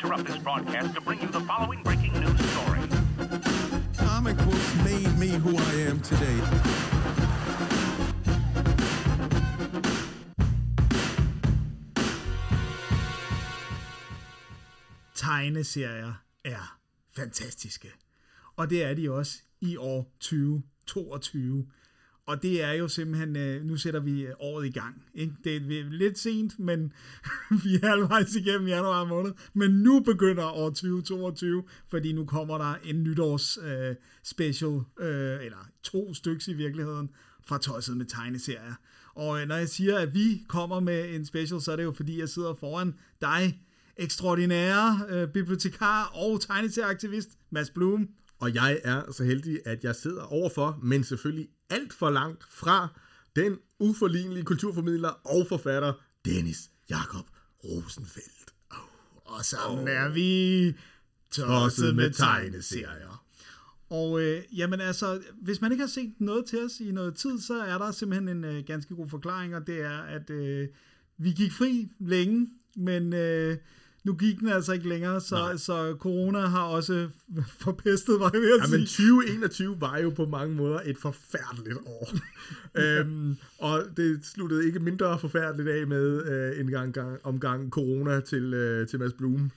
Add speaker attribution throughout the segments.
Speaker 1: interrupt this broadcast to bring you the following breaking news story.
Speaker 2: Comic books made me who I am today.
Speaker 3: tegneserier er fantastiske. Og det er de også i år 2022. Og det er jo simpelthen, øh, nu sætter vi øh, året i gang. Ikke? Det er lidt sent, men vi er halvvejs igennem januar måned. Men nu begynder år 2022, fordi nu kommer der en nytårs øh, special, øh, eller to stykker i virkeligheden, fra Tosset med tegneserier. Og øh, når jeg siger, at vi kommer med en special, så er det jo fordi, jeg sidder foran dig, ekstraordinære øh, bibliotekar og tegneserieaktivist Mads Blum.
Speaker 4: Og jeg er så heldig, at jeg sidder overfor, men selvfølgelig alt for langt fra den uforlignelige kulturformidler og forfatter Dennis Jakob Rosenfeldt.
Speaker 3: Og sammen oh. er vi tosset med tegneserier. Og øh, jamen altså, hvis man ikke har set noget til os i noget tid, så er der simpelthen en øh, ganske god forklaring, og det er, at øh, vi gik fri længe, men øh, nu gik den altså ikke længere, så, så corona har også forpestet, jeg ved at
Speaker 4: ja, men 2021 var jo på mange måder et forfærdeligt år. øhm, og det sluttede ikke mindre forfærdeligt af med øh, en gang, gang, omgang corona til, øh, til Mads Blum.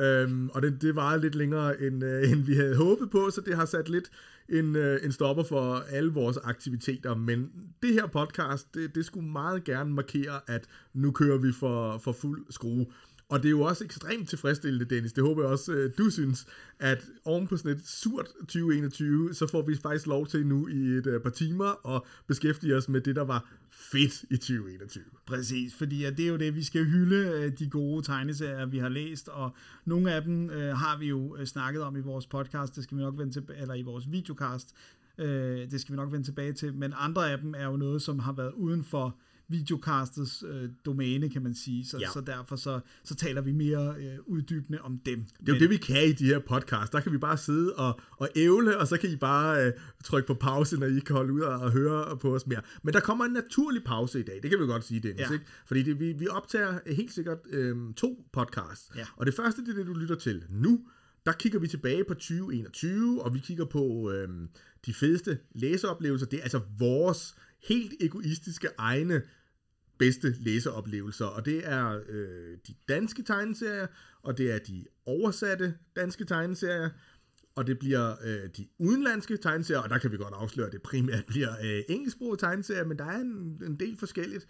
Speaker 4: Øhm, og det, det var lidt længere, end, øh, end vi havde håbet på, så det har sat lidt en, øh, en stopper for alle vores aktiviteter. Men det her podcast, det, det skulle meget gerne markere, at nu kører vi for, for fuld skrue. Og det er jo også ekstremt tilfredsstillende, Dennis, det håber jeg også, øh, du synes, at oven på sådan et surt 2021, så får vi faktisk lov til nu i et øh, par timer at beskæftige os med det, der var fedt i 2021.
Speaker 3: Præcis, fordi det er jo det, vi skal hylde øh, de gode tegneserier, vi har læst, og nogle af dem øh, har vi jo snakket om i vores podcast, det skal vi nok vende tilbage, eller i vores videocast, øh, det skal vi nok vende tilbage til, men andre af dem er jo noget, som har været uden for videocastets øh, domæne, kan man sige. Så, ja. så derfor så, så taler vi mere øh, uddybende om dem. Det
Speaker 4: er Men, jo det, vi kan i de her podcasts. Der kan vi bare sidde og, og ævle, og så kan I bare øh, trykke på pause, når I kan holde ud og høre på os mere. Men der kommer en naturlig pause i dag, det kan vi godt sige, Dennis. Ja. Ikke? Fordi det, vi, vi optager helt sikkert øh, to podcasts. Ja. Og det første, det er det, du lytter til nu. Der kigger vi tilbage på 2021, og vi kigger på øh, de fedeste læseoplevelser. Det er altså vores helt egoistiske egne bedste læseoplevelser, og det er øh, de danske tegneserier, og det er de oversatte danske tegneserier, og det bliver øh, de udenlandske tegneserier, og der kan vi godt afsløre, at det primært bliver øh, engelsksprogede tegneserier, men der er en, en del forskelligt.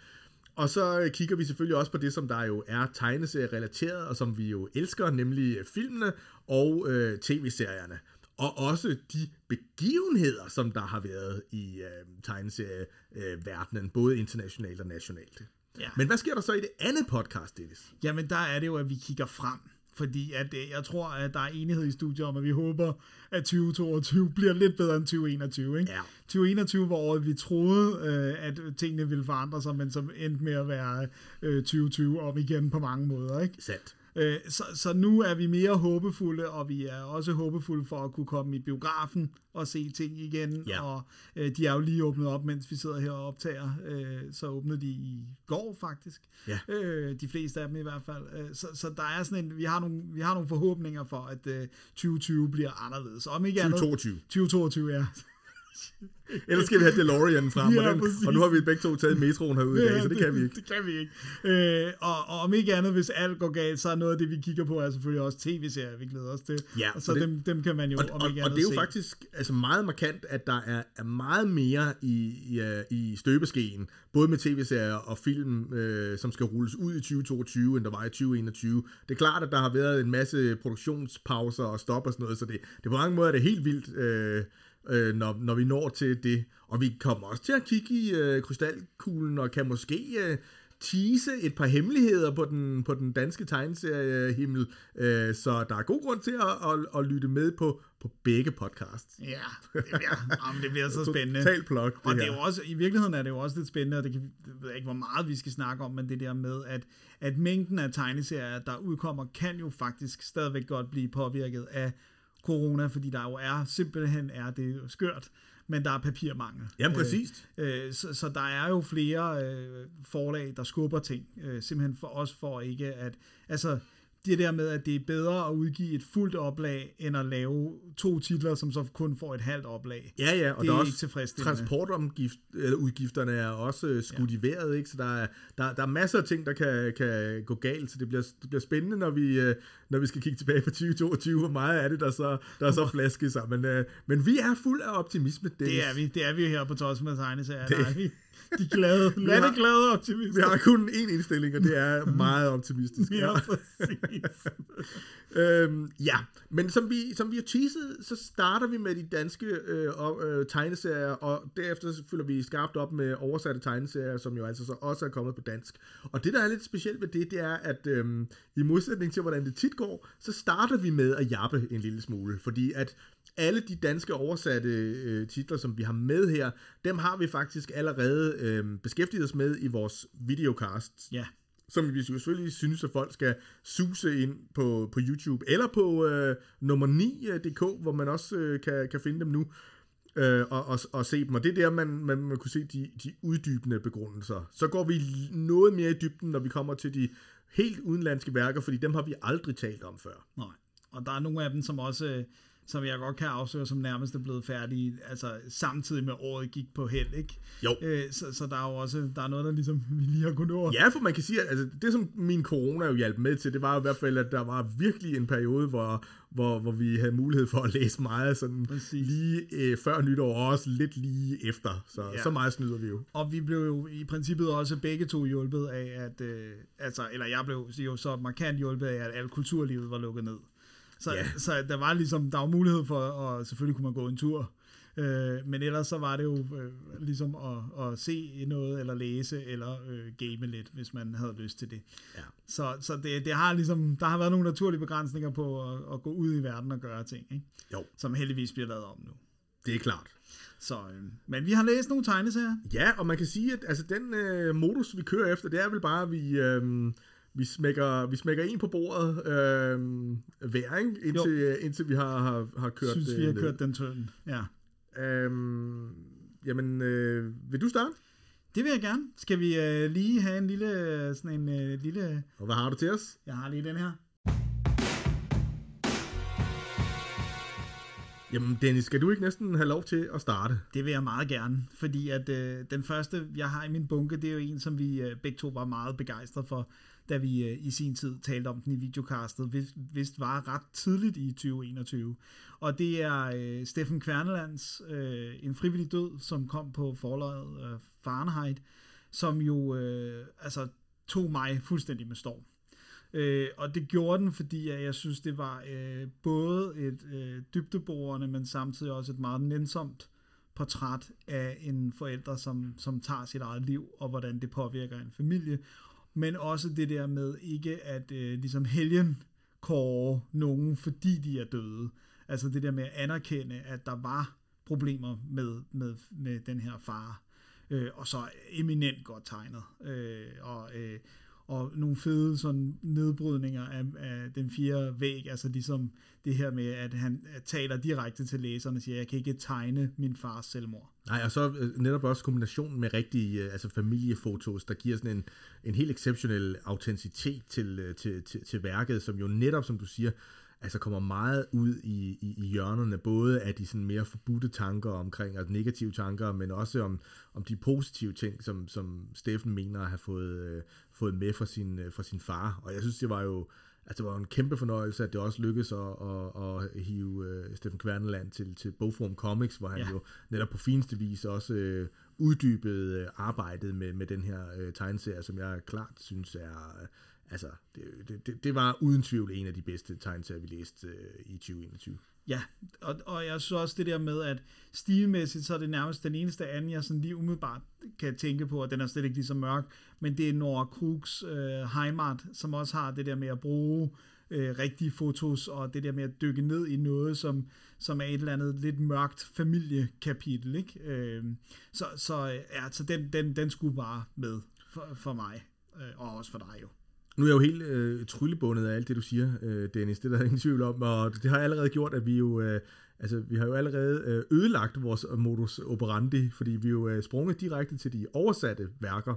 Speaker 4: Og så øh, kigger vi selvfølgelig også på det, som der jo er tegneserier relateret, og som vi jo elsker, nemlig øh, filmene og øh, tv-serierne og også de begivenheder, som der har været i øh, tegneserieverdenen, øh, både internationalt og nationalt. Ja. Men hvad sker der så i det andet podcast, Dennis?
Speaker 3: Jamen, der er det jo, at vi kigger frem. Fordi at, øh, jeg tror, at der er enighed i studiet om, at vi håber, at 2022 bliver lidt bedre end 2021. Ikke? Ja. 2021 var året, vi troede, øh, at tingene ville forandre sig, men som endte med at være øh, 2020 om igen på mange måder. Ikke?
Speaker 4: Sandt.
Speaker 3: Øh, så, så nu er vi mere håbefulde, og vi er også håbefulde for at kunne komme i biografen og se ting igen. Ja. Og øh, de er jo lige åbnet op, mens vi sidder her og optager. Øh, så åbnede de i går faktisk. Ja. Øh, de fleste af dem i hvert fald. Øh, så, så der er sådan en, vi har nogle, vi har nogle forhåbninger for, at øh, 2020 bliver anderledes.
Speaker 4: Om ikke 2022.
Speaker 3: Andet, 2022, ja.
Speaker 4: Ellers skal vi have DeLorean frem, ja, og, den, og nu har vi begge to taget metroen herude ja, i dag, så det, det kan vi ikke.
Speaker 3: Det kan vi ikke. Øh, og, og om ikke andet, hvis alt går galt, så er noget af det, vi kigger på, er selvfølgelig også tv-serier, vi glæder os til. Ja, og så det, dem, dem kan man jo
Speaker 4: og,
Speaker 3: om ikke
Speaker 4: og,
Speaker 3: andet
Speaker 4: Og det er jo
Speaker 3: se.
Speaker 4: faktisk altså meget markant, at der er, er meget mere i, i, i støbeskeen, både med tv-serier og film, øh, som skal rulles ud i 2022, end der var i 2021. Det er klart, at der har været en masse produktionspauser og stop og sådan noget, så det, det på mange måder er det helt vildt, øh, øh, når, når vi når til det. Og vi kommer også til at kigge i øh, krystalkuglen og kan måske øh, tease et par hemmeligheder på den, på den danske tegneseriehimmel, øh, så der er god grund til at, at, at lytte med på, på begge podcasts.
Speaker 3: Ja, det bliver, jamen, det bliver så spændende.
Speaker 4: Total plug,
Speaker 3: det og det er jo også, i virkeligheden er det jo også lidt spændende, og det kan, jeg ved ikke, hvor meget vi skal snakke om, men det der med, at, at mængden af tegneserier, der udkommer, kan jo faktisk stadigvæk godt blive påvirket af corona, fordi der jo er, simpelthen er det skørt, men der er papirmangel.
Speaker 4: Ja, præcis.
Speaker 3: Øh, så, så der er jo flere øh, forlag, der skubber ting, øh, simpelthen for os for ikke at, altså det der med, at det er bedre at udgive et fuldt oplag, end at lave to titler, som så kun får et halvt oplag.
Speaker 4: Ja, ja, og
Speaker 3: Det
Speaker 4: der
Speaker 3: er
Speaker 4: er
Speaker 3: ikke
Speaker 4: også
Speaker 3: tilfredsstillende.
Speaker 4: transportudgifterne er også øh, skudt ja. i vejret, ikke? så der er, der, der er masser af ting, der kan, kan gå galt, så det bliver, det bliver spændende, når vi, øh, når vi skal kigge tilbage på 2022, hvor meget er det, der så, der er så flasket sig. Men, øh, men vi er fuld af optimisme, Dennis.
Speaker 3: Det er vi, det er vi her på Tosma Tegneserier. Der er vi de glade, landeglade optimister.
Speaker 4: Vi har kun én indstilling, og det er meget optimistisk.
Speaker 3: Ja, præcis.
Speaker 4: øhm, ja, men som vi, som vi har teaset, så starter vi med de danske øh, øh, tegneserier, og derefter så følger vi skarpt op med oversatte tegneserier, som jo altså så også er kommet på dansk. Og det, der er lidt specielt ved det, det er, at øhm, i modsætning til, hvordan det tit går, så starter vi med at jappe en lille smule, fordi at alle de danske oversatte øh, titler, som vi har med her, dem har vi faktisk allerede øh, beskæftiget os med i vores videocasts
Speaker 3: Ja,
Speaker 4: som vi selvfølgelig synes, at folk skal suse ind på, på YouTube, eller på øh, nummer 9.dk, hvor man også øh, kan, kan finde dem nu, øh, og, og, og se dem. Og det er der, man, man, man kunne se de, de uddybende begrundelser. Så går vi noget mere i dybden, når vi kommer til de helt udenlandske værker, fordi dem har vi aldrig talt om før.
Speaker 3: nej. Og der er nogle af dem, som også, øh, som jeg godt kan afsløre, som nærmest er blevet færdige, altså samtidig med året gik på held, ikke?
Speaker 4: Jo.
Speaker 3: Øh, så, så der er jo også, der er noget, der ligesom vi lige har kunnet nå.
Speaker 4: Ja, for man kan sige, at altså, det som min corona jo hjalp med til, det var i hvert fald, at der var virkelig en periode, hvor, hvor, hvor vi havde mulighed for at læse meget sådan
Speaker 3: Præcis.
Speaker 4: lige øh, før nytår, og også lidt lige efter. Så,
Speaker 3: ja.
Speaker 4: så meget snyder vi jo.
Speaker 3: Og vi blev jo i princippet også begge to hjulpet af, at, øh, altså, eller jeg blev jo så markant hjulpet af, at alt kulturlivet var lukket ned. Så,
Speaker 4: Ja.
Speaker 3: så der var ligesom, der var mulighed for, og selvfølgelig kunne man gå en tur, øh, men ellers så var det jo øh, ligesom at, at se noget, eller læse, eller øh, game lidt, hvis man havde lyst til det.
Speaker 4: Ja.
Speaker 3: Så, så det, det har ligesom, der har været nogle naturlige begrænsninger på at, at gå ud i verden og gøre ting, ikke?
Speaker 4: Jo,
Speaker 3: som heldigvis bliver lavet om nu.
Speaker 4: det er klart.
Speaker 3: Så, øh, men vi har læst nogle tegneserier.
Speaker 4: Ja, og man kan sige, at altså, den øh, modus, vi kører efter, det er vel bare, at vi, øh, vi, smækker, vi smækker en på bordet øh, hver, ikke? Indtil, øh, indtil vi har, har, har kørt
Speaker 3: Synes, vi har
Speaker 4: ned.
Speaker 3: kørt den tøn. Ja.
Speaker 4: Øhm, jamen, øh, vil du starte?
Speaker 3: Det vil jeg gerne. Skal vi øh, lige have en lille, sådan en øh, lille...
Speaker 4: Og hvad har du til os?
Speaker 3: Jeg har lige den her.
Speaker 4: Jamen, Dennis, skal du ikke næsten have lov til at starte?
Speaker 3: Det vil jeg meget gerne, fordi at øh, den første, jeg har i min bunke, det er jo en, som vi øh, begge to var meget begejstrede for, da vi øh, i sin tid talte om den i videocastet, hvis, vist var ret tidligt i 2021. Og det er øh, Steffen Kvernelands øh, En frivillig død, som kom på forlaget øh, Fahrenheit, som jo øh, altså, tog mig fuldstændig med storm. Øh, og det gjorde den, fordi jeg, jeg synes, det var øh, både et øh, dybdeborende, men samtidig også et meget nænsomt portræt af en forælder, som, som tager sit eget liv, og hvordan det påvirker en familie. Men også det der med ikke at øh, ligesom helgen kåre nogen, fordi de er døde. Altså det der med at anerkende, at der var problemer med, med, med den her far. Øh, og så eminent godt tegnet. Øh, og, øh, og nogle fede sådan nedbrydninger af, af den fjerde væg, altså ligesom det her med, at han taler direkte til læserne og siger, jeg kan ikke tegne min fars selvmord.
Speaker 4: Nej, og så øh, netop også kombinationen med rigtige øh, altså familiefotos, der giver sådan en, en helt exceptionel autenticitet til, øh, til, til, til værket, som jo netop, som du siger, altså kommer meget ud i, i, i hjørnerne, både af de sådan mere forbudte tanker omkring, altså negative tanker, men også om, om de positive ting, som, som Steffen mener at have fået, øh, fået med fra sin, øh, fra sin far. Og jeg synes, det var jo altså, det var en kæmpe fornøjelse, at det også lykkedes at, at, at hive øh, Steffen Kværneland til, til Bogform Comics, hvor han
Speaker 3: Ja.
Speaker 4: jo netop på fineste vis også øh, uddybede øh, arbejdet med, med den her øh, tegneserie, som jeg klart synes er... Øh, altså, det, det, det, var uden tvivl en af de bedste tegneserier, vi læste øh, i 2021.
Speaker 3: Ja, og, og jeg synes også det der med, at stilmæssigt, så er det nærmest den eneste anden, jeg sådan lige umiddelbart kan tænke på, og den er slet ikke lige så mørk, men det er Nora Krugs øh, Heimat, som også har det der med at bruge øh, rigtige fotos, og det der med at dykke ned i noget, som, som er et eller andet lidt mørkt familiekapitel, ikke? Øh, så, så, ja, så den, den, den skulle bare med for, for mig, øh, og også for dig jo.
Speaker 4: Nu er jeg jo helt øh, tryllebundet af alt det, du siger, øh, Dennis. Det der er der ingen tvivl om. Og det har allerede gjort, at vi jo øh, altså, vi har jo allerede øh, ødelagt vores modus operandi, fordi vi jo er sprunget direkte til de oversatte værker,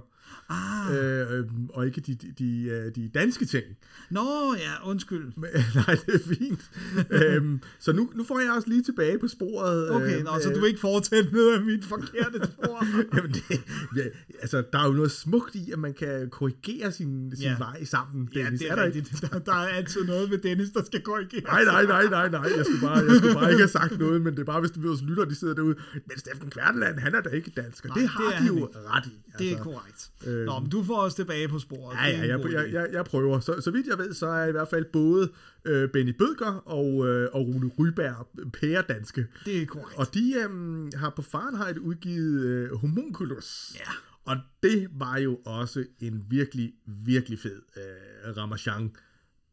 Speaker 3: Ah,
Speaker 4: øh, øh, og ikke de, de, de, øh, de danske ting.
Speaker 3: nå ja, undskyld.
Speaker 4: Men, nej, det er fint. øhm, så nu, nu får jeg også lige tilbage på sporet.
Speaker 3: Okay,
Speaker 4: øh,
Speaker 3: nå, så
Speaker 4: øh,
Speaker 3: du vil ikke fortsætte ned af mit forkerte spor?
Speaker 4: Jamen det, ja, altså, der er jo noget smukt i, at man kan korrigere sin, sin
Speaker 3: Ja.
Speaker 4: vej sammen,
Speaker 3: ja,
Speaker 4: Dennis.
Speaker 3: det
Speaker 4: der
Speaker 3: er
Speaker 4: ikke?
Speaker 3: rigtigt. Der, der er altid noget ved Dennis, der skal korrigeres.
Speaker 4: Nej, nej, nej, nej, nej. Jeg skulle, bare, jeg skulle bare ikke sagt noget, men det er bare, hvis vores lytter, de sidder derude. Men Steffen Kvarteland, han er da ikke dansk, og
Speaker 3: Nej,
Speaker 4: det
Speaker 3: det
Speaker 4: har
Speaker 3: er
Speaker 4: de jo
Speaker 3: ikke.
Speaker 4: ret i.
Speaker 3: Det er korrekt.
Speaker 4: øh,
Speaker 3: Nå, men du får os tilbage på sporet.
Speaker 4: Ja,
Speaker 3: Det
Speaker 4: ja, jeg, jeg, jeg, jeg prøver. Så, så vidt jeg ved, så er i hvert fald både øh, Benny Bødker og, øh, og Rune Ryberg pæredanske.
Speaker 3: Det er korrekt.
Speaker 4: Og de øhm, har på Fahrenheit udgivet øh, Homunculus.
Speaker 3: Ja.
Speaker 4: Og det var jo også en virkelig, virkelig fed øh, Ramachan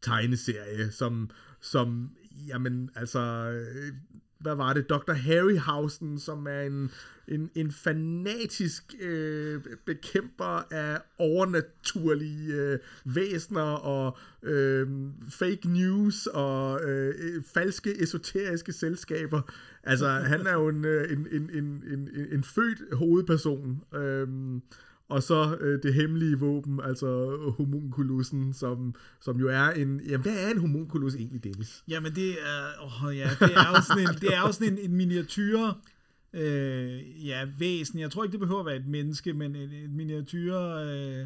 Speaker 4: tegneserie, som, som jamen, altså, øh, hvad var det? Dr. Harryhausen, som er en, en, en fanatisk øh, bekæmper af overnaturlige øh, væsener og øh, fake news og øh, øh falske esoteriske selskaber. Altså, han er jo en, øh, en, en, en, en, en, en født hovedperson. Øh, og så øh, det hemmelige våben, altså homunculusen, som, som jo er en... Jamen, hvad er en homunculus egentlig, Dennis?
Speaker 3: Jamen det er, åh, ja, det er jo sådan en, det er jo sådan en, en miniatyre øh, ja, væsen. Jeg tror ikke, det behøver at være et menneske, men et, et miniatyre øh,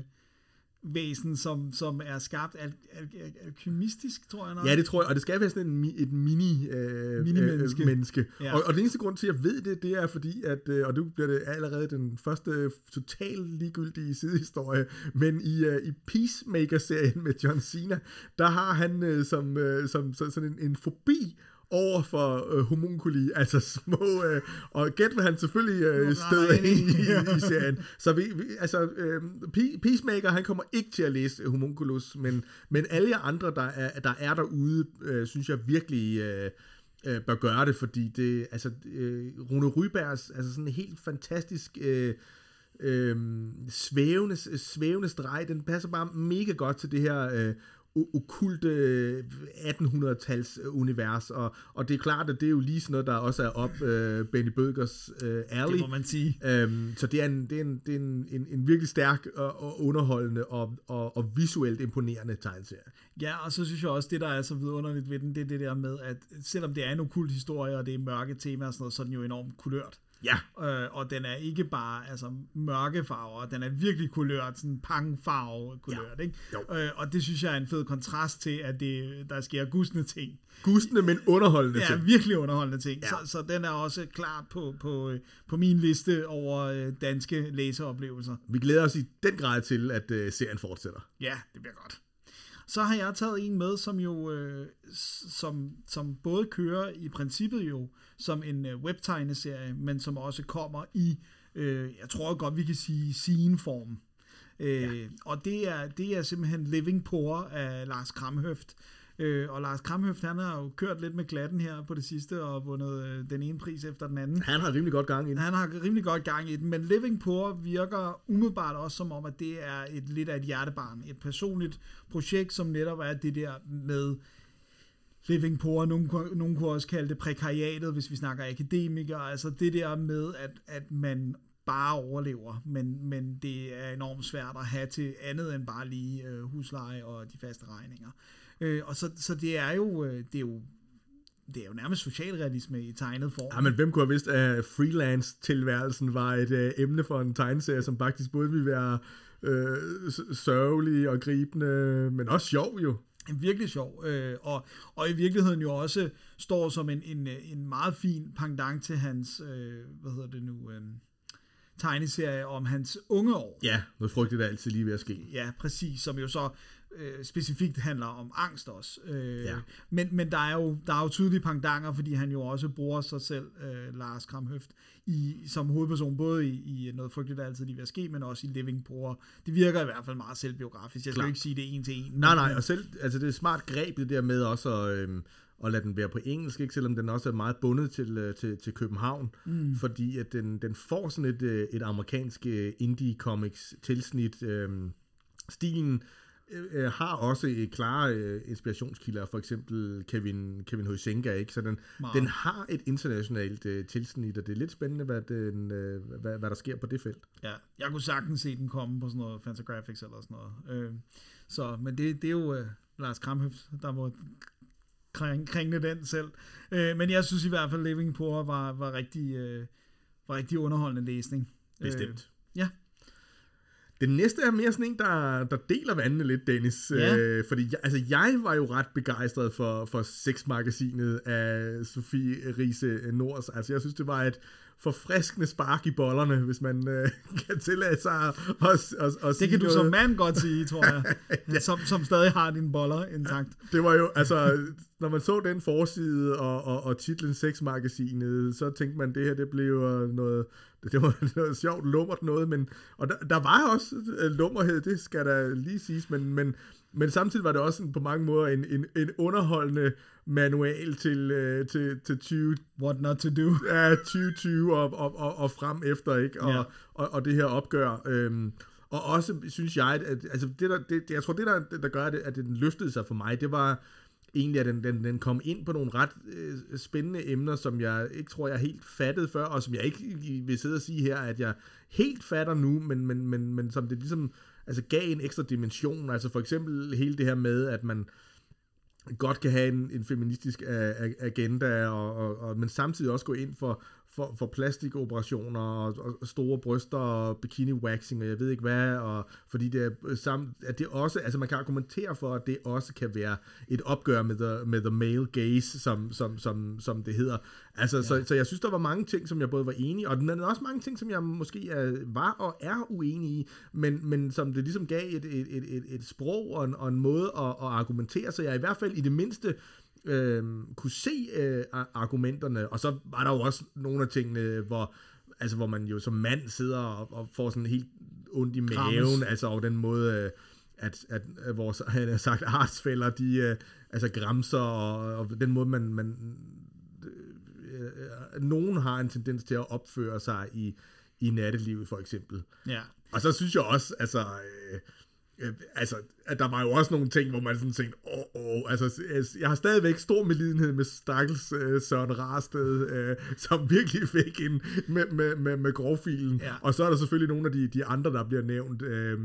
Speaker 3: væsen, som, som er skabt al, al, al, alkymistisk, tror jeg nok.
Speaker 4: Ja, det tror jeg, og det skal være sådan en, et mini, øh,
Speaker 3: Mini-menneske.
Speaker 4: Øh, menneske.
Speaker 3: Ja.
Speaker 4: Og, og den eneste grund til, at jeg ved det, det er fordi, at, øh, og nu bliver det allerede den første totalt ligegyldige sidehistorie, men i, øh, i Peacemaker-serien med John Cena, der har han øh, som, øh, som så, sådan en, en fobi over for øh, homunculi, altså små, øh, og gæt hvad han selvfølgelig øh, støder
Speaker 3: ind i.
Speaker 4: i, i serien. Så vi, vi altså, øh, Pe- Peacemaker, han kommer ikke til at læse homunculus, men, men alle jer andre, der er, der er derude, øh, synes jeg virkelig øh, øh, bør gøre det, fordi det, altså, øh, Rune Rybergs, altså sådan en helt fantastisk... Øh, øh, svævende, svævende streg, den passer bare mega godt til det her øh, okulte 1800-tals univers, og, og det er klart, at det er jo lige sådan noget, der også er op øh, Benny Bødkers øh, alley.
Speaker 3: det må man sige.
Speaker 4: Øhm, så det er en, det er en, det er en, en, en virkelig stærk og, og underholdende og, og, og visuelt imponerende tegneserie.
Speaker 3: Ja, og så synes jeg også, det der er så vidunderligt ved den, det er det der med, at selvom det er en okult historie, og det er mørke temaer og sådan noget, så er den jo enormt kulørt.
Speaker 4: Ja,
Speaker 3: Øh, og den er ikke bare altså, mørke farver, den er virkelig kulørt, sådan pangfarve kulørt,
Speaker 4: Ja.
Speaker 3: ikke?
Speaker 4: Jo.
Speaker 3: Øh, og det synes jeg er en fed kontrast til, at det, der sker gusne ting.
Speaker 4: gustende, men underholdende
Speaker 3: Ja,
Speaker 4: ting.
Speaker 3: virkelig underholdende ting.
Speaker 4: Ja.
Speaker 3: Så, så den er også klart på, på, på min liste over øh, danske læseoplevelser.
Speaker 4: Vi glæder os i den grad til, at øh, serien fortsætter.
Speaker 3: Ja, det bliver godt. Så har jeg taget en med, som jo øh, som, som både kører i princippet jo som en øh, webtegneserie, men som også kommer i, øh, jeg tror godt, vi kan sige scene-form. Øh, ja. Og det er, det er simpelthen Living Poor af Lars Kramhøft. Øh, og Lars Kramhøft, han har jo kørt lidt med glatten her på det sidste, og vundet øh, den ene pris efter den anden.
Speaker 4: Han har rimelig godt gang i den.
Speaker 3: Han har rimelig godt gang i den, men Living Poor virker umiddelbart også som om, at det er et lidt af et hjertebarn. Et personligt projekt, som netop er det der med Living Poor. Nogen, kunne- nogen kunne også kalde det prekariatet, hvis vi snakker akademikere. Altså det der med, at, at man bare overlever, men, men det er enormt svært at have til andet end bare lige øh, husleje og de faste regninger. Øh, og så, så det er jo, øh, det er jo det er jo nærmest socialrealisme i tegnet form.
Speaker 4: Ja, men hvem kunne have vidst, at freelance-tilværelsen var et øh, emne for en tegneserie, som faktisk både ville være øh, sørgelig og gribende, men også sjov jo.
Speaker 3: Virkelig sjov, øh, og, og i virkeligheden jo også står som en, en, en meget fin pendant til hans, øh, hvad hedder det nu, øh, tegneserie om hans unge år.
Speaker 4: Ja, noget frygteligt er altid lige ved at ske.
Speaker 3: Ja, præcis, som jo så øh, specifikt handler om angst også. Øh,
Speaker 4: Ja.
Speaker 3: men, men der er jo der er jo tydelige pangdanger, fordi han jo også bruger sig selv, øh, Lars Kramhøft, i, som hovedperson, både i, i noget frygteligt, der altid lige ved at ske, men også i Living Poor. Det virker i hvert fald meget selvbiografisk. Jeg skal ikke sige det en til en.
Speaker 4: Nej, nej, og selv, altså det er smart greb det der med også at, øhm, at lade den være på engelsk, ikke? selvom den også er meget bundet til, øh, til, til København, mm. fordi at den, den får sådan et, øh, et amerikansk øh, indie-comics tilsnit. Øhm, stilen øh, har også et klare øh, inspirationskilder, for eksempel Kevin, Kevin Huizenga, ikke? Så den,
Speaker 3: Meget.
Speaker 4: den har et internationalt øh, tilsnit, og det er lidt spændende, hvad, den, øh, hvad, hvad der sker på det felt.
Speaker 3: Ja, jeg kunne sagtens se den komme på sådan noget Fantagraphics eller sådan noget. Øh, så, men det, det er jo øh, Lars Kramhøft, der må kring, kringle den selv. Øh, men jeg synes i hvert fald, Living Poor var, var, rigtig, øh, var rigtig underholdende læsning.
Speaker 4: Bestemt.
Speaker 3: Øh, ja,
Speaker 4: Den næste er mere sådan en, der, der deler vandene lidt, Dennis.
Speaker 3: Ja.
Speaker 4: Øh, fordi jeg, altså, jeg var jo ret begejstret for, for sexmagasinet af Sofie Riese Nors. Altså, jeg synes, det var et forfriskende spark i bollerne, hvis man øh, kan tillade sig at, at, at, at
Speaker 3: det kan du
Speaker 4: noget.
Speaker 3: som mand godt sige, tror jeg. ja. som, som stadig har dine boller intakt.
Speaker 4: Det var jo, altså, når man så den forside og, og, og titlen Sexmagasinet, så tænkte man, det her, det blev noget, det var noget sjovt lummert noget, men, og der, der var også øh, lummerhed, det skal der lige siges, men, men, men samtidig var det også sådan på mange måder en, en, en underholdende manual til, øh, til, til 20,
Speaker 3: What not to do.
Speaker 4: ja, 2020 og, og, og, og frem efter, ikke? Og,
Speaker 3: ja.
Speaker 4: og, og det her opgør. Øhm, og også synes jeg, at altså det der, det, jeg tror, det der, der gør, at, det, at den løftede sig for mig, det var egentlig, at den, den, den kom ind på nogle ret øh, spændende emner, som jeg ikke tror, jeg helt fattede før, og som jeg ikke vil sidde og sige her, at jeg helt fatter nu, men, men, men, men som det ligesom altså gav en ekstra dimension. Altså for eksempel hele det her med, at man godt kan have en, en feministisk øh, agenda, og, og, og, men samtidig også gå ind for, for, for plastikoperationer og, og store bryster og bikini-waxing og jeg ved ikke hvad, og fordi det er samt, at det også, altså man kan argumentere for, at det også kan være et opgør med the, med the male gaze, som, som, som, som det hedder. Altså, ja. så, så jeg synes, der var mange ting, som jeg både var enig i, og der er også mange ting, som jeg måske er, var og er uenig i, men, men som det ligesom gav et, et, et, et, et sprog og en, og en måde at, at argumentere, så jeg i hvert fald i det mindste øh, kunne se øh, ar- argumenterne, og så var der jo også nogle af tingene, hvor, altså, hvor man jo som mand sidder og, og får sådan helt ondt i
Speaker 3: Krammes.
Speaker 4: maven, altså over den måde, øh, at, at, at vores, han har sagt, artsfælder, de øh, altså gramser, og, og den måde, man, man øh, nogen har en tendens til at opføre sig i, i nattelivet, for eksempel.
Speaker 3: Ja.
Speaker 4: Og så synes jeg også, altså, øh, øh, altså, at der var jo også nogle ting, hvor man sådan tænkte, åh, åh, altså, jeg har stadigvæk stor medlidenhed med Stakkels øh, Søren Rarsted, øh, som virkelig fik en med, med, med, med grovfilen.
Speaker 3: Ja.
Speaker 4: Og så er der selvfølgelig nogle af de, de andre, der bliver nævnt, øh,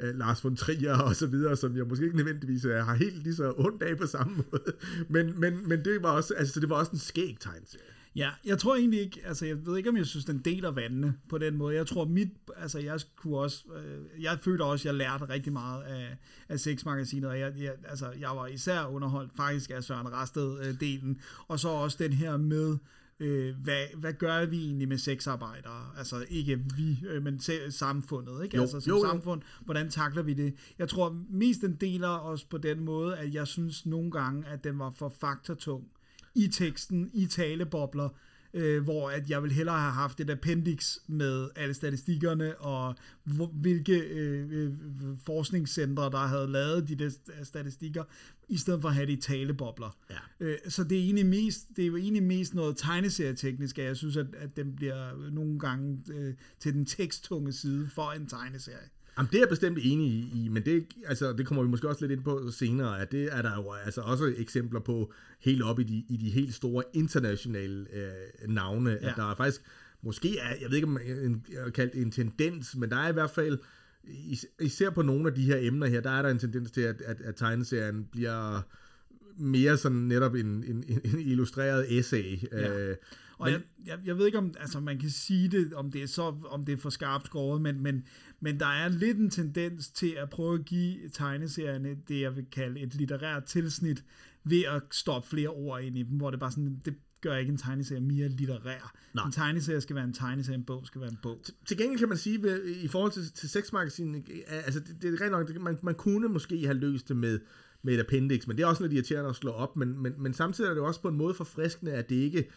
Speaker 4: øh, Lars von Trier og så videre, som jeg måske ikke nødvendigvis øh, har helt lige så ondt af på samme måde. Men, men, men det var også, altså, det var også en skæg tegneserie.
Speaker 3: Ja, jeg tror egentlig ikke, altså jeg ved ikke, om jeg synes, den deler vandene på den måde. Jeg tror mit, altså jeg kunne også, øh, jeg følte også, jeg lærte rigtig meget af, af sexmagasinet, og jeg, jeg, altså jeg var især underholdt faktisk af Søren Rasted-delen, og så også den her med, øh, hvad, hvad gør vi egentlig med sexarbejdere? Altså ikke vi, øh, men se, samfundet, ikke?
Speaker 4: Jo,
Speaker 3: altså som
Speaker 4: jo, jo.
Speaker 3: samfund, hvordan takler vi det? Jeg tror mest den deler os på den måde, at jeg synes nogle gange, at den var for faktortung i teksten, i talebobler, øh, hvor at jeg vil hellere have haft et appendix med alle statistikkerne, og hvor, hvilke øh, øh, forskningscentre, der havde lavet de der statistikker, i stedet for at have det i talebobler.
Speaker 4: Ja.
Speaker 3: Øh, så det er egentlig mest, det er jo egentlig mest noget tegneserieteknisk, at jeg synes, at, at den bliver nogle gange øh, til den teksttunge side for en tegneserie.
Speaker 4: Jamen, det er jeg bestemt enig i, men det, altså, det kommer vi måske også lidt ind på senere, at det er der jo altså også eksempler på helt op i de, i de helt store internationale øh, navne, ja. At der er faktisk, måske er, jeg ved ikke om har kaldt det en tendens, men der er i hvert fald, is- især på nogle af de her emner her, der er der en tendens til, at, at, at tegneserien bliver mere sådan netop en, en, en en illustreret essay.
Speaker 3: Ja.
Speaker 4: Øh,
Speaker 3: Og jeg, jeg, jeg ved ikke, om altså, man kan sige det, om det er, så, om det er for skarpt skåret, men, men, men der er lidt en tendens til at prøve at give tegneserierne det, jeg vil kalde et litterært tilsnit, ved at stoppe flere ord ind i dem, hvor det bare sådan, det gør ikke en tegneserie mere litterær.
Speaker 4: Nej.
Speaker 3: En tegneserie skal være en tegneserie, en bog skal være en bog.
Speaker 4: til gengæld kan man sige, ved, i forhold til, til sexmagasinet, altså det, det er rent nok, det- man, man kunne måske have løst det med, med et appendix, men det er også lidt irriterende at slå op, men, men, men samtidig er det også på en måde forfriskende, at det ikke,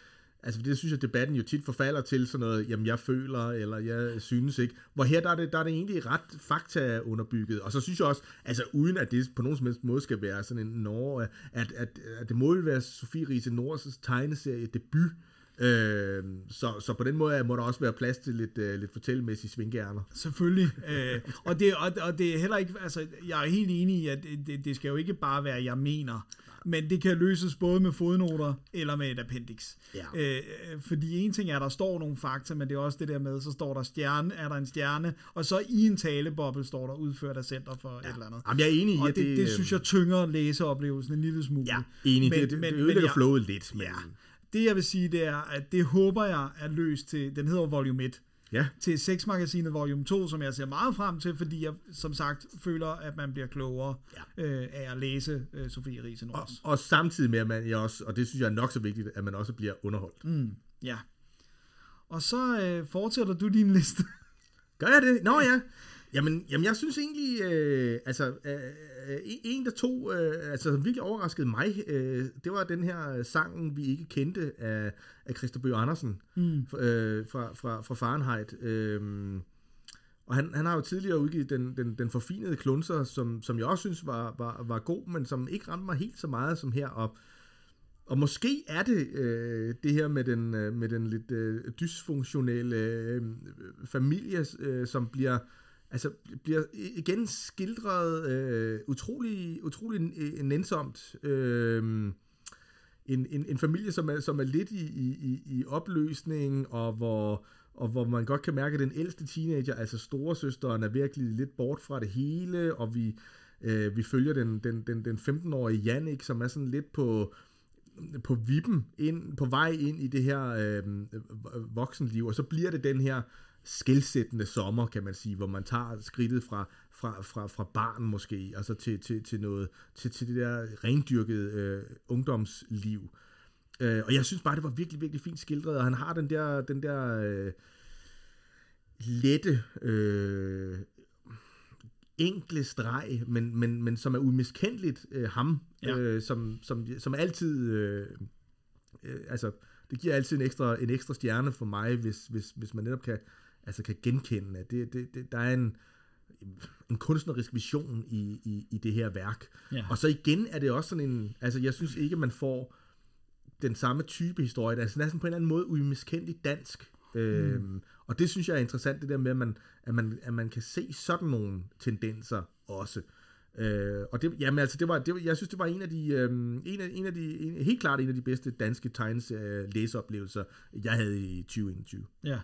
Speaker 4: altså det synes jeg, debatten jo tit forfalder til sådan noget, jamen jeg føler, eller jeg synes ikke, hvor her der er det, der er det egentlig ret fakta underbygget, og så synes jeg også, altså uden at det på nogen som helst måde skal være sådan en Norge, at, at, at det må jo være Sofie Riese Nords tegneserie debut, Øh, så, så på den måde må der også være plads til lidt, øh, lidt fortællemæssige svingærner.
Speaker 3: Selvfølgelig. øh, og, det, og, og det er heller ikke, altså, jeg er helt enig i, at det, det skal jo ikke bare være, jeg mener, men det kan løses både med fodnoter eller med et appendix.
Speaker 4: Ja.
Speaker 3: Øh, fordi en ting er, at der står nogle fakta, men det er også det der med, så står der stjerne, er der en stjerne, og så i en taleboble står der udført af Center for ja. et eller andet.
Speaker 4: Jamen, jeg er enig i,
Speaker 3: og
Speaker 4: at
Speaker 3: det,
Speaker 4: det,
Speaker 3: det, det synes jeg tynger læseoplevelsen en lille smule.
Speaker 4: Ja, enig. Men, det, det, det ødelægger flowet lidt. Men,
Speaker 3: Ja. Det jeg vil sige, det er, at det håber jeg er løst til, den hedder Volume 1,
Speaker 4: ja.
Speaker 3: til sexmagasinet Volume 2, som jeg ser meget frem til, fordi jeg som sagt føler, at man bliver klogere
Speaker 4: Ja.
Speaker 3: øh, af at læse øh, Sofie Riesen
Speaker 4: Og,
Speaker 3: også.
Speaker 4: og samtidig med, at man også, og det synes jeg er nok så vigtigt, at man også bliver underholdt. Mm.
Speaker 3: Ja. Og så øh, fortsætter du din liste.
Speaker 4: Gør jeg det? Nå ja. Jamen, jamen jeg synes egentlig, øh, altså, øh, øh, en der to, øh, altså som virkelig overraskede mig, øh, det var den her sangen, vi ikke kendte af, af Christer Bøge Andersen mm. øh, fra, fra, fra Fahrenheit. Øh, og han, han har jo tidligere udgivet den, den, den forfinede klunser, som, som jeg også synes var, var, var god, men som ikke ramte mig helt så meget som her. Og, og måske er det øh, det her med den, øh, med den lidt øh, dysfunktionelle øh, familie, øh, som bliver altså bliver igen skildret øh, utrolig, utrolig øh, nænsomt. Øh, en, en, en familie, som er, som er lidt i, i, i- i opløsning, og hvor, og hvor man godt kan mærke, at den ældste teenager, altså storesøsteren, er virkelig lidt bort fra det hele, og vi, øh, vi følger den, den, den, den 15-årige Jannik, som er sådan lidt på, på vippen, ind, på vej ind i det her øh, voksenliv, og så bliver det den her skældsættende sommer, kan man sige, hvor man tager skridtet fra, fra, fra, fra barn måske, altså til, til, til noget, til, til det der rendyrkede øh, ungdomsliv. Øh, og jeg synes bare, det var virkelig, virkelig fint skildret, og han har den der, den der øh, lette, øh, enkle streg, men, men, men som er umiskendeligt øh, ham,
Speaker 3: ja.
Speaker 4: øh, som, som, som altid, øh, øh, altså, det giver altid en ekstra, en ekstra stjerne for mig, hvis, hvis, hvis man netop kan, altså kan genkende, det, det, det, der er en, en kunstnerisk vision i, i, i det her værk.
Speaker 3: Ja.
Speaker 4: Og så igen er det også sådan en, altså jeg synes ikke, man får den samme type historie, er sådan næsten på en eller anden måde umiskendeligt dansk. Mm. Øhm, og det synes jeg er interessant, det der med, at man, at man, at man kan se sådan nogle tendenser også. Øh, og det, jamen, altså, det var, det jeg synes, det var en af de, øhm, en af, en af de en, helt klart en af de bedste danske tegneserie læseoplevelser, jeg havde i 2021.
Speaker 3: Ja.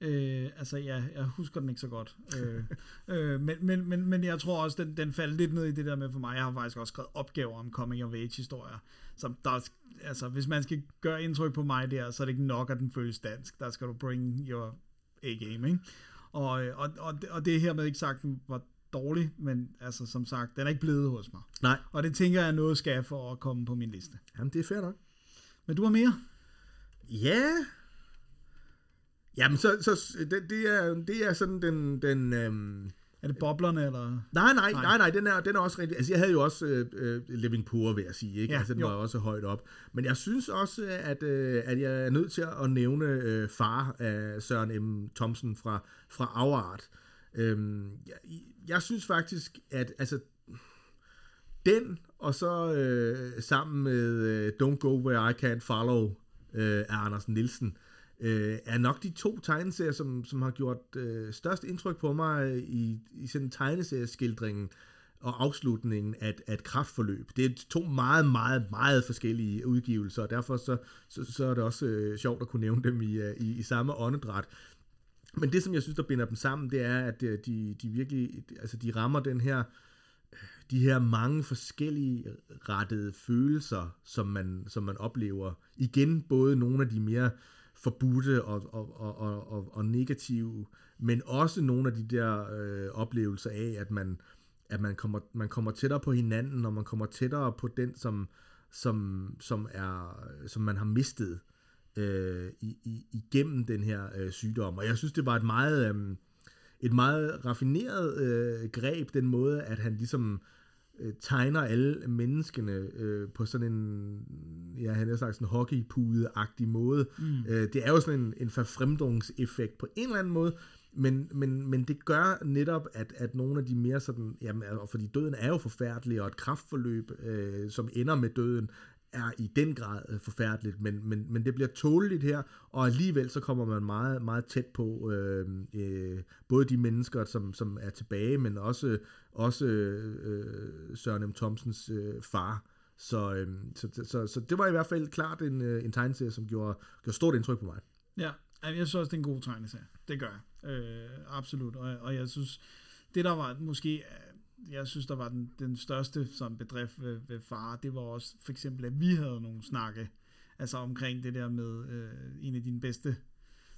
Speaker 3: Øh, altså, ja, jeg husker den ikke så godt. øh, øh, men, men, men, men jeg tror også, den, den faldt lidt ned i det der med for mig. Jeg har faktisk også skrevet opgaver om coming of age historier. Så der, altså, hvis man skal gøre indtryk på mig der, så er det ikke nok, at den føles dansk. Der skal du bring your A-game, ikke? Og, og, og, og det er hermed ikke sagt, var dårlig, men altså, som sagt, den er ikke blevet hos mig.
Speaker 4: Nej,
Speaker 3: Og det tænker jeg noget skal for at komme på min liste.
Speaker 4: jamen det er fair nok.
Speaker 3: Men du har mere?
Speaker 4: Ja. Jamen, så, så det, det, er, det er sådan den, den øhm,
Speaker 3: Er det boblerne, eller?
Speaker 4: Nej, nej,
Speaker 3: Nej.
Speaker 4: nej, nej, den er, den er også rigtig... Altså, jeg havde jo også øh, øh, Living Poor, vil jeg sige, ikke?
Speaker 3: Ja,
Speaker 4: altså, den
Speaker 3: jo.
Speaker 4: var også højt op. Men jeg synes også, at, øh, at jeg er nødt til at nævne øh, far af Søren M. Thomsen fra, fra Afart. Øhm, jeg, jeg synes faktisk, at altså, den, og så øh, sammen med øh, Don't Go Where I Can't Follow øh, af Anders Nielsen, øh, er nok de to tegneserier, som, som har gjort øh, størst indtryk på mig øh, i, i sådan tegneserieskildringen og afslutningen af, et- af et kraftforløb. Det er to meget, meget, meget forskellige udgivelser, og derfor så, så, så er det også øh, sjovt at kunne nævne dem i, øh, i, i samme åndedræt. Men det, som jeg synes, der binder dem sammen, det er, at øh, de, de virkelig, altså de rammer den her, øh, de her mange forskellige rettede følelser, som man, som man oplever. Igen både nogle af de mere forbudte og, og, og, og, og, og negative, men også nogle af de der øh, oplevelser af, at man, at man kommer, man kommer tættere på hinanden, og man kommer tættere på den, som, som, som, er, som man har mistet øh, i, i, igennem den her øh, sygdom. Og jeg synes, det var et meget, øh, et meget raffineret øh, greb, den måde, at han ligesom øh, tegner alle menneskene øh, på sådan en, ja, han har sagt sådan hockeypude-agtig måde. Mm. Øh, det er jo sådan en, en forfremdungseffekt på en eller anden måde, men, men, men det gør netop, at, at nogle af de mere sådan, jamen, altså, fordi døden er jo forfærdelig, og et kraftforløb, øh, som ender med døden, er i den grad øh, forfærdeligt, men, men, men det bliver tåleligt her, og alligevel så kommer man meget, meget tæt på øh, øh, både de mennesker, som, som er tilbage, men også, også øh, Søren M. Thomsens øh, far. Så, øh, så, så, så det var i hvert fald klart en, øh, en tegneserie, som gjorde, gjorde stort indtryk på mig.
Speaker 3: Ja, jeg synes også, det er en god tegneserie. Det gør jeg. Øh, absolut. Og, og jeg synes, det der var måske, øh, jeg synes, der var den, den største sådan bedrift ved, ved far, det var også for eksempel, at vi havde nogle snakke, altså omkring det der med øh, en af dine bedste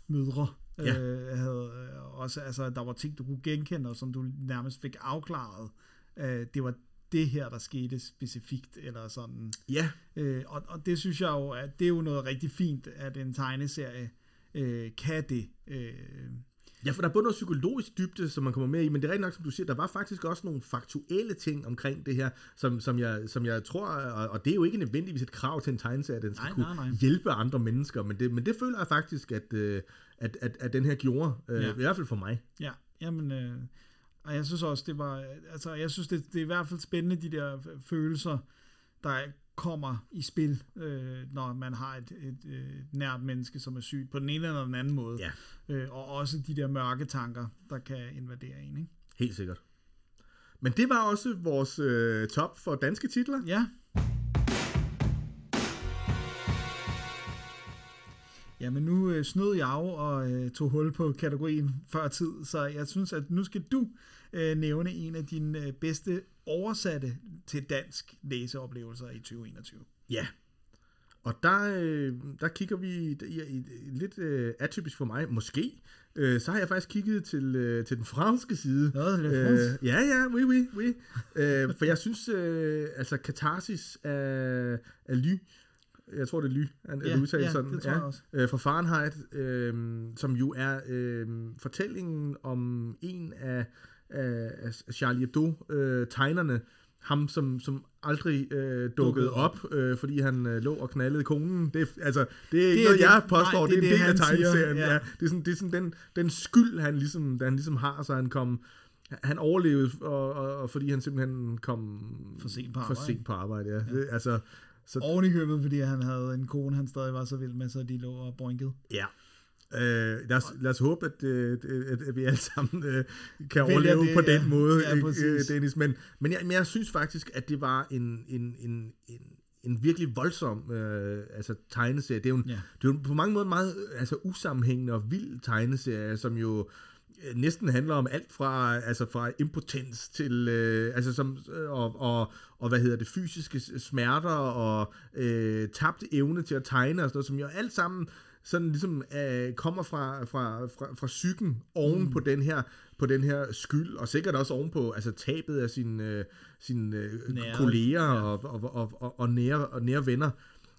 Speaker 3: mødre,
Speaker 4: Ja.
Speaker 3: øh, havde øh, også, altså, der var ting, du kunne genkende, og som du nærmest fik afklaret. Øh, det var det her, der skete specifikt, eller sådan.
Speaker 4: Ja,
Speaker 3: Øh, og, og det synes jeg jo, at det er jo noget rigtig fint, at en tegneserie øh, kan det. Øh,
Speaker 4: Ja, for der er både noget psykologisk dybde, som man kommer med i, men det er rigtig nok, som du siger, der var faktisk også nogle faktuelle ting omkring det her, som, som, jeg, som jeg tror, og, og det er jo ikke nødvendigvis et krav til en tegneserie, at den skal
Speaker 3: Nej,
Speaker 4: kunne
Speaker 3: nej, nej.
Speaker 4: hjælpe andre mennesker, men det, men det føler jeg faktisk, at, øh, at, at, at den her gjorde, øh,
Speaker 3: Ja.
Speaker 4: i hvert fald for mig.
Speaker 3: ja, jamen, øh, og jeg synes også, det var, altså jeg synes, det, det er i hvert fald spændende, de der følelser, der kommer i spil, øh, når man har et, et, et nært menneske, som er sygt, på den ene eller den anden måde.
Speaker 4: Ja.
Speaker 3: Øh, og også de der mørke tanker, der kan invadere en, ikke?
Speaker 4: Helt sikkert. Men det var også vores øh, top for danske titler.
Speaker 3: Ja. Jamen nu øh, snød jeg jo og øh, tog hul på kategorien før tid, så jeg synes, at nu skal du øh, nævne en af dine øh, bedste oversatte til dansk læseoplevelser i 2021.
Speaker 4: Ja. Og der, øh, der kigger vi i, lidt øh, atypisk for mig, måske. Øh, så har jeg faktisk kigget til, øh, til den franske side.
Speaker 3: Nå, det er fransk.
Speaker 4: øh, ja, ja, oui, oui, oui. øh, for jeg synes, øh, altså Katharsis af, af Ly, jeg tror det er Ly, han
Speaker 3: Ja,
Speaker 4: ja, udtalt
Speaker 3: ja,
Speaker 4: sådan,
Speaker 3: det tror jeg også.
Speaker 4: øh, fra Fahrenheit, øh, som jo er øh, fortællingen om en af, af, af Charlie Hebdo-tegnerne, ham som, som aldrig øh, dukkede op, øh, fordi han øh, lå og knaldede konen. Det, er- altså, det er ikke
Speaker 3: Det er
Speaker 4: noget,
Speaker 3: det-
Speaker 4: jeg påstår,
Speaker 3: nej,
Speaker 4: det,
Speaker 3: det
Speaker 4: er en del
Speaker 3: det,
Speaker 4: af tegneserien.
Speaker 3: ja.
Speaker 4: Ja. Det er sådan, det er sådan den, den skyld, han ligesom, han ligesom har, så han kom... Han overlevede, og, og, og fordi han simpelthen kom
Speaker 3: For sent på
Speaker 4: for
Speaker 3: arbejde.
Speaker 4: sent på arbejde. Ja. Ja. Det, altså, så,
Speaker 3: Oven i købet, fordi han havde en kone, han stadig var så vild med, så de lå og boinkede.
Speaker 4: Ja. Øh, lad, os, lad os håbe, at, øh, at, at vi alle sammen øh, kan
Speaker 3: Vælger
Speaker 4: overleve
Speaker 3: det,
Speaker 4: på
Speaker 3: ja.
Speaker 4: den måde,
Speaker 3: Ja,
Speaker 4: ikke,
Speaker 3: præcis.
Speaker 4: øh, Dennis. Men, men, jeg, men jeg synes faktisk, at det var en, en, en, en, en virkelig voldsom øh, altså, tegneserie. Det er jo, en,
Speaker 3: Ja.
Speaker 4: det er jo på mange måder en meget øh, altså, usammenhængende og vild tegneserie, som jo øh, næsten handler om alt fra altså fra impotens til øh, altså som øh, og, og, og hvad hedder det fysiske smerter og øh, tabt evne til at tegne og sådan noget, som jo alt sammen sådan ligesom øh, kommer fra fra fra, fra psyken oven mm. på den her på den her skyld og sikkert også oven på altså tabet af sine øh, sine øh,
Speaker 3: Nære,
Speaker 4: kolleger ja. og, og, og, og, og nære og nære venner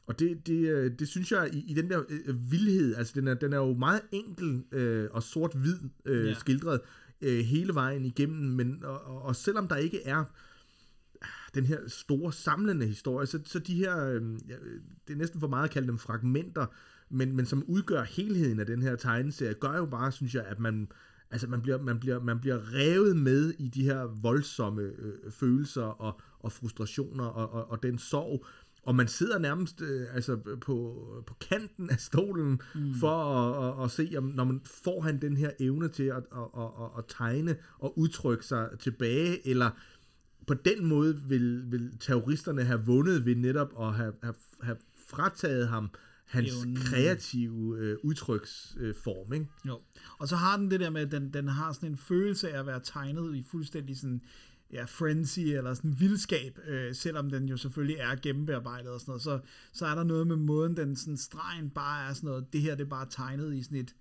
Speaker 4: og det, det, øh, det synes jeg, i, i den der øh, vildhed, altså den er, den er jo meget enkel øh, og sort-hvid øh,
Speaker 3: Ja.
Speaker 4: skildret øh, hele vejen igennem, men og, og, og selvom der ikke er ah, den her store samlende historie, så, så de her, øh, ja, det er næsten for meget at kalde dem fragmenter, men, men som udgør helheden af den her tegneserie, gør jo bare, synes jeg, at man, altså man bliver, man bliver, man bliver revet med i de her voldsomme øh, følelser og, og frustrationer og, og, og den sorg, og man sidder nærmest øh, altså på, på kanten af stolen mm. for at, at, at se, om når man får han den her evne til at, at, at, at, at tegne og udtrykke sig tilbage, eller på den måde vil, vil terroristerne have vundet ved netop at have, have, have frataget ham hans
Speaker 3: Evnen.
Speaker 4: kreative øh, udtryksform, øh, ikke?
Speaker 3: Jo. Og så har den det der med, at den, den har sådan en følelse af at være tegnet i fuldstændig sådan, ja, frenzy eller sådan vildskab, øh, selvom den jo selvfølgelig er gennembearbejdet og sådan noget, så, så er der noget med måden, den sådan stregen bare er sådan noget, det her det er bare tegnet i sådan et,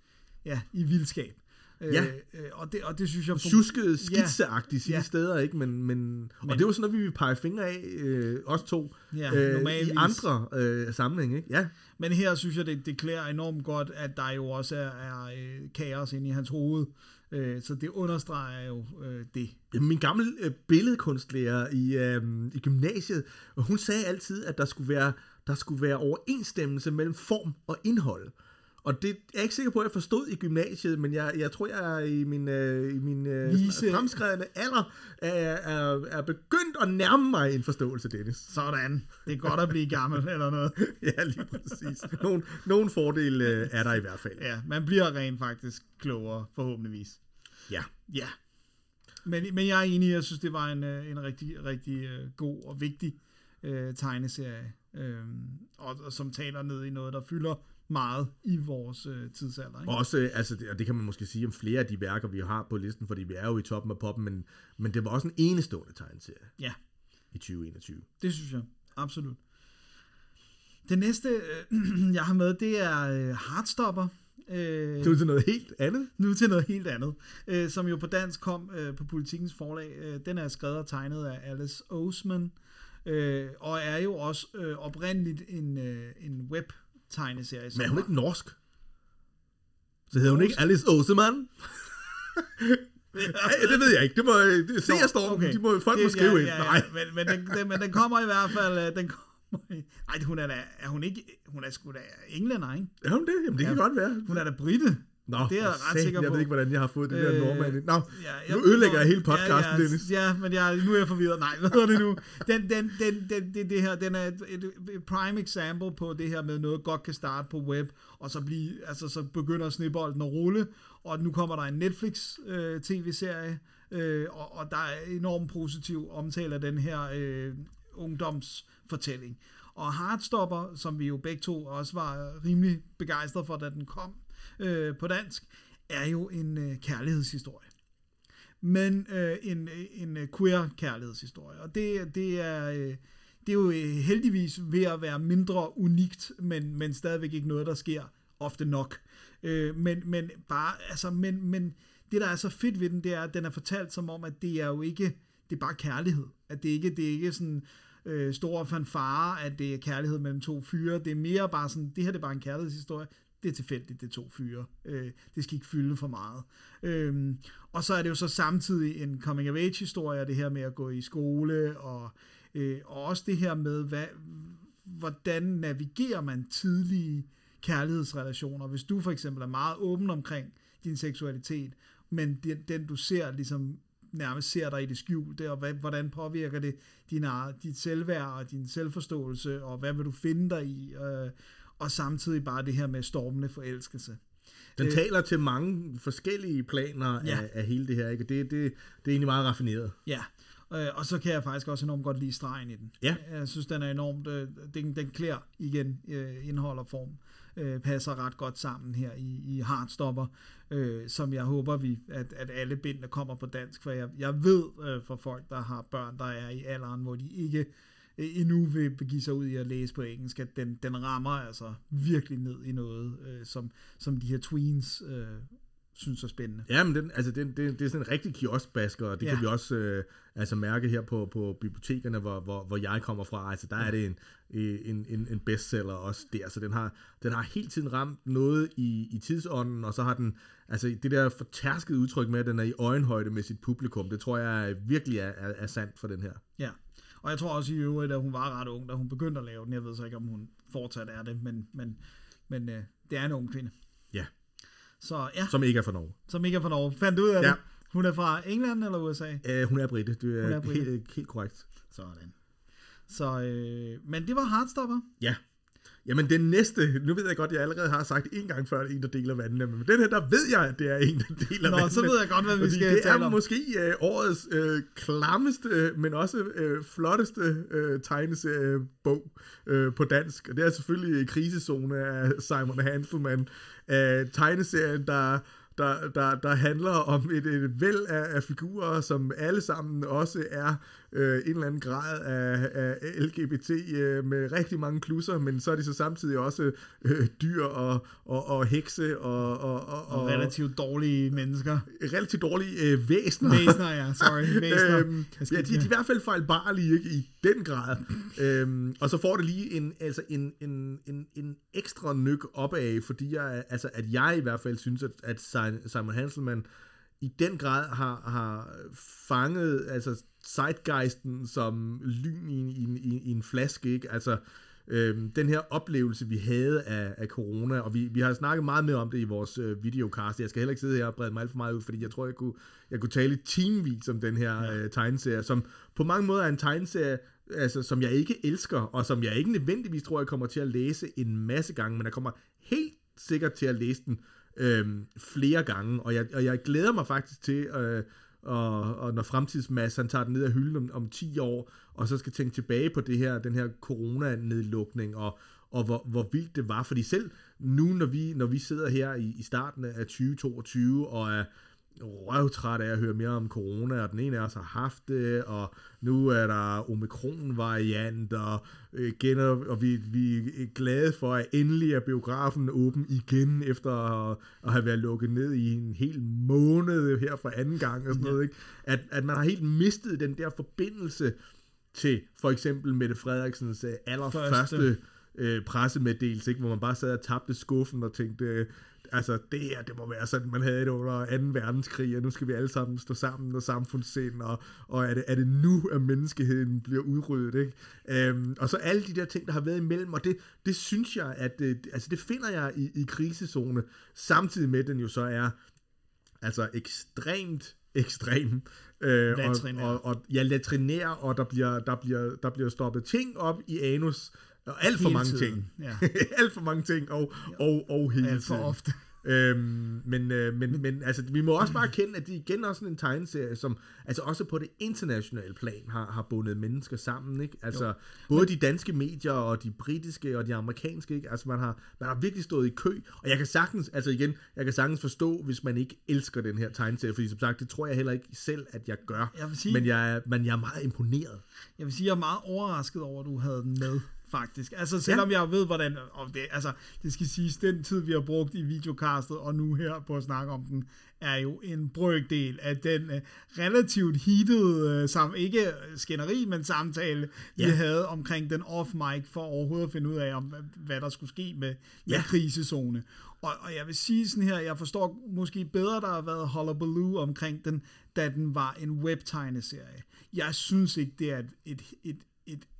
Speaker 3: ja, i vildskab. Øh,
Speaker 4: Ja.
Speaker 3: øh, og, det, og det synes jeg...
Speaker 4: Tjuskede, skitseagtigt ja.
Speaker 3: Ja.
Speaker 4: steder, ikke? Men, men, og det jo sådan noget, vi vil pege fingre af, øh, os to,
Speaker 3: Ja,
Speaker 4: øh, i andre øh, sammenhæng, ikke? Ja,
Speaker 3: Men her synes jeg, det, det klæder enormt godt, at der jo også er, er øh, kaos inde i hans hoved. Øh, så det understreger jo øh, det.
Speaker 4: Min gamle øh, billedkunstlærer i, øh, i gymnasiet, hun sagde altid, at der skulle være, der skulle være overensstemmelse mellem form og indhold. Og det er jeg ikke sikker på, at jeg forstod i gymnasiet, men jeg, jeg tror, jeg er i min, øh, i min øh,
Speaker 3: Vise-
Speaker 4: fremskredende alder er, er, er begyndt at nærme mig en forståelse, Dennis.
Speaker 3: Sådan. Det er godt at blive gammel eller noget.
Speaker 4: ja, lige præcis. Nogle, nogle fordele øh, er der i hvert fald.
Speaker 3: Ja, man bliver rent faktisk klogere, forhåbentligvis.
Speaker 4: Ja.
Speaker 3: Ja. Men, men jeg er enig, jeg synes, det var en, øh, en rigtig, rigtig øh, god og vigtig øh, tegneserie, øh, og, og som taler ned i noget, der fylder meget i vores øh, tidsalder. Ikke?
Speaker 4: Også, øh, altså, det, og det kan man måske sige om flere af de værker, vi har på listen, fordi vi er jo i toppen af poppen, men, men det var også en enestående tegneserie
Speaker 3: Ja,
Speaker 4: i 2021.
Speaker 3: det synes jeg. Absolut. Det næste, øh, jeg har med, det er øh, Heartstopper. Øh,
Speaker 4: Det er til noget helt andet.
Speaker 3: nu til noget helt andet, øh, som jo på dansk kom øh, på Politikens forlag. Øh, den er skrevet og tegnet af Alice Oseman, øh, og er jo også øh, oprindeligt en, øh, en web-tegneserie.
Speaker 4: Men er hun ikke norsk? Så hedder hun ikke Alice Oseman? Nej, det ved jeg ikke. Det må, det, se, jeg står, okay. de må, folk
Speaker 3: Det-
Speaker 4: må skrive
Speaker 3: ja,
Speaker 4: ind.
Speaker 3: ja, ja,
Speaker 4: Nej.
Speaker 3: Men, men, den, den, men den kommer i hvert fald... øh, Den kommer i, ej, hun er da... Er hun ikke... Hun er sgu da englænder, ikke?
Speaker 4: Er hun det? Jamen, det kan
Speaker 3: Ja.
Speaker 4: godt være.
Speaker 3: Hun er da britte.
Speaker 4: Nå,
Speaker 3: det er jeg ret sikker
Speaker 4: Jeg
Speaker 3: på.
Speaker 4: ved ikke, hvordan jeg har fået det der
Speaker 3: Øh,
Speaker 4: nordmand. ind. Nå,
Speaker 3: Ja,
Speaker 4: nu
Speaker 3: jeg-
Speaker 4: ødelægger jeg hele podcasten,
Speaker 3: ja, ja,
Speaker 4: Dennis.
Speaker 3: Ja, men jeg, nu er jeg forvirret. Nej, hvad hedder det nu? Den, den, den, den, det, det her, den er et, et, et prime example på det her med noget godt kan starte på web, og så, blive, altså, så begynder snebolden at rulle, og nu kommer der en Netflix øh, tv-serie, øh, og, og der er enormt positiv omtale af den her øh, ungdomsfortælling. Og Heartstopper, som vi jo begge to også var rimelig begejstrede for, da den kom øh, på dansk, er jo en øh, kærlighedshistorie men øh, en, øh, en øh, queer kærlighedshistorie. Og det, det, er, øh, det er jo øh, heldigvis ved at være mindre unikt, men, men stadigvæk ikke noget, der sker ofte nok. Øh, men, men bare, altså, men, men det, der er så fedt ved den, det er, at den er fortalt som om, at det er jo ikke, det er bare kærlighed. At det ikke, det er ikke sådan øh, store fanfare, at det er kærlighed mellem to fyre. Det er mere bare sådan, det her det er bare en kærlighedshistorie. Det er tilfældigt, det er to fyre. Øh, det skal ikke fylde for meget. Øhm, og så er det jo så samtidig en coming of age historie, det her med at gå i skole, og, øh, og også det her med, hvad, hvordan navigerer man tidlige kærlighedsrelationer. Hvis du for eksempel er meget åben omkring din seksualitet, men den, den du ser ligesom nærmest ser dig i det skjulte, og hvad, hvordan påvirker det din, dit selvværd og din selvforståelse, og hvad vil du finde dig i, øh, og samtidig bare det her med stormende forelskelse.
Speaker 4: Den
Speaker 3: Øh,
Speaker 4: taler til mange forskellige planer
Speaker 3: Ja.
Speaker 4: af, af hele det her, ikke? Det, det, det er egentlig meget raffineret.
Speaker 3: Ja, øh, og så kan jeg faktisk også enormt godt lide stregen i den.
Speaker 4: Ja.
Speaker 3: Jeg synes, den er enormt, øh, den, den klæder igen øh, indhold og form, øh, passer ret godt sammen her i, i Heartstopper, øh, som jeg håber, vi, at, at alle bindene kommer på dansk, for jeg, jeg ved øh, for folk, der har børn, der er i alderen, hvor de ikke endnu vil begive sig ud i at læse på engelsk, at den, den rammer altså virkelig ned i noget, øh, som, som de her tweens øh, synes er spændende.
Speaker 4: Ja, men den, altså, det, det, det er sådan en rigtig kioskbasker, og det
Speaker 3: Ja.
Speaker 4: kan vi også øh, altså mærke her på, på bibliotekerne, hvor, hvor, hvor jeg kommer fra. Altså, der er det en, en, en, en bestseller også der, så den har, den har hele tiden ramt noget i, i tidsånden, og så har den, altså det der fortærskede udtryk med, at den er i øjenhøjde med sit publikum, det tror jeg virkelig er, er, er sandt for den her.
Speaker 3: Ja, og jeg tror også i øvrigt, at hun var ret ung, da hun begyndte at lave den. Jeg ved så ikke, om hun fortsat er det, men, men, men øh, det er en ung kvinde.
Speaker 4: Ja,
Speaker 3: Så ja,
Speaker 4: som ikke er for Norge.
Speaker 3: som ikke er fra Norge. Fandt du ud af
Speaker 4: Ja.
Speaker 3: det? Hun er fra England eller USA?
Speaker 4: Uh, hun er britte, det er,
Speaker 3: Hun er
Speaker 4: er
Speaker 3: brite.
Speaker 4: helt, helt korrekt.
Speaker 3: Sådan. Så, øh, men det var Heartstopper.
Speaker 4: Ja. Jamen den næste, nu ved jeg godt, jeg allerede har sagt en gang før, at det er en, der deler vandene, men den her, der ved jeg, at det er en, der deler
Speaker 3: Nå,
Speaker 4: vandene.
Speaker 3: så ved jeg godt, hvad vi skal
Speaker 4: det
Speaker 3: tale
Speaker 4: er
Speaker 3: om.
Speaker 4: måske øh, årets øh, klammeste, men også øh, flotteste øh, tegneseriebog øh, på dansk. Og det er selvfølgelig Krisezone af Simon Hanselman. Øh, tegneserien, der der, der, der handler om et, et væld af, af figurer, som alle sammen også er øh, en eller anden grad af, af LGBT øh, med rigtig mange plusser, men så er de så samtidig også øh, dyr og, og, og hekse og, og, og,
Speaker 3: Og relativt dårlige mennesker.
Speaker 4: relativt dårlige øh, væsener.
Speaker 3: Væsner, ja, sorry. Væsner.
Speaker 4: Øhm, ja, de, de er i hvert fald fejlbarlige ikke, i den grad. øhm, og så får det lige en, altså en, en, en, en ekstra nyk opad, fordi jeg, altså, at jeg i hvert fald synes, at, at Simon- Simon Hanselman i den grad har, har fanget altså zeitgeisten som lyn i, en- i, i, i en flaske. Ikke? Altså, øhm, den her oplevelse, vi havde af, af corona, og vi, vi har snakket meget mere om det i vores øh, videocast. Jeg skal heller ikke sidde her og brede mig alt for meget ud, fordi jeg tror, jeg kunne, jeg kunne tale timevis om den her ja. øh, tegneserie, som på mange måder er en tegneserie, altså, som jeg ikke elsker, og som jeg ikke nødvendigvis tror, jeg kommer til at læse en masse gange, men jeg kommer helt sikkert til at læse den øh, flere gange, og jeg, og jeg glæder mig faktisk til, øh, og, og når fremtidsmass, han tager den ned af hylden om, om 10 år, og så skal tænke tilbage på det her, den her coronanedlukning, og, og hvor, hvor vildt det var, fordi selv nu, når vi, når vi sidder her i, i starten af 2022, og er røvtræt af at høre mere om corona, og den ene af os har haft det, og nu er der omikron-variant, og, øh, igen, og vi, vi er glade for, at endelig er biografen åben igen, efter at, at have været lukket ned i en hel måned her for anden gang, og sådan noget, ikke? At, at man har helt mistet den der forbindelse til for eksempel Mette Frederiksens øh, allerførste
Speaker 3: Første.
Speaker 4: øh, pressemeddelelse, ikke? hvor man bare sad og tabte skuffen og tænkte, øh, altså det her, det må være sådan, man havde det under 2. verdenskrig, og nu skal vi alle sammen stå sammen og samfundssind, og, og er, det, er det nu, at menneskeheden bliver udryddet, ikke? Øhm, og så alle de der ting, der har været imellem, og det, det synes jeg, at det, altså det finder jeg i, i krisezone, samtidig med, at den jo så er altså ekstremt ekstrem. Øh, og, og, og, ja, latrinær, og der bliver, der, bliver, der bliver stoppet ting op i anus, og alt for
Speaker 3: Hele
Speaker 4: mange
Speaker 3: tiden,
Speaker 4: ting.
Speaker 3: ja.
Speaker 4: alt for mange ting, og, og, og hele
Speaker 3: Alt for
Speaker 4: tiden.
Speaker 3: ofte.
Speaker 4: Øhm, men, øh, men, men altså, vi må også bare erkende, at det igen er sådan en tegneserie, som altså også på det internationale plan har, har bundet mennesker sammen. Ikke? Altså, jo. både de danske medier og de britiske og de amerikanske. Ikke? Altså, man har, man har virkelig stået i kø, og jeg kan sagtens, altså igen, jeg kan sagtens forstå, hvis man ikke elsker den her tegneserie, fordi som sagt, det tror jeg heller ikke selv, at jeg gør.
Speaker 3: Jeg sige-
Speaker 4: men, jeg er, men jeg er meget imponeret.
Speaker 3: Jeg vil sige, jeg er meget overrasket over, at du havde den med, faktisk. Altså, selvom ja. jeg ved, hvordan... Og det, altså, det skal siges, den tid, vi har brugt i videocastet, og nu her på at snakke om den, er jo en brøkdel af den uh, relativt heated, uh, sam, ikke skænderi, men samtale, vi
Speaker 4: Ja.
Speaker 3: havde omkring den off-mic, for overhovedet at finde ud af, om, hvad der skulle ske med, med
Speaker 4: Ja.
Speaker 3: krisezone. Og, og jeg vil sige sådan her, jeg forstår måske bedre, der har været hullabaloo omkring den, da den var en webtegneserie. Jeg synes ikke, det er et, et, et,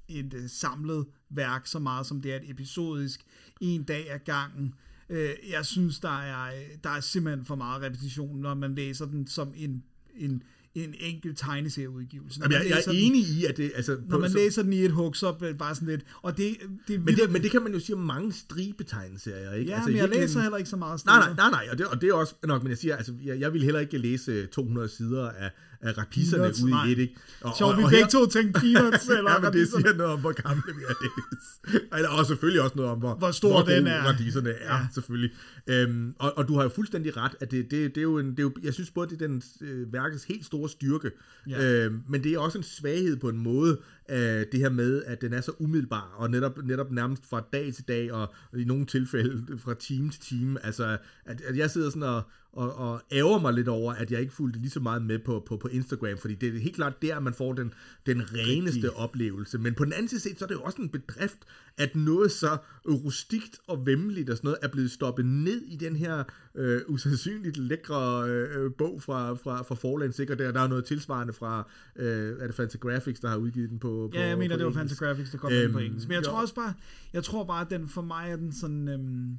Speaker 3: et, et samlet værk så meget, som det er et episodisk, en dag ad gangen. Øh, Jeg synes, der er, der er simpelthen for meget repetition, når man læser den som en, en, en enkelt tegneserieudgivelse.
Speaker 4: Jamen, jeg, jeg er
Speaker 3: den-
Speaker 4: enig i, at det... Altså,
Speaker 3: Når man
Speaker 4: så-
Speaker 3: læser den i et hug, så er det bare sådan lidt... Og det, det
Speaker 4: men, det, men det kan man jo sige om mange stribetegneserier, ikke?
Speaker 3: Ja,
Speaker 4: altså,
Speaker 3: men jeg
Speaker 4: virkeligheden-
Speaker 3: læser heller ikke så meget
Speaker 4: Nej,
Speaker 3: striber.
Speaker 4: nej, nej, nej, og det, og det er også nok, men jeg siger, altså, jeg, jeg vil heller ikke læse 200 sider af, af rapisserne
Speaker 3: Peanuts,
Speaker 4: ud
Speaker 3: nej.
Speaker 4: i et, ikke? Og,
Speaker 3: Sjovt, vi
Speaker 4: og
Speaker 3: begge
Speaker 4: her-
Speaker 3: to tænkte peanuts, eller
Speaker 4: ja, men det siger noget om, hvor gamle vi er, Dennis. Eller, og selvfølgelig også noget om, hvor,
Speaker 3: Hvor stor
Speaker 4: hvor
Speaker 3: den er.
Speaker 4: radisserne er,
Speaker 3: ja.
Speaker 4: selvfølgelig. Øhm, og, og du har jo fuldstændig ret, at det, det, det, er jo en, det er jo, jeg synes både, det er den øh, værkets helt store styrke,
Speaker 3: Ja.
Speaker 4: øhm, men det er også en svaghed på en måde, øh, det her med, at den er så umiddelbar, og netop, netop nærmest fra dag til dag, og i nogle tilfælde fra time til time, altså, at, at jeg sidder sådan og, og, og ærger mig lidt over, at jeg ikke fulgte lige så meget med på, på, på Instagram, fordi det er helt klart der, man får den, den reneste
Speaker 3: Rigtig.
Speaker 4: oplevelse. Men på den anden side set, så er det jo også en bedrift, at noget så rustikt og vemmeligt og sådan noget, er blevet stoppet ned i den her øh, usandsynligt lækre øh, bog fra, fra, fra forlagen sikkert. Der, der er noget tilsvarende fra, øh, er det Fantagraphics, der har udgivet den på, på
Speaker 3: Ja, jeg mener, det var. Fantagraphics, der kom øhm,
Speaker 4: Øhm,
Speaker 3: på engelsk. Men jeg
Speaker 4: jo.
Speaker 3: tror også bare, jeg tror bare, at den for mig er den sådan... Øhm,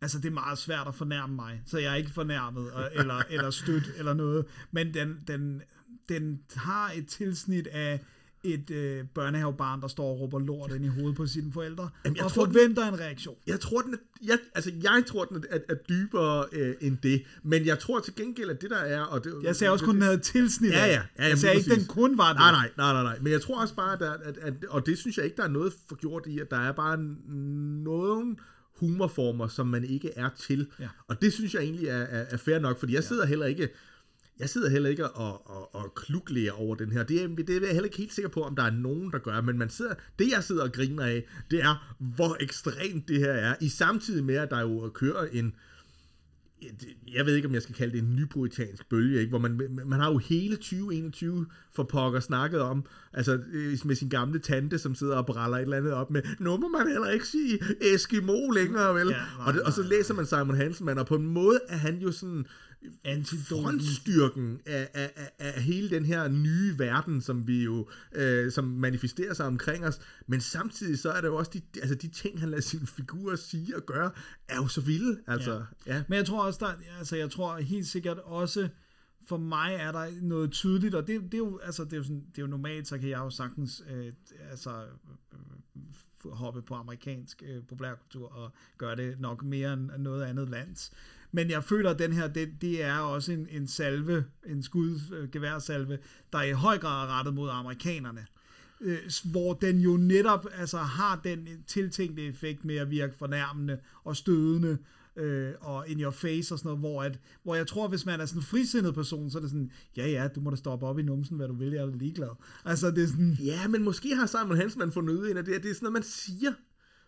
Speaker 3: altså, det er meget svært at fornærme mig, så jeg er ikke fornærmet, og, eller, eller stødt, eller noget. Men den, den, den har et tilsnit af et øh, børnehavebarn, der står og råber lort ind i hovedet på sine forældre,
Speaker 4: Jamen, jeg
Speaker 3: og
Speaker 4: tror, den-
Speaker 3: forventer en reaktion.
Speaker 4: Jeg tror, den er, jeg, altså, jeg tror, den er, er, er dybere øh, end det. Men jeg tror til gengæld, at det der er... Og det,
Speaker 3: Jeg sagde også kun, den havde tilsnit
Speaker 4: Ja, ja. ja
Speaker 3: jeg
Speaker 4: jamen,
Speaker 3: sagde
Speaker 4: lige
Speaker 3: ikke, den kun var det.
Speaker 4: Nej, nej, nej, nej, nej. Men jeg tror også bare, at, der, at, at, og det synes jeg ikke, der er noget forgjort i, at der er bare nogle humorformer, som man ikke er til.
Speaker 3: Ja.
Speaker 4: Og det synes jeg egentlig er, er, er fair nok, fordi jeg sidder heller ikke... Jeg sidder heller ikke og, og, og kluklærer over den her. Det er, det er jeg heller ikke helt sikker på, om der er nogen, der gør. Men man sidder, det, jeg sidder og griner af, det er, hvor ekstremt det her er. I samtidig med, at der jo kører en, jeg ved ikke, om jeg skal kalde det en nypuritansk bølge, ikke? hvor man, man har jo hele 2021 for pokker snakket om, altså øh, med sin gamle tante, som sidder og bræller et eller andet op med, nu må man heller ikke sige Eskimo længere, vel?
Speaker 3: Ja, nej,
Speaker 4: og, det, og så læser man Simon Hansen, man, og på en måde er han jo sådan
Speaker 3: Antidoten.
Speaker 4: frontstyrken af, af, af, af hele den her nye verden, som vi jo, øh, som manifesterer sig omkring os, men samtidig så er der jo også de, altså de ting, han lader sine figurer sige og gøre, er jo så vilde, altså, ja. ja.
Speaker 3: Men jeg tror også, der, altså jeg tror helt sikkert også, for mig er der noget tydeligt, og det, det er jo, altså det er jo, sådan, det er jo normalt, så kan jeg jo sagtens, øh, altså øh, hoppe på amerikansk øh, populærkultur og gøre det nok mere end noget andet lands. Men jeg føler, at den her, det, det er også en, en salve, en skudgeværsalve, øh, geværsalve, der i høj grad er rettet mod amerikanerne. Øh, hvor den jo netop altså, har den tiltænkte effekt med at virke fornærmende og stødende, øh, og in your face og sådan noget, hvor, at, hvor jeg tror, hvis man er sådan en frisindet person, så er det sådan, ja ja, du må da stoppe op i numsen, hvad du vil, jeg er ligeglad. Altså det er sådan...
Speaker 4: Ja, men måske har Simon Hansman fundet ud af det, det er sådan noget, man siger.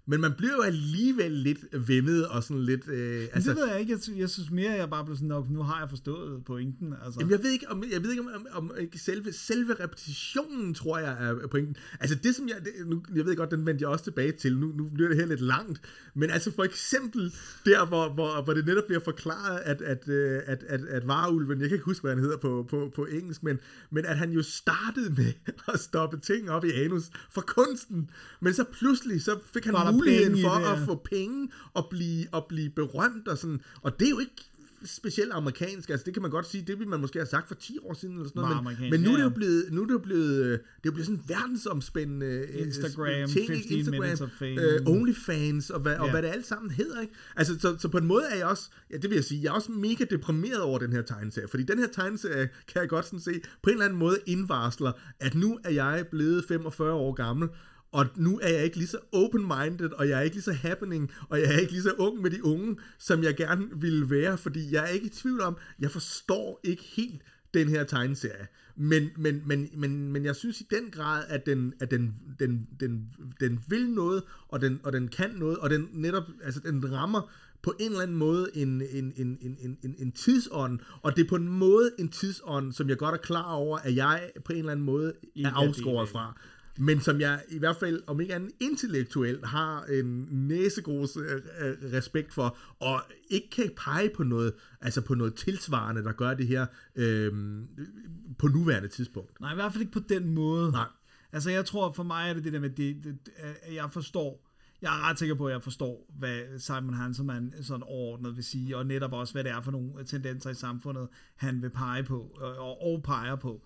Speaker 4: Men man bliver jo alligevel lidt vemmet og sådan lidt... Øh,
Speaker 3: altså, det ved jeg ikke. Jeg, jeg synes mere, at jeg bare blev sådan, nok, nu har jeg forstået pointen. Altså.
Speaker 4: Jamen, jeg ved ikke, om, jeg ved ikke, om, om, om selve, selve repetitionen, tror jeg, er pointen. Altså det, som jeg... Det, nu, jeg ved godt, den vendte jeg også tilbage til. Nu, nu bliver det her lidt langt. Men altså for eksempel der, hvor, hvor, hvor det netop bliver forklaret, at, at, at, at, at, at varulven, jeg kan ikke huske, hvad han hedder på, på, på engelsk, men, men at han jo startede med at stoppe ting op i anus for kunsten. Men så pludselig, så fik han muligheden for det, ja. at få penge og blive, og blive berømt og sådan. Og det er jo ikke specielt amerikansk, altså det kan man godt sige, det ville man måske have sagt for 10 år siden eller sådan noget, men, men nu er det jo blevet, nu er det jo blevet, det er jo blevet sådan verdensomspændende
Speaker 3: øh, Instagram, ting, 15 Instagram, minutes of fame.
Speaker 4: Øh, OnlyFans og hvad, yeah. og hvad det alt sammen hedder, ikke? Altså, så, så på en måde er jeg også, ja, det vil jeg sige, jeg er også mega deprimeret over den her tegneserie, fordi den her tegneserie, kan jeg godt sådan se, på en eller anden måde indvarsler, at nu er jeg blevet 45 år gammel, og nu er jeg ikke lige så open-minded, og jeg er ikke lige så happening, og jeg er ikke lige så ung med de unge, som jeg gerne ville være, fordi jeg er ikke i tvivl om, jeg forstår ikke helt den her tegneserie. Men, men, men, men, men jeg synes i den grad, at den, at den, den, den, den vil noget, og den, og den kan noget, og den netop, altså den rammer på en eller anden måde en, en, en, en, en, en tidsånd, og det er på en måde en tidsånd, som jeg godt er klar over, at jeg på en eller anden måde er afskåret fra men som jeg i hvert fald, om ikke andet intellektuelt, har en næsegros øh, øh, respekt for, og ikke kan pege på noget, altså på noget tilsvarende, der gør det her øh, på nuværende tidspunkt.
Speaker 3: Nej, i hvert fald ikke på den måde.
Speaker 4: Nej.
Speaker 3: Altså jeg tror, for mig er det det der med, det, det, at jeg forstår, jeg er ret sikker på, at jeg forstår, hvad Simon Hanselman sådan overordnet vil sige, og netop også, hvad det er for nogle tendenser i samfundet, han vil pege på, og, og peger på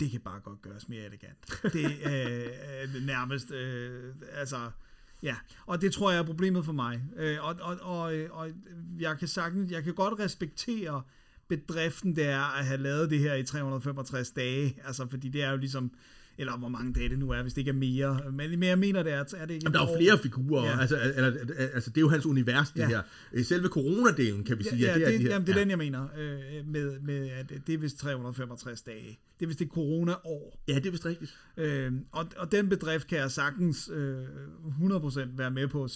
Speaker 3: det kan bare godt gøres mere elegant. Det er øh, nærmest, øh, altså, ja, og det tror jeg er problemet for mig. Øh, og, og, og, og jeg kan sagtens, jeg kan godt respektere bedriften, det er at have lavet det her i 365 dage, altså, fordi det er jo ligesom, eller hvor mange dage det nu er, hvis det ikke er mere. Men, jeg mener, det er, er det ikke
Speaker 4: Jamen, der er jo flere figurer, ja. altså, eller, altså det er jo hans univers, det ja. her. Selve coronadelen, kan vi sige.
Speaker 3: Ja,
Speaker 4: ja det,
Speaker 3: det,
Speaker 4: er, de her,
Speaker 3: jamen, det er ja. den, jeg mener, øh, med, med, at det er vist 365 dage. Det er vist det corona-år.
Speaker 4: Ja, det er vist rigtigt.
Speaker 3: Øh, og, og den bedrift kan jeg sagtens øh, 100% være med på,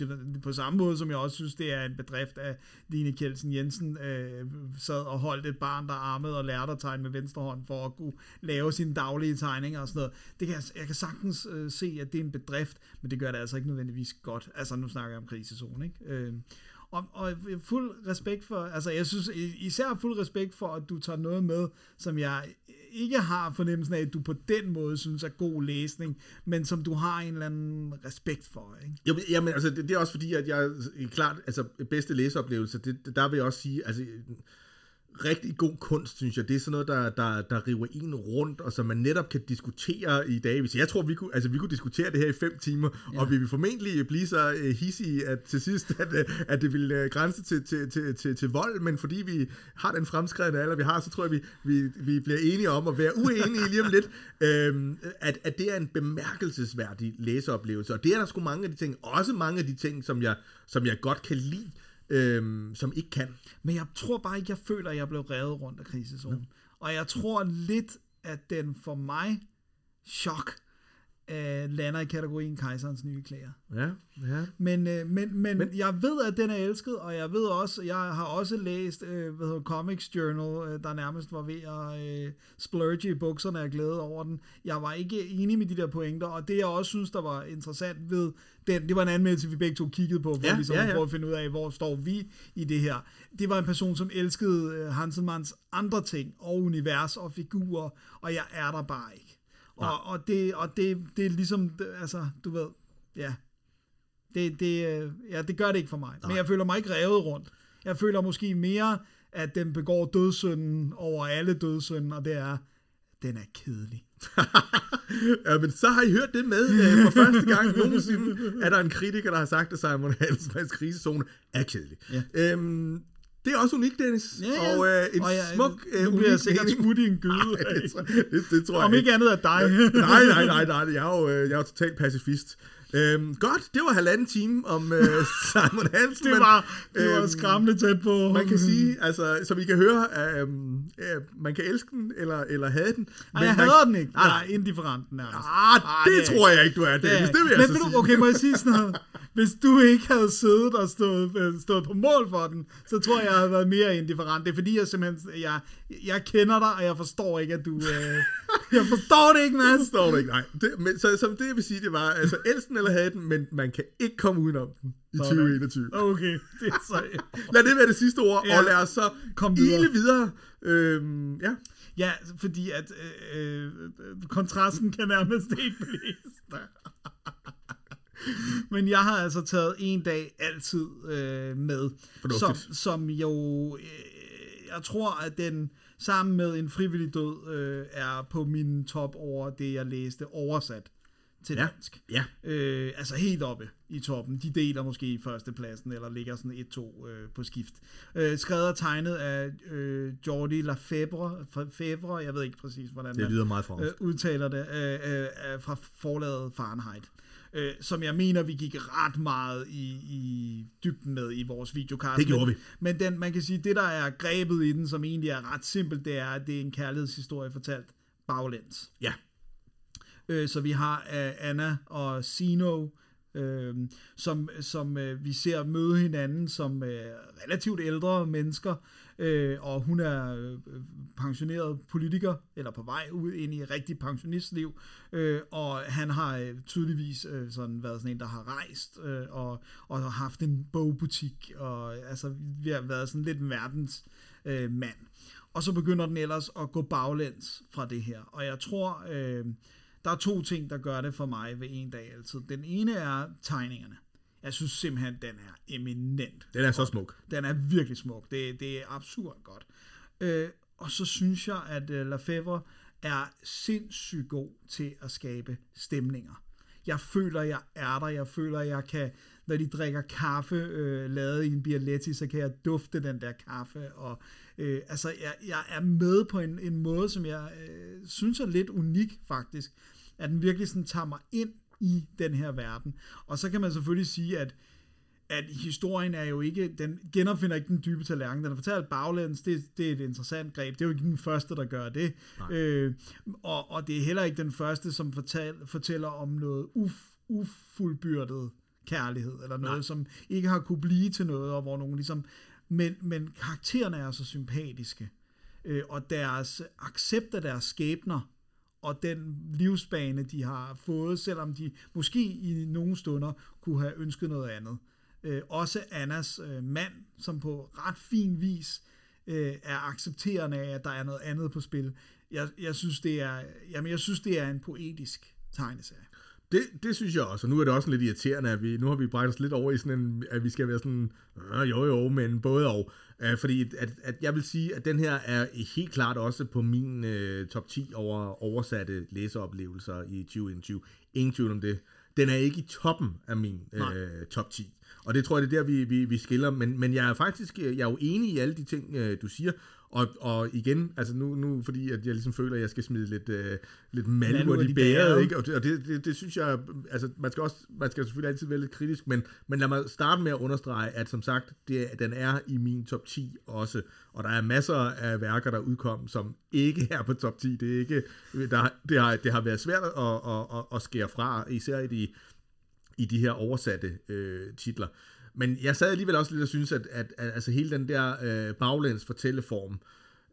Speaker 3: på samme måde, som jeg også synes, det er en bedrift af Line Kjeldsen Jensen, øh, sad og holdt et barn, der armede og lærte at tegne med venstre hånd, for at kunne lave sine daglige tegninger og sådan noget. Det kan jeg, jeg kan sagtens øh, se, at det er en bedrift, men det gør det altså ikke nødvendigvis godt. Altså, nu snakker jeg om krisezone, ikke? Øh, og, og fuld respekt for, altså jeg synes især fuld respekt for, at du tager noget med, som jeg ikke har fornemmelsen af, at du på den måde synes er god læsning, men som du har en eller anden respekt for, ikke?
Speaker 4: Jamen, jamen altså det, det er også fordi, at jeg klart, altså bedste læseoplevelse, det, der vil jeg også sige, altså rigtig god kunst, synes jeg. Det er sådan noget, der, der, der river en rundt, og som man netop kan diskutere i dag. Jeg tror, vi kunne, altså, vi kunne diskutere det her i fem timer, ja. og vi vil formentlig blive så uh, hissige at, til sidst, at, uh, at det vil uh, grænse til, til, til, til, til vold, men fordi vi har den fremskredende alder, vi har, så tror jeg, vi, vi, vi bliver enige om at være uenige lige om lidt, uh, at, at det er en bemærkelsesværdig læseoplevelse, og det er der sgu mange af de ting, også mange af de ting, som jeg, som jeg godt kan lide, øhm, som ikke kan.
Speaker 3: Men jeg tror bare ikke, jeg føler, at jeg blev revet rundt af krisezonen. Ja. Og jeg tror lidt, at den for mig chok øh, lander i kategorien kejserens nye klæder.
Speaker 4: Ja, ja.
Speaker 3: Men, øh, men, men,
Speaker 4: Men-
Speaker 3: jeg ved, at den er elsket, og jeg ved også, jeg har også læst øh, hvad hedder, Comics Journal, øh, der nærmest var ved at øh, splurge i bukserne af glæde over den. Jeg var ikke enig med de der pointer, og det jeg også synes, der var interessant ved den, det var en anmeldelse, vi begge to kiggede på, for
Speaker 4: Ja,
Speaker 3: ligesom
Speaker 4: ja,
Speaker 3: at
Speaker 4: ja.
Speaker 3: prøve at finde ud af, hvor står vi i det her. Det var en person, som elskede øh, Hanselmans andre ting, og univers og figurer, og jeg er der bare ikke. Og, og, det, og det, det er ligesom, altså, du ved, ja, det, det, øh, ja, det gør det ikke for mig. Nej. Men jeg føler mig ikke revet rundt. Jeg føler måske mere, at den begår dødssynden over alle dødssynden, og det er, den er kedelig.
Speaker 4: ja, men så har I hørt det med øh, for første gang nogensinde, er der en kritiker, der har sagt, at Simon Hansmans krisezone er kedelig.
Speaker 3: Ja.
Speaker 4: Øhm, det er også unikt, Dennis.
Speaker 3: Ja, ja.
Speaker 4: Og øh, en
Speaker 3: og jeg,
Speaker 4: smuk, øh,
Speaker 3: Nu bliver jeg sikkert skudt i en gyde.
Speaker 4: Ej, det, tror- det, det tror jeg
Speaker 3: Om ikke andet af dig.
Speaker 4: nej, nej, nej, nej, jeg er jo, øh, jeg er jo totalt pacifist. Øhm, godt, det var halvanden time om øh, Simon Hansen.
Speaker 3: det
Speaker 4: men,
Speaker 3: var, det var
Speaker 4: øhm,
Speaker 3: skræmmende tæt på.
Speaker 4: Man kan sige, altså, som I kan høre, øh, øh, man kan elske den, eller, eller have den.
Speaker 3: Ej, jeg
Speaker 4: man,
Speaker 3: hader den ikke.
Speaker 4: Nej,
Speaker 3: Jeg er indifferent nærmest.
Speaker 4: Ah, det,
Speaker 3: det er
Speaker 4: tror jeg ikke, du er, Dennis. Det, vil jeg
Speaker 3: Men
Speaker 4: så
Speaker 3: du,
Speaker 4: sige.
Speaker 3: okay, må jeg sige sådan noget? Hvis du ikke havde siddet og stået, øh, stået på mål for den, så tror jeg, jeg havde været mere indifferent. Det er fordi, jeg simpelthen, jeg, jeg kender dig, og jeg forstår ikke, at du, øh, jeg forstår det ikke,
Speaker 4: Det
Speaker 3: Mads.
Speaker 4: står der ikke, nej. Det, men, så, som det jeg vil sige, det var, altså, elsk den eller have den, men man kan ikke komme udenom den i
Speaker 3: Sådan.
Speaker 4: 2021.
Speaker 3: Okay, det er så...
Speaker 4: Lad det være det sidste ord,
Speaker 3: Ja.
Speaker 4: og lad os så
Speaker 3: Kom videre.
Speaker 4: ile videre. Øhm, ja.
Speaker 3: Ja, fordi at øh, øh, kontrasten kan nærmest ikke blive større. Men jeg har altså taget en dag altid øh, med, som, som jo, øh, jeg tror, at den sammen med en frivillig død øh, er på min top over det, jeg læste oversat til
Speaker 4: Ja.
Speaker 3: dansk.
Speaker 4: Ja.
Speaker 3: Øh, altså helt oppe i toppen. De deler måske førstepladsen, eller ligger sådan 1-2 øh, på skift. Øh, skrevet og tegnet af øh, Jordi Lafebre, Febvre, jeg ved ikke præcis, hvordan
Speaker 4: Det
Speaker 3: man
Speaker 4: lyder meget fransk.
Speaker 3: øh, udtaler det, øh, øh, fra forlaget Fahrenheit. Øh, som jeg mener, vi gik ret meget i, i dybden med i vores videocast.
Speaker 4: Det gjorde
Speaker 3: men,
Speaker 4: vi.
Speaker 3: Men den, man kan sige, det der er grebet i den, som egentlig er ret simpelt, det er, at det er en kærlighedshistorie fortalt baglæns.
Speaker 4: Ja.
Speaker 3: Øh, så vi har uh, Anna og Sino, øh, som, som øh, vi ser møde hinanden som øh, relativt ældre mennesker, øh, og hun er øh, pensioneret politiker, eller på vej ud ind i et rigtigt pensionistliv, øh, og han har øh, tydeligvis øh, sådan været sådan en, der har rejst, øh, og, og har haft en bogbutik, og altså, vi har været sådan lidt en verdens øh, mand. Og så begynder den ellers at gå baglæns fra det her, og jeg tror... Øh, der er to ting, der gør det for mig ved en dag altid. Den ene er tegningerne. Jeg synes simpelthen, den er eminent.
Speaker 4: Den er så smuk.
Speaker 3: Den er virkelig smuk. Det, det er absurd godt. Øh, og så synes jeg, at uh, Lafevre er sindssygt god til at skabe stemninger. Jeg føler, jeg er der. Jeg føler, jeg kan, når de drikker kaffe øh, lavet i en Bialetti, så kan jeg dufte den der kaffe. Og, øh, altså, jeg, jeg er med på en, en måde, som jeg øh, synes er lidt unik, faktisk. At den virkelig sådan tager mig ind i den her verden. Og så kan man selvfølgelig sige, at at historien er jo ikke, den genopfinder ikke den dybe tallerken, den er fortalt baglæns, det, det er et interessant greb, det er jo ikke den første, der gør det, øh, og, og det er heller ikke den første, som fortal, fortæller om noget uf, ufuldbyrdet kærlighed, eller noget, Nej. som ikke har kunne blive til noget, og hvor nogen ligesom, men, men karaktererne er så sympatiske, øh, og deres accept af deres skæbner, og den livsbane, de har fået, selvom de måske i nogle stunder kunne have ønsket noget andet. Øh, også Annas øh, mand, som på ret fin vis øh, er accepterende af, at der er noget andet på spil. Jeg, jeg, synes, det er, jamen, jeg synes, det er en poetisk tegneserie.
Speaker 4: Det, det synes jeg også, og nu er det også lidt irriterende, at vi, nu har vi bragt os lidt over i sådan en, at vi skal være sådan, øh, jo jo, men både og. Øh, fordi at, at jeg vil sige, at den her er helt klart også på min øh, top 10 over oversatte læseoplevelser i 2021. Ingen tvivl om det. Den er ikke i toppen af min øh, top 10. Og det tror jeg, det er der, vi, vi, vi skiller. Men, men jeg er faktisk jeg er jo enig i alle de ting, øh, du siger. Og, og igen, altså nu, nu fordi at jeg ligesom føler, at jeg skal smide lidt, øh, lidt
Speaker 3: Malurt i
Speaker 4: bæret, ikke? og, det, og det, det, det, synes jeg, altså man skal også, man skal selvfølgelig altid være lidt kritisk, men, men lad mig starte med at understrege, at som sagt, det, den er i min top 10 også, og der er masser af værker, der udkom, som ikke er på top 10, det er ikke, der, det, har, det har været svært at, at, at, at skære fra, især i de, i de her oversatte øh, titler. Men jeg sad alligevel også lidt og synes, at, at, at altså hele den der øh, baglæns fortælleform,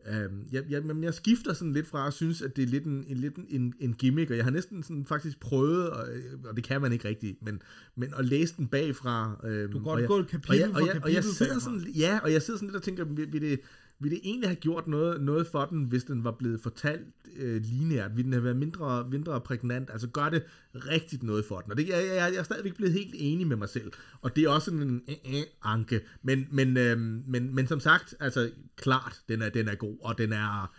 Speaker 4: øh, jeg, jeg, men jeg skifter sådan lidt fra at synes, at det er lidt en, en, lidt en, en gimmick, og jeg har næsten sådan faktisk prøvet, og, og det kan man ikke rigtigt, men, men at læse den bagfra. Øh,
Speaker 3: Du kan
Speaker 4: og
Speaker 3: godt
Speaker 4: jeg,
Speaker 3: gå kapitel
Speaker 4: og jeg, og jeg, og jeg
Speaker 3: kapitel
Speaker 4: sidder
Speaker 3: bagfra.
Speaker 4: sådan, ja, og jeg sidder sådan lidt og tænker, vil, vil det, vil det egentlig have gjort noget, noget for den, hvis den var blevet fortalt øh, lineært? Vil den have været mindre, mindre prægnant? Altså gør det rigtigt noget for den? Og det, jeg, jeg, jeg er stadigvæk blevet helt enig med mig selv. Og det er også sådan en øh, øh, anke. Men, men, øh, men, men som sagt, altså klart, den er, den er god, og den er,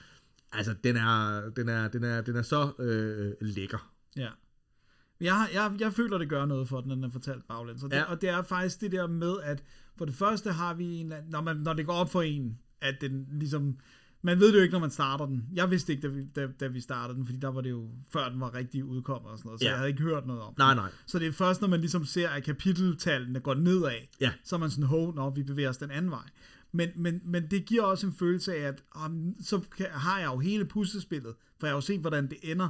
Speaker 4: altså, den er, den er, den er, den er så øh, lækker.
Speaker 3: Ja. Jeg, har- jeg, jeg føler, det gør noget for den, den er fortalt baglæns. Og det,
Speaker 4: Ja.
Speaker 3: og det er faktisk det der med, at for det første har vi en, når, man, når det går op for en, at den ligesom, man ved det jo ikke, når man starter den. Jeg vidste ikke, da vi, da, da vi startede den, fordi der var det jo, før den var rigtig udkommet og sådan noget, så
Speaker 4: Ja.
Speaker 3: jeg havde ikke hørt noget om
Speaker 4: Nej, nej.
Speaker 3: Så det er først, når man ligesom ser, at kapiteltallene går nedad,
Speaker 4: Ja.
Speaker 3: så er man sådan, hov, nå, vi bevæger os den anden vej. Men, men, men det giver også en følelse af, at um, så har jeg jo hele puslespillet, for jeg har jo set, hvordan det ender.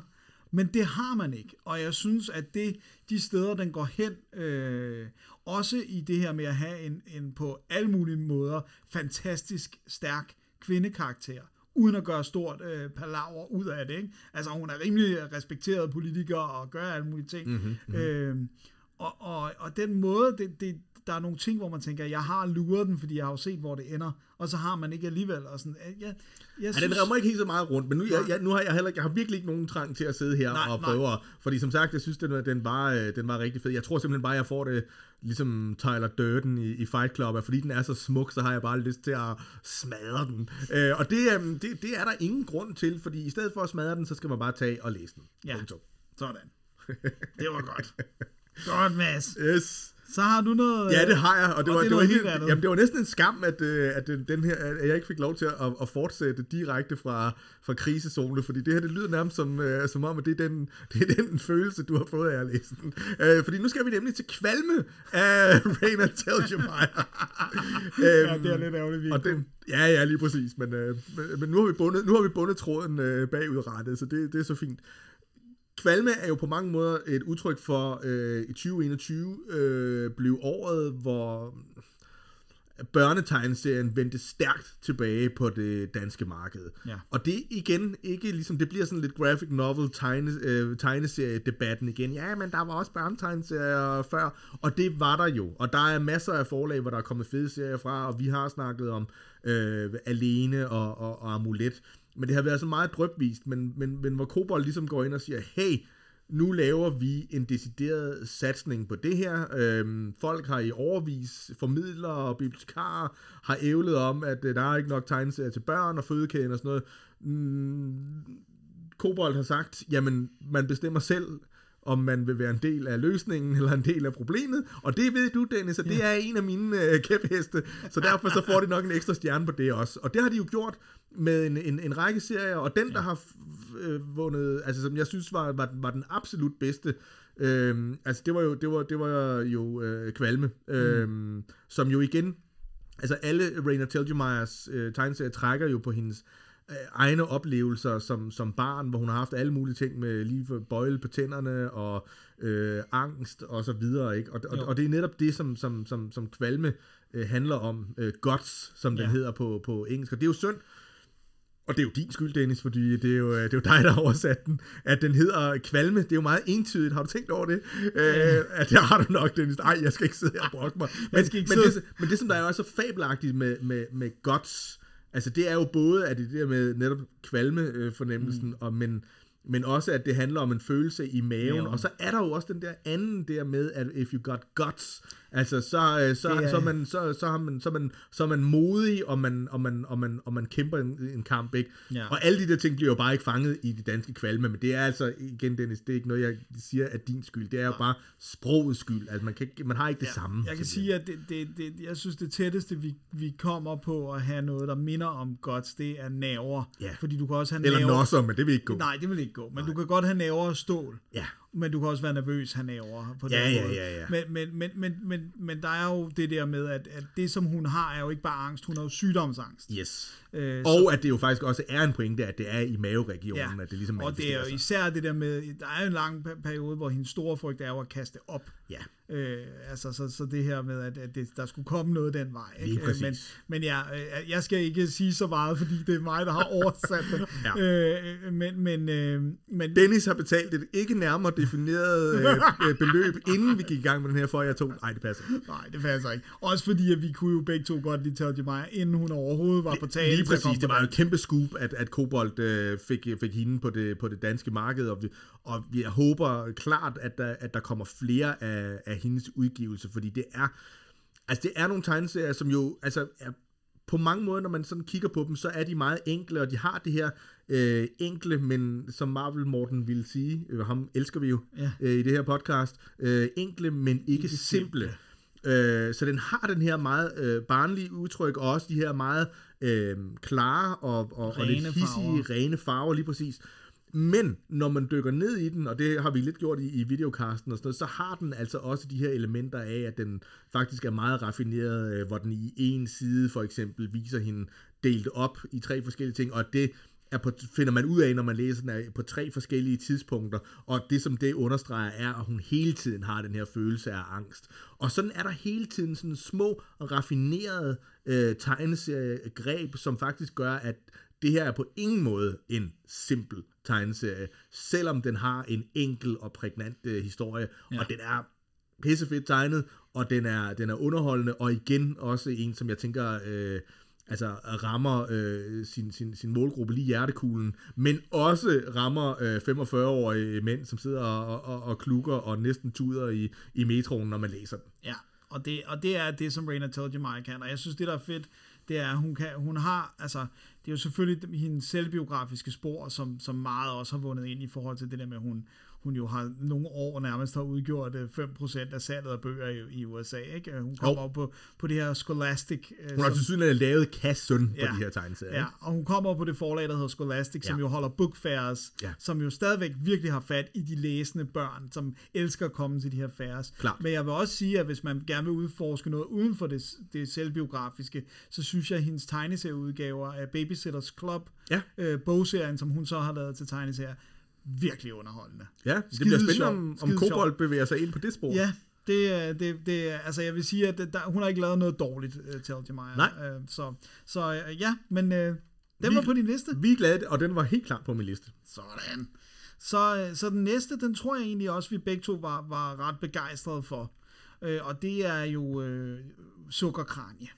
Speaker 3: Men det har man ikke, og jeg synes, at det, de steder, den går hen, øh, også i det her med at have en, en på alle mulige måder fantastisk stærk kvindekarakter, uden at gøre stort øh, palaver ud af det. Ikke? Altså hun er rimelig respekteret politiker og gør alle mulige ting. Mm-hmm. Øh, og, og, og den måde, det, det, der er nogle ting, hvor man tænker, jeg har luret den, fordi jeg har jo set, hvor det ender, og så har man ikke alligevel. Og sådan, jeg, jeg,
Speaker 4: Ja, den rammer ikke helt så meget rundt, men nu, jeg, jeg, nu har jeg heller ikke, jeg har virkelig ikke nogen trang til at sidde her
Speaker 3: Nej,
Speaker 4: og
Speaker 3: nej.
Speaker 4: prøve, at- fordi som sagt, jeg synes, den, den, var, øh, den var rigtig fed. Jeg tror simpelthen bare, jeg får det ligesom Tyler Durden i, i Fight Club, at fordi den er så smuk, så har jeg bare lyst til at smadre den. Øh, og det, øhm, det, det er der ingen grund til, fordi i stedet for at smadre den, så skal man bare tage og læse den.
Speaker 3: Ja,
Speaker 4: Punktum.
Speaker 3: sådan. Det var godt. Godt, Mads.
Speaker 4: Yes.
Speaker 3: Så har du noget...
Speaker 4: Ja, det har jeg, og det,
Speaker 3: og
Speaker 4: var,
Speaker 3: det
Speaker 4: det, var helt,
Speaker 3: andet.
Speaker 4: jamen, det var næsten en skam, at, øh, at den den her, at jeg ikke fik lov til at, at fortsætte direkte fra, fra krisezone, fordi det her, det lyder nærmest som, øh, som om, at det er, den, det er den følelse, du har fået af at læse den. Øh, fordi nu skal vi nemlig til kvalme af Rainer Telgemeier.
Speaker 3: Ja, det er lidt ærgerligt, vi
Speaker 4: og den, ja, ja, lige præcis, men, øh, men, men nu, har vi bundet, nu har vi bundet tråden øh, bagudrettet, så det, det er så fint. Kvalme er jo på mange måder et udtryk for, øh, i 2021 øh, blev året, hvor børnetegneserien vendte stærkt tilbage på det danske marked.
Speaker 3: Ja.
Speaker 4: Og det igen, ikke ligesom, det bliver sådan lidt graphic novel tegne, øh, tegneserie-debatten igen. Ja, men der var også børnetegneserier før, og det var der jo. Og der er masser af forlag, hvor der er kommet fede serier fra, og vi har snakket om øh, Alene og, og, og Amulet. Men det har været så meget drøbvist, men, men, men hvor Kobold ligesom går ind og siger, hey, nu laver vi en decideret satsning på det her. Øhm, folk har i overvis, formidlere og bibliotekarer, har ævlet om, at øh, der er ikke nok tegneserier til børn og fødekæden og sådan noget. Mm, Kobold har sagt, jamen, man bestemmer selv, om man vil være en del af løsningen eller en del af problemet. Og det ved du, Dennis, og det er en af mine øh, kæpheste. Så derfor så får de nok en ekstra stjerne på det også. Og det har de jo gjort med en, en, en række serier, og den, der har f- øh, vundet, altså som jeg synes var, var, var den absolut bedste, øh, altså det var jo, det var, det var jo øh, Kvalme, øh, mm. som jo igen, altså alle Rainer Telgemeyers øh, tegneserier trækker jo på hendes egne oplevelser som, som barn, hvor hun har haft alle mulige ting med lige for bøjle på tænderne og øh, angst og så videre, ikke? Og, og,
Speaker 3: Jo.
Speaker 4: og det er netop det, som, som, som, som Kvalme øh, handler om, øh, Guts, som den
Speaker 3: Ja.
Speaker 4: hedder på, på engelsk, og det er jo synd, og det er jo din skyld, Dennis, fordi det er jo, det er jo dig, der har oversat den, at den hedder Kvalme. Det er jo meget entydigt. Har du tænkt over det? Ja. Øh, at det har du nok, Dennis. Nej, jeg skal ikke sidde her og brokke mig. Men,
Speaker 3: skal ikke
Speaker 4: men,
Speaker 3: sidde-
Speaker 4: det, men det, som der er jo så fabelagtigt med, med, med Guts, altså det er jo både, at det der med netop kvalme-fornemmelsen, mm. og, men, men også at det handler om en følelse i maven,
Speaker 3: Maven.
Speaker 4: og så er der jo også den der anden der med, at if you got guts, altså så, øh, så,
Speaker 3: Det
Speaker 4: så, man, så, så, har man, så, man, så er man modig, og man, og man, og man, og man kæmper en, en kamp, ikke?
Speaker 3: Ja.
Speaker 4: Og alle de der ting bliver jo bare ikke fanget i de danske kvalme, men det er altså, igen Dennis, det er ikke noget, jeg siger er din skyld, det er jo bare sprogets skyld, altså man, kan, man har ikke det samme.
Speaker 3: Jeg kan sige, at det, det, det, jeg synes, det tætteste, vi, vi kommer på at have noget, der minder om guts, det er naver.
Speaker 4: Ja.
Speaker 3: Fordi du kan også have
Speaker 4: Eller
Speaker 3: naver.
Speaker 4: nosser, men det vil ikke gå.
Speaker 3: Nej, det vil ikke gå. Men Nej. du kan godt have naver og stål.
Speaker 4: Ja.
Speaker 3: Men du kan også være nervøs, han naver på den
Speaker 4: Ja, ja,
Speaker 3: måde.
Speaker 4: ja, ja.
Speaker 3: Men, men, men, men, men, men der er jo det der med, at, at det, som hun har, er jo ikke bare angst, hun har jo sygdomsangst.
Speaker 4: Yes.
Speaker 3: Øh,
Speaker 4: Og at det jo faktisk også er en pointe, at det er i maveregionen, at det ligesom
Speaker 3: og det er jo
Speaker 4: sig.
Speaker 3: især det der med, der er en lang pe- periode, hvor hendes store frygt er jo at kaste op.
Speaker 4: Ja.
Speaker 3: Øh, altså, så, så det her med, at, at det, der skulle komme noget den vej. Ikke?
Speaker 4: Lige præcis.
Speaker 3: Øh, Men, men ja, øh, jeg skal ikke sige så meget, fordi det er mig, der har oversat det.
Speaker 4: Ja.
Speaker 3: øh, men, men, øh, men
Speaker 4: Dennis har betalt et ikke nærmere defineret øh, øh, beløb, inden vi gik i gang med den her, for jeg tog... Nej, det passer.
Speaker 3: nej, det passer ikke. Også fordi, at vi kunne jo begge to godt lide Tell Jemima, inden hun overhovedet var på tale.
Speaker 4: Lige præcis, det var jo et kæmpe scoop, at, at Kobold øh, fik, fik hende på det, på det danske marked, og, vi, og jeg håber klart, at der, at der kommer flere af, af hendes udgivelser, fordi det er, altså det er nogle tegneserier, som jo, altså er, på mange måder, når man sådan kigger på dem, så er de meget enkle, og de har det her øh, enkle, men som Marvel Morten ville sige, øh, ham elsker vi jo
Speaker 3: Ja.
Speaker 4: øh, i det her podcast, øh, enkle, men ikke, ikke simple. simple. Øh, så den har den her meget øh, barnlige udtryk, og også de her meget øh, klare og, og, og lidt
Speaker 3: Rene
Speaker 4: hissige,
Speaker 3: farver.
Speaker 4: rene farver lige præcis. Men når man dykker ned i den, og det har vi lidt gjort i, i videokasten og sådan noget, så har den altså også de her elementer af, at den faktisk er meget raffineret, øh, hvor den i en side for eksempel viser hende delt op i tre forskellige ting, og det er på, finder man ud af, når man læser den, er på tre forskellige tidspunkter, og det som det understreger er, at hun hele tiden har den her følelse af angst. Og sådan er der hele tiden sådan små raffinerede øh, tegneseriegreb, som faktisk gør, at det her er på ingen måde en simpel tegneserie, selvom den har en enkel og prægnant øh, historie, ja. og den er pissefedt tegnet, og den er, den er underholdende, og igen også en, som jeg tænker, øh, altså rammer øh, sin, sin, sin målgruppe lige hjertekuglen, men også rammer øh, 45-årige mænd, som sidder og, og, og klukker og næsten tuder i, i metroen, når man læser den.
Speaker 3: Ja, og det, og det er det, som Raina Tell Jemima kan, og jeg synes, det der er fedt, det er, at hun, kan, hun har, altså, det er jo selvfølgelig hendes selvbiografiske spor, som, som meget også har vundet ind i forhold til det der med, at hun, hun jo har nogle år nærmest har udgjort øh, 5% af salget af bøger i, i USA, ikke? Hun kommer jo på, på det her Scholastic. øh,
Speaker 4: Hun har
Speaker 3: som-
Speaker 4: til lavet kassen på
Speaker 3: Ja.
Speaker 4: de her tegneserier.
Speaker 3: Ja, og hun kommer på det forlag, der hedder Scholastic, som
Speaker 4: Ja.
Speaker 3: jo holder book fairs,
Speaker 4: Ja.
Speaker 3: som jo stadigvæk virkelig har fat i de læsende børn, som elsker at komme til de her fairs.
Speaker 4: Klart.
Speaker 3: Men jeg vil også sige, at hvis man gerne vil udforske noget uden for det, det selvbiografiske, så synes jeg, at hendes tegneserieudgaver af Babysitters Club,
Speaker 4: Ja.
Speaker 3: øh, bogserien, som hun så har lavet til tegneserier, virkelig underholdende.
Speaker 4: Ja, det
Speaker 3: Skide
Speaker 4: bliver spændende, om, om. Kobold bevæger sig ind på det spor.
Speaker 3: Ja, det, det, det, altså jeg vil sige, at det- der, hun har ikke lavet noget dårligt uh, til Jemima.
Speaker 4: Nej.
Speaker 3: Uh, så, så uh, ja, men uh, den
Speaker 4: Vi-
Speaker 3: var på din liste.
Speaker 4: Vi er glade, og den var helt klart på min liste.
Speaker 3: Sådan. Så, øh, så den næste, den tror jeg egentlig også, vi begge to var, var ret begejstrede for. Øh, og det er jo øh, Sukkerkranje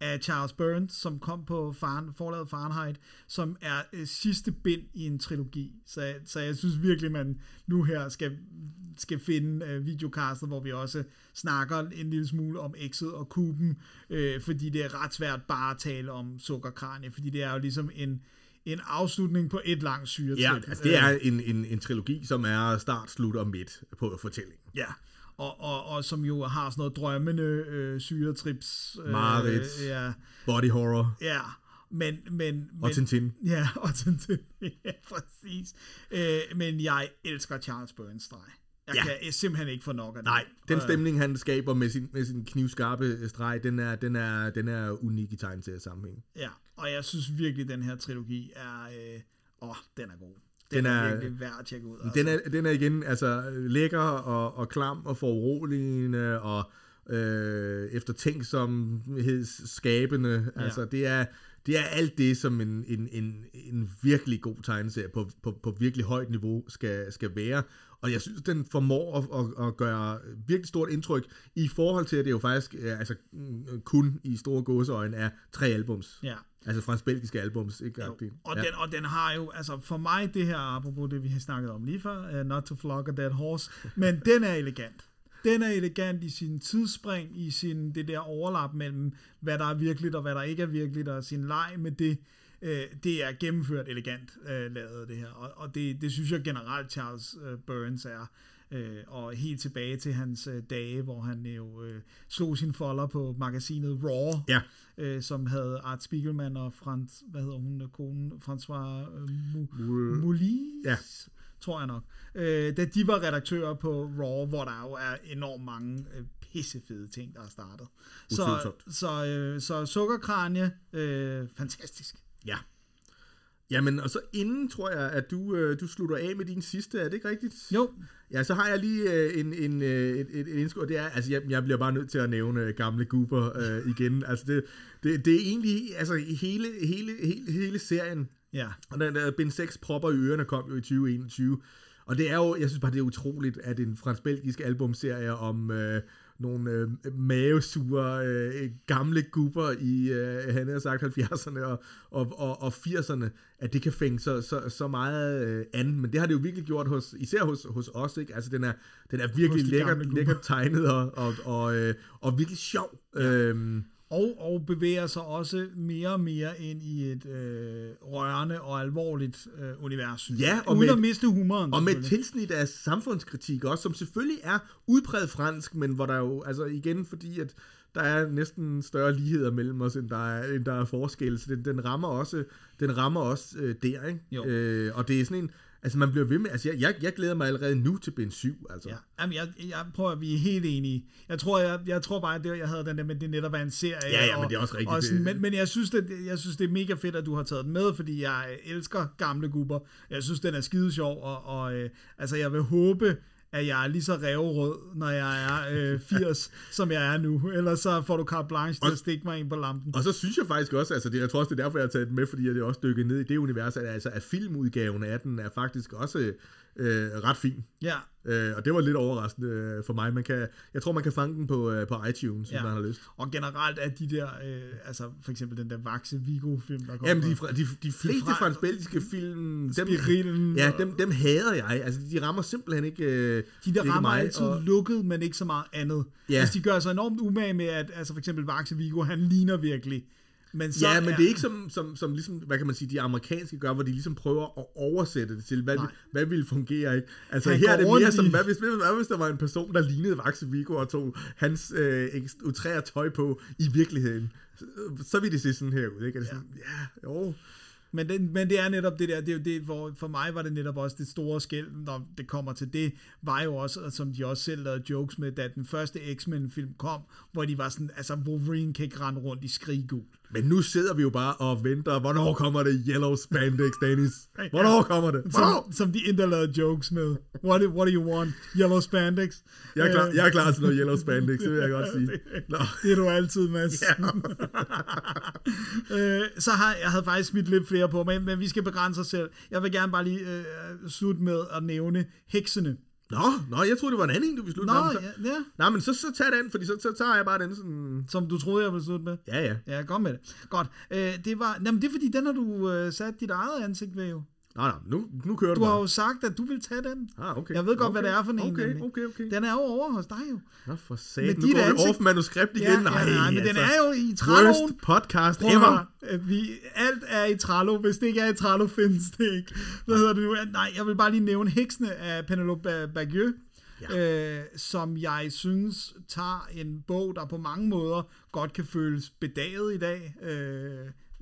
Speaker 3: af Charles Burns, som kom på Faren, forladet Fahrenheit, som er øh, sidste bind i en trilogi. Så, så jeg synes virkelig, man nu her skal, skal finde øh, videokastet, hvor vi også snakker en lille smule om X'et og kuben, øh, fordi det er ret svært bare at tale om Sukkerkranje, fordi det er jo ligesom en, en afslutning på et langt syretrip.
Speaker 4: Ja, altså det er en, en, en trilogi, som er start, slut og midt på fortællingen.
Speaker 3: Ja, og, og, og som jo har sådan noget drømmende øh, syretrips. Øh,
Speaker 4: Mareridt.
Speaker 3: Ja,
Speaker 4: Body horror
Speaker 3: ja. Men, men,
Speaker 4: og
Speaker 3: men,
Speaker 4: Tintin.
Speaker 3: Ja, og Tintin. ja, præcis. Øh, men jeg elsker Charles Burns streg. Jeg
Speaker 4: Ja.
Speaker 3: kan simpelthen ikke få nok af det.
Speaker 4: Nej, den
Speaker 3: Øh,
Speaker 4: stemning, han skaber med sin, med sin knivskarpe streg, den er, den er, den er unik i tegneseriesammenhæng.
Speaker 3: Ja, og jeg synes virkelig, den her trilogi er... Øh, åh, den er god. Den,
Speaker 4: Den
Speaker 3: er,
Speaker 4: er-
Speaker 3: virkelig værd at tjekke ud. Altså.
Speaker 4: Den er, den er igen altså lækker og, og klam og foruroligende og øh, eftertænksomhedsskabende. Ja. Altså det er, det er alt det, som en, en, en, en virkelig god tegneserie på, på, på virkelig højt niveau skal, skal være. Og jeg synes, den formår at, at, at gøre virkelig stort indtryk i forhold til, at det jo faktisk er, altså, mm, kun i store gåseøjne er tre albums.
Speaker 3: Ja.
Speaker 4: Altså fransk-belgiske albums, ikke?
Speaker 3: Jo. Og,
Speaker 4: ja.
Speaker 3: den, og den har jo, altså for mig det her, apropos det vi har snakket om lige før, uh, not to flog a dead horse, men den er elegant. Den er elegant i sin tidsspring, i sin, det der overlap mellem, hvad der er virkeligt og hvad der ikke er virkeligt, og sin leg med det. Uh, det er gennemført elegant uh, lavet det her, og, og det, det synes jeg generelt Charles uh, Burns er. Øh, og helt tilbage til hans øh, dage, hvor han jo øh, slog sin folder på magasinet Raw,
Speaker 4: Ja.
Speaker 3: øh, som havde Art Spiegelman og Frans, hvad hedder hun, øh, konen, François øh, Mulis,
Speaker 4: Ja.
Speaker 3: tror jeg nok. Øh, da de var redaktører på Raw, hvor der jo er enormt mange øh, pissefede ting, der er startet. Så, så, øh, så sukkerkranje, øh, fantastisk.
Speaker 4: Ja. Jamen, og så inden tror jeg, at du, øh, du slutter af med din sidste, er det ikke rigtigt?
Speaker 3: Jo,
Speaker 4: Ja, så har jeg lige øh, en, en, øh, et, et, et indskud, og det er, altså jeg, jeg bliver bare nødt til at nævne øh, gamle Goober øh, igen. Altså det, det, det er egentlig, altså hele, hele, hele, hele serien,
Speaker 3: ja.
Speaker 4: og den der Ben 6 propper i ørerne kom jo i 2021. Og det er jo, jeg synes bare, det er utroligt, at en fransk-belgisk albumserie om øh, nogle øh, mavesure øh, gamle gubber i, øh, han har sagt, 70'erne og, og, og, og 80'erne, at det kan fænge så, så, så meget øh, an. Men det har det jo virkelig gjort, hos, især hos, hos os. Ikke? Altså, den er, den er virkelig
Speaker 3: gubber.
Speaker 4: lækkert tegnet og, og, og, øh, og virkelig sjov. Ja. Øhm,
Speaker 3: Og, og bevæger sig også mere og mere ind i et øh, rørende og alvorligt øh, univers.
Speaker 4: Ja, og
Speaker 3: Uden
Speaker 4: med-
Speaker 3: at miste humoren.
Speaker 4: Og med et tilsnit af samfundskritik også, som selvfølgelig er udpræget fransk, men hvor der jo, altså igen, fordi at der er næsten større ligheder mellem os, end der er, end der er forskel, så den, den rammer også, den rammer også øh, der, ikke?
Speaker 3: Jo.
Speaker 4: Øh, og det er sådan en, altså man bliver ved med, altså jeg, jeg, jeg glæder mig allerede nu til Ben 7, altså.
Speaker 3: Ja, Jamen, jeg, jeg prøver at vi er helt enige. Jeg tror, jeg, jeg tror bare, at det, jeg havde den der at det netop er en serie.
Speaker 4: Ja, ja,
Speaker 3: og,
Speaker 4: men det er også rigtigt,
Speaker 3: Og sådan, men, men jeg synes, det, jeg synes, det er mega fedt, at du har taget den med, fordi jeg elsker gamle gubber. Jeg synes, den er skide sjov, og, og øh, altså, jeg vil håbe, at jeg er lige så revrød, når jeg er øh, 80, som jeg er nu. Ellers så får du carte blanche til at stikke mig ind på lampen.
Speaker 4: Og så synes jeg faktisk også, altså det, jeg tror også, det er derfor, jeg har taget den med, fordi jeg også dykket ned i det univers, at, altså, at filmudgaven af den er faktisk også øh, ret fin.
Speaker 3: Ja,
Speaker 4: Øh, og det var lidt overraskende øh, for mig. Man kan, jeg tror, man kan fange den på, øh, på iTunes, hvis
Speaker 3: Ja.
Speaker 4: man har lyst.
Speaker 3: og generelt er de der, øh, altså for eksempel den der Vaxe Vigo-film, der kommer.
Speaker 4: Jamen, de, fra- de, de fleste
Speaker 3: fra-
Speaker 4: fransk-belgiske film, dem,
Speaker 3: Spirillen
Speaker 4: ja, dem, dem hader jeg. Altså, de rammer simpelthen ikke øh,
Speaker 3: De der rammer
Speaker 4: mig,
Speaker 3: altid
Speaker 4: og-
Speaker 3: lukket, men ikke så meget andet.
Speaker 4: Ja.
Speaker 3: Hvis de gør sig enormt umage med, at altså for eksempel Vaxe Vigo, han ligner virkelig. Men så
Speaker 4: Ja, men
Speaker 3: er,
Speaker 4: det er ikke som, som, som ligesom, hvad kan man sige, de amerikanske gør, hvor de ligesom prøver at oversætte det til, hvad,
Speaker 3: Nej.
Speaker 4: hvad ville fungere, ikke? Altså
Speaker 3: Han
Speaker 4: her er det mere som, hvad hvis, hvad hvis der var en person, der lignede Vaxe Vigo og tog hans øh, utrære tøj på i virkeligheden? Så, så ville det se sådan her ud, ikke? Er det sådan, ja, jo.
Speaker 3: Men, det, men det er netop det der, det er jo det, hvor for mig var det netop også det store skæld, når det kommer til det, var jo også, som de også selv lavede jokes med, da den første X-Men-film kom, hvor de var sådan, altså Wolverine kan ikke rende rundt i skriggul.
Speaker 4: Men nu sidder vi jo bare og venter, hvornår kommer det Yellow Spandex, Dennis? Hvornår kommer det? Hvornår?
Speaker 3: Som, som de endda lavede jokes med. What, do- what do you want? Yellow spandex?
Speaker 4: Jeg er klar,
Speaker 3: Øh,
Speaker 4: jeg er klar til noget Yellow Spandex, det vil jeg godt sige. Nå.
Speaker 3: Det er du altid, Mads.
Speaker 4: Ja.
Speaker 3: øh, så har jeg havde faktisk smidt lidt flere på, men, men vi skal begrænse os selv. Jeg vil gerne bare lige øh, slutte med at nævne heksene.
Speaker 4: Nå, nå, jeg troede, det var en anden, en, du ville slutte
Speaker 3: Nå,
Speaker 4: med.
Speaker 3: Ja, ja,
Speaker 4: Nej, men så, så tag den, fordi så, så tager jeg bare den sådan...
Speaker 3: som du troede, jeg ville slutte med.
Speaker 4: Ja, ja.
Speaker 3: Ja, kom med det. Godt. Øh, det var, jamen, det er fordi, den har du øh, sat dit eget ansigt ved jo.
Speaker 4: Nå, nå, nu, nu kører du,
Speaker 3: Du har
Speaker 4: bare.
Speaker 3: jo sagt, at du vil tage den.
Speaker 4: Ah, okay.
Speaker 3: Jeg ved godt,
Speaker 4: okay.
Speaker 3: hvad det er for en.
Speaker 4: Okay,
Speaker 3: nemlig.
Speaker 4: okay, okay.
Speaker 3: Den er jo over hos dig jo.
Speaker 4: Nå, for satan. Nu går vi
Speaker 3: ansigt-
Speaker 4: off manuskript igen.
Speaker 3: Ja,
Speaker 4: Nej,
Speaker 3: ja, nej, men den
Speaker 4: altså.
Speaker 3: er jo i Trello.
Speaker 4: Worst podcast
Speaker 3: Prøv
Speaker 4: ever.
Speaker 3: øh, vi, alt er i Trello. Hvis det ikke er i Trello, findes det ikke. Hvad hedder det nu? Nej, jeg vil bare lige nævne Heksene af Penelope Ba- Bagieux, ja. øh, som jeg synes tager en bog, der på mange måder godt kan føles bedaget i dag, øh,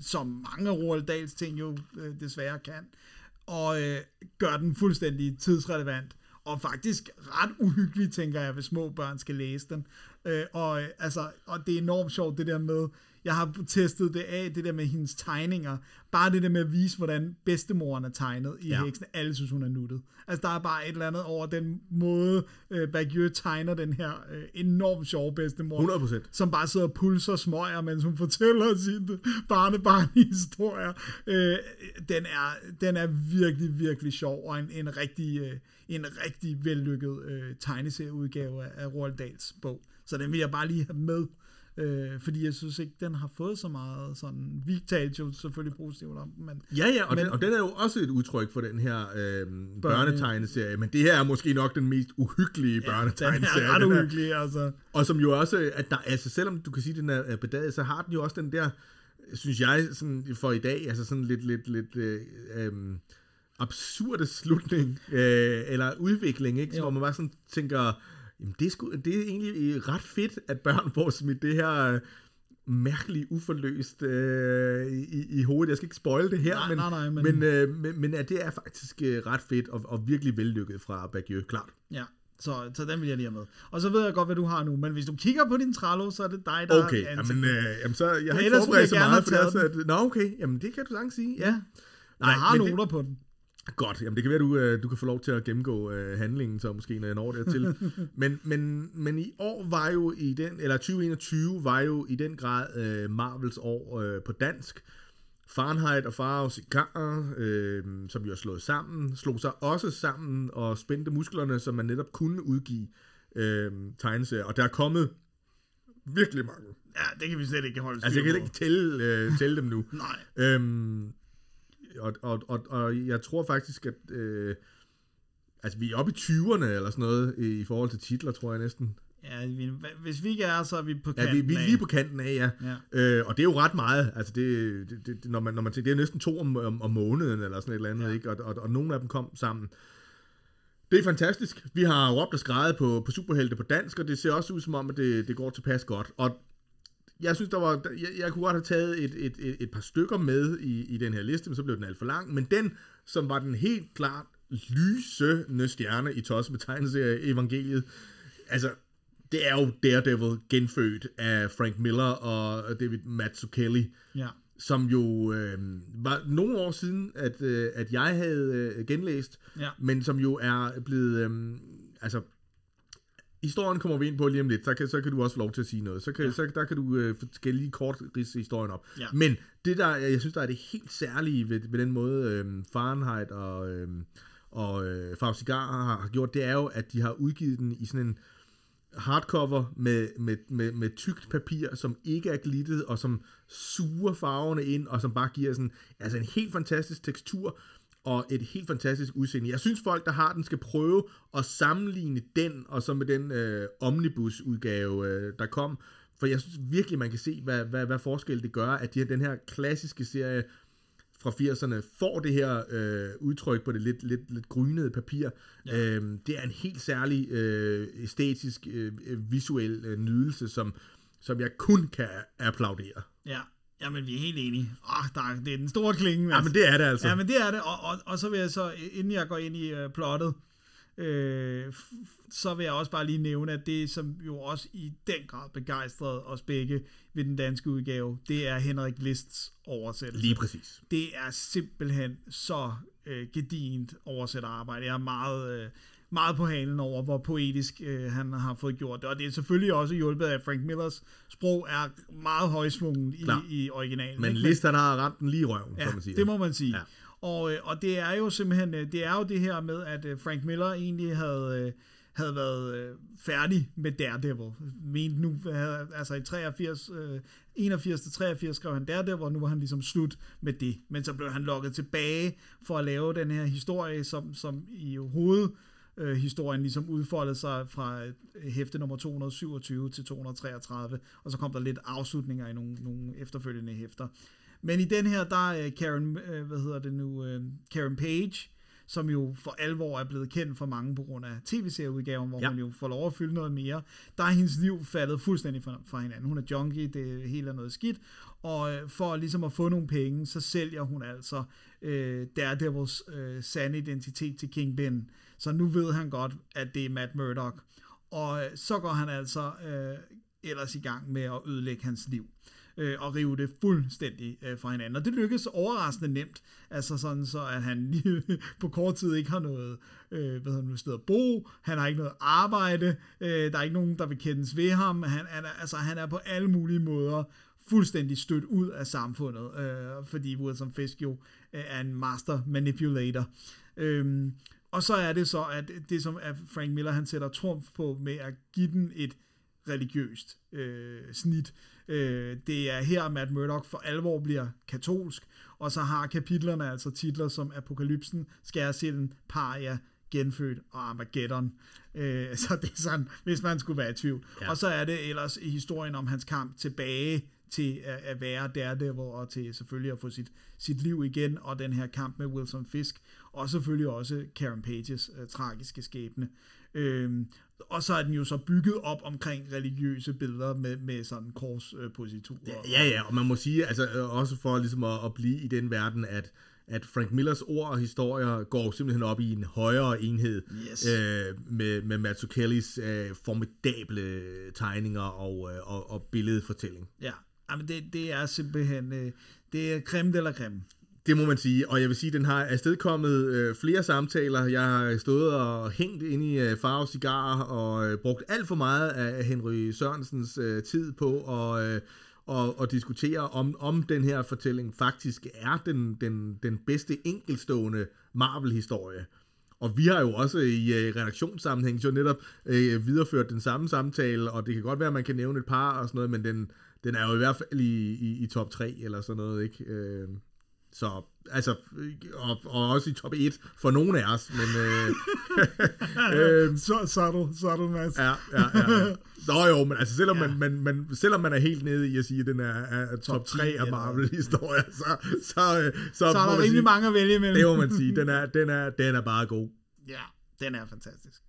Speaker 3: som mange af Roald Dahls ting jo øh, desværre kan, og øh, gør den fuldstændig tidsrelevant og faktisk ret uhyggelig, tænker jeg, hvis små børn skal læse den. Øh, og, øh, altså, og det er enormt sjovt, det der med, jeg har testet det af, det der med hendes tegninger. Bare det der med at vise, hvordan bedstemoren er tegnet i
Speaker 4: Ja.
Speaker 3: heksen. Alle synes, hun er nuttet. Altså, der er bare et eller andet over den måde, øh, Bagieu tegner den her øh, enormt sjove bedstemor.
Speaker 4: 100%.
Speaker 3: Som bare sidder og pulser smøger, mens hun fortæller sin barnebarn-historier. Øh, den, er, den er virkelig, virkelig sjov, og en, en rigtig, øh, en rigtig vellykket øh, tegneserieudgave af, af Roald Dahls bog. Så den vil jeg bare lige have med, øh, fordi jeg synes ikke, den har fået så meget sådan... Vi talte jo selvfølgelig positivt om den, men
Speaker 4: Ja, ja, og,
Speaker 3: Men-
Speaker 4: den, og den er jo også et udtryk for den her øh, børnetegneserie, men det her er måske nok den mest uhyggelige
Speaker 3: den
Speaker 4: børnetegneserie.
Speaker 3: er ret
Speaker 4: den her.
Speaker 3: uhyggelig, altså.
Speaker 4: Og som jo også, at der, altså selvom du kan sige, at den er bedaget, så har den jo også den der, synes jeg, sådan for i dag, altså sådan lidt, lidt, lidt øh, øhm, absurde slutning, øh, eller udvikling, ikke? Så hvor man bare sådan tænker, jamen det er, sgu, det er egentlig ret fedt, at børn får smidt det her øh, mærkeligt uforløst øh, i, i hovedet. Jeg skal ikke spoil det her,
Speaker 3: Nej,
Speaker 4: men,
Speaker 3: nej, nej, men-
Speaker 4: men, øh, men, men at det er faktisk øh, ret fedt og, og virkelig vellykket fra Bagieu, klart.
Speaker 3: Ja, så, så den vil jeg lige have med. Og så ved jeg godt, hvad du har nu, men hvis du kigger på din Trello, så er det dig, der
Speaker 4: Okay,
Speaker 3: har
Speaker 4: jamen, øh, jamen så, jeg har ikke forberedt så meget, for det er så, at, nå okay, jamen det kan du sagtens sige, ja.
Speaker 3: Ja,
Speaker 4: Nej,
Speaker 3: jeg har noter på den.
Speaker 4: Det, godt, jamen det kan være, du, øh, du kan få lov til at gennemgå øh, handlingen, så måske når jeg når dertil. men, men, men i år var jo i den, eller 2021 var jo i den grad øh, Marvels år øh, på dansk. Fahrenheit og Farao Cigar, øh, som jo er slået sammen, slog sig også sammen og spændte musklerne, så man netop kunne udgive øh, tegneserier. Og der er kommet virkelig mange.
Speaker 3: Ja, det kan vi slet ikke holde styr
Speaker 4: Altså, jeg kan
Speaker 3: på.
Speaker 4: ikke tælle, øh, tælle dem nu.
Speaker 3: Nej.
Speaker 4: Øhm, og, og, og, og jeg tror faktisk, at øh, altså, vi er oppe i 20'erne eller sådan noget i, forhold til titler, tror jeg næsten.
Speaker 3: Ja, vi- hvis vi ikke er, så er vi på
Speaker 4: Ja,
Speaker 3: kanten
Speaker 4: vi, vi er lige på kanten af, ja.
Speaker 3: Ja.
Speaker 4: Øh, og det er jo ret meget. Altså, det, det, det, når, man, når man tænker, det er næsten to om, om, om måneden eller sådan et eller andet, ja. ikke? Og, og, og nogle af dem kom sammen. Det er fantastisk. Vi har råbt og skrejet på, på superhelte på dansk, og det ser også ud som om, at det, det går tilpas godt. Og jeg synes, der var, jeg, jeg kunne godt have taget et, et, et, et par stykker med i, i den her liste, men så blev den alt for lang. Men den, som var den helt klart lysende stjerne i Tosse med tegneserie Evangeliet, altså, det er jo Daredevil genfødt af Frank Miller og David Mazzucchelli,
Speaker 3: Ja.
Speaker 4: som jo øh, var nogle år siden, at, øh, at jeg havde øh, genlæst,
Speaker 3: Ja.
Speaker 4: men som jo er blevet, øh, altså, historien kommer vi ind på lige om lidt, så kan, så kan du også få lov til at sige noget. Så, kan, ja. så der kan du øh, skal lige kort ridse historien op.
Speaker 3: Ja.
Speaker 4: Men det der, jeg synes, der er det helt særlige ved, ved den måde, øh, Fahrenheit og, øh, og øh, Farve Cigar har, har gjort, det er jo, at de har udgivet den i sådan en hardcover med, med, med, med tykt papir, som ikke er glittet, og som suger farverne ind, og som bare giver sådan, altså en helt fantastisk tekstur, og et helt fantastisk udseende. Jeg synes, folk, der har den, skal prøve at sammenligne den, og så med den øh, omnibus-udgave, øh, der kom, for jeg synes virkelig, man kan se, hvad, hvad, hvad forskel det gør, at de her, den her klassiske serie fra 80'erne får det her øh, udtryk på det lidt, lidt, lidt grynede papir. Ja. Øhm, det er en helt særlig øh, æstetisk, øh, øh, visuel øh, nydelse, som, som jeg kun kan applaudere.
Speaker 3: Ja. Jamen, vi er helt enige. Oh, der er, det er den store klinge.
Speaker 4: Ja, men det er det altså.
Speaker 3: Ja, men det er det. Og, og, og så vil jeg så, inden jeg går ind i uh, plottet, øh, så vil jeg også bare lige nævne, at det, som jo også i den grad begejstrede os begge ved den danske udgave, det er Henrik Lists oversættelse.
Speaker 4: Lige præcis.
Speaker 3: Det er simpelthen så øh, gedient oversætterarbejde. Jeg er meget, øh, meget på halen over, hvor poetisk øh, han har fået gjort det. Og det er selvfølgelig også hjulpet af, at Frank Millers sprog er meget højsvungen i,
Speaker 4: Klar.
Speaker 3: i originalen.
Speaker 4: Men
Speaker 3: ikke?
Speaker 4: List, han har ramt den lige i røven,
Speaker 3: Ja,
Speaker 4: kan man sige.
Speaker 3: det må man sige.
Speaker 4: Ja.
Speaker 3: Og, øh, og det er jo simpelthen, øh, det er jo det her med, at øh, Frank Miller egentlig havde, havde været færdig med Daredevil. Mente nu, havde, altså i 83, øh, 81 til 83 skrev han Daredevil, og nu var han ligesom slut med det. Men så blev han lokket tilbage for at lave den her historie, som, som i hoved øh, historien ligesom udfoldede sig fra øh, hæfte nummer 227 til 233, og så kom der lidt afslutninger i nogle, nogle efterfølgende hæfter. Men i den her, der er Karen, øh, hvad hedder det nu, øh, Karen Page, som jo for alvor er blevet kendt for mange på grund af tv-serieudgaven, hvor
Speaker 4: Ja.
Speaker 3: ja. hun jo får lov at fylde noget mere. Der er hendes liv faldet fuldstændig fra, fra hinanden. Hun er junkie, det hele er noget skidt, og øh, for ligesom at få nogle penge, så sælger hun altså øh, Daredevils øh, sande identitet til King Ben. Så nu ved han godt, at det er Matt Murdock. Og øh, så går han altså øh, ellers i gang med at ødelægge hans liv. øh, og rive det fuldstændig øh, fra hinanden. Og det lykkes overraskende nemt, altså sådan så, at han lige på kort tid ikke har noget øh, hvad hedder nu, sted at bo, han har ikke noget arbejde, øh, der er ikke nogen, der vil kendes ved ham, han, han, er, altså, han er på alle mulige måder fuldstændig stødt ud af samfundet, øh, fordi Wilson Fisk jo øh, er en master manipulator. Øh, og så er det så, at det som at Frank Miller han sætter trumf på med at give den et religiøst øh, snit. Øh, det er her, Matt Murdock for alvor bliver katolsk, og så har kapitlerne altså titler som Apokalypsen, Skærsilden, Paria, Genfødt og Armageddon. Øh, så det er sådan, hvis man skulle være i tvivl. Ja. Og så er det ellers historien om hans kamp tilbage til at, at være Daredevil, og til selvfølgelig at få sit, sit liv igen, og den her kamp med Wilson Fisk, og selvfølgelig også Karen Pages uh, tragiske skæbne. Øhm, og så er den jo så bygget op omkring religiøse billeder med, med sådan korspositurer.
Speaker 4: Ja, ja, ja, og man må sige, altså øh, også for ligesom at, at blive i den verden, at at Frank Millers ord og historier går simpelthen op i en højere enhed
Speaker 3: Yes.
Speaker 4: øh, med, med Mazzucchellis øh, formidable tegninger og, øh, og, og billedfortælling.
Speaker 3: Ja, Jamen, det, det er simpelthen, øh, det er creme eller creme.
Speaker 4: Det må man sige, og jeg vil sige, at den har afstedkommet øh, flere samtaler. Jeg har stået og hængt ind i øh, Farve Cigar og øh, brugt alt for meget af Henry Sørensens øh, tid på at øh, og, og diskutere, om, om den her fortælling faktisk er den, den, den bedste enkelstående Marvel-historie. Og vi har jo også i øh, redaktionssammenhæng jo netop øh, videreført den samme samtale, og det kan godt være, at man kan nævne et par og sådan noget, men den, den er jo i hvert fald i, i, i top 3 eller sådan noget, ikke? Øh, så, altså, og, og også i top 1 for nogle af os, men... Øh,
Speaker 3: øh, så, subtle, subtle, Mads.
Speaker 4: Ja, ja, ja, ja. Nå jo, men altså, selvom, ja. man, man, man, selvom man er helt nede i at sige, at den er, er top 3 af Marvel-historier, så, så, så,
Speaker 3: så, så er der rimelig sige, mange at vælge imellem.
Speaker 4: Det må man sige. Den er, den er, den er bare god.
Speaker 3: Ja, den er fantastisk.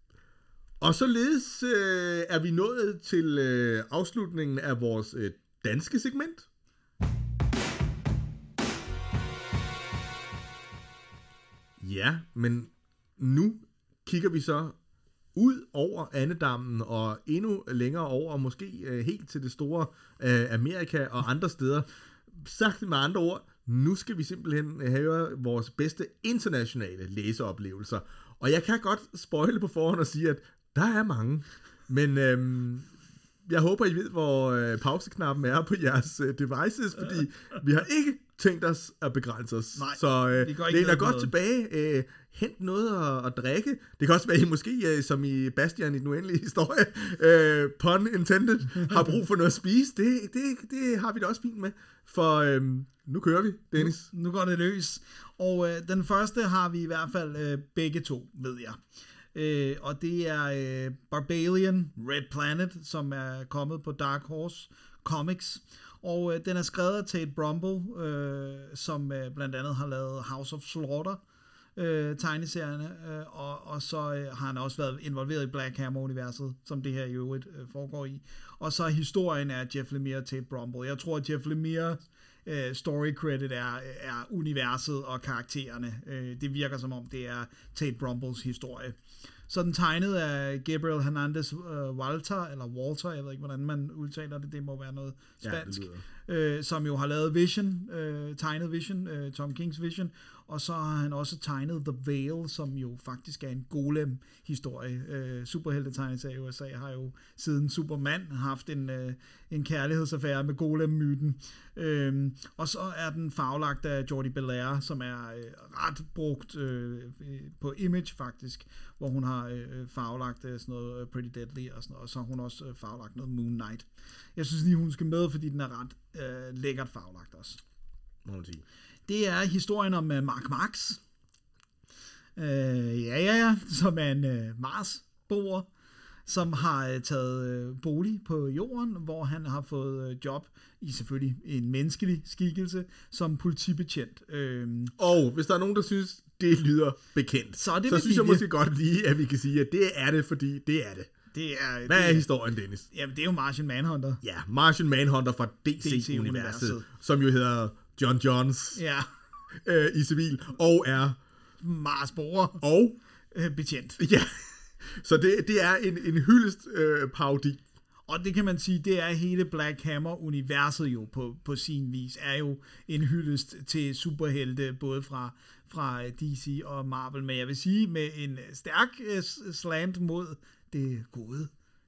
Speaker 4: Og således øh, er vi nået til øh, afslutningen af vores øh, danske segment. Ja, men nu kigger vi så ud over Andedammen og endnu længere over, måske øh, helt til det store øh, Amerika og andre steder. Sagt med andre ord, nu skal vi simpelthen have vores bedste internationale læseoplevelser. Og jeg kan godt spoile på forhånd og sige, at der er mange. Men øhm, jeg håber, I ved, hvor øh, pauseknappen er på jeres øh, devices, fordi vi har ikke tænkt os at begrænse os.
Speaker 3: Nej,
Speaker 4: så øh, det er godt tilbage. Øh, hent noget at, at drikke. Det kan også være, at I måske, øh, som i Bastian i den uendelige historie, øh, pun intended, har brug for noget at spise. Det, det, det har vi da også fint med. For øh, nu kører vi, Dennis.
Speaker 3: Nu, nu går det løs. Og øh, den første har vi i hvert fald øh, begge to, ved jeg. Øh, og det er øh, Barbalian Red Planet, som er kommet på Dark Horse Comics. Og øh, den er skrevet af Tate Brumble, øh, som øh, blandt andet har lavet House of Slaughter, øh, tegneserierne, øh, og, og så øh, har han også været involveret i Black Hammer-universet, som det her i øvrigt øh, foregår i. Og så historien er Jeff Lemire og Tate Brumble. Jeg tror, at Jeff Lemire øh, story credit er, er universet og karaktererne. Øh, det virker som om, det er Tate Brumbles historie. Så den tegnet af Gabriel Hernandez uh, Walter, eller Walter, jeg ved ikke, hvordan man udtaler det, det må være noget spansk, ja, øh, som jo har lavet Vision, øh, tegnet Vision, øh, Tom Kings Vision, og så har han også tegnet The Veil, som jo faktisk er en golem-historie. Øh, superheltetegneserie i USA har jo siden Superman haft en, øh, en kærlighedsaffære med golem-myten. Øh, og så er den faglagt af Jordi Belair, som er øh, ret brugt øh, på Image faktisk, hvor hun har øh, faglagt øh, sådan noget øh, Pretty Deadly og sådan noget, og så har hun også øh, faglagt noget Moon Knight. Jeg synes lige, hun skal med, fordi den er ret øh, lækkert faglagt også.
Speaker 4: Må man sige.
Speaker 3: Det er historien om uh, Mark Marx. Uh, ja, ja, ja. Som er en uh, Mars-boer, som har uh, taget uh, bolig på jorden, hvor han har fået job i selvfølgelig en menneskelig skikkelse som politibetjent. Uh,
Speaker 4: og hvis der er nogen, der synes, det lyder bekendt,
Speaker 3: så, det
Speaker 4: så synes jeg måske godt lige, at vi kan sige, at det er det, fordi det er det.
Speaker 3: Det er,
Speaker 4: Hvad
Speaker 3: det
Speaker 4: er historien, Dennis?
Speaker 3: Jamen, det er jo Martian Manhunter.
Speaker 4: Ja, Martian Manhunter fra DC-universet, DC som jo hedder John Johns
Speaker 3: ja.
Speaker 4: øh, i civil, og er
Speaker 3: Marsboer
Speaker 4: og
Speaker 3: øh, betjent.
Speaker 4: Ja, så det, det er en, en hyldest øh, parodi.
Speaker 3: Og det kan man sige, det er hele Black Hammer-universet jo på, på sin vis, er jo en hyldest til superhelte, både fra, fra DC og Marvel. Men jeg vil sige, med en stærk uh, slant mod det gode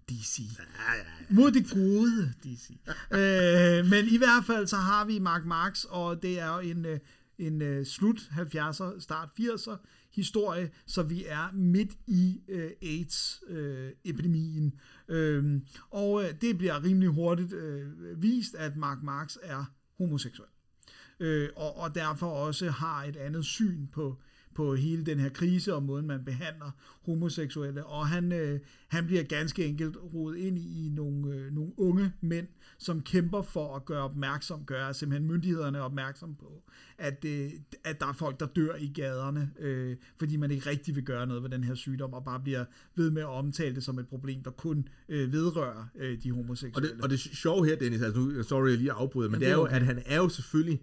Speaker 3: DC. Ja, ja, ja. Mod det gode DC. øh, men i hvert fald så har vi Mark Marx, og det er jo en, øh, en uh, slut 70'er, start 80'er historie, så vi er midt i uh, AIDS-epidemien. Uh, uh, og uh, det bliver rimelig hurtigt uh, vist, at Mark Marx er homoseksuel. Uh, og, og derfor også har et andet syn på på hele den her krise og måden, man behandler homoseksuelle. Og han, øh, han bliver ganske enkelt rodet ind i, i nogle, øh, nogle unge mænd, som kæmper for at gøre opmærksom, gøre simpelthen myndighederne opmærksom på, at, øh, at der er folk, der dør i gaderne, øh, fordi man ikke rigtig vil gøre noget ved den her sygdom, og bare bliver ved med at omtale det som et problem, der kun øh, vedrører øh, de homoseksuelle.
Speaker 4: Og det, og det sjove her, Dennis, altså nu, sorry, jeg lige afbryder, men ja, det er jo, okay. at han er jo selvfølgelig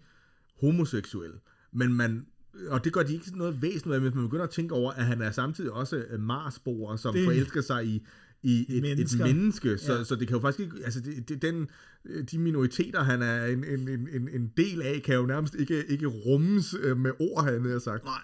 Speaker 4: homoseksuel, men man og det gør de ikke noget væsentligt, hvis man begynder at tænke over, at han er samtidig også øh, Marsboer, som det, forelsker sig i, i et, et menneske. Så, ja. så det kan jo faktisk ikke, altså det, det, den, øh, de minoriteter, han er en, en, en, en del af, kan jo nærmest ikke, ikke rummes øh, med ord, han har sagt.
Speaker 3: Nej.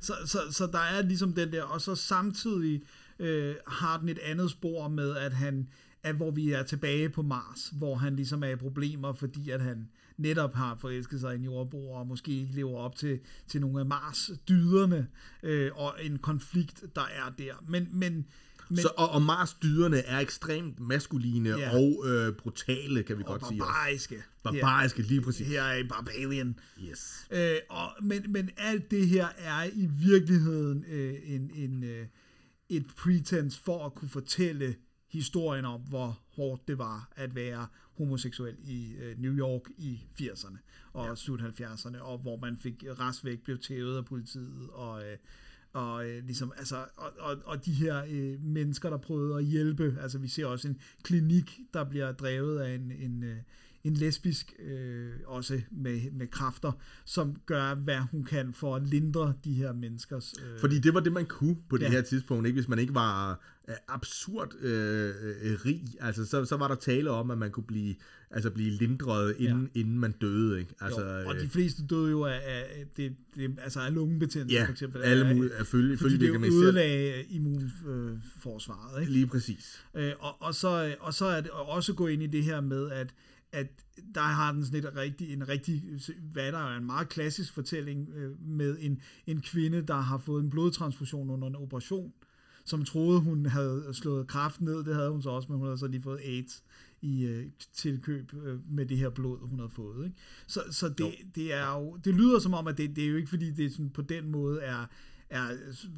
Speaker 3: Så, så, så der er ligesom den der, og så samtidig øh, har den et andet spor med, at han, at hvor vi er tilbage på Mars, hvor han ligesom er i problemer, fordi at han netop har forelsket sig i en jordbo, og måske ikke lever op til, til nogle af Mars-dyderne, øh, og en konflikt, der er der. Men, men, men,
Speaker 4: så, og, og Mars-dyderne er ekstremt maskuline ja. og øh, brutale, kan vi og godt sige.
Speaker 3: barbariske.
Speaker 4: Barbariske, lige præcis.
Speaker 3: Her er en barbarian.
Speaker 4: Yes.
Speaker 3: Øh, og, men, men alt det her er i virkeligheden øh, en, en, øh, et pretense for at kunne fortælle historien om, hvor hårdt det var at være homoseksuel i øh, New York i 80'erne og ja. slut 70'erne, og hvor man fik restvæk, blev tævet af politiet, og, øh, og øh, ligesom, altså, og, og, og de her øh, mennesker, der prøvede at hjælpe, altså vi ser også en klinik, der bliver drevet af en, en, øh, en lesbisk, øh, også med, med kræfter, som gør, hvad hun kan for at lindre de her menneskers...
Speaker 4: Øh, Fordi det var det, man kunne på det ja. her tidspunkt, ikke? hvis man ikke var øh, absurd øh, øh, rig. Altså, så, så var der tale om, at man kunne blive, altså, blive lindret, inden, ja. inden man døde. Ikke? Altså,
Speaker 3: jo, og de fleste døde jo af, af, det, det, altså af lungebetændelse,
Speaker 4: ja,
Speaker 3: for eksempel.
Speaker 4: alle mulige, af, følge,
Speaker 3: fordi følge, det jo ødelagde immunforsvaret. Ikke?
Speaker 4: Lige præcis.
Speaker 3: Øh, og, og, så, og så er det også gå ind i det her med, at at der har den sådan et rigtig, en rigtig, hvad der er en meget klassisk fortælling øh, med en, en kvinde, der har fået en blodtransfusion under en operation, som troede, hun havde slået kraft ned, det havde hun så også, men hun havde så lige fået AIDS i øh, tilkøb øh, med det her blod, hun havde fået. Ikke? Så, så det, det, er jo, det lyder som om, at det, det er jo ikke, fordi det sådan, på den måde er, er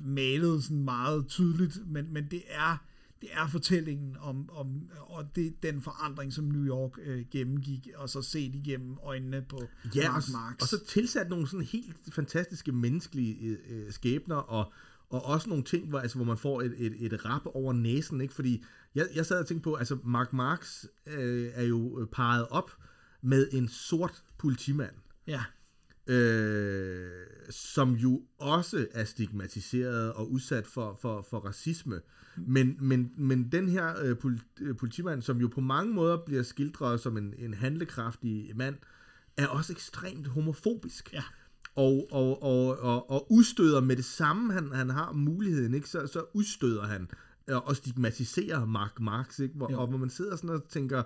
Speaker 3: malet sådan meget tydeligt, men, men det er det er fortællingen om, om og det, den forandring, som New York øh, gennemgik, og så set igennem øjnene på ja, Mark Marx.
Speaker 4: Og så tilsat nogle sådan helt fantastiske menneskelige øh, øh, skæbner, og, og også nogle ting, hvor, altså, hvor man får et, et, et rap over næsen, ikke? fordi jeg, jeg sad og tænkte på, altså Mark Marx øh, er jo parret op med en sort politimand.
Speaker 3: Ja
Speaker 4: øh, som jo også er stigmatiseret og udsat for, for, for racisme. Men, men, men den her øh, øh, politimand, som jo på mange måder bliver skildret som en, en handlekraftig mand, er også ekstremt homofobisk.
Speaker 3: Ja.
Speaker 4: Og, og, og, og, og udstøder med det samme, han, han har muligheden, ikke? Så, så udstøder han øh, og stigmatiserer Mark Marx, ikke? Hvor, og hvor man sidder sådan og tænker,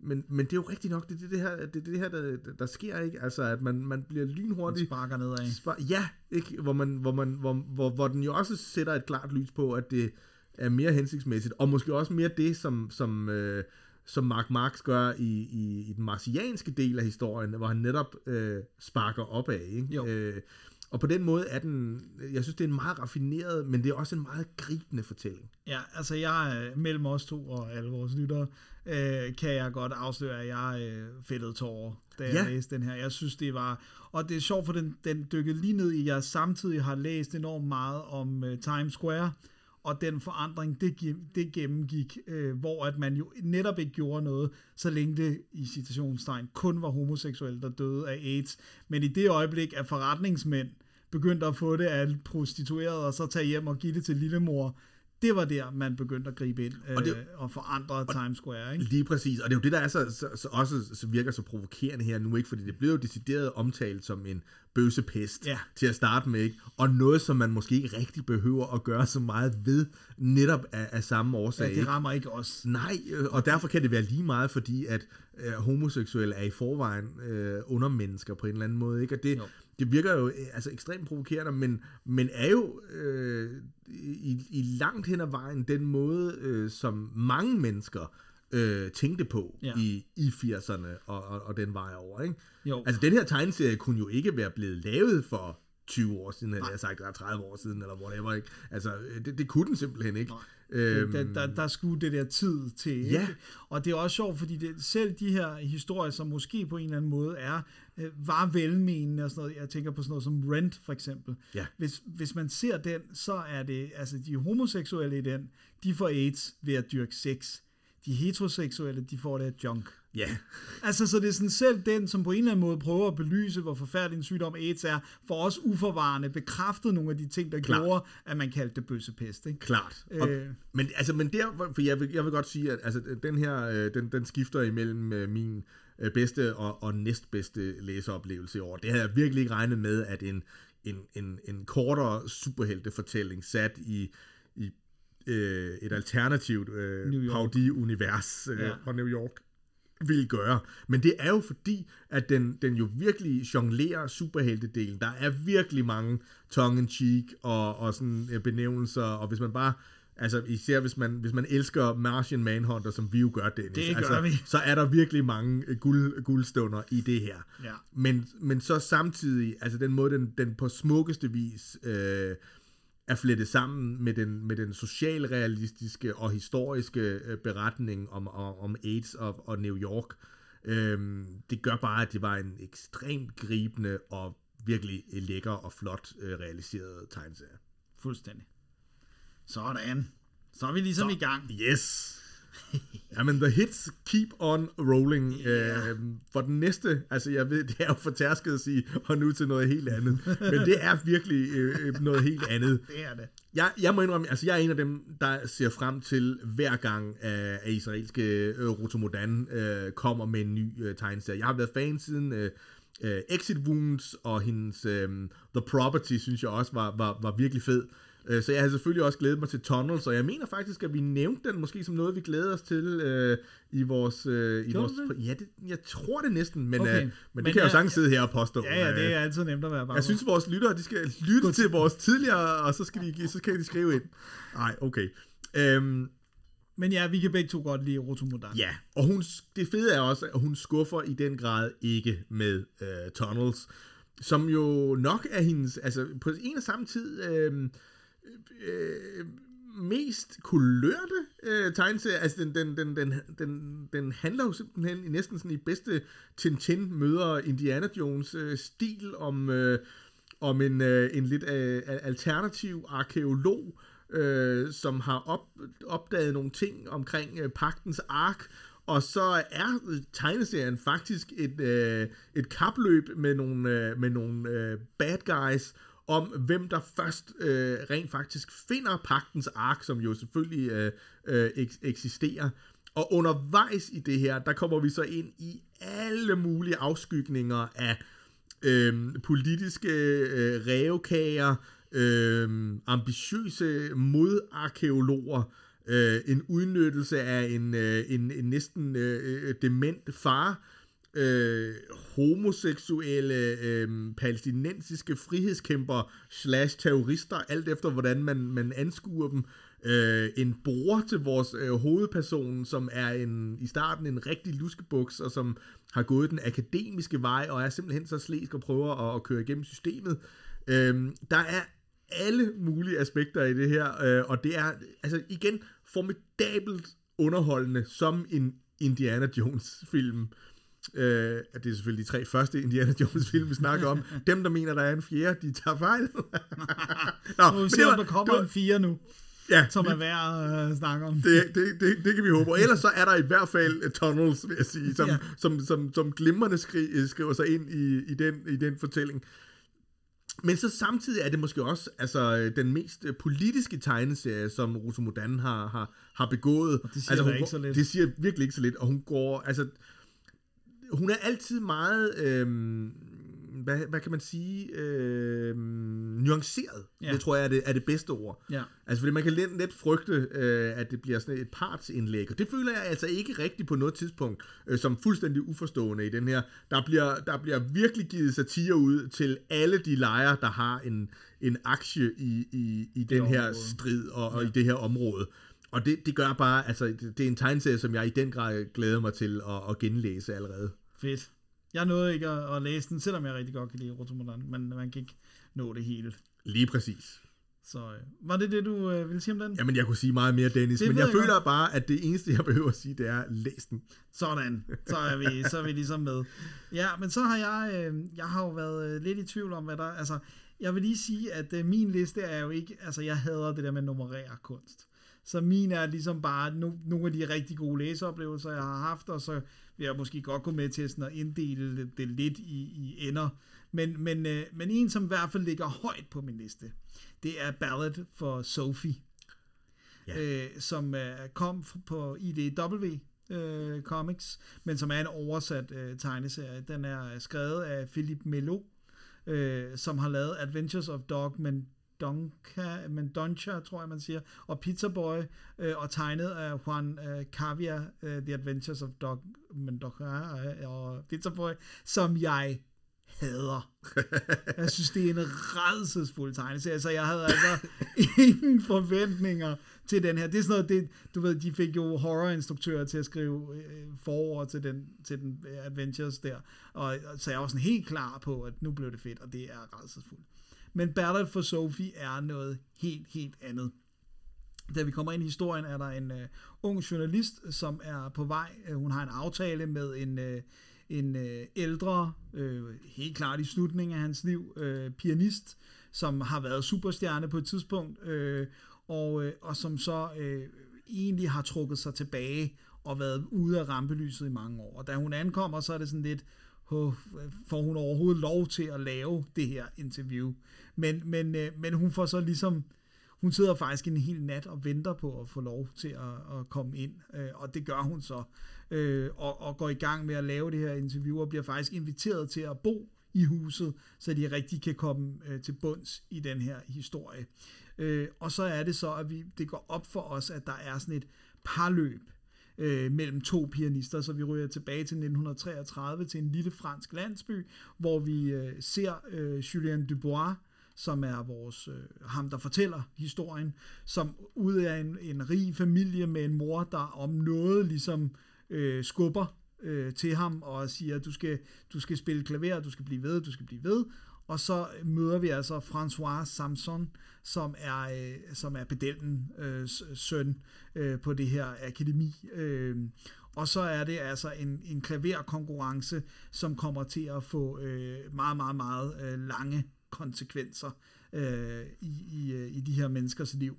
Speaker 4: men, men det er jo rigtigt nok, det er det, det her, det, det her der, der sker, ikke? Altså, at man, man bliver lynhurtigt...
Speaker 3: Man sparker nedad.
Speaker 4: Spar, ja, ikke? Hvor, man, hvor, man, hvor, hvor, hvor den jo også sætter et klart lys på, at det er mere hensigtsmæssigt, og måske også mere det, som, som, øh, som Mark Marx gør i, i, i den marcianske del af historien, hvor han netop øh, sparker opad, ikke?
Speaker 3: Jo.
Speaker 4: Øh, og på den måde er den, jeg synes, det er en meget raffineret, men det er også en meget gribende fortælling.
Speaker 3: Ja, altså jeg, mellem os to og alle vores lyttere, øh, kan jeg godt afsløre, at jeg øh, fældede tårer, da jeg ja. læste den her. Jeg synes, det var... Og det er sjovt, for den, den dykkede lige ned i, jeg samtidig har læst enormt meget om uh, Times Square, og den forandring, det, det gennemgik, øh, hvor at man jo netop ikke gjorde noget, så længe det i citationstegn kun var homoseksuelle, der døde af AIDS. Men i det øjeblik, at forretningsmænd begyndte at få det af prostituerede, og så tage hjem og give det til lillemor, det var der, man begyndte at gribe ind øh, og,
Speaker 4: det-
Speaker 3: det, og forandre Times Square. Ikke?
Speaker 4: Lige præcis, og det er jo det, der er så, så, så også så virker så provokerende her nu, ikke? Fordi det bliver jo decideret omtalt som en bøsepest
Speaker 3: Ja.
Speaker 4: til at starte med, ikke? Og noget, som man måske ikke rigtig behøver at gøre så meget ved, netop af, af samme årsag,
Speaker 3: Ja, det rammer ikke os.
Speaker 4: Nej, øh, og derfor kan det være lige meget, fordi at øh, homoseksuelle er i forvejen øh, undermennesker på en eller anden måde, ikke? Og det,
Speaker 3: Jo.
Speaker 4: Det virker jo øh, altså ekstremt provokerende, men, men er jo øh, i, i langt hen ad vejen den måde, øh, som mange mennesker øh, tænkte på
Speaker 3: Ja.
Speaker 4: i, i 80'erne og, og, og den vej over, ikke?
Speaker 3: Jo.
Speaker 4: Altså, den her tegneserie kunne jo ikke være blevet lavet for 20 år siden, eller jeg sagt, der er 30 år siden, eller whatever, ikke? Altså, øh, det, det kunne den simpelthen ikke. Øhm,
Speaker 3: Der, der, der skulle det der tid til. Ikke?
Speaker 4: Ja.
Speaker 3: Og det er også sjovt, fordi det, selv de her historier, som måske på en eller anden måde er, øh, var velmenende og sådan noget. Jeg tænker på sådan noget som Rent for eksempel.
Speaker 4: Ja.
Speaker 3: Hvis, hvis man ser den, så er det, altså de homoseksuelle i den, de får AIDS ved at dyrke sex. De heteroseksuelle, de får det af junk.
Speaker 4: Ja,
Speaker 3: Altså, så det er sådan selv den, som på en eller anden måde prøver at belyse, hvor forfærdelig en sygdom AIDS er, for os uforvarende bekræftet nogle af de ting, der
Speaker 4: Klart.
Speaker 3: gjorde, at man kaldte det bøssepest. Ikke?
Speaker 4: klart. Og,
Speaker 3: Øh.
Speaker 4: men, altså, men der, for jeg vil, jeg vil godt sige, at altså, den her, øh, den, den skifter imellem øh, min øh, bedste og, og næstbedste læseoplevelse i år. Det havde jeg virkelig ikke regnet med, at en, en, en, en kortere superheltefortælling sat i, i øh, et alternativt øh. Paudi-univers øh,
Speaker 3: Ja.
Speaker 4: fra New York ville gøre. Men det er jo fordi, at den, den jo virkelig jonglerer superheltedelen. Der er virkelig mange tongue-in-cheek og, og sådan øh, benævnelser, og hvis man bare Altså især hvis man, hvis man elsker Martian Manhunter, som vi jo gør, Dennis,
Speaker 3: Det gør
Speaker 4: altså,
Speaker 3: vi.
Speaker 4: så er der virkelig mange øh, guld, guldstunder i det her.
Speaker 3: Ja.
Speaker 4: Men, men så samtidig, altså den måde, den, den på smukkeste vis øh, er flettet sammen med den, med den socialrealistiske og historiske øh, beretning om, om, om AIDS og, og New York. Øhm, det gør bare, at det var en ekstremt gribende og virkelig lækker og flot øh, realiseret tegneserie.
Speaker 3: Fuldstændig. Sådan. Så er vi ligesom så. i gang.
Speaker 4: Yes! Jamen, the hits keep on rolling.
Speaker 3: Ja.
Speaker 4: Øh, for den næste, altså jeg ved, det er jo for tærsket at sige, og nu til noget helt andet. Men det er virkelig øh, noget helt andet.
Speaker 3: Det er det.
Speaker 4: Jeg, jeg må indrømme, altså jeg er en af dem, der ser frem til hver gang, at, at israelske øh, Rotomodan øh, kommer med en ny øh, tegneserie. Jeg har været fan siden øh, øh, Exit Wounds, og hendes øh, The Property, synes jeg også var, var, var virkelig fed. Øh, Så jeg har selvfølgelig også glædet mig til Tunnels, og jeg mener faktisk, at vi nævnte den måske som noget, vi glæder os til øh, i vores... Øh, i vores
Speaker 3: det?
Speaker 4: ja, det, jeg tror det næsten, men,
Speaker 3: Okay.
Speaker 4: øh, men,
Speaker 3: Men
Speaker 4: det kan jeg jo sagtens sidde her og påstå.
Speaker 3: Ja, ja, det
Speaker 4: Øh,
Speaker 3: er altid nemt at være bange
Speaker 4: jeg synes, vores lyttere, de skal lytte til vores tidligere, og så skal de, så skal de skrive ind. Nej, okay. Øhm,
Speaker 3: Men ja, vi kan begge to godt lide Rotomodan.
Speaker 4: ja, og hun, det fede er også, at hun skuffer i den grad ikke med øh, Tunnels, som jo nok er hendes, altså på en og samme tid, øh, øh, mest kulørte øh, tegneserie. Altså, den, den, den, den, den, den handler jo simpelthen i næsten sådan i bedste Tintin møder Indiana Jones øh, stil om, øh, om en, øh, en lidt øh, alternativ arkeolog, øh, som har op, opdaget nogle ting omkring øh, pagtens ark, og så er tegneserien faktisk et, øh, et kapløb med nogle, øh, med nogle øh, bad guys, om hvem der først øh, rent faktisk finder pagtens ark, som jo selvfølgelig øh, øh, eks- eksisterer. Og undervejs i det her, der kommer vi så ind i alle mulige afskygninger af øh, politiske øh, rævekager, øh, ambitiøse modarkeologer, øh, en udnyttelse af en, øh, en, en næsten øh, øh dement far, øh, homoseksuelle, øh, palæstinensiske frihedskæmper slash terrorister, alt efter hvordan man, man anskuer dem. Øh, en bror til vores øh, hovedperson, som er en, i starten en rigtig luskebuks, og som har gået den akademiske vej, og er simpelthen så slæsk og prøver at, at køre igennem systemet. Øh, der er alle mulige aspekter i det her, øh, og det er altså igen formidabelt underholdende som en Indiana Jones film. Øh, det er selvfølgelig de tre første Indiana Jones film, vi snakker om. Dem, der mener, der er en fjerde, de tager fejl. Nå,
Speaker 3: Nu vi se, om der kommer
Speaker 4: var-
Speaker 3: en fire nu,
Speaker 4: Ja,
Speaker 3: som er værd at øh, snakke om.
Speaker 4: det, det, det, det kan vi håbe. Og ellers så er der i hvert fald uh, Tunnels, vil jeg sige, som,
Speaker 3: Ja.
Speaker 4: som, som, som glimrende skri, skriver sig ind i, i, den, i den fortælling. Men så samtidig er det måske også altså, øh, den mest øh, politiske tegneserie, som Rosamodan har, har, har begået.
Speaker 3: Og det siger
Speaker 4: altså, hun,
Speaker 3: ikke så lidt.
Speaker 4: Det siger virkelig ikke så lidt, og hun går, altså, hun er altid meget, øhm, hvad, hvad kan man sige, øhm, nuanceret.
Speaker 3: Ja.
Speaker 4: Det tror jeg er det, er det bedste ord.
Speaker 3: Ja.
Speaker 4: Altså, fordi man kan let, let frygte, øh, at det bliver sådan et partsindlæg, og det føler jeg altså ikke rigtigt på noget tidspunkt, øh, som fuldstændig uforstående i den her. Der bliver, der bliver virkelig givet satire ud til alle de lejre, der har en, en aktie i, i, i den her strid og, og i det her område. Og det, det gør bare, altså, det, det er en tegneserie, som jeg i den grad glæder mig til at, at genlæse allerede.
Speaker 3: Fedt. Jeg nåede ikke at, at læse den, selvom jeg rigtig godt kan lide Rotomodan, men man kan ikke nå det hele.
Speaker 4: Lige præcis.
Speaker 3: Så øh, var det det, du øh, ville sige om den?
Speaker 4: Jamen, jeg kunne sige meget mere, Dennis,
Speaker 3: Det
Speaker 4: men jeg
Speaker 3: jeg
Speaker 4: føler bare, at det eneste, jeg behøver at sige, det er, læs den.
Speaker 3: Sådan, så er vi, så er vi ligesom med. Ja, men så har jeg, øh, jeg har jo været øh, lidt i tvivl om, hvad der, altså, jeg vil lige sige, at øh, min liste er jo ikke, altså jeg hader det der med nummerere kunst. Så min er ligesom bare no, nogle af de rigtig gode læseoplevelser, jeg har haft, og så vil jeg måske godt gå med til sådan at inddele det, det lidt i, i ender. Men, men, øh, men en, som i hvert fald ligger højt på min liste, det er Ballad for Sophie
Speaker 4: Ja.
Speaker 3: øh, som øh, kom på IDW øh, Comics, men som er en oversat øh, tegneserie. Den er skrevet af Philip Melo, øh, som har lavet Adventures of Dog Mendonca, Mendonca, tror jeg man siger, og Pizza Boy, øh, og tegnet af Juan øh, Cavia, øh, The Adventures of Dog Mendonca øh, og Pizza Boy, som jeg hader. Jeg synes, det er en redselsfuld tegneserie, så jeg havde altså ingen forventninger til den her. Det er sådan noget, det, du ved, de fik jo horrorinstruktører til at skrive øh, forord til den, til den øh, Adventures der, og, og så jeg var sådan helt klar på, at nu blev det fedt, og det er redselsfuldt. Men Ballad for Sophie er noget helt, helt andet. Da vi kommer ind i historien, er der en øh, ung journalist, som er på vej. Øh, hun har en aftale med en, øh, en øh, ældre, øh, helt klart i slutningen af hans liv, øh, pianist, som har været superstjerne på et tidspunkt, øh, og, øh, og som så øh, egentlig har trukket sig tilbage og været ude af rampelyset i mange år. Og da hun ankommer, så er det sådan lidt, "Åh, får hun overhovedet lov til at lave det her interview? Men, men, øh, men hun får så ligesom, hun sidder faktisk en hel nat og venter på at få lov til at, at komme ind, øh, og det gør hun så, øh, og, og går i gang med at lave det her interview, og bliver faktisk inviteret til at bo i huset, så de rigtig kan komme øh, til bunds i den her historie. Øh, og så er det så, at vi, det går op for os, at der er sådan et parløb øh, mellem to pianister, så vi ryger tilbage til 1933 til en lille fransk landsby, hvor vi øh, ser øh, Julien Dubois, som er vores øh, ham, der fortæller historien, som ud af en, en rig familie med en mor, der om noget ligesom øh, skubber øh, til ham og siger, du skal, du skal spille klaver, du skal blive ved, du skal blive ved. Og så møder vi altså François Samson, som er, øh, som er pedellen øh, søn øh, på det her akademi. Øh, og så er det altså en, en klaverkonkurrence, som kommer til at få øh, meget, meget, meget øh, lange konsekvenser øh, i, i, øh, i de her menneskers liv.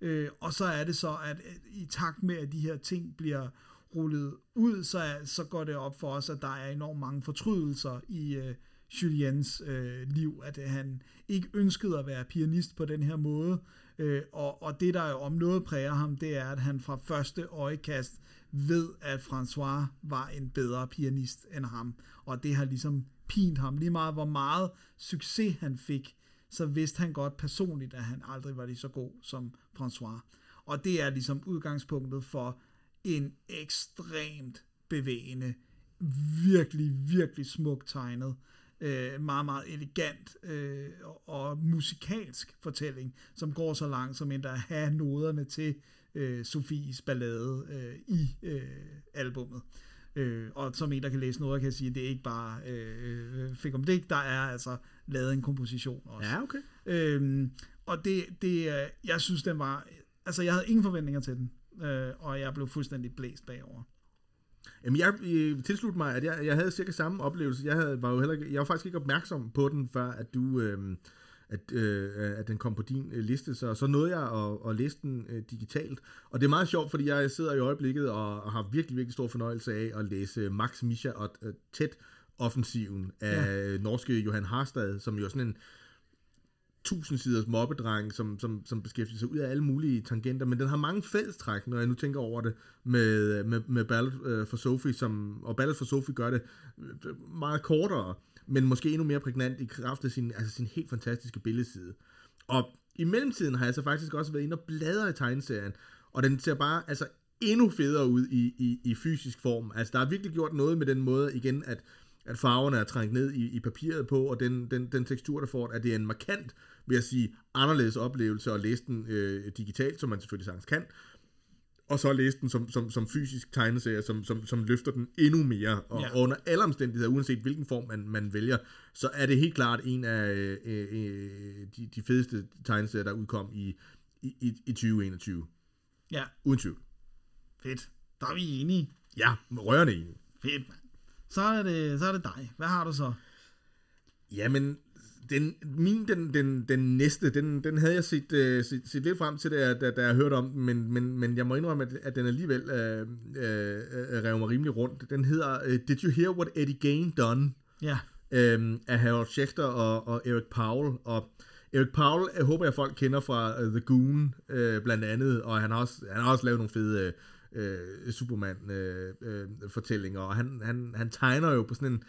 Speaker 3: Øh, og så er det så, at i takt med, at de her ting bliver rullet ud, så, er, så går det op for os, at der er enormt mange fortrydelser i øh, Juliens øh, liv, at øh, han ikke ønskede at være pianist på den her måde, øh, og, og det, der jo om noget præger ham, det er, at han fra første øjekast ved, at François var en bedre pianist end ham, og det har ligesom pint ham. Lige meget, hvor meget succes han fik, så vidste han godt personligt, at han aldrig var lige så god som François. Og det er ligesom udgangspunktet for en ekstremt bevægende, virkelig, virkelig smuk tegnet, øh, meget, meget elegant øh, og, og musikalsk fortælling, som går så langt som endda at have noderne til øh, Sofies ballade øh, i øh, albummet. Øh, og som en, der kan læse noget, kan jeg sige, at det er ikke bare øh, fik om det, der er altså lavet en komposition også.
Speaker 4: Ja, okay.
Speaker 3: Øhm, og det, det, øh, jeg synes, den var, altså jeg havde ingen forventninger til den, øh, og jeg blev fuldstændig blæst bagover.
Speaker 4: Jamen, jeg øh, mig, at jeg, jeg havde cirka samme oplevelse. Jeg, havde, var jo heller, ikke- jeg var faktisk ikke opmærksom på den, før at du... Øh, at, øh, at den kom på din øh, liste, så, så nåede jeg at, at læse den øh, digitalt. Og det er meget sjovt, fordi jeg sidder i øjeblikket og, og har virkelig, virkelig stor fornøjelse af at læse Max Misha og øh, tæt offensiven af ja. norske Johan Harstad, som jo er sådan en tusind siders mobbedreng, som, som, som beskæftiger sig ud af alle mulige tangenter, men den har mange fællestræk, når jeg nu tænker over det, med, med, med Ballad øh, for Sophie, som, og Ballad for Sophie gør det øh, meget kortere, men måske endnu mere prægnant i kraft af sin, altså sin helt fantastiske billedside. Og i mellemtiden har jeg så faktisk også været inde og bladre i tegneserien, og den ser bare altså endnu federe ud i, i, i fysisk form. Altså der er virkelig gjort noget med den måde igen, at at farverne er trængt ned i, i papiret på, og den, den, den tekstur, der får, at det er en markant, vil jeg sige, anderledes oplevelse at læse den øh, digitalt, som man selvfølgelig sagtens kan, og så læse den som, som, som fysisk tegneserie, som, som, som løfter den endnu mere, og ja. under alle omstændigheder, uanset hvilken form man, man vælger, så er det helt klart en af øh, øh, de, de fedeste tegneserier, der udkom i, i, i 2021.
Speaker 3: Ja.
Speaker 4: Uden tvivl.
Speaker 3: Fedt. Der er vi enige.
Speaker 4: Ja, rørende enige.
Speaker 3: Fedt, mand. Så er det, så er det dig. Hvad har du så?
Speaker 4: Jamen, den, min, den, den, den næste, den, den havde jeg set, uh, set, set lidt frem til, da, jeg, da, da jeg hørte om den, men, men, men jeg må indrømme, at, at den alligevel uh, uh, rev mig rimelig rundt. Den hedder uh, Did You Hear What Eddie Gain Done?
Speaker 3: Ja.
Speaker 4: Um, af Harold Schechter og, og Eric Powell. Og Eric Powell, jeg håber jeg folk kender fra uh, The Goon, uh, blandt andet, og han har også, han har også lavet nogle fede... Øh, Superman-fortællinger, øh, øh, og han, han, han tegner jo på sådan en,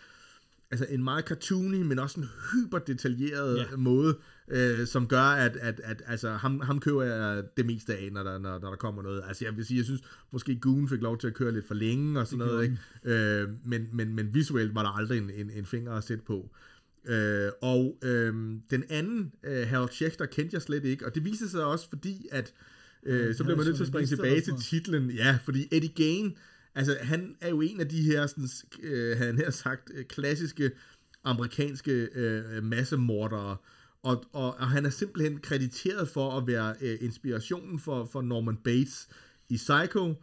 Speaker 4: altså en meget cartoony, men også en hyper detaljeret yeah. måde, øh, som gør, at, at, at altså, ham, ham køber jeg det meste af, når der, når, når der kommer noget. Altså jeg vil sige, jeg synes måske Goon fik lov til at køre lidt for længe og sådan noget, ikke? Øh, men, men, men visuelt var der aldrig en, en, en finger at sætte på. Øh, og øh, den anden, øh, Harold Schechter, kendte jeg slet ikke, og det viser sig også fordi, at Øh, så bliver man nødt til at springe tilbage til titlen. Ja, fordi Eddie Gain, altså han er jo en af de her, sådan, øh, han her sagt, øh, klassiske amerikanske øh, massemordere, og, og, og han er simpelthen krediteret for at være øh, inspirationen for, for Norman Bates i Psycho,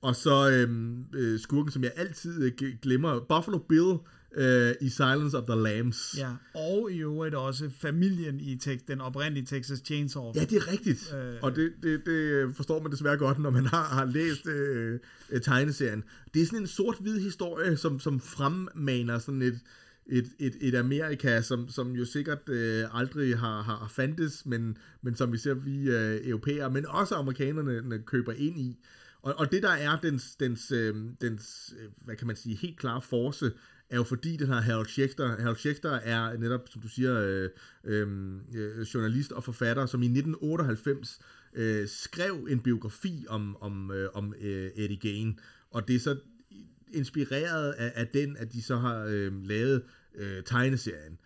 Speaker 4: og så øh, øh, skurken, som jeg altid øh, glemmer, Buffalo Bill øh, i Silence of the Lambs.
Speaker 3: Ja, og i øvrigt også familien i tek- den oprindelige Texas Chainsaw.
Speaker 4: Ja, det er rigtigt. Øh, og det, det, det forstår man desværre godt, når man har, har læst øh, øh, tegneserien. Det er sådan en sort-hvid historie, som, som fremmaner sådan et, et, et, et Amerika, som, som jo sikkert øh, aldrig har, har fandtes, men, men som vi ser, vi øh, europæere, men også amerikanerne køber ind i. Og, og det der er dens, dens, øh, dens, øh, hvad kan man sige, helt klare force, er jo fordi den her Harold Schechter, Harold Schechter er netop, som du siger, øh, øh, øh journalist og forfatter, som i 1998 øh, skrev en biografi om, om, øh, om øh, Eddie Gain, og det er så inspireret af, af den, at de så har øh, lavet øh, tegneserien.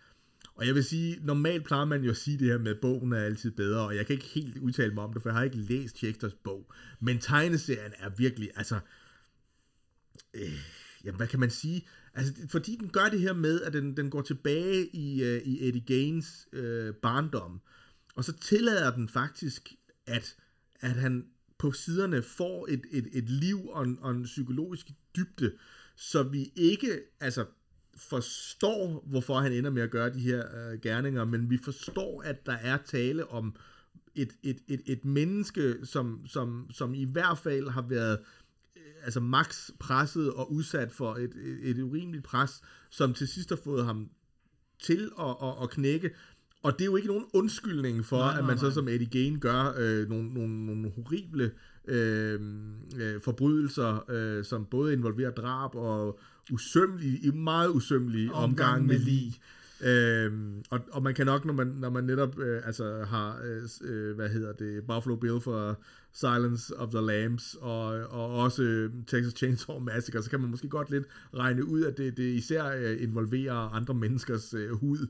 Speaker 4: Og jeg vil sige, normalt plejer man jo at sige det her med, at bogen er altid bedre, og jeg kan ikke helt udtale mig om det, for jeg har ikke læst Schechters bog. Men tegneserien er virkelig, altså... Øh, jamen, hvad kan man sige? Altså, fordi den gør det her med, at den, den går tilbage i, uh, i Eddie Gaines uh, barndom, og så tillader den faktisk, at, at han på siderne får et, et, et liv og en, og en psykologisk dybde, så vi ikke altså forstår, hvorfor han ender med at gøre de her uh, gerninger, men vi forstår, at der er tale om et, et, et, et menneske, som, som, som i hvert fald har været altså max presset og udsat for et, et, et urimeligt pres, som til sidst har fået ham til at, at, at knække. Og det er jo ikke nogen undskyldning for, nej, nej, at man så som Eddie Gain gør øh, nogle, nogle, nogle horrible øh, øh, forbrydelser, øh, som både involverer drab og usømmelige, meget usømmelige omgang, omgang med lig. Øhm, og, og man kan nok, når man, når man netop øh, altså har, øh, øh hvad hedder det, Buffalo Bill for Silence of the Lambs, og, og også øh, Texas Chainsaw Massacre, så kan man måske godt lidt regne ud, at det, det især øh, involverer andre menneskers øh, hud.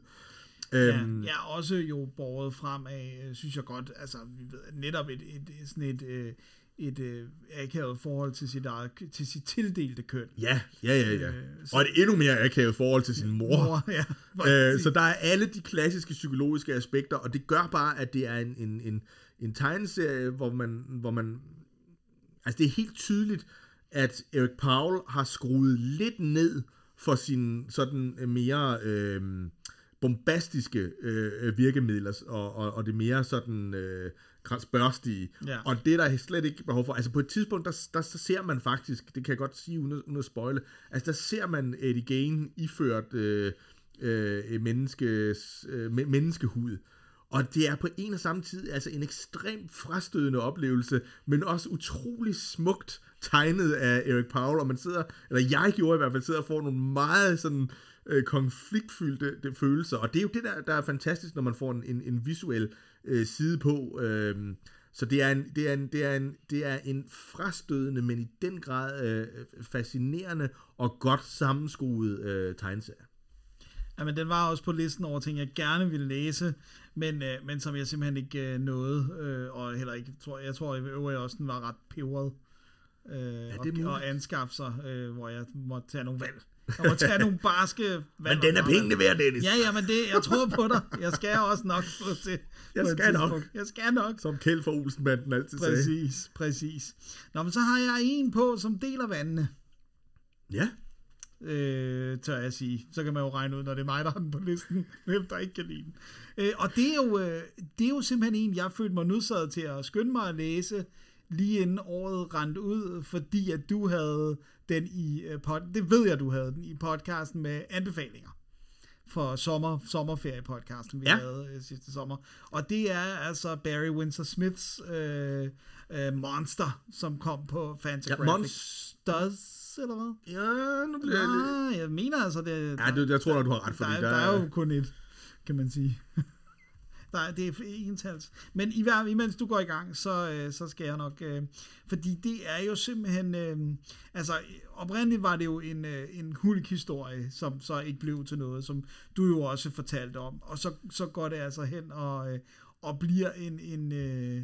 Speaker 3: Ja, øhm, ja, også jo båret frem af, øh, synes jeg godt, altså netop et, et, et sådan et, øh, et øh, akavet forhold til sit, eget, til sit tildelte køn.
Speaker 4: Ja, ja, ja, ja. Øh, så, og et endnu mere akavet forhold til sin mor. mor ja, øh, så der er alle de klassiske psykologiske aspekter, og det gør bare, at det er en, en, en, en tegneserie, hvor man, hvor man... Altså, det er helt tydeligt, at Eric Powell har skruet lidt ned for sin sådan mere... Øh, bombastiske øh, virkemidler, og, og, og det mere sådan øh, spørstige. Ja. Og det er der slet ikke behov for. Altså på et tidspunkt, der, der, der ser man faktisk, det kan jeg godt sige uden, uden at spoile, altså der ser man Eddie Gain iført øh, øh, menneskes, øh, menneskehud. Og det er på en og samme tid altså en ekstremt frastødende oplevelse, men også utrolig smukt tegnet af Eric Powell, og man sidder, eller jeg gjorde i hvert fald, sidder og får nogle meget sådan øh, konfliktfyldte det, følelser, og det er jo det, der, der er fantastisk, når man får en, en, en visuel øh, side på. Øh, så det er, en, det, er en, det, er en, det er en frastødende, men i den grad øh, fascinerende og godt sammenskruet øh, tegneserie.
Speaker 3: Jamen, den var også på listen over ting, jeg gerne ville læse, men, øh, men som jeg simpelthen ikke øh, nåede, øh, og heller ikke, tror, jeg tror i øvrigt også, den var ret peberet øh,
Speaker 4: det er
Speaker 3: og, og anskaffe sig, øh, hvor jeg måtte tage nogle valg. Jeg må tage nogle barske valg.
Speaker 4: Men den er pengene værd, Dennis.
Speaker 3: Ja, ja, men det, jeg tror på dig. Jeg skal også nok få til.
Speaker 4: Jeg
Speaker 3: på
Speaker 4: skal nok.
Speaker 3: Jeg skal nok.
Speaker 4: Som Kjeld fra Olsenbanden altid sagde.
Speaker 3: Præcis, præcis. Nå, men så har jeg en på, som deler vandene,
Speaker 4: Ja.
Speaker 3: øh, tør jeg sige. Så kan man jo regne ud, når det er mig, der har den på listen, hvem der ikke kan lide den. Øh, og det er, jo, øh, det er jo simpelthen en, jeg følte mig nødsaget til at skynde mig at læse, lige inden året rendte ud, fordi at du havde den i øh, pod, det ved jeg, du havde den i podcasten med anbefalinger for sommer, sommerferie-podcasten, vi
Speaker 4: Ja.
Speaker 3: ja. havde øh, sidste sommer. Og det er altså Barry Windsor Smiths øh, øh, Monster, som kom på Fantagraphics.
Speaker 4: Ja,
Speaker 3: Does, eller hvad?
Speaker 4: Ja, nu bliver jeg lidt...
Speaker 3: Jeg mener altså, det...
Speaker 4: Ja, det, jeg tror nok, du har ret,
Speaker 3: der,
Speaker 4: fordi
Speaker 3: der, der er jo kun et, kan man sige. Nej, det er entals. Men i hver, imens du går i gang, så, øh, så skal jeg nok... Øh, fordi det er jo simpelthen... Øh, altså, oprindeligt var det jo en, øh, en hulk-historie, som så ikke blev til noget, som du jo også fortalte om. Og så, så går det altså hen og, øh, og bliver en... en øh,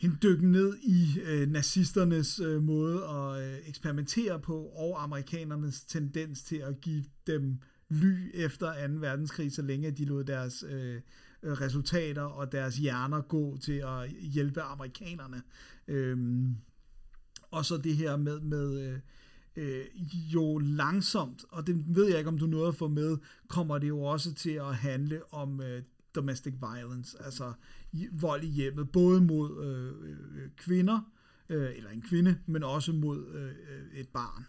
Speaker 3: en dykken ned i øh, nazisternes øh, måde at øh, eksperimentere på, og amerikanernes tendens til at give dem ly efter 2. verdenskrig, så længe de lod deres øh, øh, resultater og deres hjerner gå til at hjælpe amerikanerne. Øhm, og så det her med, med øh, øh, jo langsomt, og det ved jeg ikke, om du nåede at få med, kommer det jo også til at handle om øh, domestic violence, altså vold i hjemmet, både mod øh, øh, kvinder, øh, eller en kvinde, men også mod øh, øh et barn.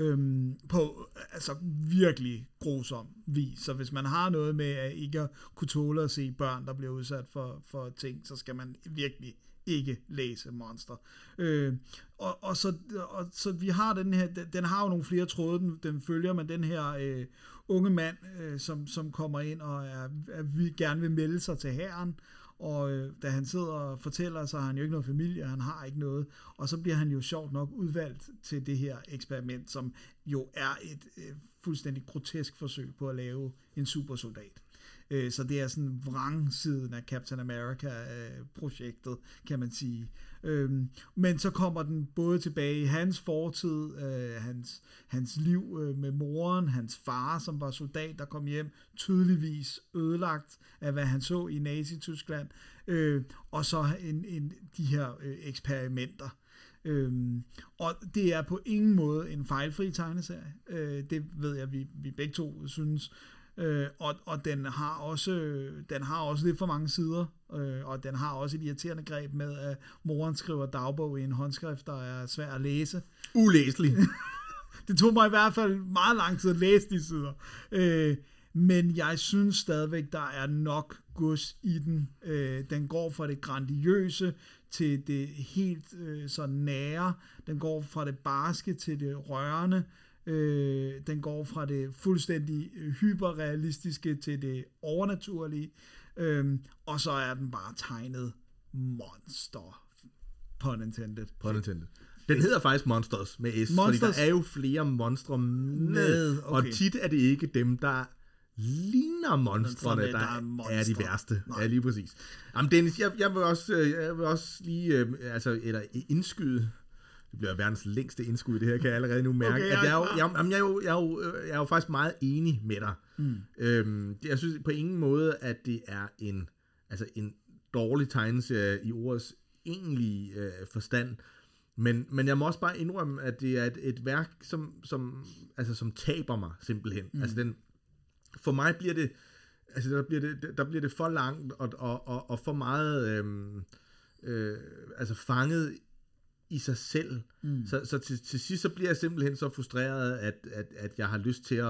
Speaker 3: Øhm, på altså virkelig grusom vis. Så hvis man har noget med at ikke at kunne tåle at se børn, der bliver udsat for, for ting, så skal man virkelig ikke læse Monster. Øh, og, og, så, og så vi har den her, den, den har jo nogle flere tråde, den, den følger, men den her øh, unge mand, øh, som, som kommer ind og er, er, vi gerne vil melde sig til herren, og øh, da han sidder og fortæller, så har han jo ikke noget familie, han har ikke noget, og så bliver han jo sjovt nok udvalgt til det her eksperiment, som jo er et øh, fuldstændig grotesk forsøg på at lave en supersoldat. Øh, så det er sådan vrangsiden af Captain America-projektet, øh, kan man sige. Øhm, men så kommer den både tilbage i hans fortid, øh, hans, hans liv øh, med moren, hans far, som var soldat, der kom hjem, tydeligvis ødelagt af, hvad han så i Nazi-Tyskland, øh, og så en, en, de her øh, eksperimenter. Øhm, og det er på ingen måde en fejlfri tegneserie. Øh, det ved jeg, vi, vi begge to synes. Øh, og, og den har også den har også lidt for mange sider, øh, og den har også et irriterende greb med, at moren skriver dagbog i en håndskrift, der er svær at læse.
Speaker 4: Ulæselig.
Speaker 3: Det tog mig i hvert fald meget lang tid at læse de sider. Øh, men jeg synes stadigvæk, der er nok gods i den. Øh, den går fra det grandiøse til det helt øh, så nære. Den går fra det barske til det rørende. Øh, den går fra det fuldstændig hyperrealistiske til det overnaturlige. Øh, og så er den bare tegnet monster. Pun intended.
Speaker 4: Pun intended. Den hedder faktisk Monsters med S, Monsters. fordi der er jo flere monstre med,
Speaker 3: Med,
Speaker 4: og
Speaker 3: okay.
Speaker 4: tit er det ikke dem, der ligner monstrene,
Speaker 3: der
Speaker 4: der,
Speaker 3: er
Speaker 4: er,
Speaker 3: monstre.
Speaker 4: er de værste.
Speaker 3: Nej.
Speaker 4: Ja, lige præcis. Jamen Dennis, jeg, jeg, vil, også, øh, jeg vil også lige, øh, altså, eller indskyde, det bliver verdens længste indskud, det her kan jeg allerede nu mærke,
Speaker 3: Okay, jeg
Speaker 4: at jeg, er jo, jeg, jamen, jeg, er jo, jeg, er jo, øh, jeg er jo faktisk meget enig med dig. Mm. Øhm, jeg synes på ingen måde, at det er en, altså en dårlig tegneserie i ordets egentlige øh, forstand, men, men jeg må også bare indrømme, at det er et, et værk, som, som, altså, som taber mig simpelthen. Mm. Altså den, for mig bliver det, altså der bliver det, der bliver det for langt og, og, og, og for meget øhm, øh, altså fanget i sig selv. Mm. Så, så til, til sidst så bliver jeg simpelthen så frustreret, at, at, at jeg har lyst til at,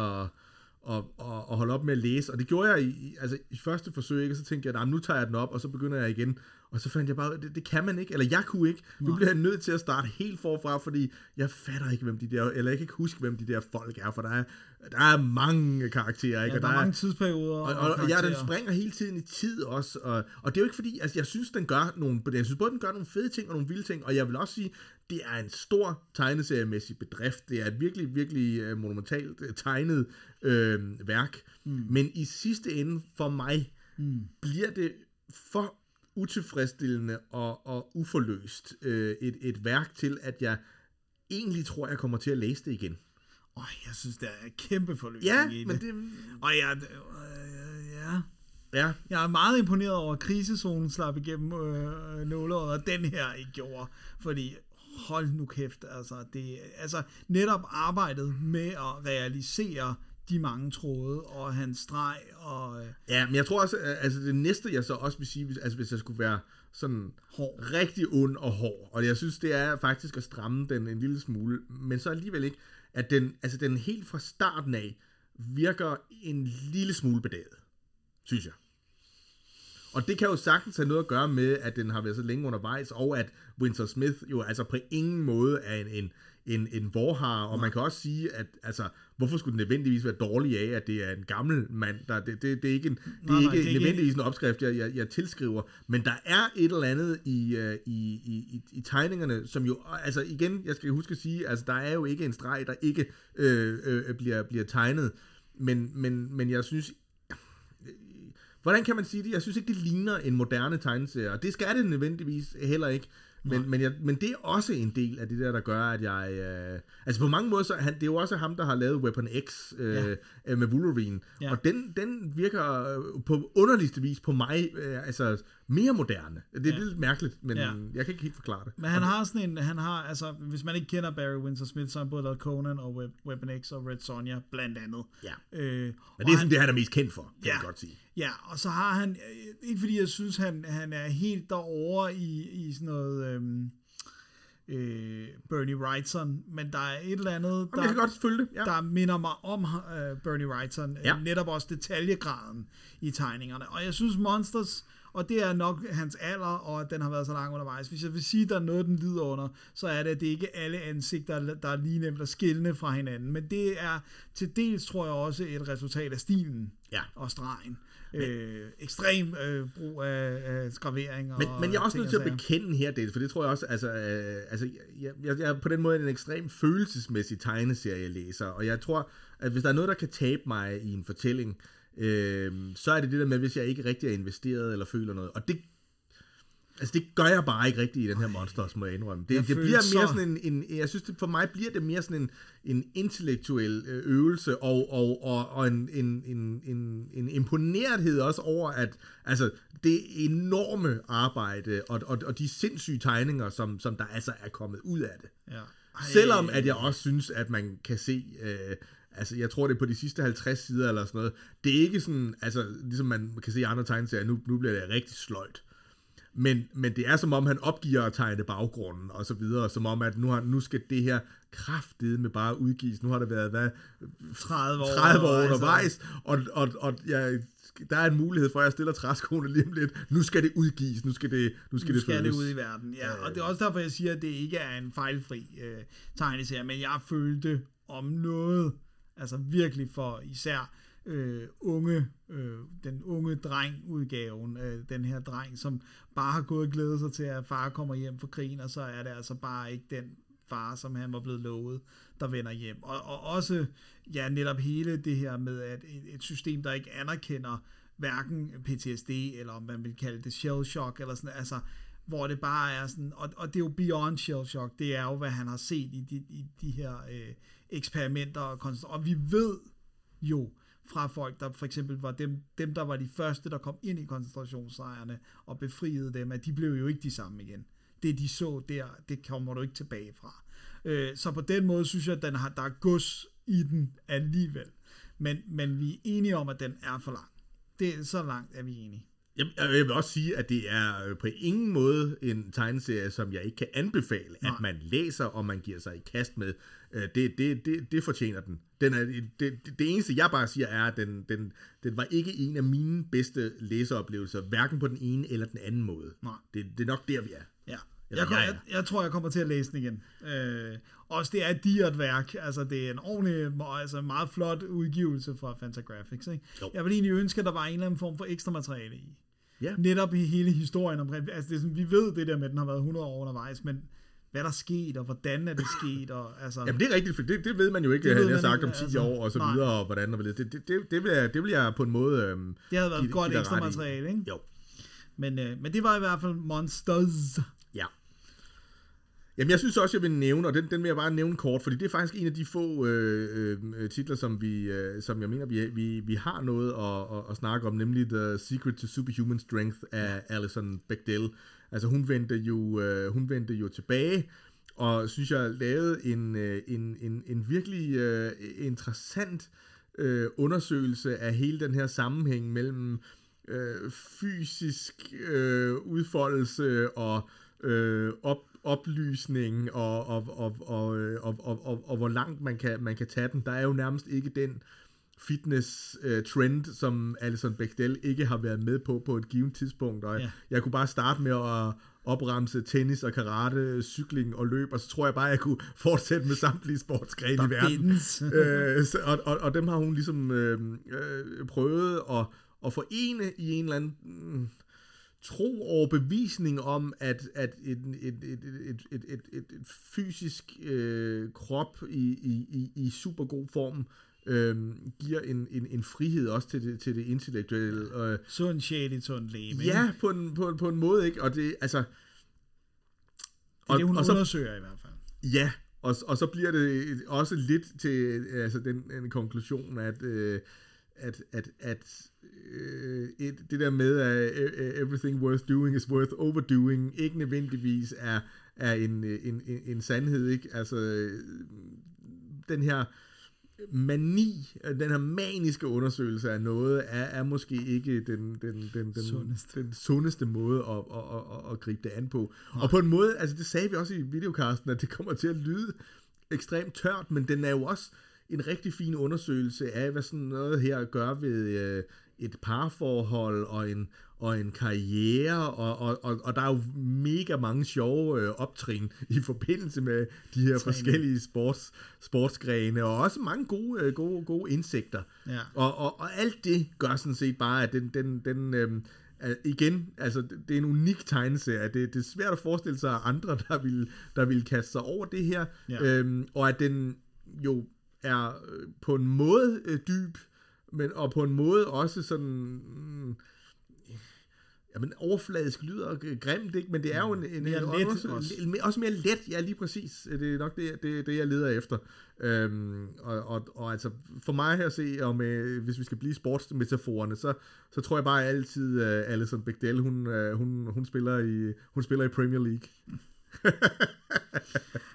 Speaker 4: og, og, og holde op med at læse, og det gjorde jeg i, altså, i første forsøg, ikke? og så tænkte jeg, "Nå, men nu tager jeg den op, og så begynder jeg igen, og så fandt jeg bare, det, det kan man ikke, eller jeg kunne ikke, nu bliver jeg nødt til at starte helt forfra, fordi jeg fatter ikke, hvem de der, eller jeg kan ikke huske, hvem de der folk er, for der er, der er mange karakterer, ikke?
Speaker 3: Ja,
Speaker 4: og
Speaker 3: der er mange tidsperioder
Speaker 4: og, og, og ja, den springer hele tiden i tid også, og, og det er jo ikke fordi, altså jeg synes, den gør nogle, jeg synes både, den gør nogle fede ting og nogle vilde ting, og jeg vil også sige, det er en stor tegneseriemæssig bedrift, det er et virkelig, virkelig øh, monumentalt øh, tegnet øh, værk, mm. men i sidste ende, for mig, mm. bliver det for utilfredsstillende og, og uforløst øh, et, et værk til, at jeg egentlig tror, jeg kommer til at læse det igen.
Speaker 3: Åh, jeg synes, der er kæmpe forløsning
Speaker 4: Ja,
Speaker 3: i
Speaker 4: men
Speaker 3: det.
Speaker 4: det...
Speaker 3: Og jeg, øh, ja,
Speaker 4: Ja,
Speaker 3: jeg er meget imponeret over, at krisezonen slap igennem øh, nåleåret, og den her ikke gjorde. Fordi, hold nu kæft, altså, det, altså netop arbejdet med at realisere de mange tråde, og hans streg, og øh,
Speaker 4: Ja, men jeg tror også, at- altså det næste, jeg så også vil sige, hvis, altså hvis jeg skulle være sådan
Speaker 3: Hård.
Speaker 4: rigtig ond og hård, og jeg synes, det er faktisk at stramme den en lille smule, men så alligevel ikke, at den, altså den helt fra starten af virker en lille smule bedaget, synes jeg. Og det kan jo sagtens have noget at gøre med, at den har været så længe undervejs, og at Winter Smith jo altså på ingen måde er en, en, en, en vorhar, og man kan også sige, at altså, hvorfor skulle den nødvendigvis være dårlig af, at det er en gammel mand, der, det, det, det er ikke, en, det er
Speaker 3: Nej, nej,
Speaker 4: ikke
Speaker 3: det er ikke-
Speaker 4: nødvendigvis en opskrift, jeg, jeg, jeg tilskriver, men der er et eller andet i, øh, i, i, i, i tegningerne, som jo, altså igen, jeg skal huske at sige, altså der er jo ikke en streg, der ikke øh, øh, bliver, bliver tegnet, men, men, men jeg synes, hvordan kan man sige det? Jeg synes ikke, det ligner en moderne tegneserie, og det skal det nødvendigvis heller ikke. Men, men, jeg, men det er også en del af det der, der gør, at jeg... Øh, altså på mange måder, så han, det er jo også ham, der har lavet Weapon X øh,
Speaker 3: Ja.
Speaker 4: ja. med Wolverine.
Speaker 3: Ja.
Speaker 4: Ja. Og den, den virker øh, på underligste vis på mig øh, altså mere moderne. Det er
Speaker 3: Ja.
Speaker 4: lidt mærkeligt, men
Speaker 3: Ja.
Speaker 4: jeg kan ikke helt forklare det.
Speaker 3: Men han har sådan en, han har, altså, hvis man ikke kender Barry Windsor Smith, så har han både lavet Conan og Web, Weapon X og Red Sonja, blandt andet.
Speaker 4: Ja.
Speaker 3: Øh,
Speaker 4: Men det er sådan
Speaker 3: han,
Speaker 4: det, han er mest kendt for, kan
Speaker 3: Ja.
Speaker 4: jeg godt sige.
Speaker 3: Ja, og så har han, øh, ikke fordi jeg synes, han, han er helt derovre i, i sådan noget øhm, øh, Bernie Wrightson, men der er et eller andet,
Speaker 4: Jamen, jeg
Speaker 3: der,
Speaker 4: godt følge det. Ja.
Speaker 3: der minder mig om øh, Bernie Wrightson, ja.
Speaker 4: Ja.
Speaker 3: netop også detaljegraden i tegningerne. Og jeg synes Monsters, og det er nok hans alder, og at den har været så lang undervejs. Hvis jeg vil sige, at der er noget, den lider under, så er det, at det ikke er alle ansigter, der er lige nemt at skille fra hinanden. Men det er til dels, tror jeg, også et resultat af stilen
Speaker 4: Ja.
Speaker 3: og stregen. Øh, ekstrem øh, brug af, af skravering og
Speaker 4: Men, men jeg er også nødt til at bekende her, det, for det tror jeg også, altså, øh, altså jeg, jeg, jeg er på den måde en ekstrem følelsesmæssig tegneserielæser, og jeg tror, at hvis der er noget, der kan tabe mig i en fortælling, øh, så er det det der med, hvis jeg ikke rigtig er investeret eller føler noget, og det Altså det gør jeg bare ikke rigtigt i den her Monsters, må jeg indrømme. Det,
Speaker 3: Jeg
Speaker 4: det bliver mere
Speaker 3: så-
Speaker 4: sådan en, en, jeg synes det, for mig bliver det mere sådan en, en intellektuel øh, øvelse, og, og, og, og en, en, en, en, en imponerethed også over, at altså, det enorme arbejde, og, og, og de sindssyge tegninger, som, som der altså er kommet ud af det.
Speaker 3: Ja. Ej,
Speaker 4: Selvom at jeg også synes, at man kan se, øh, altså jeg tror det er på de sidste 50 sider eller sådan noget, det er ikke sådan, altså ligesom man kan se i andre tegneserier, nu, nu bliver det rigtig sløjt. Men, men det er som om, han opgiver at tegne baggrunden og så videre, som om, at nu, har, nu skal det her kraftede med bare udgives. Nu har det været, hvad,
Speaker 3: 30 år
Speaker 4: 30 år
Speaker 3: undervejs,
Speaker 4: undervejs, og, og, og ja, der er en mulighed for, at jeg stiller træskoene lige om lidt. Nu skal det udgives, nu skal det, nu skal
Speaker 3: nu
Speaker 4: det
Speaker 3: skal det ud i verden. Ja, og det er også derfor, jeg siger, at det ikke er en fejlfri øh, tegneserie, men jeg følte om noget, altså virkelig for især øh, unge, øh, den unge dreng udgaven, øh, den her dreng, som bare har gået og glædet sig til, at far kommer hjem fra krigen, og så er det altså bare ikke den far, som han var blevet lovet, der vender hjem. Og, og også, ja, netop hele det her med, at et, et system, der ikke anerkender hverken PTSD, eller om man vil kalde det shell shock, eller sådan, altså, hvor det bare er sådan, og, og det er jo beyond shell shock, det er jo, hvad han har set i de, i de her øh, eksperimenter, og, konst- og vi ved jo fra folk, der for eksempel var dem, dem, der var de første, der kom ind i koncentrationslejrene og befriede dem, at de blev jo ikke de samme igen. Det, de så der, det kommer du ikke tilbage fra. Øh, så på den måde synes jeg, at den har, der er gods i den alligevel. Men, men vi er enige om, at den er for lang. Det er så langt, er vi enige.
Speaker 4: Jeg, jeg vil også sige, at det er øh, på ingen måde en tegneserie, som jeg ikke kan anbefale, Nej. at man læser, og man giver sig i kast med. Øh, Det, det, det, det fortjener den. den er, det, det, eneste, jeg bare siger, er, at den, den, den var ikke en af mine bedste læseoplevelser, hverken på den ene eller den anden måde.
Speaker 3: Nej.
Speaker 4: Det, det er nok der, vi er.
Speaker 3: Ja.
Speaker 4: Eller
Speaker 3: Jeg, kom,
Speaker 4: jeg
Speaker 3: jeg, jeg tror, jeg kommer til at læse den igen. Øh, også det er et digert værk. Altså, det er en ordentlig, altså meget flot udgivelse fra Fantagraphics. Ikke?
Speaker 4: Jo.
Speaker 3: Jeg vil egentlig ønske, at der var en eller anden form for ekstra materiale i.
Speaker 4: Ja.
Speaker 3: Netop i hele historien omkring, altså det er sådan, vi ved det der med, at den har været 100 år undervejs, men hvad der er sket, og hvordan er det sket, og altså...
Speaker 4: Jamen det er rigtigt, for det, det ved man jo ikke,
Speaker 3: Det
Speaker 4: havde jeg
Speaker 3: man
Speaker 4: sagt om
Speaker 3: ikke,
Speaker 4: 10
Speaker 3: altså.
Speaker 4: år og så
Speaker 3: Nej.
Speaker 4: videre, og hvordan og. Det, det, det, det, vil jeg, det vil jeg på en måde... Øhm,
Speaker 3: det havde været
Speaker 4: give-
Speaker 3: godt
Speaker 4: give
Speaker 3: ekstra materiale, ikke?
Speaker 4: Jo,
Speaker 3: Men, øh, men det var i hvert fald Monsters.
Speaker 4: Ja. Jamen, jeg synes også, jeg vil nævne, og den, den vil jeg bare nævne kort, fordi det er faktisk en af de få øh, øh, titler, som, vi, øh, som jeg mener, vi, vi, vi har noget at, at, at snakke om, nemlig The Secret to Superhuman Strength af Alison Bechdel. Altså, hun vendte jo, øh, hun vendte jo tilbage, og synes jeg lavede en, øh, en, en, en virkelig øh, interessant øh, undersøgelse af hele den her sammenhæng mellem øh, fysisk øh, udfoldelse og øh, op, oplysning og, og, og, og, øh, og, og, og, og hvor langt man kan, man kan tage den. Der er jo nærmest ikke den fitness øh, trend, som Alison Bechdel ikke har været med på på et givet tidspunkt. Og
Speaker 3: Ja.
Speaker 4: jeg kunne bare starte med at opremse tennis og karate, cykling og løb, og så tror jeg bare, at jeg kunne fortsætte med samtlige sportsgrene i verden. øh, så, og, og, og dem har hun ligesom øh, øh, prøvet at, at forene i en eller anden mm, tro overbevisning om, at, at et, et, et, et, et, et, et, et fysisk øh, krop i, i, i, i super god form øh, giver en, en, en frihed også til det, til det intellektuelle. Øh,
Speaker 3: Sund sjæl i sund læme.
Speaker 4: ja, på en, på, en- på en måde, ikke? Og det, altså...
Speaker 3: Det er det, hun
Speaker 4: og så,
Speaker 3: undersøger i hvert fald.
Speaker 4: Ja, og, og så bliver det også lidt til altså den, den konklusion, at, øh, at, at, at øh, et, det der med, at everything worth doing is worth overdoing, ikke nødvendigvis er, er en, en, en, en sandhed, ikke? Altså, den her mani, den her maniske undersøgelse af noget, er, er måske ikke den, den, den, den,
Speaker 3: Sundeste.
Speaker 4: den sundeste måde at, at, at, at, gribe det an på. Og på en måde, altså det sagde vi også i videocasten, at det kommer til at lyde ekstremt tørt, men den er jo også en rigtig fin undersøgelse af, hvad sådan noget her gør ved øh, et parforhold og en, og en karriere, og, og, og, og der er jo mega mange sjove øh, optrin i forbindelse med de her forskellige sports, sportsgrene, og også mange gode, øh, gode, gode indsigter.
Speaker 3: Ja.
Speaker 4: Og, og, og alt det gør sådan set bare, at den, den, den er- igen, altså det er en unik tegneserie. Det, det er svært at forestille sig andre, der vil, der vil kaste sig over det her.
Speaker 3: Ja.
Speaker 4: Øhm, og at den jo er øh, på en måde øh, dyb, men og på en måde også sådan... Mm, Jamen, overfladisk lyder grimt, ikke? Men det er jo en... en
Speaker 3: Mere
Speaker 4: en
Speaker 3: let
Speaker 4: også,
Speaker 3: også.
Speaker 4: også. mere let, ja, lige præcis. Det er nok det, det, det jeg leder efter. Øhm, og, og, og altså, for mig her at se, og med, hvis vi skal blive sportsmetaforerne, så, så tror jeg bare altid, uh, Alison Bechdel, hun, uh, hun, hun, spiller i, hun spiller i Premier League.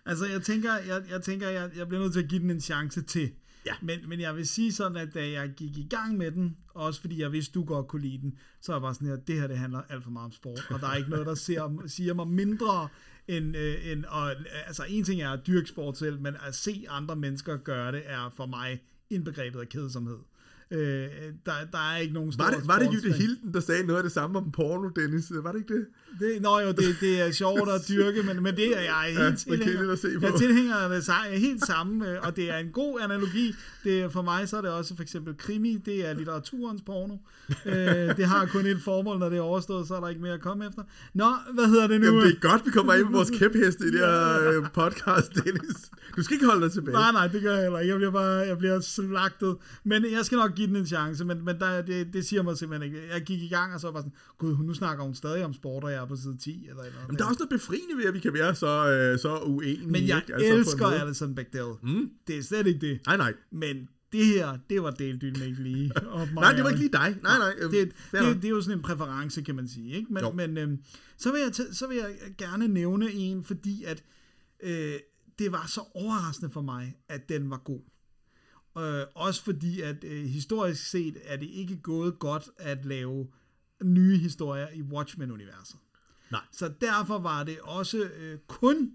Speaker 3: Altså, jeg tænker, jeg, jeg, tænker jeg, jeg bliver nødt til at give den en chance til.
Speaker 4: Ja.
Speaker 3: Men, men jeg vil sige sådan, at da jeg gik i gang med den, også fordi jeg vidste, du godt kunne lide den, så er jeg bare sådan her, det her det handler alt for meget om sport, og der er ikke noget, der ser, siger mig mindre end, øh, end og, altså en ting er at dyrke sport selv, men at se andre mennesker gøre det, er for mig indbegrebet af kedsomhed. Øh, der, der er ikke nogen
Speaker 4: Var
Speaker 3: stor
Speaker 4: det, var det Jytte. Hilden, der sagde noget af det samme om porno, Dennis? Var det ikke det?
Speaker 3: Det, nå jo, det, det er sjovt at dyrke, men, men det er jeg er helt
Speaker 4: Ja,
Speaker 3: tilhænger.
Speaker 4: at se på.
Speaker 3: Jeg er tilhænger det sa- helt samme, øh, og det er en god analogi. Det er, for mig så er det også for eksempel krimi, det er litteraturens porno. øh, det har kun et formål, når det er overstået, så er der ikke mere at komme efter. Nå, hvad hedder det nu?
Speaker 4: Jamen, det er godt, vi kommer ind på vores kæpheste i det her øh, podcast, Dennis. Du skal ikke holde dig tilbage.
Speaker 3: Nej, nej, det gør jeg heller ikke. Jeg bliver bare jeg bliver slagtet. Men jeg skal nok give den en chance, men, men der, det, det siger mig simpelthen ikke. Jeg gik i gang, og så var sådan, gud, nu snakker hun stadig om sport, og jeg er på side 10. Eller, eller
Speaker 4: Men der er også noget befriende ved, at vi kan være så, øh, så uenige.
Speaker 3: Men jeg
Speaker 4: ikke? Altså,
Speaker 3: elsker. Alison Bechdel. Mm. Det er slet ikke det.
Speaker 4: Nej, nej.
Speaker 3: Men det her, det var delt ikke lige. mig
Speaker 4: Nej, det var ikke lige dig. Nej, nej. øhm,
Speaker 3: det,
Speaker 4: nok.
Speaker 3: det, det er jo sådan en præference, kan man sige. Ikke? Men,
Speaker 4: Jo.
Speaker 3: men øhm, så, vil jeg så vil jeg gerne nævne en, fordi at øh, det var så overraskende for mig, at den var god. Øh, også fordi, at øh, historisk set er det ikke gået godt at lave nye historier i Watchmen-universet.
Speaker 4: Nej.
Speaker 3: Så derfor var det også øh, kun,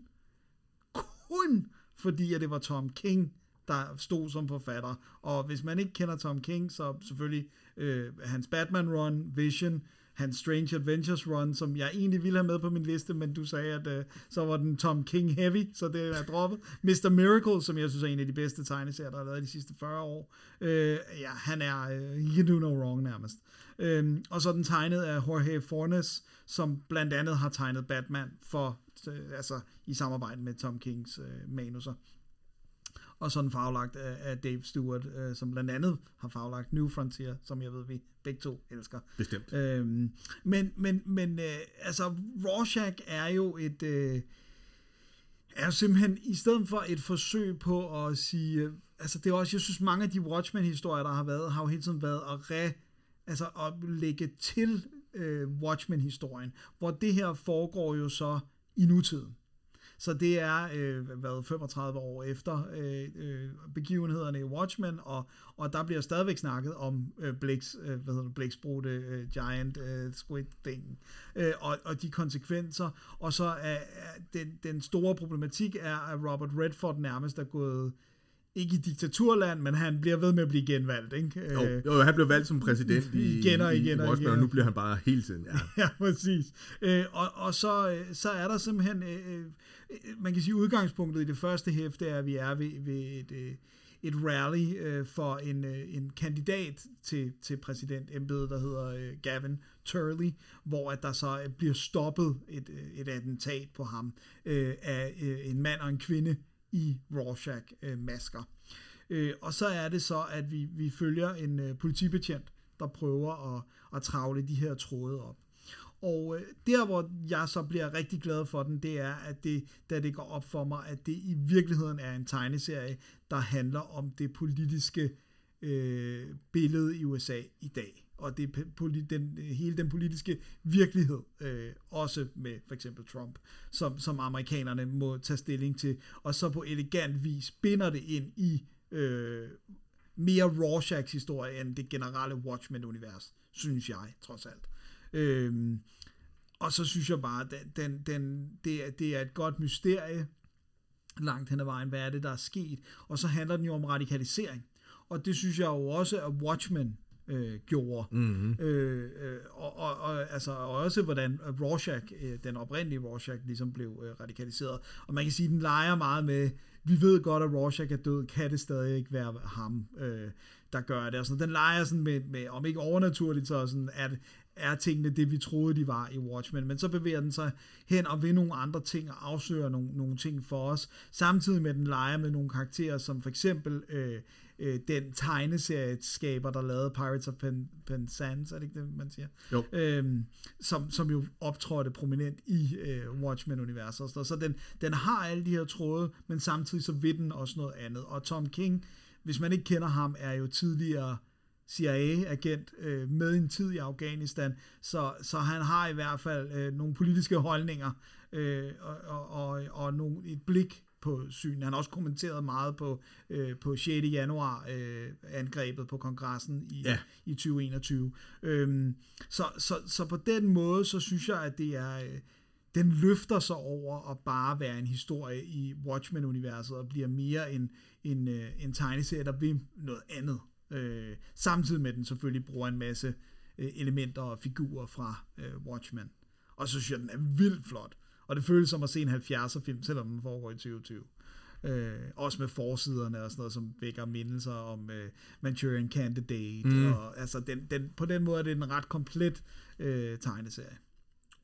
Speaker 3: kun fordi, at det var Tom King, der stod som forfatter. Og hvis man ikke kender Tom King, så selvfølgelig øh, hans Batman-run, Vision, hans Strange Adventures run, som jeg egentlig ville have med på min liste, men du sagde, at øh, så var den Tom King heavy, så det er droppet. Mr. Miracle, som jeg synes er en af de bedste tegneserier, der har været de sidste 40 år. Øh, ja, han er, øh, you do no wrong nærmest. Øh, og så den tegnet af Jorge Fornes, som blandt andet har tegnet Batman for, øh, altså i samarbejde med Tom Kings øh, manuser og sådan faglagt af, af Dave Stewart, øh, som blandt andet har faglagt New Frontier, som jeg ved, vi begge to elsker.
Speaker 4: Bestemt.
Speaker 3: Øhm, men men, men øh, altså, Rorschach er jo et... Øh, er jo simpelthen, i stedet for et forsøg på at sige, øh, altså det er også, jeg synes mange af de Watchmen-historier, der har været, har jo hele tiden været at re, altså at lægge til øh, Watchmen-historien, hvor det her foregår jo så i nutiden. Så det er øh, hvad, 35 år efter øh, øh, begivenhederne i Watchmen, og, og der bliver stadigvæk snakket om øh, Blix, øh, hvad hedder det, Blæksprute, øh, Giant øh, Squid Thing, øh, og, og de konsekvenser. Og så er, er den, den store problematik er, at Robert Redford nærmest er gået ikke i diktaturland, men han bliver ved med at blive genvalgt, ikke?
Speaker 4: Jo,
Speaker 3: Øh,
Speaker 4: jo, han blev valgt som præsident i,
Speaker 3: Igen og
Speaker 4: i,
Speaker 3: igen
Speaker 4: i
Speaker 3: og
Speaker 4: Washington,
Speaker 3: igen.
Speaker 4: og nu bliver han bare hele tiden, ja.
Speaker 3: ja, præcis. Øh, og, og så, øh, så er der simpelthen, øh, øh, man kan sige, udgangspunktet i det første hæfte er, at vi er ved, ved et, øh, et rally øh, for en, øh, en kandidat til, til præsidentembedet, der hedder øh, Gavin Turley, hvor at der så øh, bliver stoppet et, øh, et attentat på ham øh, af øh, en mand og en kvinde i Rorschach-masker. Øh, øh, og så er det så, at vi, vi følger en øh, politibetjent, der prøver at, at travle de her tråde op. Og øh, der, hvor jeg så bliver rigtig glad for den, det er, at det, da det går op for mig, at det i virkeligheden er en tegneserie, der handler om det politiske øh, billede i USA i dag. Og det poli- den, hele den politiske virkelighed, øh, også med for eksempel Trump, som, som amerikanerne må tage stilling til, og så på elegant vis binder det ind i øh, mere Rorschachs historie end det generelle Watchmen-univers, synes jeg, trods alt. Øh, og så synes jeg bare, at den, den, den, det, er, det er et godt mysterie langt hen ad vejen, hvad er det, der er sket. Og så handler den jo om radikalisering. Og det synes jeg jo også, at Watchmen øh, gjorde. Mm-hmm. Øh, og, og, og, altså, og også hvordan Rorschach, øh, den oprindelige Rorschach, ligesom blev øh, radikaliseret. Og man kan sige, at den leger meget med, vi ved godt, at Rorschach er død, kan det stadig ikke være ham, øh, der gør det. Og sådan, den leger sådan med, med, om ikke overnaturligt, så sådan, at er tingene det, vi troede, de var i Watchmen. Men så bevæger den sig hen og ved nogle andre ting og afsøger nogle, nogle ting for os. Samtidig med, at den leger med nogle karakterer, som for eksempel øh, øh, den tegneserieskaber, der lavede Pirates of Pen, Penzance, er det ikke det, man siger?
Speaker 4: Jo.
Speaker 3: Øhm, som, som jo optrådte prominent i øh, Watchmen-universet. Så den, den har alle de her tråde, men samtidig så vil den også noget andet. Og Tom King, hvis man ikke kender ham, er jo tidligere CIA-agent øh, med en tid i Afghanistan, så, så han har i hvert fald øh, nogle politiske holdninger øh, og, og, og, og nogle, et blik på syn. Han har også kommenteret meget på, øh, på 6. januar øh, angrebet på kongressen i,
Speaker 4: Ja.
Speaker 3: i 2021. Øhm, så, så, så på den måde, så synes jeg, at det er... Øh, den løfter sig over at bare være en historie i Watchmen-universet og bliver mere en, en, øh, en tegneserie, der vil noget andet. Øh, samtidig med at den selvfølgelig bruger en masse øh, elementer og figurer fra øh, Watchmen. Og så synes jeg, den er vildt flot. Og det føles som at se en 70'er film, selvom den foregår i 2020. Øh, også med forsiderne og sådan noget, som vækker mindelser om øh, Manchurian Candidate. Mm. Og, altså den, den, på den måde er det en ret komplet øh, tegneserie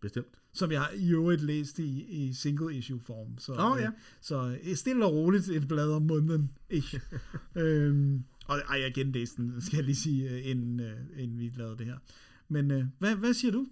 Speaker 4: Bestemt.
Speaker 3: som jeg har i øvrigt læst i, i single issue form. Så,
Speaker 4: Åh, ja.
Speaker 3: øh, så stille og roligt et blad om måneden. Ikke? øhm, og ej, jeg genlæste den, skal jeg lige sige, øh, inden, øh, inden vi lavede det her. Men øh, hvad, hvad siger du?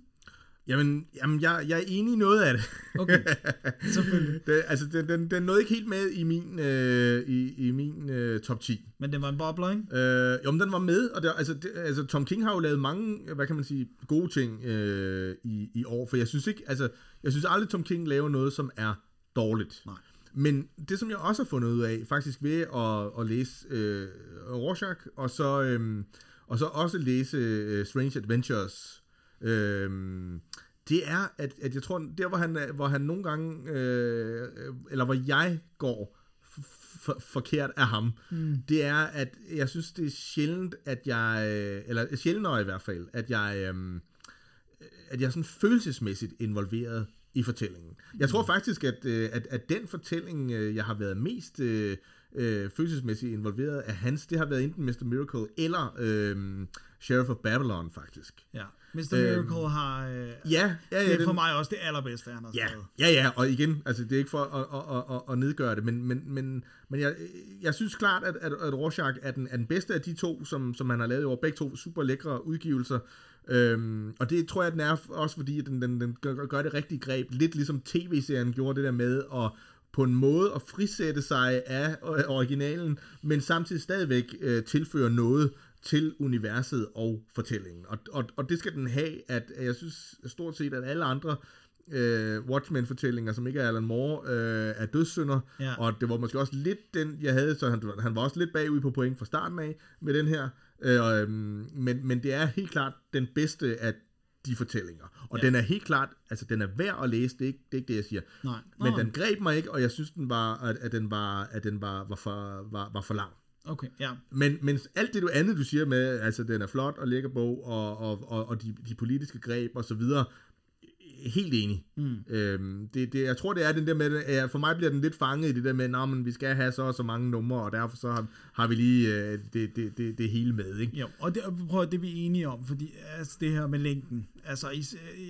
Speaker 4: Jamen, jamen jeg, jeg er enig i noget af det.
Speaker 3: Okay, selvfølgelig.
Speaker 4: det altså, den, den, den nåede ikke helt med i min, øh, i, i min øh, top 10.
Speaker 3: Men det var en bobler, ikke?
Speaker 4: Øh, jo, men den var med, og det, altså, det, altså, Tom King har jo lavet mange, hvad kan man sige, gode ting øh, i, i år, for jeg synes ikke, altså, jeg synes aldrig, Tom King laver noget, som er dårligt.
Speaker 3: Nej.
Speaker 4: Men det, som jeg også har fundet ud af, faktisk ved at, at læse øh, Rorschach, og så, øh, og så også læse øh, Strange Adventures, Øhm, det er, at, at jeg tror, der hvor han, hvor han nogle gange, øh, eller hvor jeg går for, forkert af ham, mm. det er, at jeg synes, det er sjældent, at jeg, øh, eller sjældnere i hvert fald, at jeg, øh, at jeg er sådan følelsesmæssigt involveret i fortællingen. Jeg tror faktisk, at, øh, at, at den fortælling, øh, jeg har været mest øh, øh, følelsesmæssigt involveret af hans, det har været enten Mr. Miracle eller øh, Sheriff of Babylon, faktisk.
Speaker 3: Ja. Mr. Miracle øhm, har... Øh,
Speaker 4: ja, ja, ja,
Speaker 3: det er
Speaker 4: den,
Speaker 3: for mig også det allerbedste, han har
Speaker 4: ja,
Speaker 3: skrevet.
Speaker 4: ja, ja, og igen, altså det er ikke for at, at, at, at nedgøre det, men, men, men, men jeg, jeg synes klart, at, at, at Rorschach er den, er den bedste af de to, som, som han har lavet i år. Begge to super lækre udgivelser. Øhm, og det tror jeg, den er også, fordi den, den, den gør, gør det rigtige greb. Lidt ligesom tv-serien gjorde det der med at på en måde at frisætte sig af originalen, men samtidig stadigvæk øh, tilføre noget til universet og fortællingen. Og, og, og det skal den have, at jeg synes stort set, at alle andre øh, Watchmen-fortællinger, som ikke er Alan Moore, øh, er dødssynder, ja. og det var måske også lidt den, jeg havde, så han, han var også lidt bagud på point fra starten af med den her, øh, men, men det er helt klart den bedste af de fortællinger. Og ja. den er helt klart, altså den er værd at læse, det er ikke det, er ikke det jeg siger.
Speaker 3: Nej.
Speaker 4: Men den greb mig ikke, og jeg synes, den var, at, at den var, at den var, var, for, var, var for lang.
Speaker 3: Okay, ja.
Speaker 4: Men, men alt det du andet, du siger med, altså den er flot og lækker bog, og, og, og, og de, de politiske greb og så videre, helt enig. Mm. Øhm, det, det, jeg tror, det er den der med, for mig bliver den lidt fanget i det der med, at vi skal have så og så mange numre, og derfor så har, har vi lige øh, det, det, det, det hele med. Ikke?
Speaker 3: Jo, og det, prøv, det er vi enige om, fordi altså, det her med længden, altså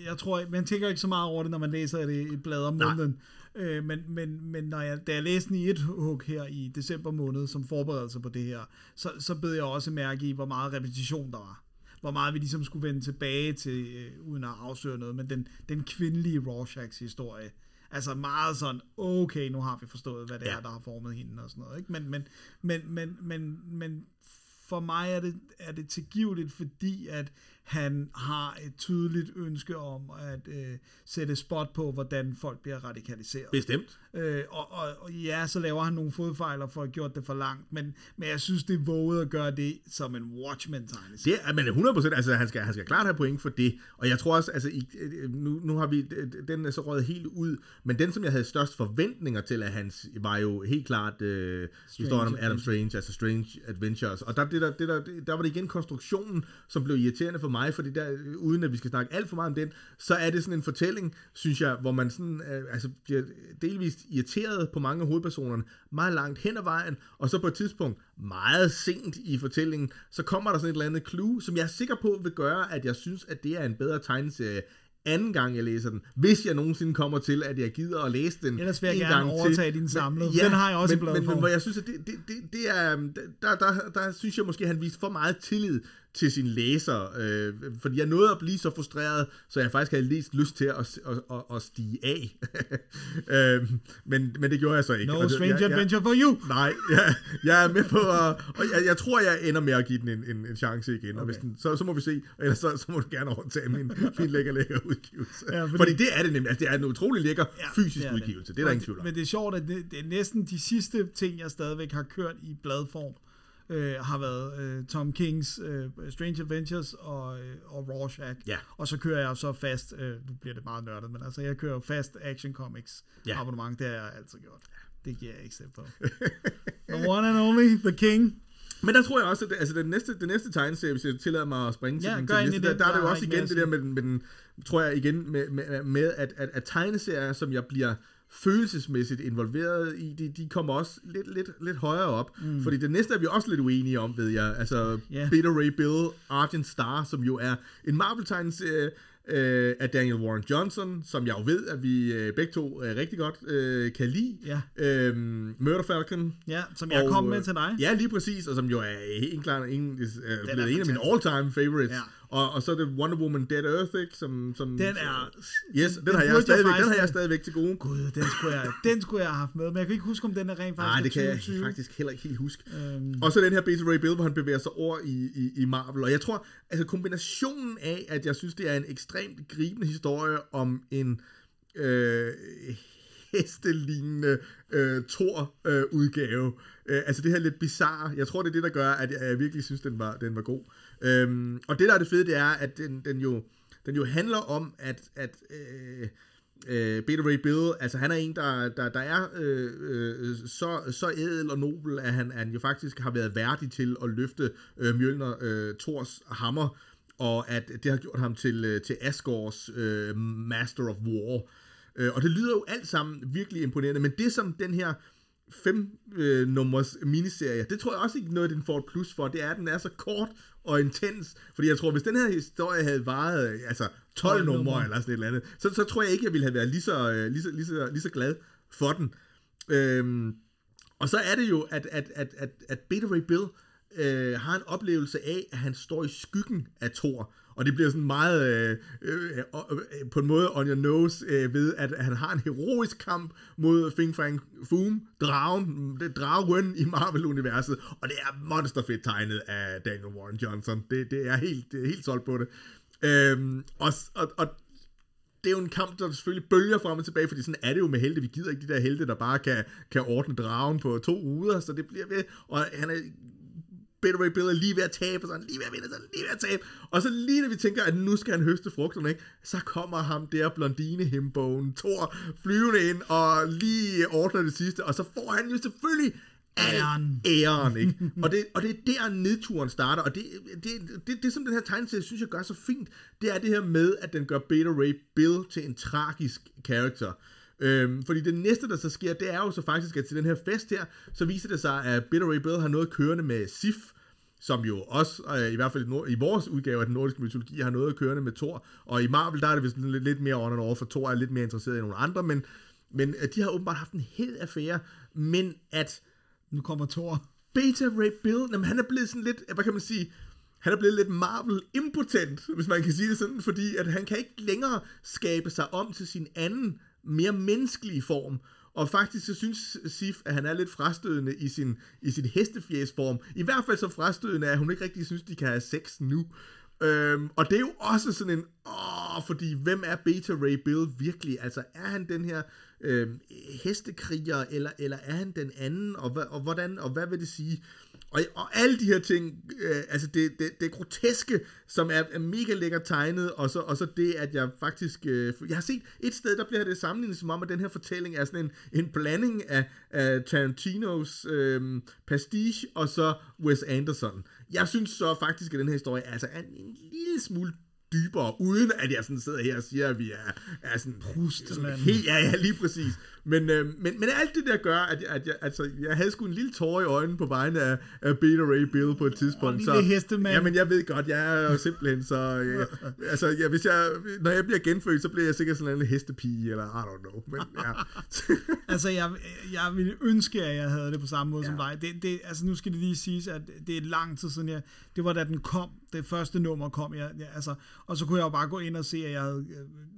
Speaker 3: jeg tror, man tænker ikke så meget over det, når man læser det i blad om måneden, øh, men, men, men når jeg, da jeg læste den i et hug her i december måned, som forberedelse på det her, så, så bed jeg også mærke i, hvor meget repetition der var hvor meget vi ligesom skulle vende tilbage til, øh, uden at afsløre noget, men den, den kvindelige Rorschachs historie. Altså meget sådan, okay, nu har vi forstået, hvad det ja. er, der har formet hende og sådan noget. Ikke? Men, men, men, men, men, men for mig er det, er det tilgiveligt, fordi at han har et tydeligt ønske om at øh, sætte spot på, hvordan folk bliver radikaliseret.
Speaker 4: Bestemt.
Speaker 3: Øh, og, og, og ja, så laver han nogle fodfejler for at have gjort det for langt, men, men jeg synes, det er våget at gøre det som en watchman tegning
Speaker 4: Det er, men 100%, altså han skal, han skal klart have point for det, og jeg tror også, altså i, nu, nu har vi, den er så røget helt ud, men den, som jeg havde størst forventninger til af hans, var jo helt klart øh, historien om Adam Strange, altså Strange Adventures, og der, det der, det der, der var det igen konstruktionen, som blev irriterende for mig, fordi der, uden at vi skal snakke alt for meget om den, så er det sådan en fortælling, synes jeg, hvor man sådan, øh, altså bliver delvist irriteret på mange af hovedpersonerne, meget langt hen ad vejen, og så på et tidspunkt, meget sent i fortællingen, så kommer der sådan et eller andet clue, som jeg er sikker på vil gøre, at jeg synes, at det er en bedre tegneserie, anden gang, jeg læser den. Hvis jeg nogensinde kommer til, at jeg gider at læse den
Speaker 3: Ellers vil jeg gerne gang overtage til. din samlede. Ja, den har jeg også
Speaker 4: men,
Speaker 3: i
Speaker 4: men, men, hvor jeg synes, at det, det, det, det er, der, der, der, der synes jeg måske, at han viste for meget tillid til sin læser, øh, fordi jeg nåede at blive så frustreret, så jeg faktisk havde lige lyst til at, at, at, at stige af. øh, men, men det gjorde jeg så ikke.
Speaker 3: No strange jeg, adventure for you!
Speaker 4: Nej, jeg, jeg er med på at, og jeg, jeg tror, jeg ender med at give den en, en, en chance igen, okay. og hvis den, så, så må vi se, ellers så, så må du gerne overtage min, min lækker, lækker udgivelse. Ja, fordi, fordi det er det nemlig, altså, det er en utrolig lækker ja, fysisk det udgivelse, det, det er der ingen tvivl om.
Speaker 3: Men det er sjovt, at det, det er næsten de sidste ting, jeg stadigvæk har kørt i bladform, øh, har været øh, Tom Kings øh, Strange Adventures og, øh, og Rorschach.
Speaker 4: Ja.
Speaker 3: Og så kører jeg så fast, øh, nu bliver det meget nørdet, men altså jeg kører fast Action Comics ja. abonnement, det har jeg altid gjort. Det giver jeg ikke selv på. the one and only, The King.
Speaker 4: Men der tror jeg også, at det, altså den næste, den næste tegneserie, hvis jeg tillader mig at springe
Speaker 3: ja,
Speaker 4: til,
Speaker 3: den,
Speaker 4: til næste, der, der er det jo også igen det der med, med den, tror jeg igen, med, med, med at, at, at tegneserier, som jeg bliver følelsesmæssigt involveret i, de, de kommer også lidt, lidt, lidt højere op. Mm. Fordi det næste er vi også lidt uenige om, ved jeg. Altså, yeah. Beta Ray Bill, Argent Star, som jo er en Marvel-tegneserie, øh, af Daniel Warren Johnson, som jeg jo ved, at vi øh, begge to øh, rigtig godt øh, kan lide.
Speaker 3: Ja.
Speaker 4: Øhm, Murder Falcon.
Speaker 3: Ja, som jeg og, kom med til dig.
Speaker 4: Ja, lige præcis, og som jo er helt klart en, øh, blevet en af mine all-time favorites. Ja. Og, og så er det Wonder Woman Dead Earth, ikke? Som, som,
Speaker 3: den er...
Speaker 4: Yes, den, den, har, jeg stadigvæk, jeg den har jeg stadigvæk til gode.
Speaker 3: Gud, den skulle, jeg, den skulle jeg have haft med, men jeg kan ikke huske, om den er rent faktisk
Speaker 4: Nej, det kan 2020. jeg faktisk heller ikke helt huske. Øhm. Og så den her Beta Ray Bill, hvor han bevæger sig over i, i, i Marvel. Og jeg tror, altså kombinationen af, at jeg synes, det er en ekstremt gribende historie om en... Øh, hestelignende øh, Thor-udgave. Øh, altså det her lidt bizarre. Jeg tror, det er det, der gør, at jeg, jeg virkelig synes, den var, den var god. Øhm, og det, der er det fede, det er, at den, den jo den jo handler om, at, at øh, øh, Beta Ray Bill, altså han er en, der, der, der er øh, øh, så, så ædel og nobel, at han, han jo faktisk har været værdig til at løfte øh, Mjølner øh, Thors hammer, og at det har gjort ham til, øh, til Asgårds øh, Master of War. Øh, og det lyder jo alt sammen virkelig imponerende, men det som den her fem øh, nummers miniserie, det tror jeg også ikke noget, den får et plus for, det er, at den er så kort og intens, fordi jeg tror, hvis den her historie havde varet, øh, altså 12, 12 numre eller sådan et eller andet, så, så tror jeg ikke, jeg ville have været lige så, øh, lige så, lige så, lige så glad for den. Øhm, og så er det jo, at, at, at, at, at Beta Ray Bill øh, har en oplevelse af, at han står i skyggen af Thor, og det bliver sådan meget øh, øh, øh, øh, på en måde on your nose øh, ved, at han har en heroisk kamp mod Fing Fang Foom, dragen, det dragen i Marvel-universet, og det er monsterfedt tegnet af Daniel Warren Johnson. Det, det er helt, det er helt solgt på det. Øhm, og, og, og det er jo en kamp, der selvfølgelig bølger frem og tilbage, fordi sådan er det jo med helte. Vi gider ikke de der helte, der bare kan, kan ordne dragen på to uger, så det bliver ved. Og han er Better Ray Bill er lige ved at tabe, og sådan lige ved at vinde, så lige ved at tabe. Og så lige når vi tænker, at nu skal han høste frugterne, ikke? så kommer ham der blondine himbogen, Thor, flyvende ind og lige ordner det sidste, og så får han jo selvfølgelig æren. æren ikke? og, det, og det er der nedturen starter, og det, det, det, det som den her tegneserie synes jeg gør så fint, det er det her med, at den gør Beta Ray Bill til en tragisk karakter. Øhm, fordi det næste, der så sker, det er jo så faktisk, at til den her fest her, så viser det sig, at Bitter Ray Bill har noget kørende med Sif, som jo også, øh, i hvert fald i, nord- i vores udgave af den nordiske mytologi, har noget kørende med Thor. Og i Marvel, der er det vist lidt, lidt mere on and off, for Thor er lidt mere interesseret i nogle andre, men, men øh, de har åbenbart haft en hed affære, men at
Speaker 3: Nu kommer Thor.
Speaker 4: Beta Ray Bill, jamen, han er blevet sådan lidt, hvad kan man sige, han er blevet lidt Marvel impotent, hvis man kan sige det sådan, fordi at han kan ikke længere skabe sig om til sin anden, mere menneskelige form. Og faktisk så synes Sif, at han er lidt frastødende i sin, i sin hestefjæsform. I hvert fald så frastødende, at hun ikke rigtig synes, de kan have sex nu. Øhm, og det er jo også sådan en, åh, fordi hvem er Beta Ray Bill virkelig? Altså, er han den her øhm, hestekriger, eller, eller er han den anden, og, hvad, og hvordan, og hvad vil det sige? Og, og alle de her ting, øh, altså det, det, det groteske, som er, er mega lækkert tegnet, og så, og så det, at jeg faktisk, øh, jeg har set et sted, der bliver det sammenlignet som om, at den her fortælling er sådan en, en blanding af, af Tarantinos øh, pastiche, og så Wes Anderson. Jeg synes så faktisk, at den her historie altså er en, lille smule dybere, uden at jeg sådan sidder her og siger, at vi er, er sådan, sådan helt, ja, ja, lige præcis. Men, øh, men, men alt det der gør, at, jeg, at jeg, altså, jeg havde sgu en lille tår i øjnene på vegne af, af Beta Ray Bill på et tidspunkt.
Speaker 3: lille hestemand.
Speaker 4: Jamen, jeg ved godt, jeg er jo simpelthen så... Jeg, altså, ja, hvis jeg, når jeg bliver genfødt, så bliver jeg sikkert sådan en hestepige, eller I don't know. Men, ja.
Speaker 3: altså, jeg, jeg ville ønske, at jeg havde det på samme måde ja. som dig. Det, det, altså, nu skal det lige siges, at det er lang tid siden, jeg, det var da den kom, det første nummer kom, jeg, jeg, altså, og så kunne jeg jo bare gå ind og se, at jeg havde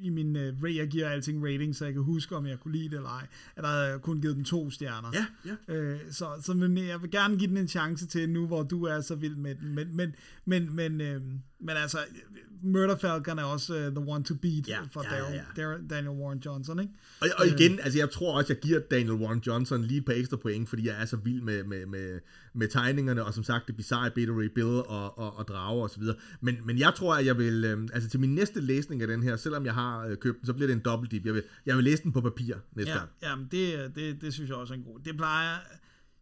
Speaker 3: i min, uh, jeg giver alting rating, så jeg kan huske, om jeg kunne lide det eller ej, at der havde kun givet den to stjerner.
Speaker 4: Ja, ja.
Speaker 3: Øh, så, så men jeg vil gerne give den en chance til nu, hvor du er så vild med den, men, men, men, men, øh, men altså, Murder Falcon er også uh, the one to beat
Speaker 4: ja,
Speaker 3: for
Speaker 4: ja, ja,
Speaker 3: ja. Daniel Warren Johnson, ikke?
Speaker 4: Og, og igen, altså jeg tror også, jeg giver Daniel Warren Johnson lige et par ekstra point, fordi jeg er så vild med, med, med, med tegningerne, og som sagt det bizarre Ray Bill og, og, og drager og så videre. Men, men jeg tror, at jeg vil, øh, altså til min næste læsning af den her, selvom jeg har øh, købt den, så bliver det en dobbelt dip. Jeg vil, jeg vil læse den på papir næste
Speaker 3: ja,
Speaker 4: gang.
Speaker 3: Jamen, det, det, det synes jeg også er en god. Det plejer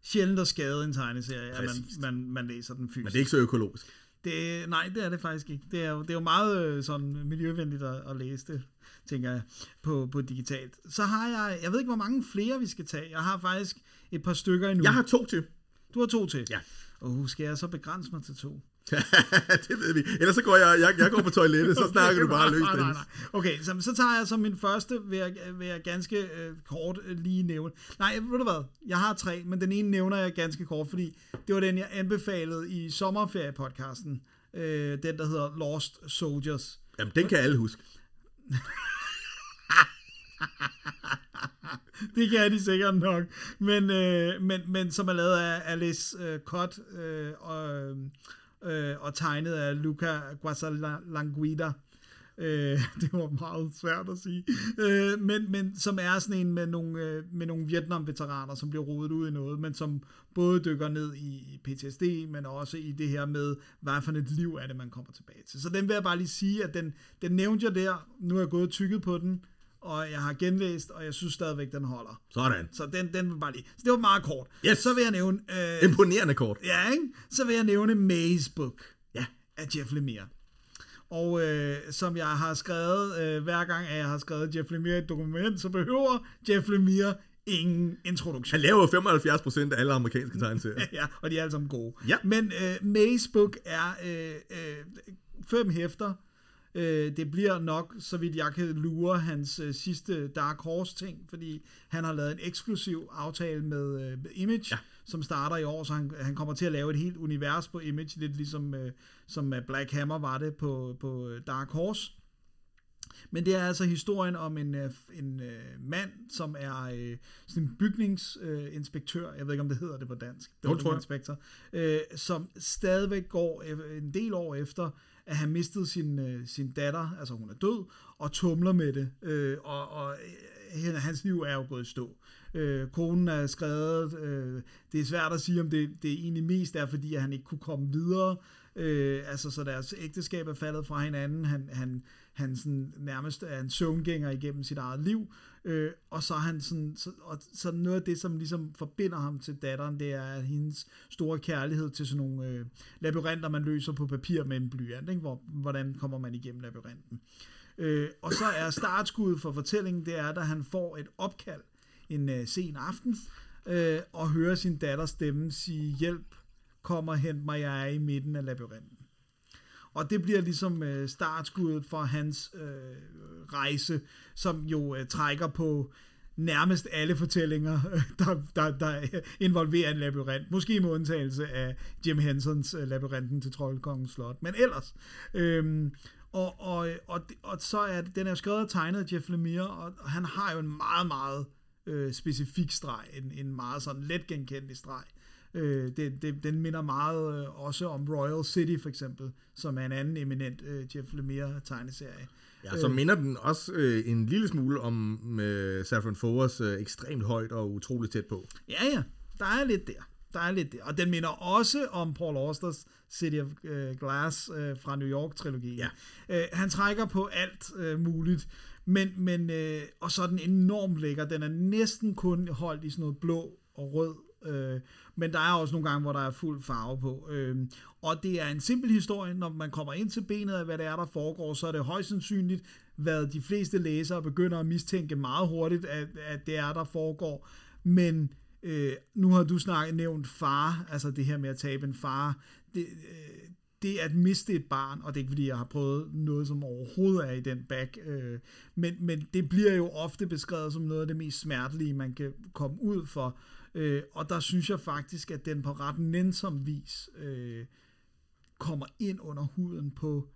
Speaker 3: sjældent at skade en tegneserie, at man, man, man læser den fysisk.
Speaker 4: Men det er ikke så økologisk.
Speaker 3: Det, nej, det er det faktisk ikke. Det er jo, det er jo meget øh, sådan miljøvenligt at, at læse det, tænker jeg, på, på digitalt. Så har jeg, jeg ved ikke, hvor mange flere vi skal tage. Jeg har faktisk et par stykker endnu.
Speaker 4: Jeg har to til.
Speaker 3: Du har to til?
Speaker 4: Ja.
Speaker 3: Og skal jeg så begrænse mig til to?
Speaker 4: det ved vi. Ellers så går jeg, jeg, jeg går på toilettet, så snakker du bare løs,
Speaker 3: nej, nej, nej. Okay, så, så tager jeg som min første, vil jeg, vil jeg ganske øh, kort øh, lige nævne. Nej, ved du hvad? Jeg har tre, men den ene nævner jeg ganske kort, fordi det var den, jeg anbefalede i sommerferiepodcasten. Øh, den, der hedder Lost Soldiers.
Speaker 4: Jamen, den kan alle huske.
Speaker 3: det kan de sikkert nok. Men, øh, men, men som er lavet af Alice øh, Cott øh, og, øh, øh, og tegnet af Luca Guasalanguida. Øh, det var meget svært at sige. Øh, men, men som er sådan en med nogle, øh, med nogle Vietnam-veteraner, som bliver rodet ud i noget, men som både dykker ned i PTSD, men også i det her med, hvad for et liv er det, man kommer tilbage til. Så den vil jeg bare lige sige, at den, den nævnte jeg der. Nu er jeg gået og tykket på den, og jeg har genlæst, og jeg synes stadigvæk, den holder.
Speaker 4: Sådan.
Speaker 3: Så den, den vil bare lige... Så det var meget kort.
Speaker 4: Yes.
Speaker 3: Så vil jeg nævne... Øh,
Speaker 4: Imponerende kort.
Speaker 3: Ja, ikke? Så vil jeg nævne Maze Book
Speaker 4: Ja.
Speaker 3: af Jeff Lemire. Og øh, som jeg har skrevet, øh, hver gang at jeg har skrevet Jeff Lemire i et dokument, så behøver Jeff Lemire ingen introduktion.
Speaker 4: Han laver jo 75% af alle amerikanske tegneserier.
Speaker 3: ja, og de er alle sammen gode.
Speaker 4: Ja.
Speaker 3: Men øh, Maze Book er øh, øh, fem hæfter. Øh, det bliver nok, så vidt jeg kan lure, hans øh, sidste Dark Horse ting, fordi han har lavet en eksklusiv aftale med, øh, med Image,
Speaker 4: Ja.
Speaker 3: som starter i år, så han, han kommer til at lave et helt univers på Image, lidt ligesom øh, som øh, Black Hammer var det på, på øh, Dark Horse. Men det er altså historien om en, øh, en mand, som er sådan en bygningsinspektør, inspektør. jeg ved ikke om det hedder det på dansk,
Speaker 4: Jo, tror jeg.
Speaker 3: inspektor, som stadigvæk går en del år efter at have mistet sin, øh, sin datter, altså hun er død, og tumler med det, øh, og, og øh, hans liv er jo gået i stå. Øh, konen er skrevet, øh, det er svært at sige, om det, det egentlig mest er, fordi at han ikke kunne komme videre, øh, altså så deres ægteskab er faldet fra hinanden, han, han, han sådan nærmest er en søvngænger igennem sit eget liv, øh, og så er han sådan, så, og, så noget af det, som ligesom forbinder ham til datteren, det er hendes store kærlighed til sådan nogle øh, labyrinter, man løser på papir med en blyant, ikke? Hvor, hvordan kommer man igennem labyrinten. Øh, og så er startskuddet for fortællingen, det er, da han får et opkald en øh, sen aften, øh, og hører sin datters stemme sige, hjælp, kom og hent mig, jeg er i midten af labyrinten. Og det bliver ligesom øh, startskuddet for hans øh, rejse, som jo øh, trækker på nærmest alle fortællinger, øh, der, der, der involverer en labyrint. Måske med undtagelse af Jim Hensons øh, labyrinten til Troldkongens Slot. Men ellers. Øhm, og, og, og, og så er det, den er jo skrevet og tegnet af Jeff Lemire, og, og han har jo en meget, meget øh, specifik streg. En, en meget sådan let genkendelig streg. Øh, det, det, den minder meget øh, også om Royal City for eksempel, som er en anden eminent øh, Jeff Lemire tegneserie.
Speaker 4: Ja, så minder den også øh, en lille smule om øh, Saffron Fowers øh, ekstremt højt og utroligt tæt på.
Speaker 3: Ja, ja, der er lidt der. Der er lidt der. Og den minder også om Paul Austers City of øh, Glass øh, fra New York-trilogien.
Speaker 4: Ja.
Speaker 3: Øh, han trækker på alt øh, muligt, men, men øh, og så er den enormt lækker. Den er næsten kun holdt i sådan noget blå og rød Øh, men der er også nogle gange, hvor der er fuld farve på. Øh, og det er en simpel historie. Når man kommer ind til benet af, hvad det er, der foregår, så er det højst sandsynligt, hvad de fleste læsere begynder at mistænke meget hurtigt, at, at det er, der foregår. Men øh, nu har du snakket nævnt far, altså det her med at tabe en far. Det, øh, det at miste et barn, og det er ikke fordi, jeg har prøvet noget, som overhovedet er i den bag, øh, men, men det bliver jo ofte beskrevet som noget af det mest smertelige, man kan komme ud for. Øh, og der synes jeg faktisk, at den på ret nænsom vis øh, kommer ind under huden på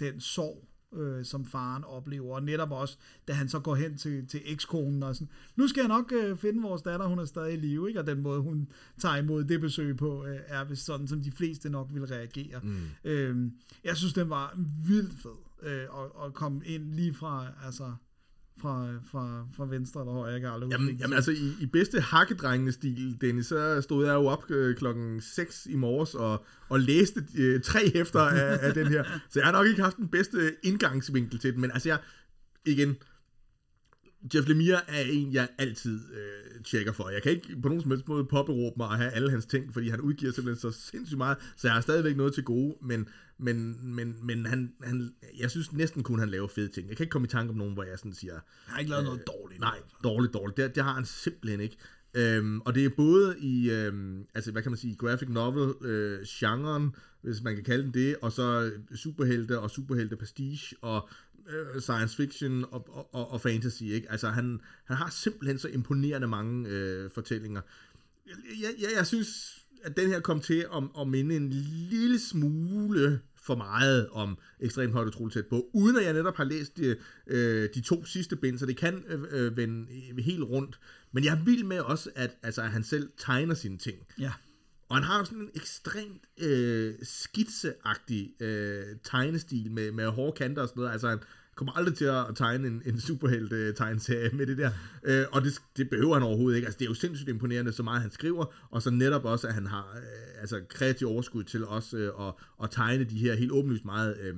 Speaker 3: den sorg, øh, som faren oplever. Og netop også, da han så går hen til, til ekskonen og sådan, nu skal jeg nok øh, finde vores datter, hun er stadig i live, ikke? og den måde, hun tager imod det besøg på, øh, er vist sådan, som de fleste nok vil reagere. Mm. Øh, jeg synes, den var vildt fed, øh, at, at komme ind lige fra, altså, fra, fra, fra venstre eller højre, jeg kan aldrig
Speaker 4: Jamen, jamen altså, i, i bedste hakkedrengende-stil, Dennis, så stod jeg jo op øh, klokken 6 i morges og, og læste øh, tre hæfter af, af den her. Så jeg har nok ikke haft den bedste indgangsvinkel til den, men altså jeg, igen, Jeff Lemire er en, jeg altid øh, tjekker for. Jeg kan ikke på nogen som helst måde påberåbe mig at have alle hans ting, fordi han udgiver simpelthen så sindssygt meget, så jeg har stadigvæk noget til gode, men, men, men, men han, han, jeg synes næsten kun, han laver fede ting. Jeg kan ikke komme i tanke om nogen, hvor jeg sådan siger,
Speaker 3: Jeg har ikke lavet noget dårligt.
Speaker 4: Nej, dårligt, dårligt. Det, det har han simpelthen ikke. Øhm, og det er både i, øhm, altså hvad kan man sige, graphic novel øh, genren, hvis man kan kalde den det, og så superhelte og superhelte prestige og øh, science fiction og, og, og, og fantasy, ikke? Altså han, han har simpelthen så imponerende mange øh, fortællinger. Jeg, jeg, jeg synes, at den her kom til at, at minde en lille smule for meget om ekstremt højt utroligt tæt på, uden at jeg netop har læst de, øh, de to sidste bind, så det kan øh, øh, vende helt rundt. Men jeg er vild med også, at, altså, at han selv tegner sine ting.
Speaker 3: Ja.
Speaker 4: Og han har jo sådan en ekstremt øh, skitseagtig øh, tegnestil med, med hårde kanter og sådan noget. Altså han, kommer aldrig til at tegne en, en superhelt øh, tegneserie med det der. Øh, og det, det behøver han overhovedet ikke. Altså, det er jo sindssygt imponerende, så meget han skriver, og så netop også, at han har øh, altså, kreativ overskud til også øh, at, at tegne de her helt åbenlyst meget øh,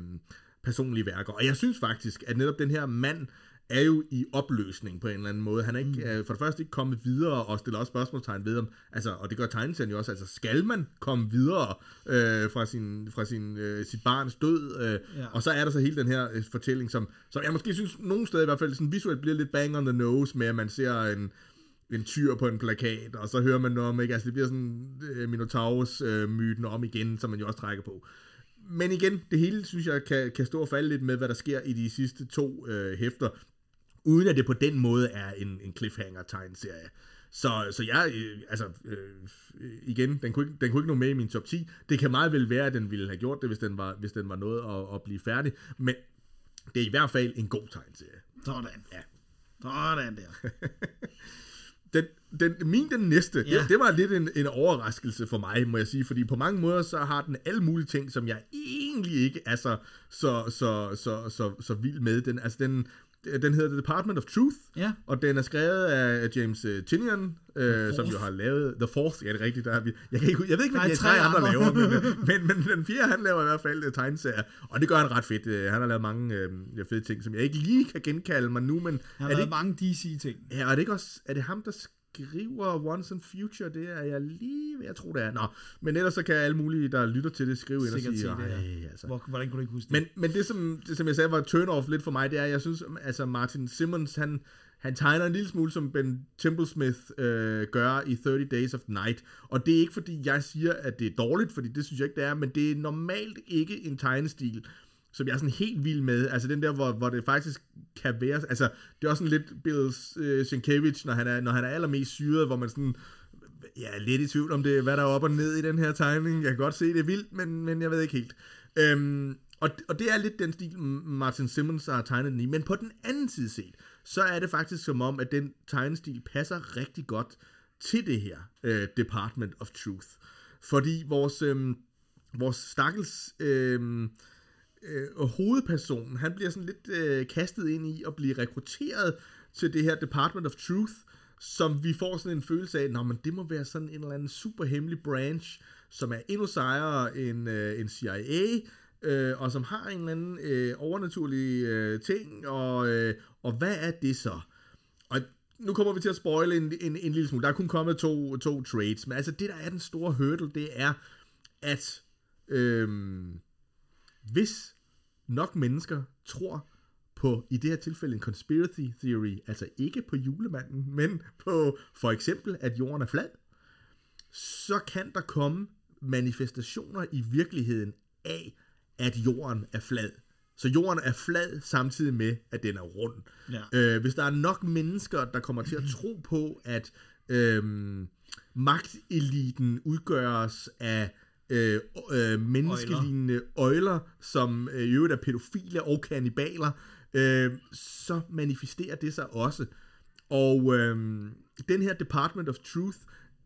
Speaker 4: personlige værker. Og jeg synes faktisk, at netop den her mand, er jo i opløsning på en eller anden måde. Han er ikke, mm. øh, for det første ikke kommet videre og stiller også spørgsmålstegn ved om, altså, og det gør tegneserien jo også, altså skal man komme videre øh, fra, sin, fra sin, øh, sit barns død, øh, ja. og så er der så hele den her øh, fortælling, som, som jeg måske synes, nogle steder i hvert fald sådan visuelt bliver lidt bang on the nose med, at man ser en, en tyr på en plakat, og så hører man noget om, ikke? Altså det bliver sådan øh, Minotaurus-myten øh, om igen, som man jo også trækker på. Men igen, det hele synes jeg kan, kan stå og falde lidt med, hvad der sker i de sidste to øh, hæfter uden at det på den måde er en, en cliffhanger-tegnserie. Så, så jeg, øh, altså, øh, igen, den kunne, ikke, den kunne ikke nå med i min top 10. Det kan meget vel være, at den ville have gjort det, hvis den var, hvis den var noget at, at blive færdig. Men det er i hvert fald en god tegnserie.
Speaker 3: Sådan.
Speaker 4: Ja.
Speaker 3: Sådan der.
Speaker 4: den, den, min den næste, ja. det, det var lidt en, en overraskelse for mig, må jeg sige, fordi på mange måder så har den alle mulige ting, som jeg egentlig ikke er så, så, så, så, så, så vild med. Den, altså den, den hedder The Department of Truth,
Speaker 3: ja.
Speaker 4: og den er skrevet af James Tinian, øh, som jo har lavet The Fourth, ja det er rigtigt, der har vi, jeg, kan ikke, jeg ved ikke, hvad de tre andre, andre laver, men, øh, men, men, den fjerde, han laver i hvert fald tegneserier, og det gør han ret fedt. Han har lavet mange uh, fede ting, som jeg ikke lige kan genkalde mig nu, men... Han
Speaker 3: har lavet mange DC-ting.
Speaker 4: Ja, og er det ikke også, er det ham, der skriver Once and Future, det er jeg lige ved at tro, det er. Nå, men ellers så kan alle mulige, der lytter til det, skrive ind og sige,
Speaker 3: det, altså. Hvor, hvordan kunne du ikke huske
Speaker 4: det? Men, men det, som, det, som jeg sagde, var turn-off lidt for mig, det er, jeg synes, altså Martin Simmons, han, han tegner en lille smule, som Ben Templesmith øh, gør i 30 Days of Night. Og det er ikke, fordi jeg siger, at det er dårligt, fordi det synes jeg ikke, det er, men det er normalt ikke en tegnestil, som jeg er sådan helt vild med. Altså den der, hvor, hvor det faktisk kan være... Altså, det er også sådan lidt Bill uh, Sienkiewicz, når han, er, når han er allermest syret, hvor man sådan... Jeg er lidt i tvivl om det, hvad der er op og ned i den her tegning. Jeg kan godt se, det er vildt, men, men jeg ved ikke helt. Øhm, og, og det er lidt den stil, Martin Simmons har tegnet den i. Men på den anden side set, så er det faktisk som om, at den tegnestil passer rigtig godt til det her øh, Department of Truth. Fordi vores, øh, vores stakkels... Øh, øh, hovedpersonen, han bliver sådan lidt øh, kastet ind i at blive rekrutteret til det her Department of Truth, som vi får sådan en følelse af, at det må være sådan en eller anden super hemmelig branch, som er endnu sejere end, øh, end CIA, øh, og som har en eller anden øh, overnaturlig øh, ting, og, øh, og hvad er det så? Og nu kommer vi til at spoile en, en, en lille smule. Der er kun kommet to, to trades, men altså det, der er den store hurdle, det er, at øh, hvis nok mennesker tror på, i det her tilfælde, en conspiracy theory, altså ikke på julemanden, men på for eksempel, at jorden er flad, så kan der komme manifestationer i virkeligheden af, at jorden er flad. Så jorden er flad samtidig med, at den er rund. Ja. Øh, hvis der er nok mennesker, der kommer til at tro på, at øh, magteliten udgøres af øh, øh, menneskelignende øjler, som øh, i øvrigt er pædofile og kannibaler, øh, så manifesterer det sig også. Og øh, den her Department of Truth,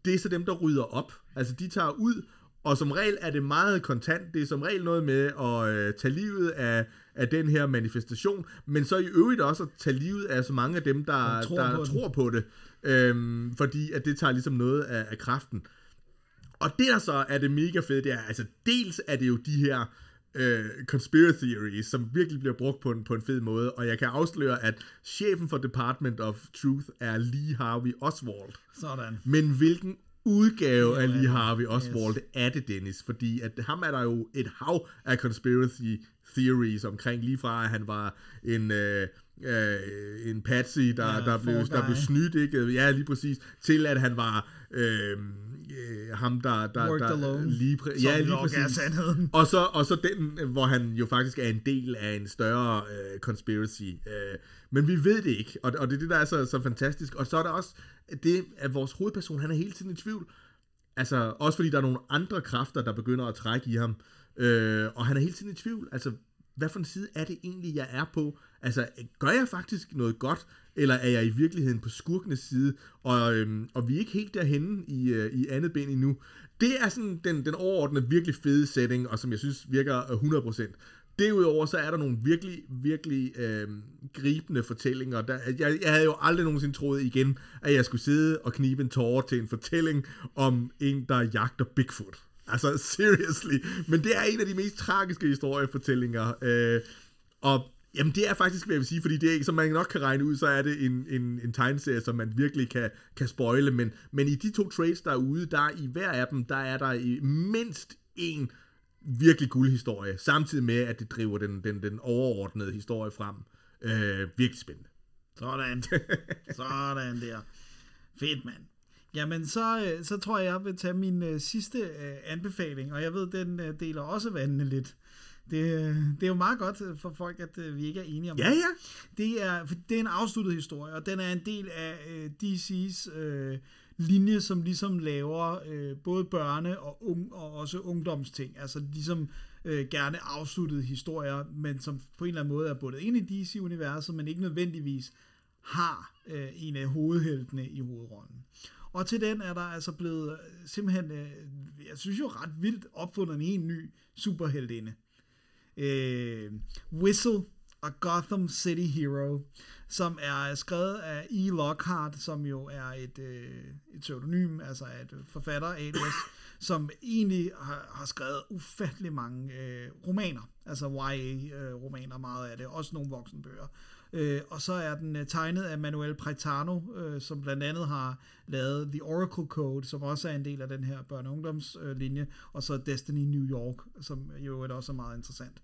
Speaker 4: det er så dem, der rydder op. Altså de tager ud, og som regel er det meget kontant. Det er som regel noget med at øh, tage livet af, af den her manifestation, men så i øvrigt også at tage livet af så mange af dem, der, tror, der på tror på det. Øhm, fordi at det tager ligesom noget af, af kraften. Og det der så er det mega fede, det er, altså dels er det jo de her øh, conspiracy theories, som virkelig bliver brugt på en, på en fed måde, og jeg kan afsløre, at chefen for Department of Truth er Lee Harvey Oswald.
Speaker 3: Sådan.
Speaker 4: Men hvilken udgave yeah, af Lee Harvey Oswald yes. er det, Dennis? Fordi at ham er der jo et hav af conspiracy theories omkring, lige fra at han var en... Øh, øh, en patsy, der, ja, der, blev, der blev snydt, ikke? Ja, lige præcis. Til at han var øh, øh, ham, der... der,
Speaker 3: Worked
Speaker 4: der
Speaker 3: alone,
Speaker 4: lige præ- ja, lige præcis. Og så, og så den, hvor han jo faktisk er en del af en større øh, conspiracy. Øh, men vi ved det ikke, og, og det er det, der er så, så fantastisk. Og så er der også det, at vores hovedperson, han er hele tiden i tvivl. Altså, også fordi der er nogle andre kræfter, der begynder at trække i ham. Øh, og han er hele tiden i tvivl. Altså, hvad for en side er det egentlig, jeg er på? Altså, gør jeg faktisk noget godt, eller er jeg i virkeligheden på skurkenes side, og, øhm, og vi er ikke helt derhenne i, øh, i andet ben endnu. Det er sådan den, den overordnede virkelig fede setting, og som jeg synes virker øh, 100%. derudover så er der nogle virkelig, virkelig øh, gribende fortællinger. Der, jeg, jeg havde jo aldrig nogensinde troet igen, at jeg skulle sidde og knibe en tårer til en fortælling om en, der jagter Bigfoot. Altså, seriously. Men det er en af de mest tragiske historiefortællinger. Øh, og Jamen det er faktisk, hvad jeg vil sige, fordi det er, som man nok kan regne ud, så er det en, en, en tegneserie, som man virkelig kan, kan spoile, men, men i de to trades, der er ude, der i hver af dem, der er der i mindst en virkelig guldhistorie, samtidig med, at det driver den, den, den overordnede historie frem. Øh, virkelig spændende.
Speaker 3: Sådan. Sådan der. Fedt, mand. Jamen, så, øh, så tror jeg, jeg vil tage min øh, sidste øh, anbefaling, og jeg ved, den øh, deler også vandene lidt. Det, det er jo meget godt for folk, at uh, vi ikke er enige om
Speaker 4: Ja, ja.
Speaker 3: Det er, for det er en afsluttet historie, og den er en del af uh, DC's uh, linje, som ligesom laver øh, både børne- og, ung, og også ungdomsting. Altså ligesom øh, gerne afsluttede historier, men som på en eller anden måde er bundet ind i DC-universet, men ikke nødvendigvis har øh, en af hovedheltene i hovedrollen. Og til den er der altså blevet øh, simpelthen, øh, jeg synes jo ret vildt, opfundet en helt ny superheltinde. Øh, Whistle A Gotham City Hero, som er skrevet af E. Lockhart, som jo er et, øh, et pseudonym, altså et forfatter alias, som egentlig har, har skrevet ufattelig mange øh, romaner, altså YA-romaner øh, meget af det, også nogle voksenbøger. Øh, og så er den øh, tegnet af Manuel Pretano, øh, som blandt andet har lavet The Oracle Code, som også er en del af den her børne- og ungdomslinje, og så Destiny New York, som jo også er meget interessant.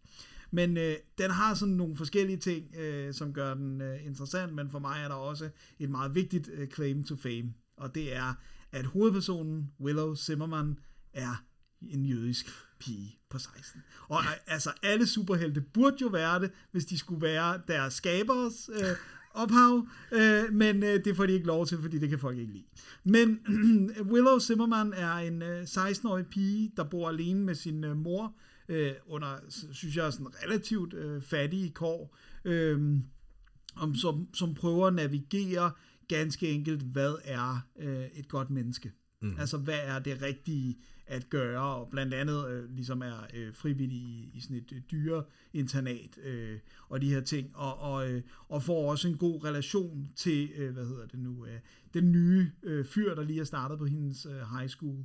Speaker 3: Men øh, den har sådan nogle forskellige ting, øh, som gør den øh, interessant, men for mig er der også et meget vigtigt øh, claim to fame, og det er, at hovedpersonen, Willow Zimmerman, er en jødisk pige på 16. Og altså, alle superhelte burde jo være det, hvis de skulle være deres skabers øh, ophav, øh, men øh, det får de ikke lov til, fordi det kan folk ikke lide. Men Willow Zimmerman er en øh, 16-årig pige, der bor alene med sin øh, mor, øh, under, synes jeg, sådan relativt øh, fattige kår, øh, om, som, som prøver at navigere ganske enkelt, hvad er øh, et godt menneske? Mm. Altså, hvad er det rigtige at gøre, og blandt andet øh, ligesom er øh, frivillig i, i sådan et øh, dyre internat øh, og de her ting, og, og, øh, og får også en god relation til, øh, hvad hedder det nu, øh, den nye øh, fyr, der lige er startet på hendes øh, high school.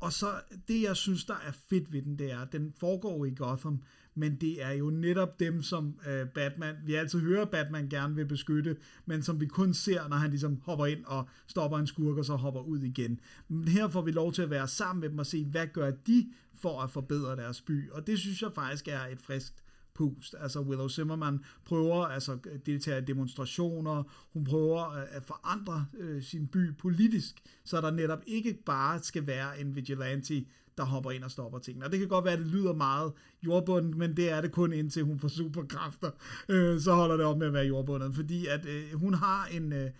Speaker 3: Og så det, jeg synes, der er fedt ved den, det er, at den foregår i Gotham, men det er jo netop dem, som øh, Batman, vi altid hører, Batman gerne vil beskytte, men som vi kun ser, når han ligesom hopper ind og stopper en skurk, og så hopper ud igen. Men her får vi lov til at være sammen med dem og se, hvad gør de for at forbedre deres by, og det synes jeg faktisk er et friskt pust. Altså Willow Zimmerman prøver altså øh, at deltage i demonstrationer, hun prøver øh, at forandre øh, sin by politisk, så der netop ikke bare skal være en vigilante, der hopper ind og stopper tingene. Og det kan godt være, at det lyder meget jordbundet, men det er det kun indtil hun får superkræfter. Øh, så holder det op med at være jordbundet, fordi at øh, hun har en... Øh,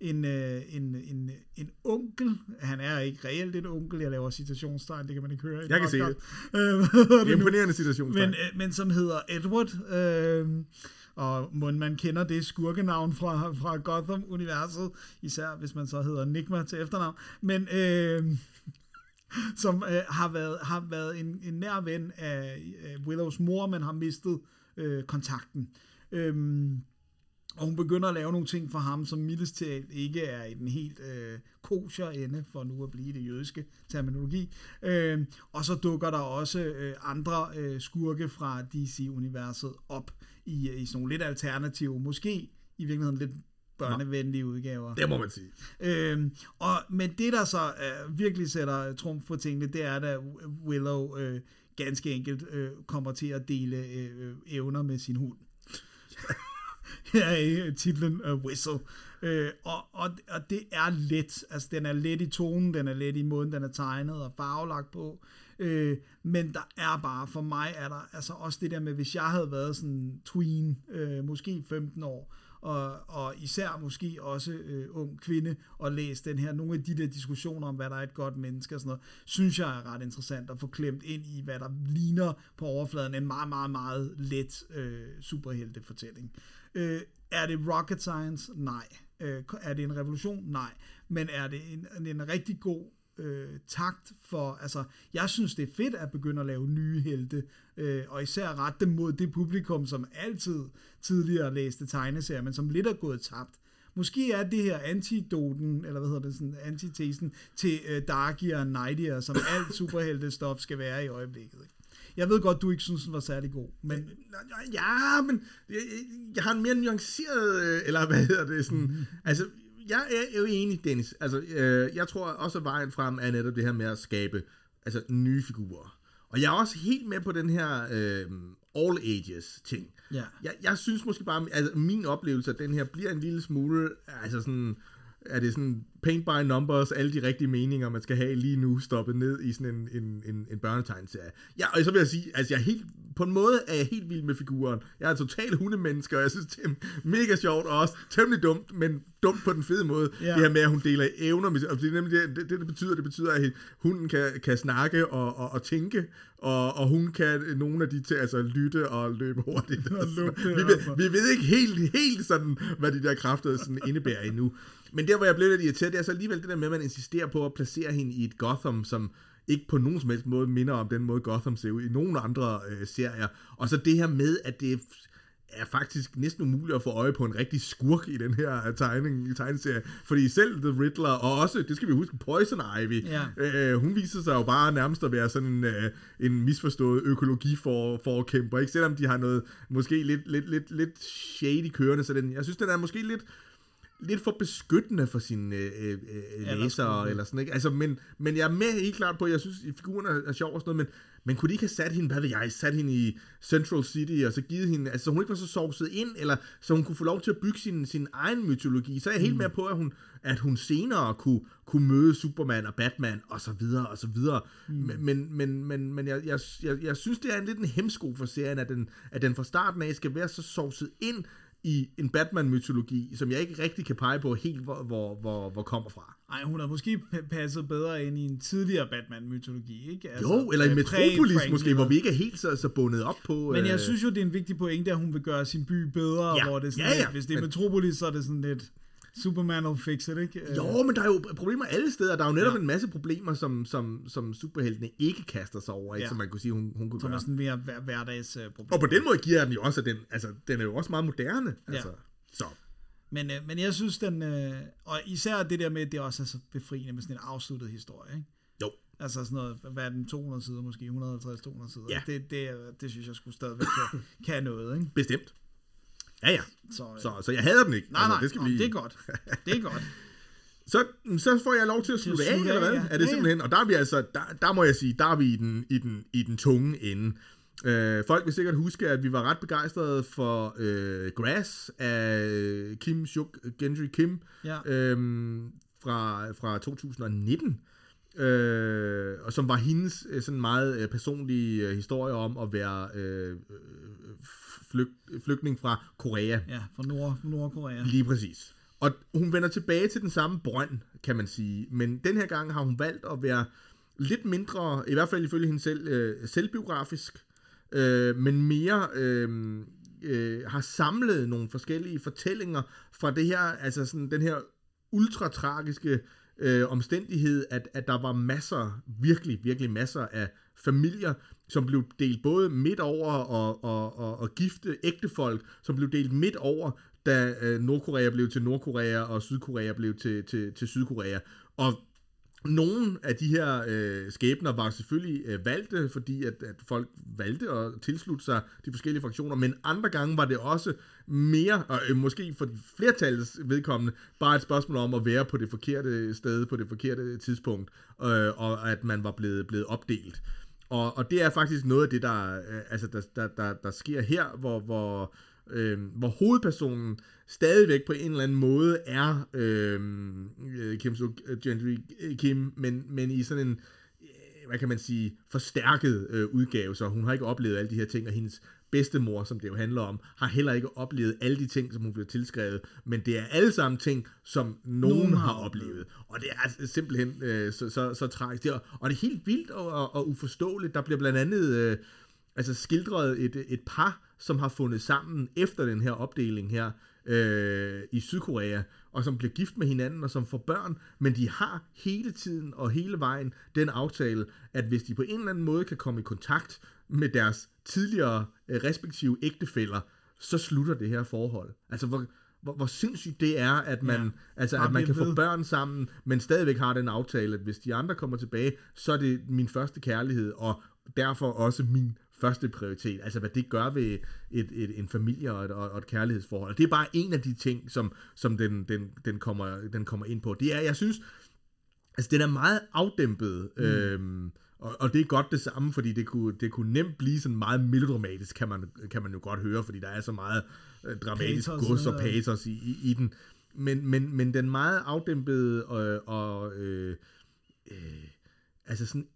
Speaker 3: en, øh, en, en, en onkel, han er ikke reelt en onkel, jeg laver citationstegn, det kan man ikke høre.
Speaker 4: Jeg kan se det.
Speaker 3: Øh,
Speaker 4: det er imponerende citationstegn.
Speaker 3: Men, øh, men som hedder Edward, øh, og må man kender det skurkenavn fra, fra Gotham-universet, især hvis man så hedder Nigma til efternavn, men øh, som øh, har været, har været en, en nær ven af øh, Willows mor, men har mistet øh, kontakten. Øhm, og hun begynder at lave nogle ting for ham, som mildest talt ikke er i den helt øh, kosher ende, for nu at blive det jødiske terminologi. Øh, og så dukker der også øh, andre øh, skurke fra DC-universet op i, øh, i sådan nogle lidt alternative, måske i virkeligheden lidt børnevenlige udgaver.
Speaker 4: Det må man sige.
Speaker 3: Øh, og, men det, der så øh, virkelig sætter trumf på tingene, det er, at Willow øh, ganske enkelt øh, kommer til at dele øh, evner med sin hund her er titlen uh, Whistle. Uh, og, og, og det er let. Altså, den er let i tonen, den er let i måden, den er tegnet og farvelagt på. Uh, men der er bare, for mig er der altså også det der med, hvis jeg havde været sådan tween, uh, måske 15 år, og, og især måske også øh, ung kvinde, og læse den her, nogle af de der diskussioner om, hvad der er et godt menneske og sådan noget, synes jeg er ret interessant at få klemt ind i, hvad der ligner på overfladen en meget, meget, meget let øh, superheltefortælling. Øh, er det rocket science? Nej. Øh, er det en revolution? Nej. Men er det en, en rigtig god øh, takt for, altså, jeg synes, det er fedt at begynde at lave nye helte, øh, og især rette dem mod det publikum, som altid tidligere læste tegneserier, men som lidt er gået tabt. Måske er det her antidoten, eller hvad hedder det, sådan antitesen til øh, Darkier og Nightier, som alt superheltestof skal være i øjeblikket. Ikke? Jeg ved godt, du ikke synes, den var særlig god, men
Speaker 4: Ja, men jeg, jeg har en mere nuanceret, øh, eller hvad hedder det, sådan, mm. altså, jeg er jo enig, Dennis. Altså, øh, jeg tror også, at vejen frem er netop det her med at skabe altså, nye figurer. Og jeg er også helt med på den her øh, all ages ting.
Speaker 3: Ja.
Speaker 4: Jeg, jeg synes måske bare, altså min oplevelse af den her bliver en lille smule, altså sådan, er det sådan paint by numbers, alle de rigtige meninger, man skal have lige nu, stoppet ned i sådan en, en, en, en børnetegnserie. Ja, og så vil jeg sige, altså jeg er helt, på en måde er jeg helt vild med figuren. Jeg er en total hundemenneske, og jeg synes, det er mega sjovt, og også temmelig dumt, men dumt på den fede måde.
Speaker 3: Ja.
Speaker 4: Det her med, at hun deler evner, med, og det er nemlig det, det, det, betyder, det betyder, at hunden kan, kan snakke og, og, og tænke, og, og hun kan nogle af de til, altså lytte og løbe hurtigt.
Speaker 3: Og lugte
Speaker 4: vi,
Speaker 3: og-
Speaker 4: ved, vi ved ikke helt, helt sådan, hvad de der kræfter sådan indebærer endnu. Men der, hvor jeg blev lidt irriteret, det er så alligevel det der med, at man insisterer på at placere hende i et Gotham, som ikke på nogen som helst måde minder om den måde, Gotham ser ud i nogle andre øh, serier. Og så det her med, at det er faktisk næsten umuligt at få øje på en rigtig skurk i den her øh, tegning, tegneserie. Fordi selv The Riddler, og også, det skal vi huske, Poison Ivy,
Speaker 3: Ja.
Speaker 4: øh, hun viser sig jo bare nærmest at være sådan en, øh, en misforstået økologiforkæmper, ikke? Selvom de har noget måske lidt, lidt, lidt, lidt shady kørende, så den, jeg synes, den er måske lidt, lidt for beskyttende for sine øh, øh, øh, læsere, eller sådan, ikke? Altså, men, men jeg er med helt klart på, jeg synes, at figuren er, er sjov og sådan noget, men, men kunne de ikke have sat hende, hvad ved jeg, sat hende i Central City, og så givet hende, altså så hun ikke var så sovset ind, eller så hun kunne få lov til at bygge sin, sin egen mytologi, så er jeg helt med på, at hun, at hun senere kunne, kunne møde Superman og Batman, og så videre, og så videre. Mm. Men, men, men, men, men jeg, jeg, jeg, jeg synes, det er en lidt en hemsko for serien, at den, at den fra starten af skal være så sovset ind i en Batman-mytologi, som jeg ikke rigtig kan pege på helt, hvor, hvor, hvor, hvor kommer fra.
Speaker 3: Ej, hun har måske passet bedre ind i en tidligere Batman-mytologi, ikke? Altså,
Speaker 4: Jo, eller i
Speaker 3: øh,
Speaker 4: Metropolis måske, hvor vi ikke er helt så, så bundet op på...
Speaker 3: Men jeg
Speaker 4: øh,
Speaker 3: synes jo, det er en vigtig pointe, at hun vil gøre sin by bedre,
Speaker 4: Ja.
Speaker 3: hvor det er sådan
Speaker 4: Ja, ja,
Speaker 3: lidt, hvis det er
Speaker 4: men-
Speaker 3: Metropolis, så er det sådan lidt Superman will fix it, ikke? Øh,
Speaker 4: Jo, men der er jo problemer alle steder. Der er jo netop
Speaker 3: Ja.
Speaker 4: ja. en masse problemer, som, som, som superheltene ikke kaster sig over, ikke?
Speaker 3: Ja.
Speaker 4: som man kunne sige, hun, hun kunne
Speaker 3: Som er
Speaker 4: gøre.
Speaker 3: sådan mere hver, hverdagsproblem.
Speaker 4: Og på den måde giver jeg den jo også, den, altså, den er jo også meget moderne. Altså. Så.
Speaker 3: Men, øh, men jeg synes, den... Øh, og især det der med, at det også er så befriende med sådan en afsluttet historie, ikke?
Speaker 4: Jo.
Speaker 3: Altså sådan noget, hvad er den, 200 sider måske, 150-200 sider.
Speaker 4: Ja.
Speaker 3: Det, det, er- det synes jeg skulle stadigvæk kan, kan noget, ikke?
Speaker 4: Bestemt. Ja, ja.
Speaker 3: Så, øh,
Speaker 4: Så, så jeg hader den ikke.
Speaker 3: nej, nej,
Speaker 4: altså, det, skal
Speaker 3: nå,
Speaker 4: vi...
Speaker 3: det er godt. Det er godt.
Speaker 4: Så, så får jeg lov til at slutte af, eller hvad?
Speaker 3: ja.
Speaker 4: Er det
Speaker 3: Ja,
Speaker 4: simpelthen? Og der er vi altså, der, der må jeg sige, der er vi i den, i den, i den tunge ende. Øh, folk vil sikkert huske, at vi var ret begejstrede for øh, Grass af Kim Suk Gendry Kim
Speaker 3: Ja.
Speaker 4: øhm, fra, fra 2019. Øh, og som var hendes øh, sådan meget øh, personlige øh, historie om at være øh, øh, flyg, flygtning fra Korea.
Speaker 3: Ja, fra Nord, Nordkorea.
Speaker 4: Lige præcis. Og hun vender tilbage til den samme brønd, kan man sige. Men den her gang har hun valgt at være lidt mindre, i hvert fald ifølge hende selv, øh, selvbiografisk, øh, men mere øh, øh, har samlet nogle forskellige fortællinger fra det her, altså sådan den her ultratragiske øh, omstændighed, at, at der var masser, virkelig, virkelig masser af familier, som blev delt både midt over og, og, og, og gifte ægtefolk, som blev delt midt over, da øh, Nordkorea blev til Nordkorea, og Sydkorea blev til, til, til Sydkorea. Og nogle af de her øh, skæbner var selvfølgelig øh, valgte, fordi at, at folk valgte at tilslutte sig de forskellige fraktioner, men andre gange var det også mere, og øh, måske for flertallets vedkommende, bare et spørgsmål om at være på det forkerte sted, på det forkerte tidspunkt, øh, og at man var blevet, blevet opdelt. Og, og det er faktisk noget af det, der, øh, altså, der, der, der, der sker her, hvor, hvor, øh, hvor hovedpersonen stadigvæk på en eller anden måde er øhm, øh, Kim So Gendry øh, øh, Kim, men, men i sådan en, øh, hvad kan man sige, forstærket øh, udgave, så hun har ikke oplevet alle de her ting, og hendes bedstemor, som det jo handler om, har heller ikke oplevet alle de ting, som hun blev tilskrevet, men det er alle sammen ting, som nogen, nogen har oplevet. Og det er altså simpelthen øh, så, så, så tragisk. Det er, og det er helt vildt og, og, og uforståeligt. Der bliver blandt andet øh, altså skildret et, et par, som har fundet sammen efter den her opdeling her øh, i Sydkorea, og som bliver gift med hinanden, og som får børn, men de har hele tiden og hele vejen den aftale, at hvis de på en eller anden måde kan komme i kontakt med deres tidligere respektive ægtefæller, så slutter det her forhold. Altså, hvor, hvor, hvor sindssygt det er, at man,
Speaker 3: Ja.
Speaker 4: altså, at man kan få
Speaker 3: ved.
Speaker 4: børn sammen, men stadigvæk har den aftale, at hvis de andre kommer tilbage, så er det min første kærlighed, og derfor også min første prioritet. Altså, hvad det gør ved et, et, en familie og et, og et kærlighedsforhold. Og det er bare en af de ting, som, som den, den, den, kommer, den kommer ind på. Det er, jeg synes, altså, den er meget afdæmpet, mm. øhm, og, og det er godt det samme, fordi det kunne, det kunne nemt blive sådan meget melodramatisk, kan man, kan man jo godt høre, fordi der er så meget øh, dramatisk
Speaker 3: Pathos
Speaker 4: gods og pathos i, i, i den. Men, men, men den meget afdæmpede og, og øh, øh, altså sådan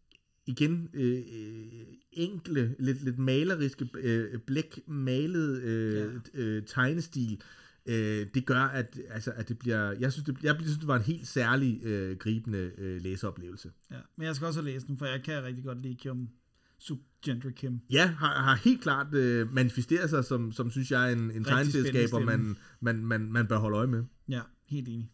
Speaker 4: igen øh, øh, enkle, lidt, lidt maleriske, øh, blækmalede øh,
Speaker 3: ja.
Speaker 4: øh, tegnestil, øh, det gør, at, altså, at det bliver, jeg synes, det, jeg synes, det var en helt særlig øh, gribende øh, læseoplevelse.
Speaker 3: Ja. Men jeg skal også læst den, for jeg kan rigtig godt lide Kim Suk Gentry Kim.
Speaker 4: Ja, har, har helt klart øh, manifesteret sig som, som synes jeg, en, en tegneselskaber,
Speaker 3: spændende
Speaker 4: man, man, man, man bør holde øje med.
Speaker 3: Ja, helt enig.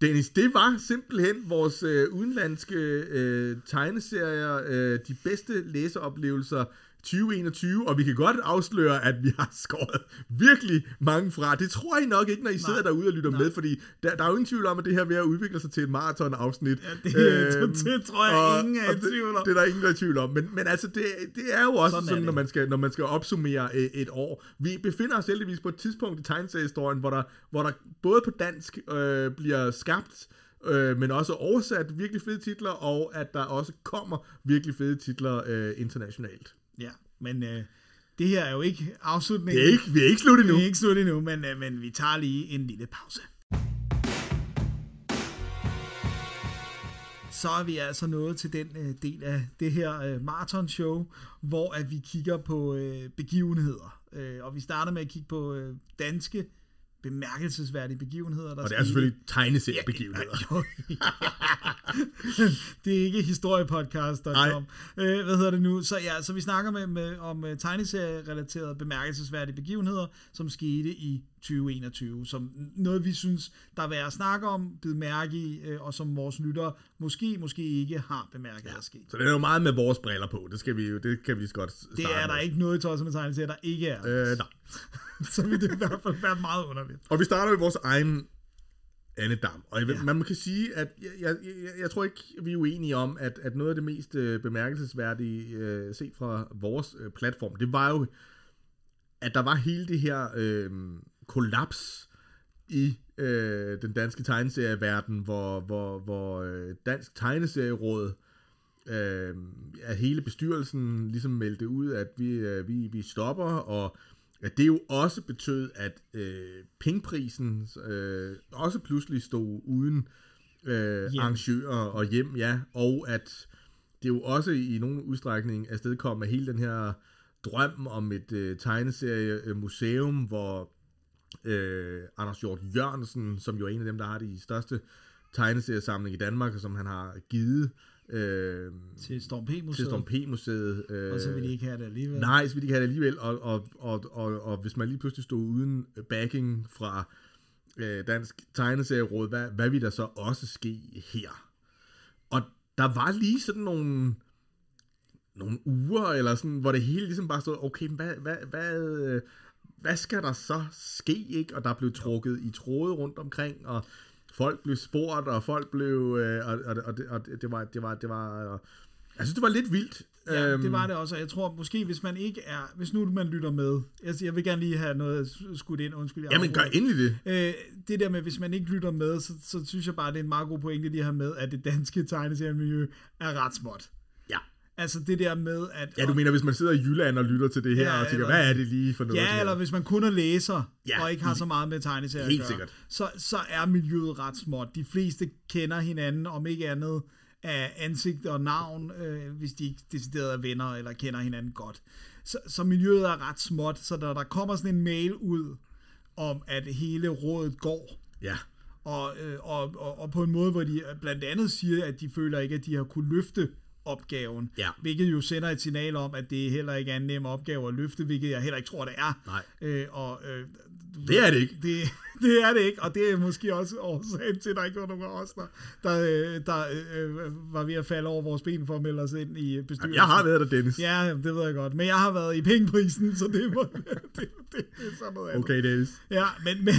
Speaker 4: Dennis, det var simpelthen vores øh, udenlandske øh, tegneserier, øh, de bedste læseoplevelser 2021, og vi kan godt afsløre, at vi har skåret virkelig mange fra. Det tror I nok ikke, når I
Speaker 3: Nej.
Speaker 4: sidder derude og lytter
Speaker 3: Nej.
Speaker 4: med, fordi der, der er jo ingen tvivl om, at det her er ved at udvikle sig til et maratonafsnit.
Speaker 3: Ja, det- det tror jeg ingen er i
Speaker 4: og
Speaker 3: tvivl om.
Speaker 4: Det, det er der ingen, der er i tvivl om. Men, men altså, det, det er jo også
Speaker 3: Sådan
Speaker 4: sådan,
Speaker 3: det.
Speaker 4: når, man skal, når man skal opsummere øh, et år. Vi befinder os heldigvis på et tidspunkt i tegneseriehistorien, hvor der, hvor der både på dansk øh, bliver skabt øh, men også oversat virkelig fede titler, og at der også kommer virkelig fede titler øh, internationalt.
Speaker 3: Ja, men øh, det her er jo ikke afslutningen.
Speaker 4: Det er ikke, vi er ikke slut endnu.
Speaker 3: Vi er ikke slut endnu, men, øh, men vi tager lige en lille pause. Så er vi altså nået til den øh, del af det her øh, marathon-show, hvor at vi kigger på øh, begivenheder. Øh, og vi starter med at kigge på øh, danske bemærkelsesværdige begivenheder. Der
Speaker 4: Og det er selvfølgelig tegneseriebegivenheder.
Speaker 3: Jo, ja. det er ikke historiepodcast.com. Øh, hvad hedder det nu? Så ja, så vi snakker med, med, om uh, tegneserierelaterede bemærkelsesværdige begivenheder, som skete i 2021. Som noget, vi synes, der er værd at snakke om, bide mærke i, øh, og som vores lyttere måske, måske ikke har bemærket ja. er sket.
Speaker 4: Så det er jo meget med vores briller på. Det, skal vi jo, det kan vi lige så godt starte
Speaker 3: Det er der
Speaker 4: med.
Speaker 3: ikke noget i tosset med tegneserier, der ikke er.
Speaker 4: Øh, nej.
Speaker 3: så vil det i hvert fald være meget underligt.
Speaker 4: Og vi starter med vores egen Anne Dam. Og jeg,
Speaker 3: ja.
Speaker 4: man kan sige, at jeg, jeg, jeg, jeg tror ikke, vi er uenige om, at, at noget af det mest øh, bemærkelsesværdige øh, set fra vores øh, platform, det var jo, at der var hele det her øh, kollaps i øh, den danske tegneserieverden, hvor, hvor, hvor øh, Dansk Tegneserieråd øh, at hele bestyrelsen ligesom meldte ud, at vi, øh, vi, vi stopper, og at det jo også betød, at øh, pengeprisen øh, også pludselig stod uden øh,
Speaker 3: Hjem.
Speaker 4: arrangører og hjem, ja, og at det jo også i nogen udstrækning afstedkom af hele den her drøm om et øh, tegneseriemuseum, hvor øh, Anders Hjort Jørgensen, som jo er en af dem, der har de største tegneseriesamling i Danmark, som han har givet øh,
Speaker 3: Til Storm P-museet.
Speaker 4: til Storm P-museet. Øh,
Speaker 3: Og så vil de ikke have det alligevel.
Speaker 4: Nej, så vil de ikke have det alligevel, og, og, og, og, og hvis man lige pludselig stod uden backing fra øh, Dansk Tegneserieråd, hvad, hvad vil der så også ske her? Og der var lige sådan nogle, nogle uger, eller sådan, hvor det hele ligesom bare stod, okay, hvad, hvad, hvad, øh, hvad skal der så ske, ikke? Og der blev trukket i tråde rundt omkring, og folk blev spurgt, og folk blev, øh, og, og, og, det, og det var, det var, det var, øh, jeg synes, det var lidt vildt.
Speaker 3: Ja,
Speaker 4: Øhm,
Speaker 3: det var det også, og jeg tror måske, hvis man ikke er, hvis nu man lytter med, jeg, jeg vil gerne lige have noget skudt ind, undskyld. jeg
Speaker 4: Jamen, gør endelig det.
Speaker 3: Øh, det der med, hvis man ikke lytter med, så, så synes jeg bare, det er en meget god pointe lige have med, at det danske tegneseriemiljø er ret småt. Altså det der med, at...
Speaker 4: Ja, du mener, hvis man sidder i Jylland og lytter til det her,
Speaker 3: Ja,
Speaker 4: og tænker,
Speaker 3: eller-
Speaker 4: hvad er det lige for noget?
Speaker 3: Ja, eller hvis man kun er læser,
Speaker 4: Ja,
Speaker 3: og ikke har så meget med tegneserier
Speaker 4: helt
Speaker 3: at gøre,
Speaker 4: sikkert.
Speaker 3: Så, så er miljøet ret småt. De fleste kender hinanden, om ikke andet af ansigt og navn, øh, hvis de ikke decideret er venner eller kender hinanden godt. Så, så miljøet er ret småt, så når der kommer sådan en mail ud om, at hele rådet går,
Speaker 4: Ja,
Speaker 3: og, øh, og, og, og på en måde, hvor de blandt andet siger, at de føler ikke, at de har kunne løfte opgaven.
Speaker 4: Ja.
Speaker 3: Hvilket jo sender et signal om, at det heller ikke er en nem opgave at løfte, hvilket jeg heller ikke tror, det er.
Speaker 4: Nej.
Speaker 3: Øh, og, øh,
Speaker 4: Det er det ikke.
Speaker 3: Det, det er det ikke, og det er måske også årsagen til, at der ikke var nogen af os, der, der, øh, der øh, var ved at falde over vores ben for at melde os ind i bestyrelsen.
Speaker 4: Jeg har været der, Dennis.
Speaker 3: Ja, det ved jeg godt. Men jeg har været i pengeprisen, så det, må, det, det, det er sådan noget andet.
Speaker 4: Okay, Dennis.
Speaker 3: Ja, men... men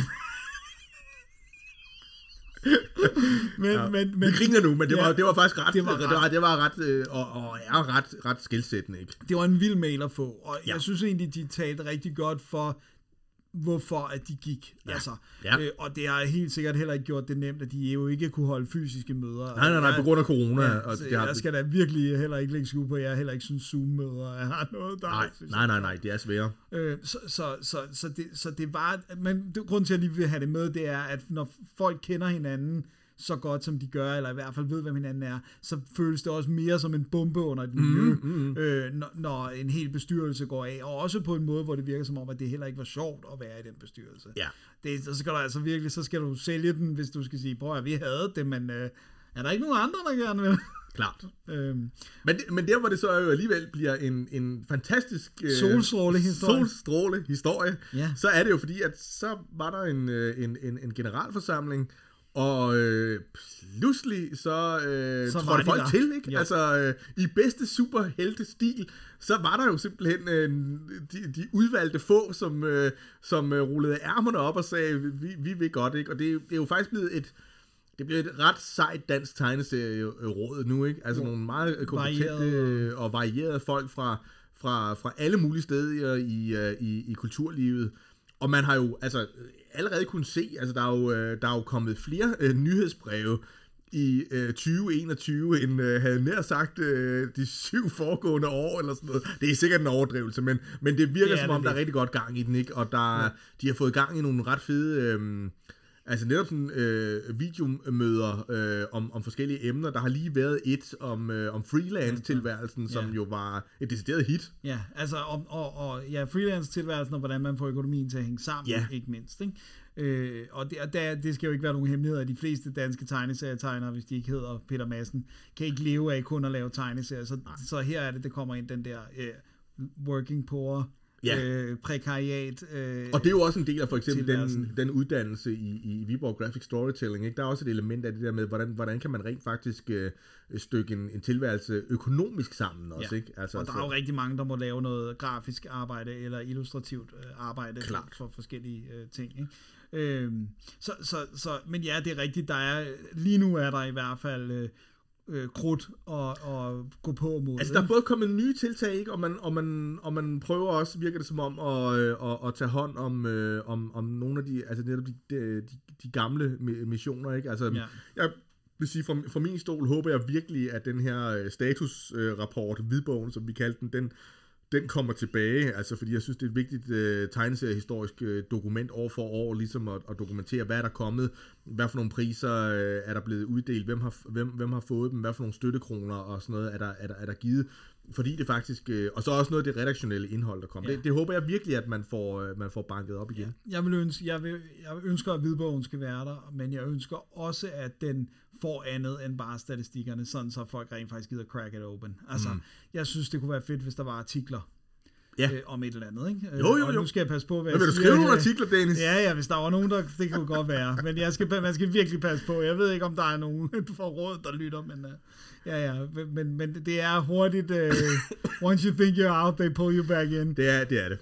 Speaker 3: men, ja. men, men,
Speaker 4: Vi griner nu, men det,
Speaker 3: Ja.
Speaker 4: var, det var faktisk ret,
Speaker 3: Det var ret-
Speaker 4: det var, det var ret, øh, og, og er ret, ret skilsættende, ikke?
Speaker 3: det var en vild mail at få, og
Speaker 4: Ja.
Speaker 3: jeg synes egentlig, de talte rigtig godt for, hvorfor at de gik. Ja. Altså,
Speaker 4: Ja.
Speaker 3: Øh, og det har helt sikkert heller ikke gjort det nemt, at de jo ikke kunne holde fysiske møder.
Speaker 4: Nej, nej, nej,
Speaker 3: Jeg-
Speaker 4: på grund af corona.
Speaker 3: Ja,
Speaker 4: og det har,
Speaker 3: jeg skal da virkelig heller ikke lægge skue på, jeg heller ikke synes Zoom-møder er noget, der
Speaker 4: nej, nej,
Speaker 3: jeg-
Speaker 4: nej, nej, det er svære.
Speaker 3: Øh, så, så, så, så, det, så det var, men det, grunden til, at jeg lige vil have det med, det er, at når folk kender hinanden så godt, som de gør, eller i hvert fald ved, hvem hinanden er, så føles det også mere som en bombe under et miljø, mm, Øh, når, når en hel bestyrelse går af, og også på en måde, hvor det virker som om, at det heller ikke var sjovt at være i den bestyrelse.
Speaker 4: Ja.
Speaker 3: Det, så skal du altså virkelig, så skal du sælge den, hvis du skal sige, prøv at vi havde det, men øh, er der ikke nogen andre, der gerne vil?
Speaker 4: Klart.
Speaker 3: øhm,
Speaker 4: Men, det- men der, hvor det så jo alligevel bliver en, en fantastisk... Øh,
Speaker 3: Solstrålehistorie.
Speaker 4: Solstråle historie.
Speaker 3: Ja.
Speaker 4: Så er det jo fordi, at så var der en, øh, en, en, en generalforsamling, og øh, pludselig så, øh,
Speaker 3: Så
Speaker 4: trådte folk
Speaker 3: der.
Speaker 4: til, ikke?
Speaker 3: Ja.
Speaker 4: Altså, øh, i bedste superhelte-stil, så var der jo simpelthen øh, de, de udvalgte få, som, øh, som øh, rullede ærmerne op og sagde, vi, vi vil godt, ikke? Og det, det er jo faktisk blevet et, det bliver et ret sejt dansk tegneserieråd nu, ikke? Altså
Speaker 3: Jo.
Speaker 4: nogle meget øh, kompetente
Speaker 3: Varieret.
Speaker 4: og varierede folk fra, fra, fra alle mulige steder i, øh, i, i kulturlivet. Og man har jo altså allerede kunnet se, altså der er jo, øh, der er jo kommet flere øh, nyhedsbreve i øh, 2021, end øh, havde nær sagt øh, de syv foregående år, eller sådan noget. Det er sikkert en overdrivelse, men, men det virker
Speaker 3: Det
Speaker 4: som
Speaker 3: det
Speaker 4: om, der er rigtig godt gang i den, ikke? Og der, ja. de har fået gang i nogle ret fede... Øh, Altså netop sådan øh, videomøder øh, om, om forskellige emner. Der har lige været et om, øh, om freelance-tilværelsen, som
Speaker 3: Ja.
Speaker 4: jo var et decideret hit.
Speaker 3: Ja, altså og, og, og ja, freelance-tilværelsen og hvordan man får økonomien til at hænge sammen,
Speaker 4: Ja.
Speaker 3: ikke mindst. Ikke? Øh, og det, og der, det skal jo ikke være nogen hemmelighed, at de fleste danske tegneserietegnere, hvis de ikke hedder Peter Madsen, kan ikke leve af kun at lave tegneserier. Så, så her er det, det kommer ind den der øh, working poor,
Speaker 4: Ja.
Speaker 3: øh, prekariat. Øh,
Speaker 4: Og det er jo også en del af for eksempel den, den uddannelse i, i Viborg Graphic Storytelling. Ikke? Der er også et element af det der med, hvordan, hvordan kan man rent faktisk øh, stykke en, en tilværelse økonomisk sammen også.
Speaker 3: Ja.
Speaker 4: Ikke? Altså,
Speaker 3: og der er jo rigtig mange, der må lave noget grafisk arbejde eller illustrativt øh, arbejde for,
Speaker 4: Klart.
Speaker 3: for forskellige øh, ting. Ikke? Øhm, så, så, så, men ja, det er rigtigt. Der er, lige nu er der i hvert fald øh, øh, krudt og, og gå på mod.
Speaker 4: Altså, der er både kommet nye tiltag, ikke? Og, man, og, man, og man prøver også, virker det som om, at, øh, at, at tage hånd om, øh, om, om nogle af de, altså netop de, de, de, gamle mi- missioner, ikke? Altså,
Speaker 3: Ja.
Speaker 4: jeg vil sige, fra, fra min stol håber jeg virkelig, at den her øh, statusrapport, hvidbogen, som vi kaldte den, den, den kommer tilbage, altså fordi jeg synes, det er et vigtigt øh, tegneseriehistorisk øh, dokument år for år, ligesom at, at dokumentere, hvad er der kommet, hvad for nogle priser øh, er der blevet uddelt, hvem har, hvem, hvem har fået dem, hvad for nogle støttekroner og sådan noget er der, er der, er der givet, fordi det faktisk, øh, og så også noget af det redaktionelle indhold, der kommer.
Speaker 3: Ja.
Speaker 4: Ja. Det, det håber jeg virkelig, at man får, øh, man får banket op igen.
Speaker 3: Jeg, vil ønske, jeg, vil, jeg ønsker, at hvidbogen skal være der, men jeg ønsker også, at den får andet end bare statistikkerne, sådan så folk rent faktisk gider crack it open. Altså, mm. jeg synes, det kunne være fedt, hvis der var artikler
Speaker 4: Ja.
Speaker 3: øh, om et eller andet. Ikke? Øh,
Speaker 4: Jo, jo,
Speaker 3: Og
Speaker 4: jo.
Speaker 3: nu skal jeg passe på, hvad
Speaker 4: Men vil du skrive nogle artikler, Dennis?
Speaker 3: Ja, ja, hvis der var nogen, der... Det kunne godt være. Men jeg skal, man skal virkelig passe på. Jeg ved ikke, om der er nogen for råd, der lytter, men... Uh, ja, ja, men- men, det er hurtigt... Uh, once you think you're out, they pull you back in.
Speaker 4: Det er det. Er det.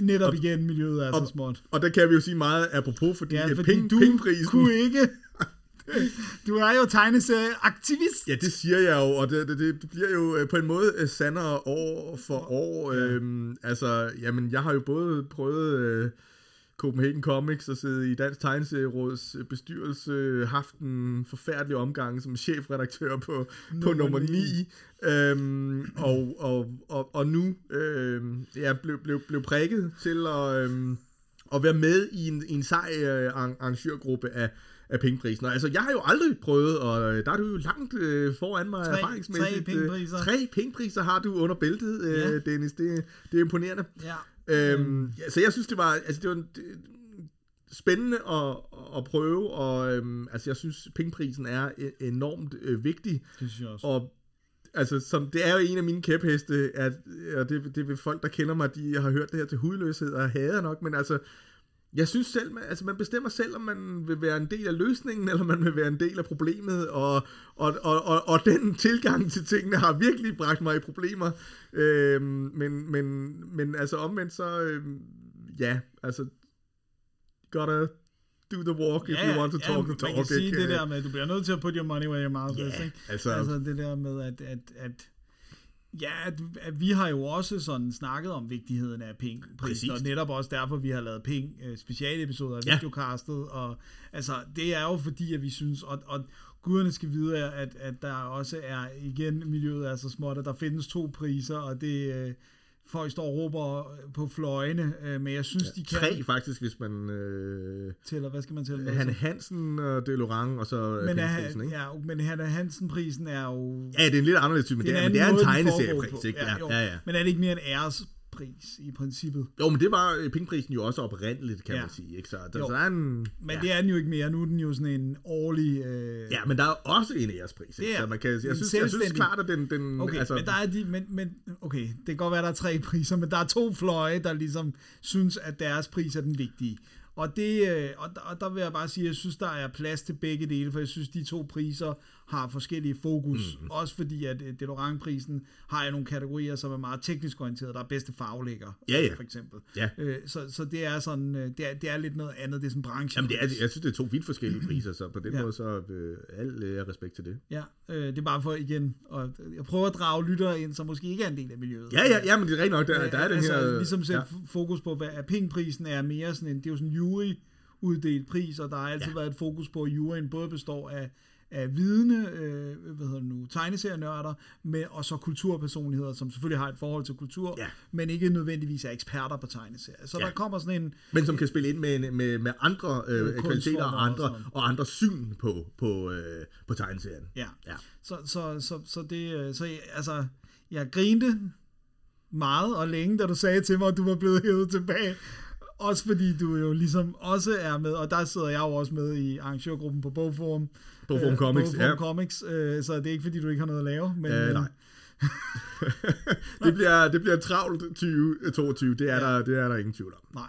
Speaker 3: Uh, netop igen, miljøet er så
Speaker 4: og-
Speaker 3: småt.
Speaker 4: Og der kan vi jo sige meget apropos, fordi,
Speaker 3: Ja, fordi
Speaker 4: penge,
Speaker 3: du
Speaker 4: pengeprisen...
Speaker 3: kunne ikke... Du er jo tegneserieaktivist.
Speaker 4: Ja, det siger jeg jo, og det, det, det bliver jo øh, på en måde øh, sandere år for år.
Speaker 3: Ja.
Speaker 4: Øhm, altså, jamen, jeg har jo både prøvet øh, Copenhagen Comics og sidde i Dansk Tegneserieråds øh, bestyrelse, haft en forfærdelig omgang som chefredaktør på nummer, på
Speaker 3: Nummer
Speaker 4: nummer 9, øhm, og, og, og, og nu øh, ja, blev, blev, blev prikket til at, øh, at være med i en, i en sej øh, arran- arrangørgruppe af af pengeprisen. Og altså, jeg har jo aldrig prøvet, og øh, der er du jo langt øh, foran mig
Speaker 3: Tre-
Speaker 4: erfaringsmæssigt.
Speaker 3: tre pengepriser.
Speaker 4: Øh, tre pengepriser har du under bæltet, øh,
Speaker 3: Ja.
Speaker 4: Dennis. Det, det er imponerende.
Speaker 3: Ja.
Speaker 4: Øhm, ja, så jeg synes, det var, altså, det var en, det, spændende at, at prøve, og øhm, altså, jeg synes, pengeprisen er e- enormt øh, vigtig,
Speaker 3: Det synes jeg også.
Speaker 4: og altså, som, det er jo en af mine kæpheste, at, og det, det vil folk, der kender mig, de har hørt det her til hudløshed, og hader nok, men altså, jeg synes selv, man, altså man bestemmer selv, om man vil være en del af løsningen, eller man vil være en del af problemet, og, og, og, og, og den tilgang til tingene har virkelig bragt mig i problemer. Øhm, men, men, men altså omvendt så, øhm, ja, altså, gotta do the walk if you want to talk the
Speaker 3: man
Speaker 4: talk.
Speaker 3: kan sige
Speaker 4: ikke?
Speaker 3: det der med, at du bliver nødt til at put your money where your mouth
Speaker 4: Ja,
Speaker 3: is, ikke?
Speaker 4: altså-
Speaker 3: altså det der med, at, at, at Ja, at, at vi har jo også sådan snakket om vigtigheden af ping
Speaker 4: Præcis.
Speaker 3: og netop også derfor, vi har lavet ping øh, specialepisoder af
Speaker 4: Ja.
Speaker 3: videocastet, og altså, det er jo fordi, at vi synes, og, og guderne skal vide, at, at der også er, igen, miljøet er så småt, at der findes to priser, og det, øh, folk står og råber på fløjene, øh, men jeg synes, ja, de kan
Speaker 4: Tre faktisk, hvis man... Øh,
Speaker 3: tæller, hvad skal man tælle?
Speaker 4: Hanne Hansen og Delorang, og så
Speaker 3: men, er,
Speaker 4: Pengprisen, ikke?
Speaker 3: ja, men Hanne Hansen-prisen er jo
Speaker 4: Ja, det er en lidt anderledes type, men det, er, men det er en
Speaker 3: de? Ja,
Speaker 4: Ja, ja.
Speaker 3: Men er det ikke mere en ærespris i princippet?
Speaker 4: Jo, men det var øh, pengeprisen jo også oprindeligt, kan
Speaker 3: Ja.
Speaker 4: man sige, ikke? Så, der, så der er en...
Speaker 3: Men
Speaker 4: ja.
Speaker 3: det er den jo ikke mere. Nu er den jo sådan en årlig... Øh...
Speaker 4: Ja, men der er også en ærespris, ikke?
Speaker 3: Det er
Speaker 4: så man kan, jeg, synes, jeg synes klart, at den... den
Speaker 3: Okay,
Speaker 4: altså,
Speaker 3: men der er de, men, men, okay, det kan godt være, der er tre priser, men der er to fløje, der ligesom synes, at deres pris er den vigtige. Og, det, øh, og, der- og der vil jeg bare sige, at jeg synes, der er plads til begge dele, for jeg synes, de to priser har forskellige fokus. Mm. Også fordi, at øh, Delorang-prisen har jo nogle kategorier, som er meget teknisk orienteret. Der er bedste faglægger,
Speaker 4: Ja, ja.
Speaker 3: for eksempel.
Speaker 4: Ja.
Speaker 3: Øh, så, så det er sådan, øh, det er, det er lidt noget andet, det er sådan branche.
Speaker 4: Jamen, det er, jeg synes, det er to vidt forskellige priser, så på den
Speaker 3: Ja.
Speaker 4: måde, så øh, al øh, respekt til det.
Speaker 3: Ja, øh, det er bare for igen, og jeg prøver at drage lyttere ind, som måske ikke er en del af miljøet.
Speaker 4: Ja, ja, ja, men det er rent nok, der, der er den
Speaker 3: altså,
Speaker 4: her...
Speaker 3: Ligesom sætte
Speaker 4: ja.
Speaker 3: ja. fokus på, hvad er pengprisen er mere sådan en, det er jo sådan en jury uddelt pris, og der har altid
Speaker 4: Ja.
Speaker 3: ja. været et fokus på, at juryen både består af, af vidne, øh, hvad hedder det nu, tegneserienørder, med, og så kulturpersonligheder, som selvfølgelig har et forhold til kultur,
Speaker 4: Ja.
Speaker 3: men ikke nødvendigvis er eksperter på tegneserier. Så
Speaker 4: Ja.
Speaker 3: der kommer sådan en,
Speaker 4: Men som kan spille ind med, med, med andre øh, kvaliteter og
Speaker 3: og
Speaker 4: andre,
Speaker 3: sådan.
Speaker 4: og andre syn på, på, øh, på tegneserien.
Speaker 3: ja,
Speaker 4: Ja.
Speaker 3: Så, så, så, så det, øh, så altså, jeg grinte meget og længe, da du sagde til mig, at du var blevet hævet tilbage. Også fordi du jo ligesom også er med, og der sidder jeg jo også med i arrangørgruppen på Bogforum.
Speaker 4: Bogforum
Speaker 3: Øh,
Speaker 4: Comics,
Speaker 3: Bogforum
Speaker 4: ja.
Speaker 3: Comics, øh, så det er ikke fordi, du ikke har noget at lave. Men,
Speaker 4: Øh,
Speaker 3: øh,
Speaker 4: nej. det, bliver, det bliver travlt 2022, det er,
Speaker 3: Ja.
Speaker 4: der, det er der ingen tvivl om.
Speaker 3: nej.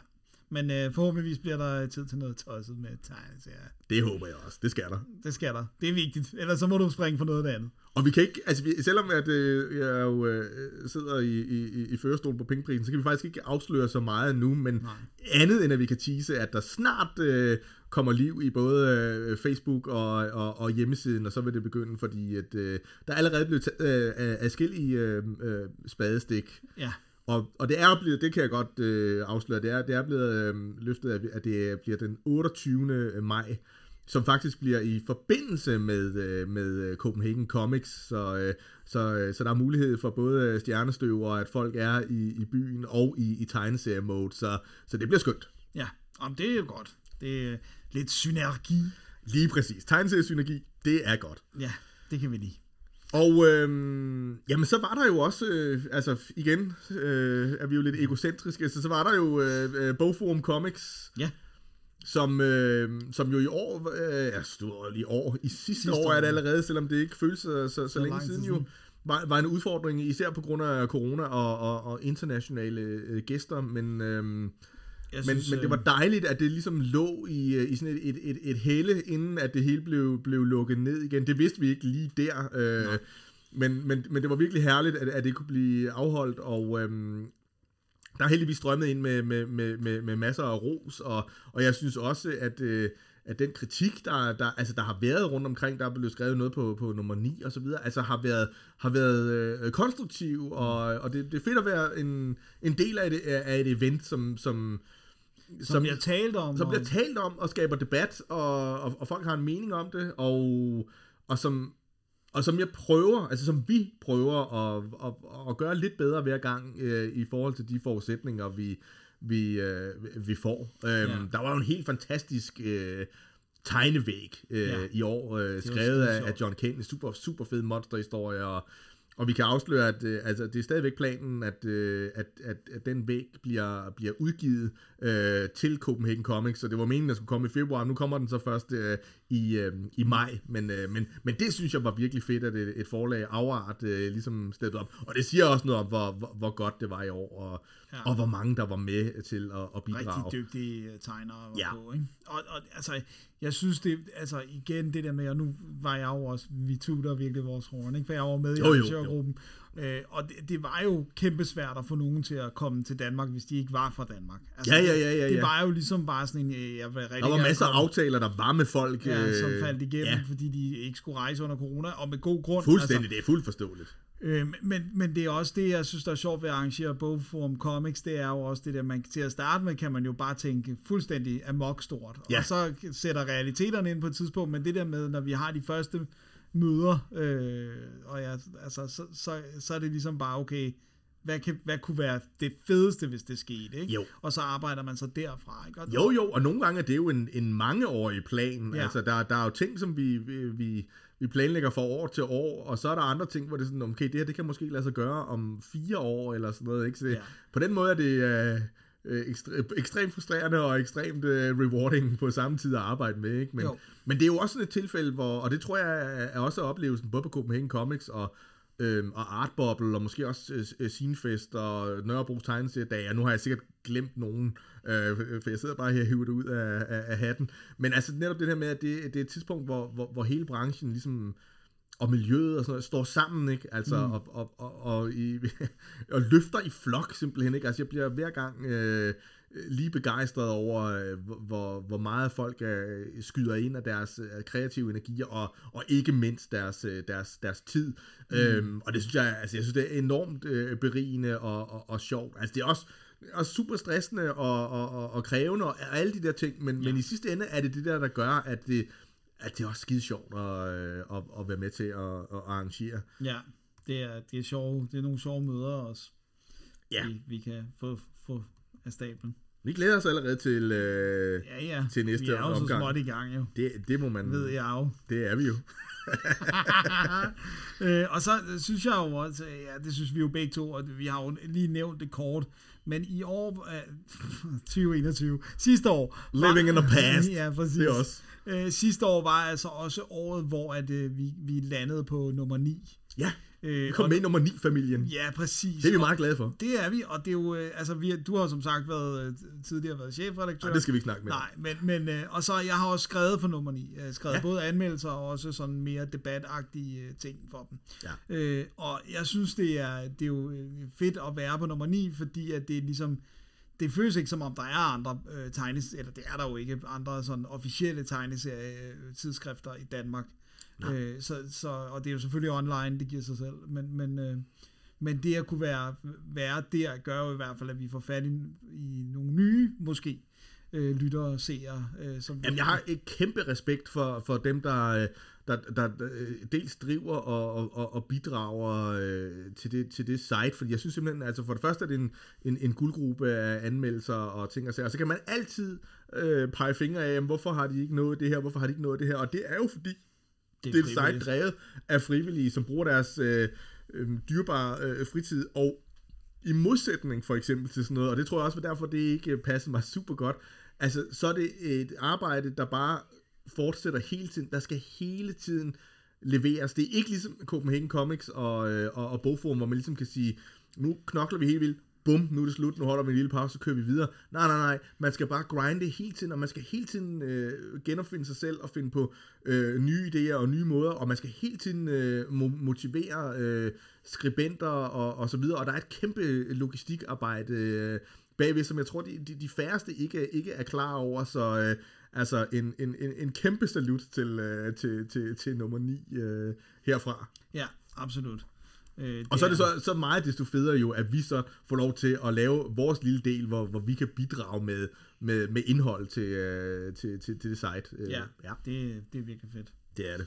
Speaker 3: Men øh, forhåbentligvis bliver der tid til noget tosset med tegneserier.
Speaker 4: Det håber jeg også, det skal der.
Speaker 3: Det skal der. Det er vigtigt. Ellers så må du springe for noget andet.
Speaker 4: Og vi kan ikke, altså vi, selvom at øh, jeg jo øh, sidder i, i, i førerstolen på pengeprisen, så kan vi faktisk ikke afsløre så meget nu, men
Speaker 3: Nej.
Speaker 4: andet end at vi kan tease, at der snart øh, kommer liv i både øh, Facebook og, og, og hjemmesiden, og så vil det begynde, fordi at, øh, der er allerede blevet øh, adskillige øh, øh, spadestik
Speaker 3: Ja.
Speaker 4: og, og det er blevet, det kan jeg godt øh, afsløre, det er, det er blevet øh, løftet, af, at det bliver den 28. maj, som faktisk bliver i forbindelse med, øh, med øh, Copenhagen Comics, så, øh, så, øh, så der er mulighed for både øh, stjernestøv og at folk er i, i byen og i, i tegneserie-mode, så, så det bliver skønt.
Speaker 3: Ja, Jamen, det er jo godt. Det lidt synergi.
Speaker 4: Lige præcis. Tegneseriesynergi, det er godt.
Speaker 3: Ja, det kan vi lide.
Speaker 4: Og øhm, jamen så var der jo også, øh, altså igen øh, er vi jo lidt egocentriske, så så var der jo øh, øh, Bogforum Comics,
Speaker 3: Ja.
Speaker 4: som, øh, som jo i år, øh, stod i år, i sidste, sidste år,
Speaker 3: år,
Speaker 4: er det allerede, selvom det ikke føles så, så, så, længe siden jo, var, var en udfordring, især på grund af corona og, og, og internationale øh, gæster, men, øh, men,
Speaker 3: Jeg
Speaker 4: men det var dejligt, at det ligesom lå i, øh, i sådan et, et, et, et helle, inden at det hele blev, blev lukket ned igen. Det vidste vi ikke lige der, øh, men, men, men det var virkelig herligt, at, at det kunne blive afholdt, og øhm, der er heldigvis strømmet ind med, med, med, med, med masser af ros, og, og jeg synes også, at, øh, at den kritik, der, der, altså, der har været rundt omkring, der er blevet skrevet noget på, på nummer 9 og så videre, altså har været, har været øh, konstruktiv, og, og det, det er fedt at være en, en del af, det, af et event, som, som,
Speaker 3: som, som bliver talt om.
Speaker 4: som bliver
Speaker 3: og-
Speaker 4: talt om og skaber debat, og, og, og folk har en mening om det, og, og som og som jeg prøver, altså som vi prøver at, at, at gøre lidt bedre hver gang øh, i forhold til de forudsætninger, vi, vi, øh, vi får. Øhm,
Speaker 3: Ja.
Speaker 4: Der var jo en helt fantastisk øh, tegnevæg øh,
Speaker 3: Ja.
Speaker 4: i år, øh, skrevet af, af John Kent, en super, super fed monsterhistorie, og, og vi kan afsløre, at øh, altså, det er stadigvæk planen, at, øh, at, at, at den væg bliver, bliver udgivet øh, til Copenhagen Comics, så det var meningen, at den skulle komme i februar, nu kommer den så først øh, i, øh, i maj, men, øh, men, men det synes jeg var virkelig fedt, at et, et forlag afart øh, ligesom steppede op, og det siger også noget om, hvor, hvor, hvor godt det var i år, og, ja. og hvor mange der var med til at, at bidrage.
Speaker 3: rigtig dygtige øh, tegnere var
Speaker 4: Ja.
Speaker 3: på, ikke? Og, og altså, jeg synes det, altså igen det der med, og nu var jeg jo også, vi tuter virkelig vores horn, ikke? For jeg var med i arrangørgruppen, øh, og det, det, var jo kæmpe svært at få nogen til at komme til Danmark, hvis de ikke var fra Danmark. Altså,
Speaker 4: Ja, ja, ja, ja,
Speaker 3: Det
Speaker 4: ja.
Speaker 3: var jo ligesom bare sådan en, øh, jeg vil rigtig
Speaker 4: Der var masser af aftaler, der var med folk.
Speaker 3: Ja, som
Speaker 4: øh,
Speaker 3: faldt igennem,
Speaker 4: Ja,
Speaker 3: fordi de ikke skulle rejse under corona, og med god grund.
Speaker 4: fuldstændig, det er fuldt forståeligt.
Speaker 3: Øh, men, men det er også det, jeg synes, der er sjovt ved at arrangere Bogforum Comics, det er jo også det der, man til at starte med, kan man jo bare tænke fuldstændig amok stort.
Speaker 4: Ja.
Speaker 3: Og så sætter realiteterne ind på et tidspunkt, men det der med, når vi har de første møder, øh, og ja, altså, så, så, så er det ligesom bare, okay, hvad, kan, hvad kunne være det fedeste, hvis det skete, ikke?
Speaker 4: Jo.
Speaker 3: Og så arbejder man så derfra, ikke? Og,
Speaker 4: Jo, jo, og nogle gange er det jo en, en mangeårig plan. Ja. Altså, der, der er jo ting, som vi, vi, vi, vi planlægger fra år til år, og så er der andre ting, hvor det er sådan, okay, det her det kan måske lade sig gøre om fire år, eller sådan noget. Ikke? Så det, ja. På den måde er det øh, øh, ekstre, ekstremt frustrerende og ekstremt øh, rewarding på samme tid at arbejde med. Ikke? Men,
Speaker 3: Jo.
Speaker 4: men det er jo også sådan et tilfælde, hvor, og det tror jeg er er også oplevelsen, både på Copenhagen Comics og øhm, og Art Bubble, og måske også øh, øh, Scenefest og Nørrebro Tegneseriedage. Nu har jeg sikkert glemt nogen, øh, for jeg sidder bare her og hiver det ud af, af, af hatten. Men altså netop det her med, at det, det er et tidspunkt, hvor, hvor, hvor hele branchen ligesom og miljøet og sådan noget, står sammen, ikke? Altså, mm. og, og, og, og, i, og løfter i flok simpelthen, ikke? Altså, jeg bliver hver gang øh, lige begejstret over, øh, hvor- hvor, meget folk øh, skyder ind af deres øh, kreative energier, og, og ikke mindst deres, deres, deres tid. Mm. Øhm, og det synes jeg, altså, jeg synes, det er enormt øh, berigende og, og, og sjovt. Altså, det er også, og super stressende og, og, og, og krævende og alle de der ting, men, ja. men i sidste ende er det det der, der gør, at det, at det er også skide sjovt at, at, at være med til at, at arrangere.
Speaker 3: Ja, det er, det er sjove, det er nogle sjove møder også,
Speaker 4: Ja.
Speaker 3: vi, vi kan få, få af stablen.
Speaker 4: Vi glæder os allerede til, øh,
Speaker 3: Ja, ja.
Speaker 4: Til næste
Speaker 3: vi er jo
Speaker 4: omgang.
Speaker 3: så småt i gang, jo.
Speaker 4: det, det må man,
Speaker 3: Ved jeg jo.
Speaker 4: det er vi jo.
Speaker 3: øh, og så øh, synes jeg jo også, øh, ja, det synes vi jo begge to, og vi har jo lige nævnt det kort, men i år, øh, 2021, sidste år...
Speaker 4: Living in the past.
Speaker 3: Ja, præcis.
Speaker 4: Det også.
Speaker 3: Øh, sidste år var altså også året, hvor at, øh, vi, vi landede på nummer 9.
Speaker 4: Ja,
Speaker 3: Øh,
Speaker 4: kom med i nummer 9-familien.
Speaker 3: Ja, præcis.
Speaker 4: Det er vi meget glade for.
Speaker 3: Det er vi, og det er jo, øh, altså vi, du har som sagt været, øh, tidligere været chefredaktør.
Speaker 4: Ej, det skal vi ikke snakke med.
Speaker 3: Nej, men, men øh, og så jeg har også skrevet for nummer 9. Jeg har skrevet
Speaker 4: Ja.
Speaker 3: både anmeldelser og også sådan mere debatagtige øh, ting for dem.
Speaker 4: Ja.
Speaker 3: Øh, og jeg synes, det er, det er jo øh, fedt at være på nummer 9, fordi at det er ligesom, det føles ikke som om, der er andre øh, tegnes, eller det er der jo ikke, andre sådan officielle tegneserietidsskrifter i Danmark. Øh, så, så, og det er jo selvfølgelig online, det giver sig selv, men, men, øh, men det at kunne være, være der, gør jo i hvert fald, at vi får fat i, i nogle nye, måske, øh, lyttere og seere. Øh, som
Speaker 4: Jamen, jeg har et kæmpe respekt for, for dem, der, øh, der, der, der øh, dels driver og, og- og, og bidrager øh, til, det, til det site, fordi jeg synes simpelthen, altså for det første er det en, en, en guldgruppe af anmeldelser og ting og sager, og så kan man altid øh, pege fingre af, jamen, hvorfor har de ikke nået det her, hvorfor har de ikke nået det her, og det er jo fordi, det er
Speaker 3: frivilligt.
Speaker 4: drevet af frivillige, som bruger deres øh, øh, dyrebare øh, fritid, og i modsætning for eksempel til sådan noget, og det tror jeg også var derfor, det ikke passede mig super godt, altså så er det et arbejde, der bare fortsætter hele tiden, der skal hele tiden leveres. Det er ikke ligesom Copenhagen Comics og, øh, og, og Bogforum, hvor man ligesom kan sige, nu knokler vi helt vildt, bum, nu er det slut, nu holder vi en lille pause, så kører vi videre. Nej, nej, nej, man skal bare grinde hele tiden, og man skal hele tiden øh, genopfinde sig selv og finde på øh, nye idéer og nye måder, og man skal hele tiden øh, mo- motivere øh, skribenter og, og så videre, og der er et kæmpe logistikarbejde øh, bagved, som jeg tror, de, de, de færreste ikke, ikke er klar over, så øh, altså en, en, en, en kæmpe salut til, øh, til, til, til nummer 9 øh, herfra.
Speaker 3: Ja, absolut. Øh,
Speaker 4: Og så er det så, så meget desto federe jo, at vi så får lov til at lave vores lille del, hvor, hvor vi kan bidrage med, med, med indhold til, øh, til, til, til det site. Øh,
Speaker 3: Ja,
Speaker 4: ja,
Speaker 3: det, det er virkelig fedt.
Speaker 4: det er det.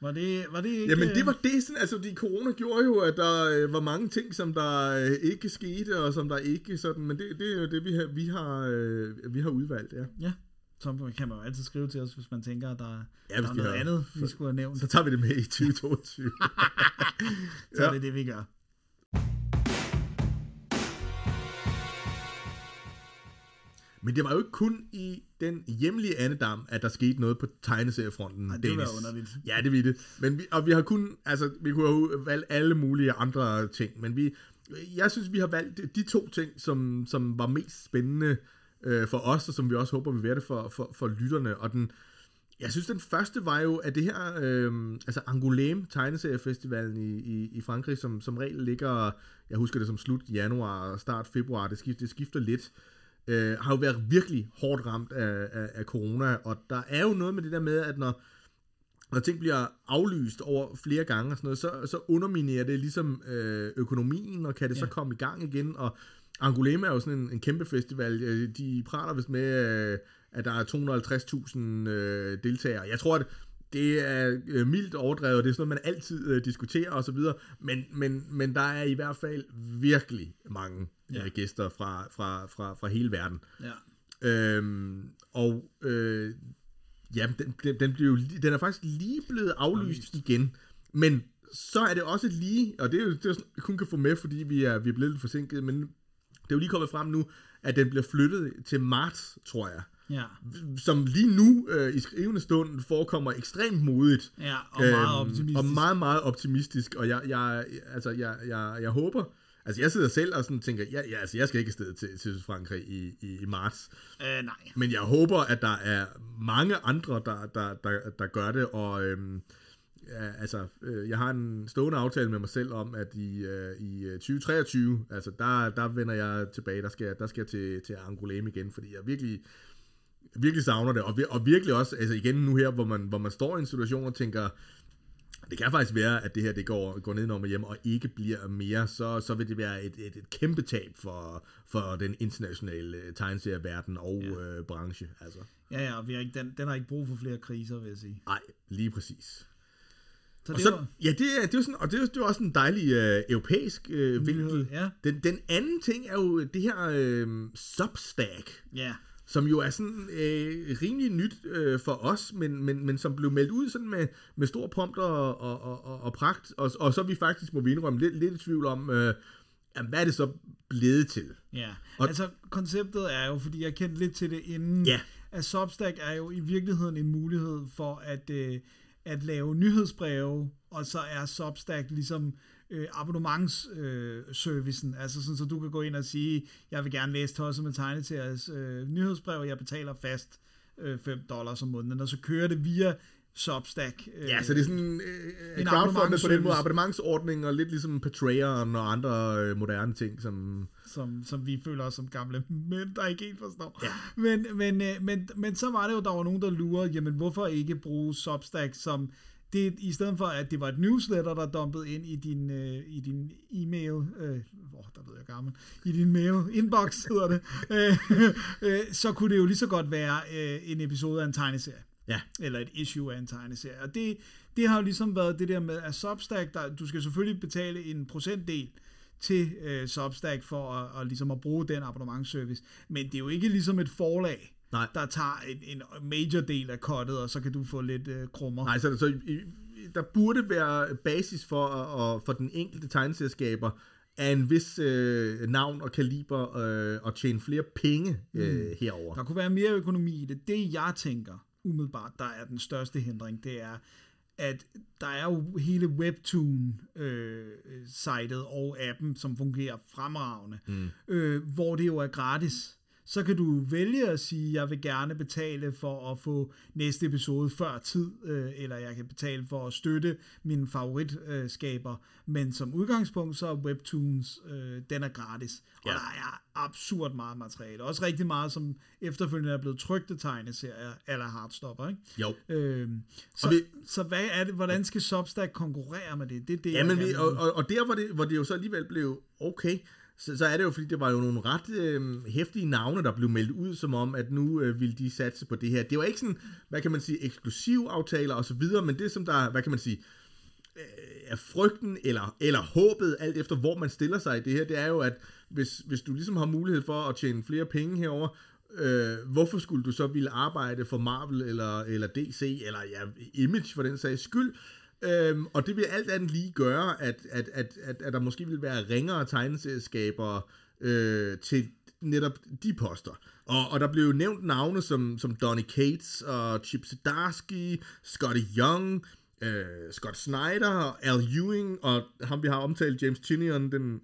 Speaker 3: Var det, var det ikke...
Speaker 4: Jamen det var det, sådan, altså de corona gjorde jo, at der øh, var mange ting, som der øh, ikke skete, og som der ikke sådan, men det, det er jo det, vi har, vi har, øh, vi har udvalgt, ja.
Speaker 3: Ja. Tom kan man jo altid skrive til os, hvis man tænker, at der,
Speaker 4: Ja,
Speaker 3: der er noget
Speaker 4: har-
Speaker 3: andet, vi skulle have nævnt.
Speaker 4: Så tager vi det med i 2022.
Speaker 3: Så
Speaker 4: Ja.
Speaker 3: er det det, vi gør.
Speaker 4: Men det var jo ikke kun i den hjemlige andedam, at der skete noget på tegneseriefronten,
Speaker 3: Ej, det
Speaker 4: Dennis.
Speaker 3: være underligt.
Speaker 4: Ja, det ved det. Men vi, og vi har kun, altså, vi kunne have valgt alle mulige andre ting, men vi, jeg synes, vi har valgt de to ting, som, som var mest spændende øh, for os, og som vi også håber vil være det for, for, for lytterne. Og den, jeg synes, den første var jo, at det her, øh, altså Angoulême tegneseriefestivalen i, i, i Frankrig, som, som regel ligger, jeg husker det som slut januar og start februar, det skifter, det skifter lidt, øh, har jo været virkelig hårdt ramt af, af, af corona, og der er jo noget med det der med, at når, når ting bliver aflyst over flere gange og sådan noget, så, så underminerer det ligesom øh, økonomien, og kan det ja. så komme i gang igen, og Angoulême er jo sådan en, en kæmpe festival. Øh, De prater vist med, øh, at der er 250.000 øh, deltagere. Jeg tror, at det er mildt overdrevet, det er sådan noget, man altid øh, diskuterer osv., men, men, men der er i hvert fald virkelig mange ja. Øh, gæster fra, fra, fra, fra hele verden.
Speaker 3: Ja.
Speaker 4: Øhm, og øh, ja, den, den, den, blev den er faktisk lige blevet aflyst, aflyst igen. Men så er det også lige, og det er jo, det er sådan, kun kan få med, fordi vi er, vi er blevet lidt forsinket, men det er jo lige kommet frem nu, at den bliver flyttet til marts, tror jeg.
Speaker 3: Ja.
Speaker 4: Som lige nu øh, i skrivende stund forekommer ekstremt modigt.
Speaker 3: Ja, og meget optimistisk.
Speaker 4: Og meget, meget optimistisk. Og jeg, jeg, altså, jeg, jeg, jeg håber... Altså, jeg sidder selv og sådan tænker, ja, ja, altså, jeg skal ikke afsted til, til Frankrig i, i, i marts.
Speaker 3: Øh, nej.
Speaker 4: Men jeg håber, at der er mange andre, der, der, der, der gør det, og øhm, ja, altså, øh, jeg har en stående aftale med mig selv om, at i, øh, i øh, 2023, altså der, der vender jeg tilbage, der skal, jeg- der skal jeg til, til Angoulême igen, fordi jeg virkelig, virkelig savner det, og, vir- og virkelig også, altså igen nu her, hvor man, hvor man står i en situation og tænker, det kan faktisk være, at det her det går, går ned med hjem og ikke bliver mere, så, så vil det være et, et, et kæmpe tab for, for den internationale øh, tegneserieverden og ja. øh, branche. Altså.
Speaker 3: Ja, ja, og vi har ikke, den, den har ikke brug for flere kriser, vil jeg sige.
Speaker 4: Nej, lige præcis.
Speaker 3: Så
Speaker 4: Og
Speaker 3: det
Speaker 4: så,
Speaker 3: var,
Speaker 4: ja, det er, det er sådan, og det er, jo- det er også en dejlig øh, europæisk øh, vinkel.
Speaker 3: ja.
Speaker 4: Den, den anden ting er jo det her øh, Substack,
Speaker 3: ja,
Speaker 4: som jo er sådan øh, rimelig nyt øh, for os, men, men, men som blev meldt ud sådan med, med stor pomp og, og, og, og, pragt, og, og så er vi faktisk, må vi indrømme, lidt, lidt i tvivl om, øh, jamen, hvad er det så blevet til?
Speaker 3: ja.
Speaker 4: Og,
Speaker 3: altså, konceptet er jo, fordi jeg kendte lidt til det inden,
Speaker 4: Ja.
Speaker 3: at Substack er jo i virkeligheden en mulighed for at, øh, at lave nyhedsbreve, og så er Substack ligesom øh, abonnementsservicen, øh, servicen. altså sådan, så du kan gå ind og sige, jeg vil gerne læse Tosset med tegneteriers øh, nyhedsbrev, og jeg betaler fast øh, 5 dollars om måneden, og så kører det via Substack. Øh,
Speaker 4: Ja, så det er sådan øh,
Speaker 3: En
Speaker 4: crowdfunded på den måde, abonnementsordning, og lidt ligesom Patreon og andre øh, moderne ting, som...
Speaker 3: som, som vi føler os som gamle mænd, der ikke helt forstår.
Speaker 4: Ja.
Speaker 3: Men, men, øh, men, men så var det jo, der var nogen, der lurede, jamen hvorfor ikke bruge Substack som det, i stedet for, at det var et newsletter, der dumpede ind i din, øh, i din e-mail, øh, oh, der ved jeg gammel, i din mail, inbox hedder det, øh, øh, så kunne det jo lige så godt være øh, en episode af en tegneserie
Speaker 4: Ja,
Speaker 3: eller et issue af en tegneserie. Og det, det har jo ligesom været det der med, at Substack, der, du skal selvfølgelig betale en procentdel til øh, Substack for at, og ligesom at bruge den abonnementsservice, men det er jo ikke ligesom et forlag,
Speaker 4: Nej.
Speaker 3: der tager en, en major del af kottet, og så kan du få lidt øh, krummer.
Speaker 4: Nej, så, så der burde være basis for, at, for den enkelte tegneselskaber af en vis øh, navn og kaliber øh, at tjene flere penge øh, herover.
Speaker 3: Der kunne være mere økonomi i det. Det jeg tænker umiddelbart, der er den største hindring, det er, at der er jo hele Webtoon-sitet og appen, som fungerer fremragende, mm. øh, hvor det jo er gratis. Så kan du vælge at sige, jeg vil gerne betale for at få næste episode før tid, øh, eller jeg kan betale for at støtte mine favoritskaber. Men som udgangspunkt, så er Webtoons, øh, den er gratis. Og
Speaker 4: Ja.
Speaker 3: der er absurd meget materiale. Også rigtig meget, som efterfølgende er blevet trygte tegneserier, eller Hardstopper, ikke?
Speaker 4: Jo.
Speaker 3: Øhm, så,
Speaker 4: vi-
Speaker 3: vi, så hvad er det, hvordan skal Substack konkurrere med det? Det er det,
Speaker 4: Ja, men vi, og, og, og der, hvor det, hvor det jo så alligevel blev okay, så, så er det jo, fordi det var jo nogle ret øh, hæftige navne, der blev meldt ud, som om, at nu øh, ville de satse på det her. Det var ikke sådan, hvad kan man sige, eksklusiv aftaler og så videre, men det som der, hvad kan man sige, øh, er frygten eller, eller håbet, alt efter hvor man stiller sig i det her, det er jo, at hvis, hvis du ligesom har mulighed for at tjene flere penge herover, øh, hvorfor skulle du så ville arbejde for Marvel eller, eller DC, eller ja, Image for den sags skyld? Øhm, og det vil alt andet lige gøre, at, at, at, at, at der måske vil være ringere tegneselskaber øh, til netop de poster. Og, og der blev jo nævnt navne som, som Donny Cates og Chip Zdarsky, Scotty Young, øh, Scott Snyder, Al Ewing, og ham vi har omtalt, James Chinion, den,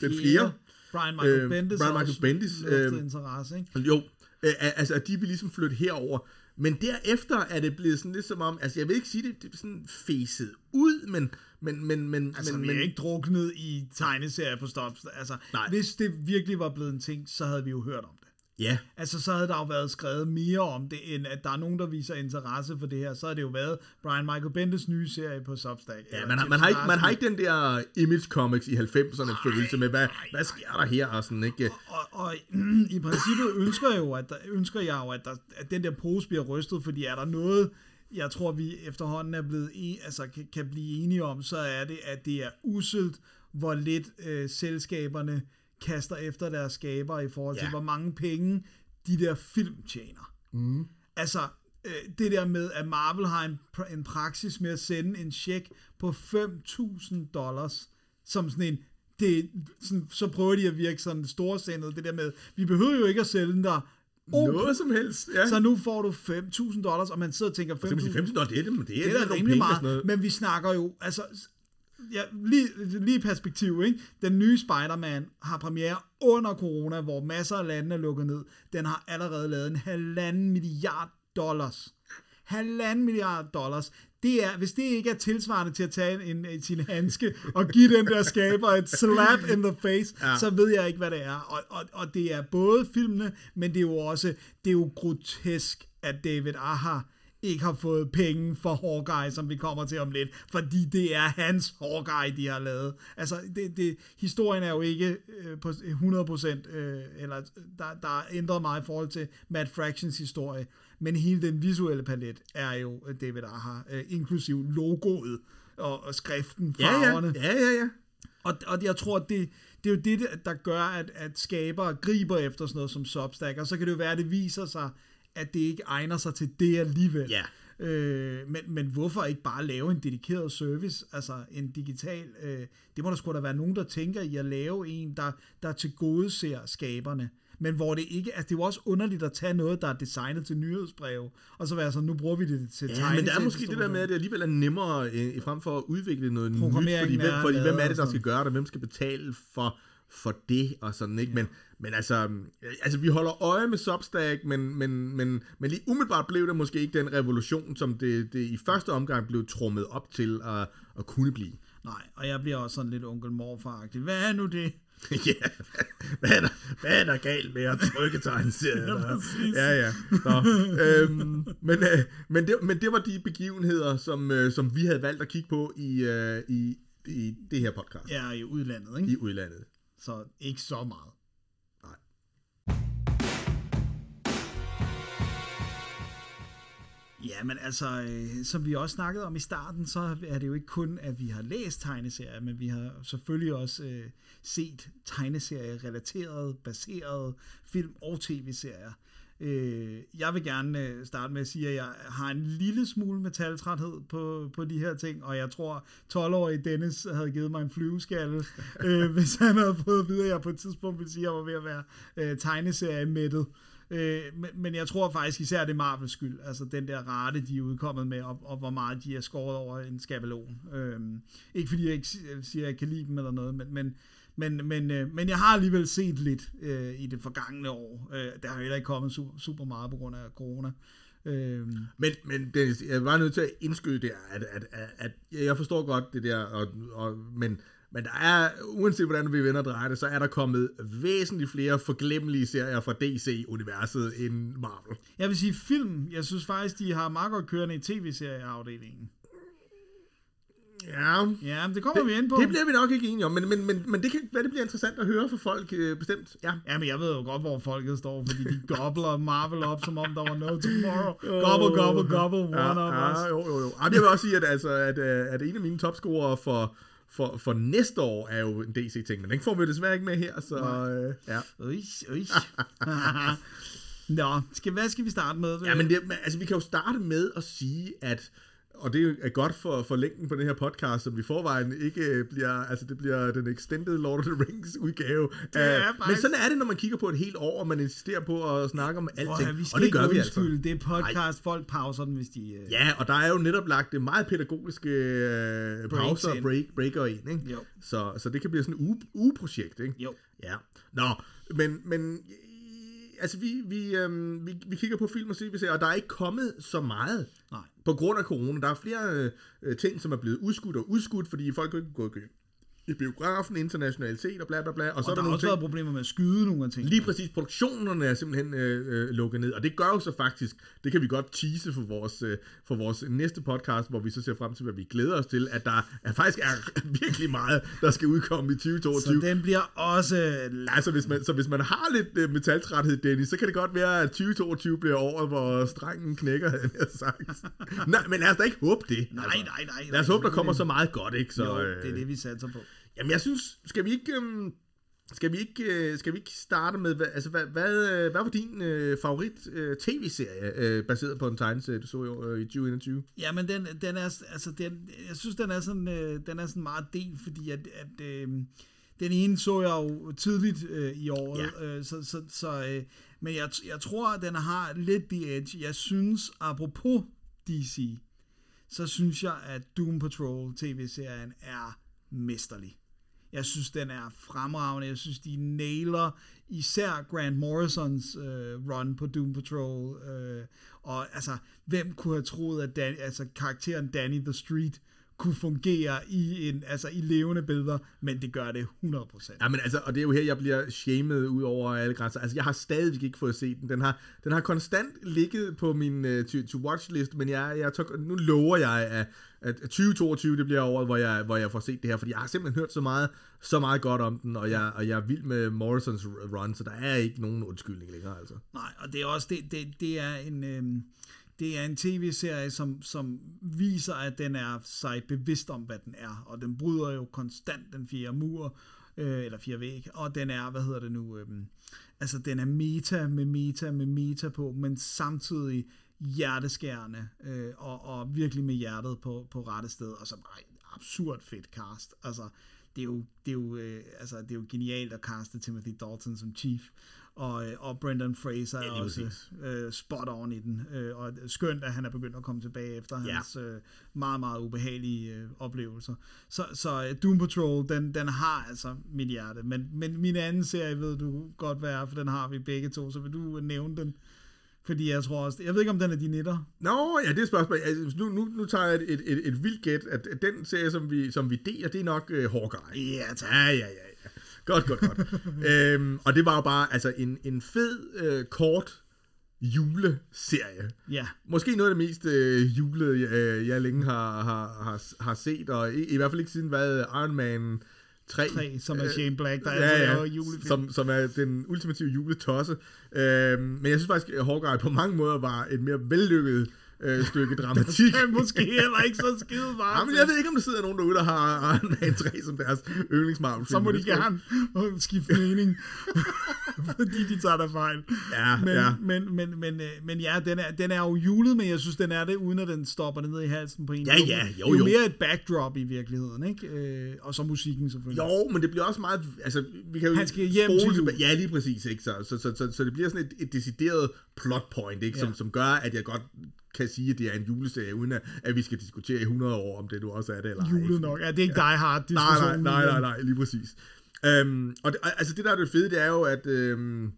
Speaker 4: den fjerde.
Speaker 3: Brian Michael
Speaker 4: Øh,
Speaker 3: Bendis
Speaker 4: Brian Michael Bendis, øh,
Speaker 3: interesse, ikke?
Speaker 4: Jo, øh, altså at de vil ligesom flytte herover. Men derefter er det blevet sådan lidt som om, altså jeg vil ikke sige det, det er sådan facet ud, men, men, men, men,
Speaker 3: Altså,
Speaker 4: men,
Speaker 3: vi er
Speaker 4: men
Speaker 3: ikke druknet i tegneserier på stops. Altså,
Speaker 4: Nej.
Speaker 3: hvis det virkelig var blevet en ting, så havde vi jo hørt om det.
Speaker 4: Ja,
Speaker 3: Altså, så havde der jo været skrevet mere om det, end at der er nogen, der viser interesse for det her. Så har det jo været Brian Michael Bendis nye serie på Substack.
Speaker 4: ja man, har, man, har ikke, man har ikke den der image comics i 90'erne følelse med, hvad, hvad sker der her og sådan, ikke?
Speaker 3: Og, og i princippet ønsker, jeg jo, at der, ønsker jeg jo, at, der, at den der pose bliver rystet, fordi er der noget, jeg tror, vi efterhånden er blevet en, altså, kan, kan blive enige om, så er det, at det er uselt, hvor lidt øh, selskaberne kaster efter deres skaber i forhold til,
Speaker 4: Ja.
Speaker 3: hvor mange penge de der film tjener. Mm. Altså, øh, det der med, at Marvel har en, pr- en praksis med at sende en check på 5.000 dollars, som sådan en, det, sådan, så prøver de at virke sådan storsindet, det der med, vi behøver jo ikke at sælge den der, oh,
Speaker 4: Noget som helst, ja.
Speaker 3: så nu får du 5.000 dollars, og man sidder og tænker,
Speaker 4: Så man siger,
Speaker 3: 5.000
Speaker 4: 15 år, det er, det, det er,
Speaker 3: det er rimelig
Speaker 4: og
Speaker 3: meget, men vi snakker jo, altså, ja, lige, lige perspektiv, ikke? Den nye Spider-Man har premiere under corona, hvor masser af lande er lukket ned. Den har allerede lavet en halvanden milliard dollars. Halvanden milliard dollars. Det er, hvis det ikke er tilsvarende til at tage en, en, sin handske og give den der skaber et slap in the face, ja. så ved jeg ikke, hvad det er. Og, og, og det er både filmene, men det er jo også, det er jo grotesk, at David Aha ikke har fået penge for Hawkeye, som vi kommer til om lidt, fordi det er hans Hawkeye, de har lavet. Altså, det, det, historien er jo ikke øh, på 100%, øh, eller der, der er ændret meget i forhold til Matt Fractions historie, men hele den visuelle palet er jo øh, David Aja, øh, inklusiv logoet og, og skriften,
Speaker 4: Ja, ja,
Speaker 3: farverne.
Speaker 4: ja, ja, ja.
Speaker 3: Og, og jeg tror, det, det er jo det, der gør, at, at skabere griber efter sådan noget som Substack, og så kan det jo være, at det viser sig, at det ikke egner sig til det alligevel.
Speaker 4: Ja.
Speaker 3: Øh, men, men hvorfor ikke bare lave en dedikeret service, altså en digital, øh, det må der sgu da være nogen, der tænker i at lave en, der, der til gode ser skaberne, men hvor det ikke, altså det er jo også underligt at tage noget, der er designet til nyhedsbreve, og så være sådan, nu bruger vi det til
Speaker 4: Ja, men der er måske det der med, at det alligevel er nemmere øh, frem for at udvikle noget nyt, fordi, hvem,
Speaker 3: er
Speaker 4: fordi hvem er det, der skal gøre det, hvem skal betale for, for det, og sådan, ikke? Men, men altså, øh, altså, vi holder øje med Substack, men, men, men, men lige umiddelbart blev det måske ikke den revolution, som det, det i første omgang blev trummet op til at, at kunne blive.
Speaker 3: Nej, og jeg bliver også sådan lidt onkel morfar Hvad er nu det?
Speaker 4: ja, hvad er, der, hvad er der galt med at trykke tegneserier?
Speaker 3: Ja,
Speaker 4: ja, ja. Nå, øhm, men, øh, men, det, men det var de begivenheder, som, øh, som vi havde valgt at kigge på i, øh, i, i det her podcast
Speaker 3: Ja, i udlandet, ikke?
Speaker 4: i udlandet.
Speaker 3: Så ikke så meget.
Speaker 4: Nej.
Speaker 3: Ja, men altså, øh, som vi også snakkede om i starten, så er det jo ikke kun, at vi har læst tegneserier, men vi har selvfølgelig også øh, set tegneserier relateret, baseret film- og tv-serier. Øh, jeg vil gerne øh, starte med at sige, at jeg har en lille smule metaltræthed på, på de her ting, og jeg tror, 12-årige Dennis havde givet mig en flyveskalle, øh, hvis han havde fået at vide, at jeg på et tidspunkt ville sige, at jeg var ved at være øh, tegneserie-mættet. Øh, men, men jeg tror faktisk især det er Marvels skyld, altså den der rate, de er udkommet med, og, og hvor meget de er skåret over en skabelon. Øh, ikke fordi jeg ikke si- siger, at jeg kan lide dem eller noget, men, men, men, men, øh, men jeg har alligevel set lidt øh, i det forgangne år. Øh, der har heller ikke kommet super, super meget på grund af corona. Øh,
Speaker 4: Men, men Dennis, jeg var nødt til at indskyde det, at, at, at, at jeg forstår godt det der, og, og, men, men der er, uanset hvordan vi vender og drejer det, så er der kommet væsentligt flere forglemmelige serier fra DC-universet end Marvel.
Speaker 3: jeg vil sige film. Jeg synes faktisk, de har meget godt kørende i tv-serieafdelingen.
Speaker 4: Ja,
Speaker 3: Ja, det kommer det, vi ind på.
Speaker 4: det bliver vi nok ikke enige om, men, men, men, men det kan være, det bliver interessant at høre for folk øh, bestemt. Ja.
Speaker 3: Ja, men jeg ved jo godt, hvor folket står, fordi de gobler Marvel op, som om der var no tomorrow. Gobble, gobble, gobble, one
Speaker 4: ja,
Speaker 3: of
Speaker 4: ja,
Speaker 3: us.
Speaker 4: jo, jo, jo. Ej, men jeg vil også sige, at, altså, at, øh, at en af mine topscorere for, for, for næste år er jo en DC-ting, men den får vi desværre ikke med her, så øh, ja.
Speaker 3: Ui, ui. Nå, skal, hvad skal vi starte med?
Speaker 4: Ja, men det, men, altså, vi kan jo starte med at sige, at og det er godt for, for længden på den her podcast, som vi forvejen ikke øh, bliver, altså det bliver den extended Lord of the Rings udgave.
Speaker 3: Det er faktisk-
Speaker 4: Men sådan er det, når man kigger på et helt år, og man insisterer på at snakke om
Speaker 3: vi skal
Speaker 4: og det gør vi altså.
Speaker 3: Det er podcast. Folk pauser den, hvis de... Øh...
Speaker 4: Ja, og der er jo netop lagt det meget pædagogiske øh, pauser og break, breaker ind, ikke?
Speaker 3: Jo.
Speaker 4: Så, så det kan blive sådan et uge, ugeprojekt, ikke?
Speaker 3: Jo.
Speaker 4: Ja. Nå, men, men altså vi, vi, øhm, vi, vi kigger på film og serier, og der er ikke kommet så meget
Speaker 3: Nej.
Speaker 4: på grund af corona. Der er flere øh, ting, som er blevet udskudt og udskudt, fordi folk ikke kan gå i biografen, internationalitet og bla bla bla. Og, så
Speaker 3: Og
Speaker 4: er der
Speaker 3: der har også
Speaker 4: ting,
Speaker 3: været problemer med at skyde nogle af tingene.
Speaker 4: Lige præcis, produktionerne er simpelthen øh, øh, lukket ned, og det gør jo så faktisk, det kan vi godt tease for vores, øh, for vores næste podcast, hvor vi så ser frem til, hvad vi glæder os til, at der er, faktisk er virkelig meget, der skal udkomme i
Speaker 3: Så
Speaker 4: 2022.
Speaker 3: den bliver også...
Speaker 4: Altså, hvis man, så hvis man har lidt øh, metaltræthed, Dennis, så kan det godt være, at 2022 bliver året, hvor strengen knækker, havde jeg sagt. Nej, men lad os da ikke håbe det.
Speaker 3: Nej,
Speaker 4: altså.
Speaker 3: nej, nej.
Speaker 4: Lad os håbe, der kommer så meget godt, ikke? Så,
Speaker 3: Jo,
Speaker 4: øh,
Speaker 3: det er det, vi satser på.
Speaker 4: Jamen, jeg synes, skal vi ikke... Øhm, skal vi ikke, øh, skal vi ikke starte med, hvad, altså, hvad, hvad, øh, hvad var din øh, favorit øh, tv-serie, øh, baseret på en tegneserie, du så år, øh, i 2021?
Speaker 3: Ja, men den, den er, altså, den, jeg synes, den er sådan, øh, den er sådan meget del, fordi at, at øh, den ene så jeg jo tidligt øh, i året, ja. øh, så, så, så øh, men jeg, jeg tror, at den har lidt the edge. Jeg synes, apropos DC, så synes jeg, at Doom Patrol tv-serien er mesterlig. Jeg synes, den er fremragende. Jeg synes, de nailer især Grant Morrisons øh, run på Doom Patrol. Øh, og altså, hvem kunne have troet, at Dan, altså, karakteren Danny the Street kunne fungere i, en, altså, i levende billeder, men det gør det 100%.
Speaker 4: Ja, men altså, og det er jo her, jeg bliver shamed ud over alle grænser. Altså, jeg har stadigvæk ikke fået set den. Den har, den har konstant ligget på min uh, to-watch-list, men jeg, jeg tog, nu lover jeg, at, at 2022, det bliver året, hvor jeg, hvor jeg får set det her, fordi jeg har simpelthen hørt så meget, så meget godt om den, og jeg, og jeg er vild med Morrisons run, så der er ikke nogen undskyldning længere, altså.
Speaker 3: Nej, og det er også det, det, det er en øhm, det er en tv-serie som som viser at den er sig bevidst om hvad den er, og den bryder jo konstant den fjerde mur øh, eller fire væg, og den er hvad hedder det nu øh, altså den er meta med meta med meta på, men samtidig hjerteskærende øh, og, og virkelig med hjertet på, på rette sted, og så bare et absurd fedt cast. Altså, det er jo, det er jo, øh, altså, det er jo genialt at kaste Timothy Dalton som chief, og, øh, og Brendan Fraser
Speaker 4: Ja,
Speaker 3: er også øh, spot on i den, øh, og skønt, at han er begyndt at komme tilbage efter
Speaker 4: Ja.
Speaker 3: hans øh, meget, meget ubehagelige øh, oplevelser. Så, så øh, Doom Patrol, den, den har altså mit hjerte, men, men min anden serie ved du godt, hvad er, for den har vi begge to, så vil du nævne den? Fordi jeg tror også, jeg ved ikke, om den er din etter.
Speaker 4: Nå, ja, det er et spørgsmål. Altså, nu, nu, nu tager jeg et, et, et, et vildt gæt, at den serie, som vi, som vi deler, det er nok uh, Hawkeye.
Speaker 3: Ja, tak.
Speaker 4: Ja, ja, ja. Godt, godt, godt. øhm, og det var jo bare altså en, en fed, øh, kort juleserie.
Speaker 3: Ja,
Speaker 4: Måske noget af det mest øh, julede, jeg, jeg længe har, har, har, har set, og i, i hvert fald ikke siden hvad Iron Man 3,
Speaker 3: 3, som er Shane Black, der
Speaker 4: Øh, ja,
Speaker 3: altså
Speaker 4: ja,
Speaker 3: julefilm.
Speaker 4: som, som er den ultimative juletosse. Øhm, men jeg synes faktisk, at Hawkeye på mange måder var et mere vellykket øh, stykke dramatik.
Speaker 3: Det er måske heller ikke så skide meget.
Speaker 4: men jeg ved ikke, om der sidder nogen derude, der har Iron Man 3 som deres yndlingsmarvel
Speaker 3: så må de gerne skifte mening, fordi de tager der fejl.
Speaker 4: Ja,
Speaker 3: men,
Speaker 4: ja.
Speaker 3: Men, men, men, øh, men ja, den er, den er jo julet, men jeg synes, den er det, uden at den stopper ned i halsen på en.
Speaker 4: Ja,
Speaker 3: Det
Speaker 4: ja, jo,
Speaker 3: Det er
Speaker 4: jo.
Speaker 3: mere et backdrop i virkeligheden, ikke? Øh, og så musikken selvfølgelig.
Speaker 4: Jo, men det bliver også meget... Altså, vi kan jo
Speaker 3: Han skal hjem til jul.
Speaker 4: Ja, lige præcis, ikke? Så, så, så, så, så det bliver sådan et, et decideret plot point, ikke? Som,
Speaker 3: Ja.
Speaker 4: som gør, at jeg godt kan sige, at det er en juleserie, uden at, at vi skal diskutere i 100 år, om det du også er det eller ej.
Speaker 3: Julet nok. Ja, det er ikke Die Hard
Speaker 4: Nej, nej, nej, nej, nej, lige præcis. Øhm, og det, altså det der er det fede, det er jo, at, øhm,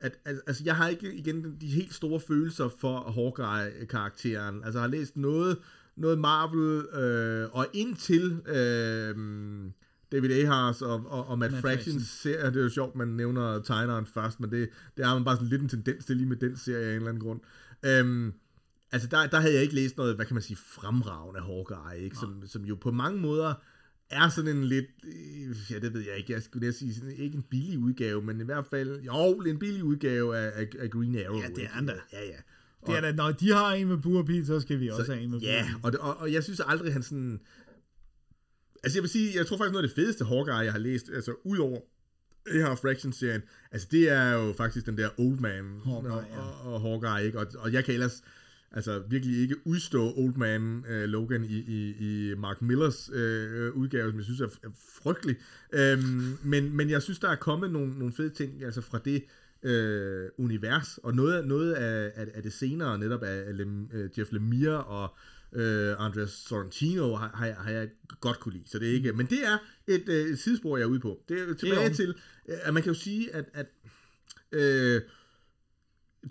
Speaker 4: at, altså jeg har ikke igen de helt store følelser for Hawkeye-karakteren. Altså jeg har læst noget, noget Marvel, øh, og indtil øh, David Ayers og, og, og Matt,
Speaker 3: Matt
Speaker 4: Fractions
Speaker 3: Fraction.
Speaker 4: serie, det er jo sjovt, man nævner tegneren først, men det, det har man bare sådan lidt en tendens til lige med den serie af en eller anden grund. Øhm, altså der, der havde jeg ikke læst noget, hvad kan man sige, fremragende Hawkeye, ikke? Som, som jo på mange måder er sådan en lidt, øh, ja det ved jeg ikke, jeg skulle næsten sige, sådan, ikke en billig udgave, men i hvert fald, jo, en billig udgave af, af, af Green Arrow.
Speaker 3: Ja, det er da.
Speaker 4: Ja, ja.
Speaker 3: Det er da, når de har en med Burpee, så skal vi også have en med
Speaker 4: Ja,
Speaker 3: Burpee.
Speaker 4: og, det- og, og jeg synes aldrig, han sådan... altså jeg vil sige, jeg tror faktisk noget af det fedeste Hawkeye, jeg har læst, altså udover det her Fraction-serien, altså det er jo faktisk den der Old Man
Speaker 3: Hawkeye,
Speaker 4: og, og, og Hawkeye, ikke? Og, og jeg kan ellers altså virkelig ikke udstå Old Man uh, Logan i, i, i Mark Millers uh, udgave, som jeg synes er, er frygtelig. Um, men, men jeg synes, der er kommet nogle, nogle fede ting altså fra det uh, univers, og noget, noget af, af, af det senere netop af Lem, uh, Jeff Lemire og uh, Andres Sorrentino har, har, jeg- har jeg godt kunne lide. Så det er ikke, men det er et, et sidespor, jeg er ude på. Det er tilbage
Speaker 3: jo.
Speaker 4: til, uh, at man kan jo sige, at, at uh,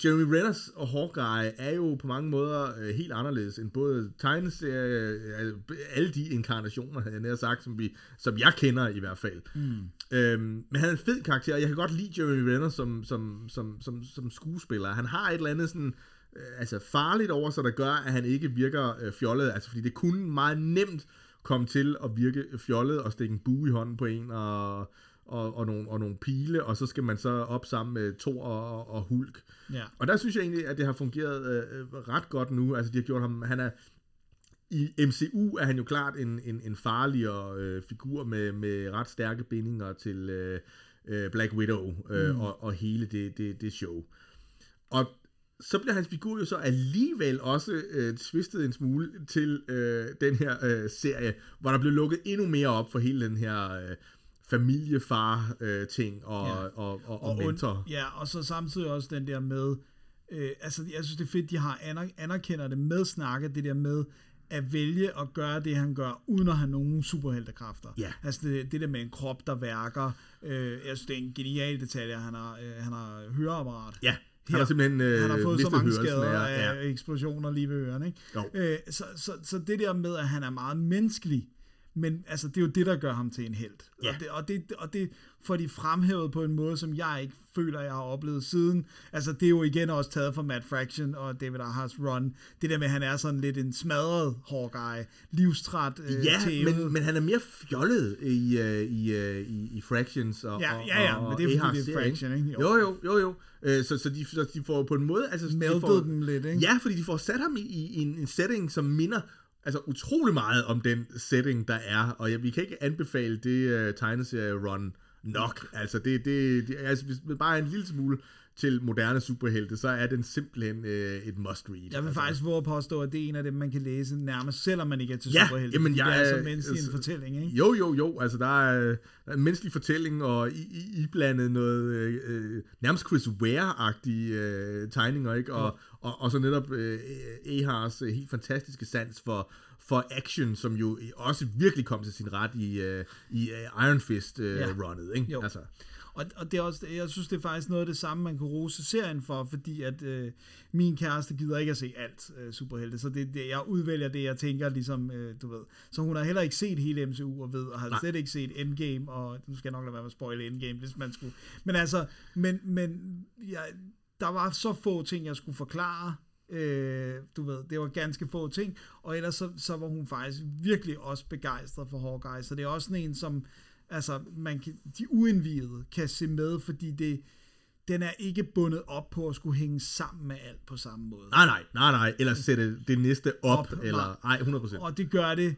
Speaker 4: Jeremy Renners og Hawkeye er jo på mange måder øh, helt anderledes end både tegneserie, øh, alle de inkarnationer, havde jeg nær sagt, som, vi, som jeg kender i hvert fald. Mm. Øhm, men han er en fed karakter, og jeg kan godt lide Jeremy Renner som, som, som, som, som skuespiller. Han har et eller andet sådan, øh, altså farligt over sig, der gør, at han ikke virker øh, fjollet. Altså, fordi det kunne meget nemt komme til at virke fjollet og stikke en bue i hånden på en og, og, og, nogle, og nogle pile, og så skal man så op sammen med Thor og, og Hulk.
Speaker 3: Ja.
Speaker 4: Og der synes jeg egentlig, at det har fungeret øh, øh, ret godt nu. Altså, de har gjort ham, han er, i MCU er han jo klart en, en, en farligere øh, figur med, med ret stærke bindinger til øh, øh, Black Widow øh, mm. og, og hele det, det, det show. Og så bliver hans figur jo så alligevel også øh, twistet en smule til øh, den her øh, serie, hvor der blev lukket endnu mere op for hele den her øh, familiefar-ting og,
Speaker 3: Ja.
Speaker 4: og, og, og,
Speaker 3: und-
Speaker 4: mentor.
Speaker 3: Ja, og så samtidig også den der med, øh, altså jeg synes det er fedt, de har aner, anerkender det med snakket, det der med at vælge at gøre det, han gør, uden at have nogen superheltekræfter.
Speaker 4: Ja.
Speaker 3: Altså det, det der med en krop, der værker. Øh, jeg synes, det er en genial detalje, at han har, øh, han har høreapparat.
Speaker 4: Ja, han har simpelthen øh,
Speaker 3: han har fået så mange skader
Speaker 4: af- ja.
Speaker 3: eksplosioner lige ved ørerne. Ikke? Øh, så, så, så det der med, at han er meget menneskelig, men altså, det er jo det, der gør ham til en held.
Speaker 4: Ja.
Speaker 3: Og, det, og, det, og det får de fremhævet på en måde, som jeg ikke føler, jeg har oplevet siden. Altså, det er jo igen også taget fra Matt Fraction og David Ahars run. Det der med, at han er sådan lidt en smadret Hawkeye, livstræt, øh,
Speaker 4: Ja,
Speaker 3: tævet.
Speaker 4: men, men han er mere fjollet i, uh, i, uh, i, i Fractions og
Speaker 3: Ja, ja, ja,
Speaker 4: og,
Speaker 3: men det er fordi, det er Fraction, ikke?
Speaker 4: Jo, jo, jo, jo. Øh, Så, så, de, så de får på en måde... Altså, de
Speaker 3: Melted
Speaker 4: får,
Speaker 3: dem lidt, ikke?
Speaker 4: Ja, fordi de får sat ham i, i en, en setting, som minder altså utrolig meget om den setting, der er. Og ja, vi kan ikke anbefale det uh, tegneserie-run nok. Altså, det, det, det, altså, hvis man bare er en lille smule til moderne superhelte, så er den simpelthen øh, et must-read.
Speaker 3: Jeg vil
Speaker 4: altså.
Speaker 3: faktisk våge at påstå, at det er en af dem, man kan læse nærmest, selvom man ikke er til
Speaker 4: Ja,
Speaker 3: superhelte.
Speaker 4: jamen, jeg
Speaker 3: det er
Speaker 4: er-
Speaker 3: så menneskelig en
Speaker 4: altså,
Speaker 3: fortælling, ikke?
Speaker 4: Jo, jo, jo. Altså, der er, der er en menneskelig fortælling, og i, i, iblandet noget øh, øh, nærmest Chris Ware-agtige øh, tegninger, ikke? Og, og, og så netop øh, Ahars øh, helt fantastiske sans for, for action, som jo også virkelig kom til sin ret i, øh, i øh, Iron Fist-runnet, ikke?
Speaker 3: Jo.
Speaker 4: Altså,
Speaker 3: Og, og det er også, jeg synes, det er faktisk noget af det samme, man kan rose serien for, fordi at øh, min kæreste gider ikke at se alt øh, superhelte, så det, det, jeg udvælger det, jeg tænker ligesom, øh, du ved. Så hun har heller ikke set hele MCU og ved, og har
Speaker 4: Nej.
Speaker 3: slet ikke set Endgame, og nu skal jeg nok lade være med at spoile Endgame, hvis man skulle. Men altså, men, men jeg, der var så få ting, jeg skulle forklare, Øh, du ved, det var ganske få ting, og ellers så, så var hun faktisk virkelig også begejstret for Hawkeye, så det er også sådan en, som altså, man kan, de uindvidede kan se med, fordi det, den er ikke bundet op på at skulle hænge sammen med alt på samme måde.
Speaker 4: nej, nej, nej, nej. Eller sætte det næste op,
Speaker 3: Op,
Speaker 4: eller... Nej, 100%.
Speaker 3: Og det gør det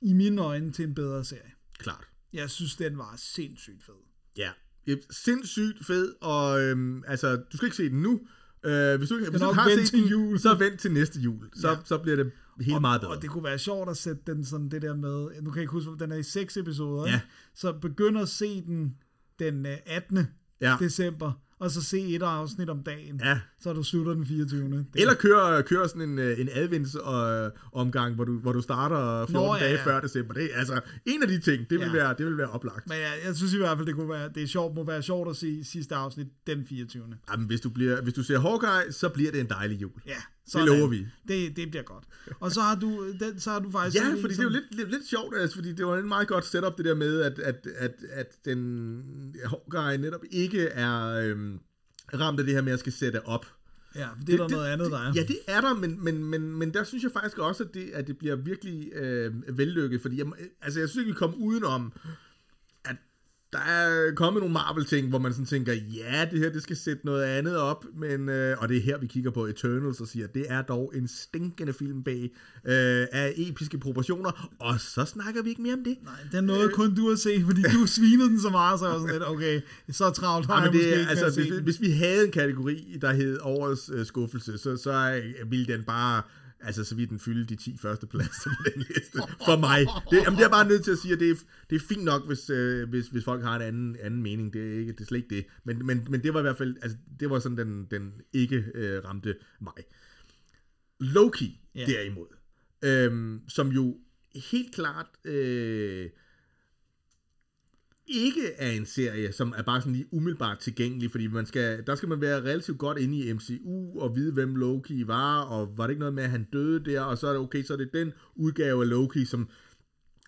Speaker 3: i mine øjne til en bedre serie.
Speaker 4: Klart.
Speaker 3: Jeg synes, den var sindssygt fed.
Speaker 4: Ja. Det er Sindssygt fed, og øhm, altså, du skal ikke se den nu. Øh, hvis du, hvis du har set den,
Speaker 3: jul.
Speaker 4: så vent til næste jul. Så,
Speaker 3: Ja.
Speaker 4: så bliver det helt
Speaker 3: og,
Speaker 4: meget bedre.
Speaker 3: Og det kunne være sjovt at sætte den sådan det der med, nu kan jeg ikke huske, den er i seks episoder,
Speaker 4: Ja.
Speaker 3: ikke? så begynd at se den den øh, 18.
Speaker 4: Ja.
Speaker 3: december, og så se et afsnit om dagen,
Speaker 4: Ja.
Speaker 3: så du slutter den 24. Det,
Speaker 4: Eller køre, køre sådan en, øh, en adventsomgang, hvor du, hvor du starter 14
Speaker 3: Nå, ja,
Speaker 4: dage
Speaker 3: ja.
Speaker 4: før december. Det altså en af de ting, det vil,
Speaker 3: Ja.
Speaker 4: være, det vil være oplagt.
Speaker 3: Men jeg, jeg synes i hvert fald, det kunne være, det er sjovt, må være sjovt at se sidste afsnit den 24.
Speaker 4: Jamen, hvis, du bliver, hvis du ser Hawkeye, så bliver det en dejlig jul.
Speaker 3: Ja,
Speaker 4: Det lover vi.
Speaker 3: Det, det bliver godt. Og så har du, den, så har du faktisk...
Speaker 4: Ja,
Speaker 3: sådan en,
Speaker 4: fordi det er jo lidt, lidt, lidt sjovt, altså, fordi det var en meget godt setup, det der med, at, at, at, at den Hawkeye netop ikke er øhm, ramt af det her med, at jeg skal sætte op.
Speaker 3: Ja, for det er der noget andet, der er.
Speaker 4: Ja, det er der, men, men, men, men der synes jeg faktisk også, at det, at det bliver virkelig øh, vellykket, fordi jeg, altså, jeg synes ikke, vi kommer udenom, der er kommet nogle Marvel-ting, hvor man sådan tænker, ja, det her, det skal sætte noget andet op, men, øh, og det er her, vi kigger på Eternals og siger, det er dog en stinkende film bag øh, af episke proportioner, og så snakker vi ikke mere om det.
Speaker 3: Nej, den nåede kun du at se, fordi du svinede den så meget, så jeg var sådan lidt, okay, så travlt har
Speaker 4: Ja,
Speaker 3: jeg
Speaker 4: men
Speaker 3: måske
Speaker 4: det,
Speaker 3: ikke
Speaker 4: er- altså, hvis, hvis vi havde en kategori, der hed årets øh, skuffelse, så, så øh, ville den bare, altså så ville den fylde de 10 første pladser på den liste, for mig. Det, jamen, det er jeg bare nødt til at sige, at det er, det er fint nok, hvis, øh, hvis, hvis folk har en anden, anden mening, det er, ikke, det er slet ikke det. Men, men, men det var i hvert fald, altså, det var sådan, den, den ikke øh, ramte mig. Loki, yeah. derimod, øhm, som jo helt klart øh, ikke er en serie, som er bare sådan lige umiddelbart tilgængelig, fordi man skal, der skal man være relativt godt inde i MCU og vide, hvem Loki var, og var det ikke noget med, at han døde der, og så er det okay, så er det den udgave af Loki, som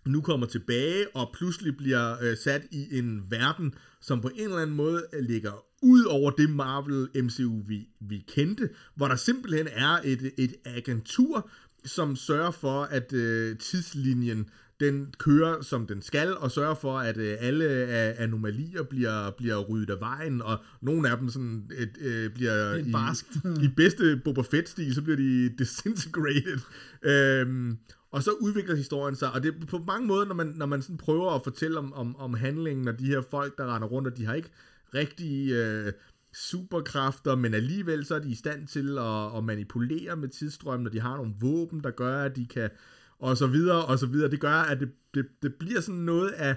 Speaker 4: nu kommer tilbage og pludselig bliver øh, sat i en verden, som på en eller anden måde øh, ligger ud over det Marvel MCU, vi, vi kendte, hvor der simpelthen er et, et agentur, som sørger for, at øh, tidslinjen den kører, som den skal, og sørger for, at øh, alle øh, anomalier bliver, bliver ryddet af vejen, og nogle af dem sådan, et, øh, bliver i, i bedste Boba Fett-stil, så bliver de disintegrated. Øhm, og så udvikler historien sig, og det er på mange måder, når man, når man sådan prøver at fortælle om, om, om handlingen, og de her folk, der render rundt, og de har ikke rigtig øh, superkræfter, men alligevel så er de i stand til at, at manipulere med tidsstrømmen, og de har nogle våben, der gør, at de kan, og så videre, og så videre. Det gør, at det, det, det bliver sådan noget af,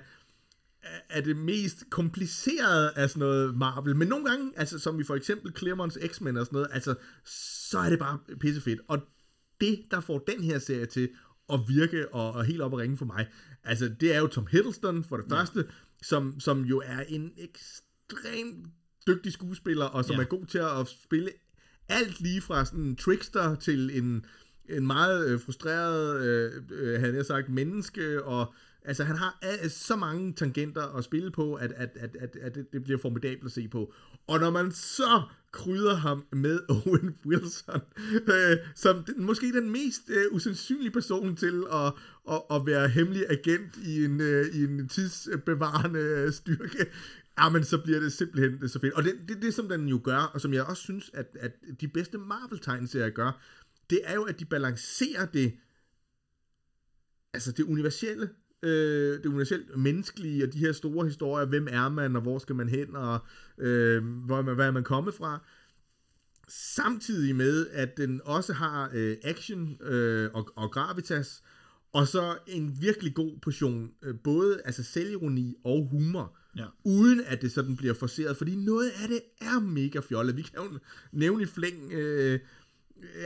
Speaker 4: af- det mest komplicerede af sådan noget Marvel. Men nogle gange, altså som i for eksempel Claremonts X-Men og sådan noget, altså, så er det bare pissefedt. Og det, der får den her serie til at virke og, og helt op at ringe for mig, altså det er jo Tom Hiddleston for det ja. første, som, som jo er en ekstremt dygtig skuespiller, og som
Speaker 3: ja.
Speaker 4: er god til at spille alt lige fra sådan en trickster til en, en meget øh, frustreret, øh, øh, han jeg sagt, menneske, og altså han har øh, så mange tangenter at spille på, at, at, at, at, at det, det bliver formidabelt at se på. Og når man så krydder ham med Owen Wilson, øh, som den, måske den mest øh, usandsynlige person til at, at, at være hemmelig agent i en, øh, i en tidsbevarende øh, styrke, jamen så bliver det simpelthen det så fedt. Og det, det, det, som den jo gør, og som jeg også synes, at, at de bedste Marvel-tegneserier gør, det er jo, at de balancerer det, altså det universelle, øh, det universelt menneskelige, og de her store historier, hvem er man, og hvor skal man hen, og øh, hvor er man, hvad er man kommet fra, samtidig med, at den også har øh, action øh, og, og gravitas, og så en virkelig god portion, øh, både altså selvironi og humor,
Speaker 3: Ja.
Speaker 4: uden at det sådan bliver forceret, fordi noget af det er mega fjollet. Vi kan jo nævne i flæng øh,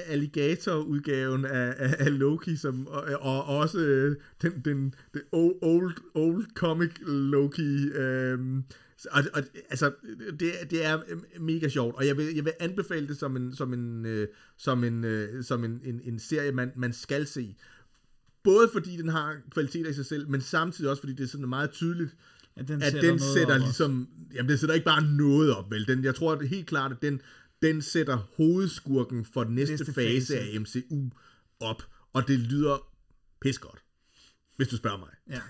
Speaker 4: alligator-udgaven af, af, af Loki, som, og, og også øh, den, den, den old, old, comic Loki. Øh, og, og, altså, det, det er mega sjovt, og jeg vil, jeg vil anbefale det som en, som en, øh, som en, øh, som en, en, en serie, man, man skal se. Både fordi den har kvaliteter i sig selv, men samtidig også fordi det er sådan meget tydeligt,
Speaker 3: At den
Speaker 4: at
Speaker 3: sætter
Speaker 4: den
Speaker 3: noget
Speaker 4: sætter
Speaker 3: op
Speaker 4: ligesom, jamen den sætter ikke bare noget op, vel? Den, jeg tror at det er helt klart, at den, den sætter hovedskurken for den næste,
Speaker 3: Næste
Speaker 4: fase,
Speaker 3: fase.
Speaker 4: af MCU op, og det lyder pis godt, hvis du spørger mig.
Speaker 3: Ja.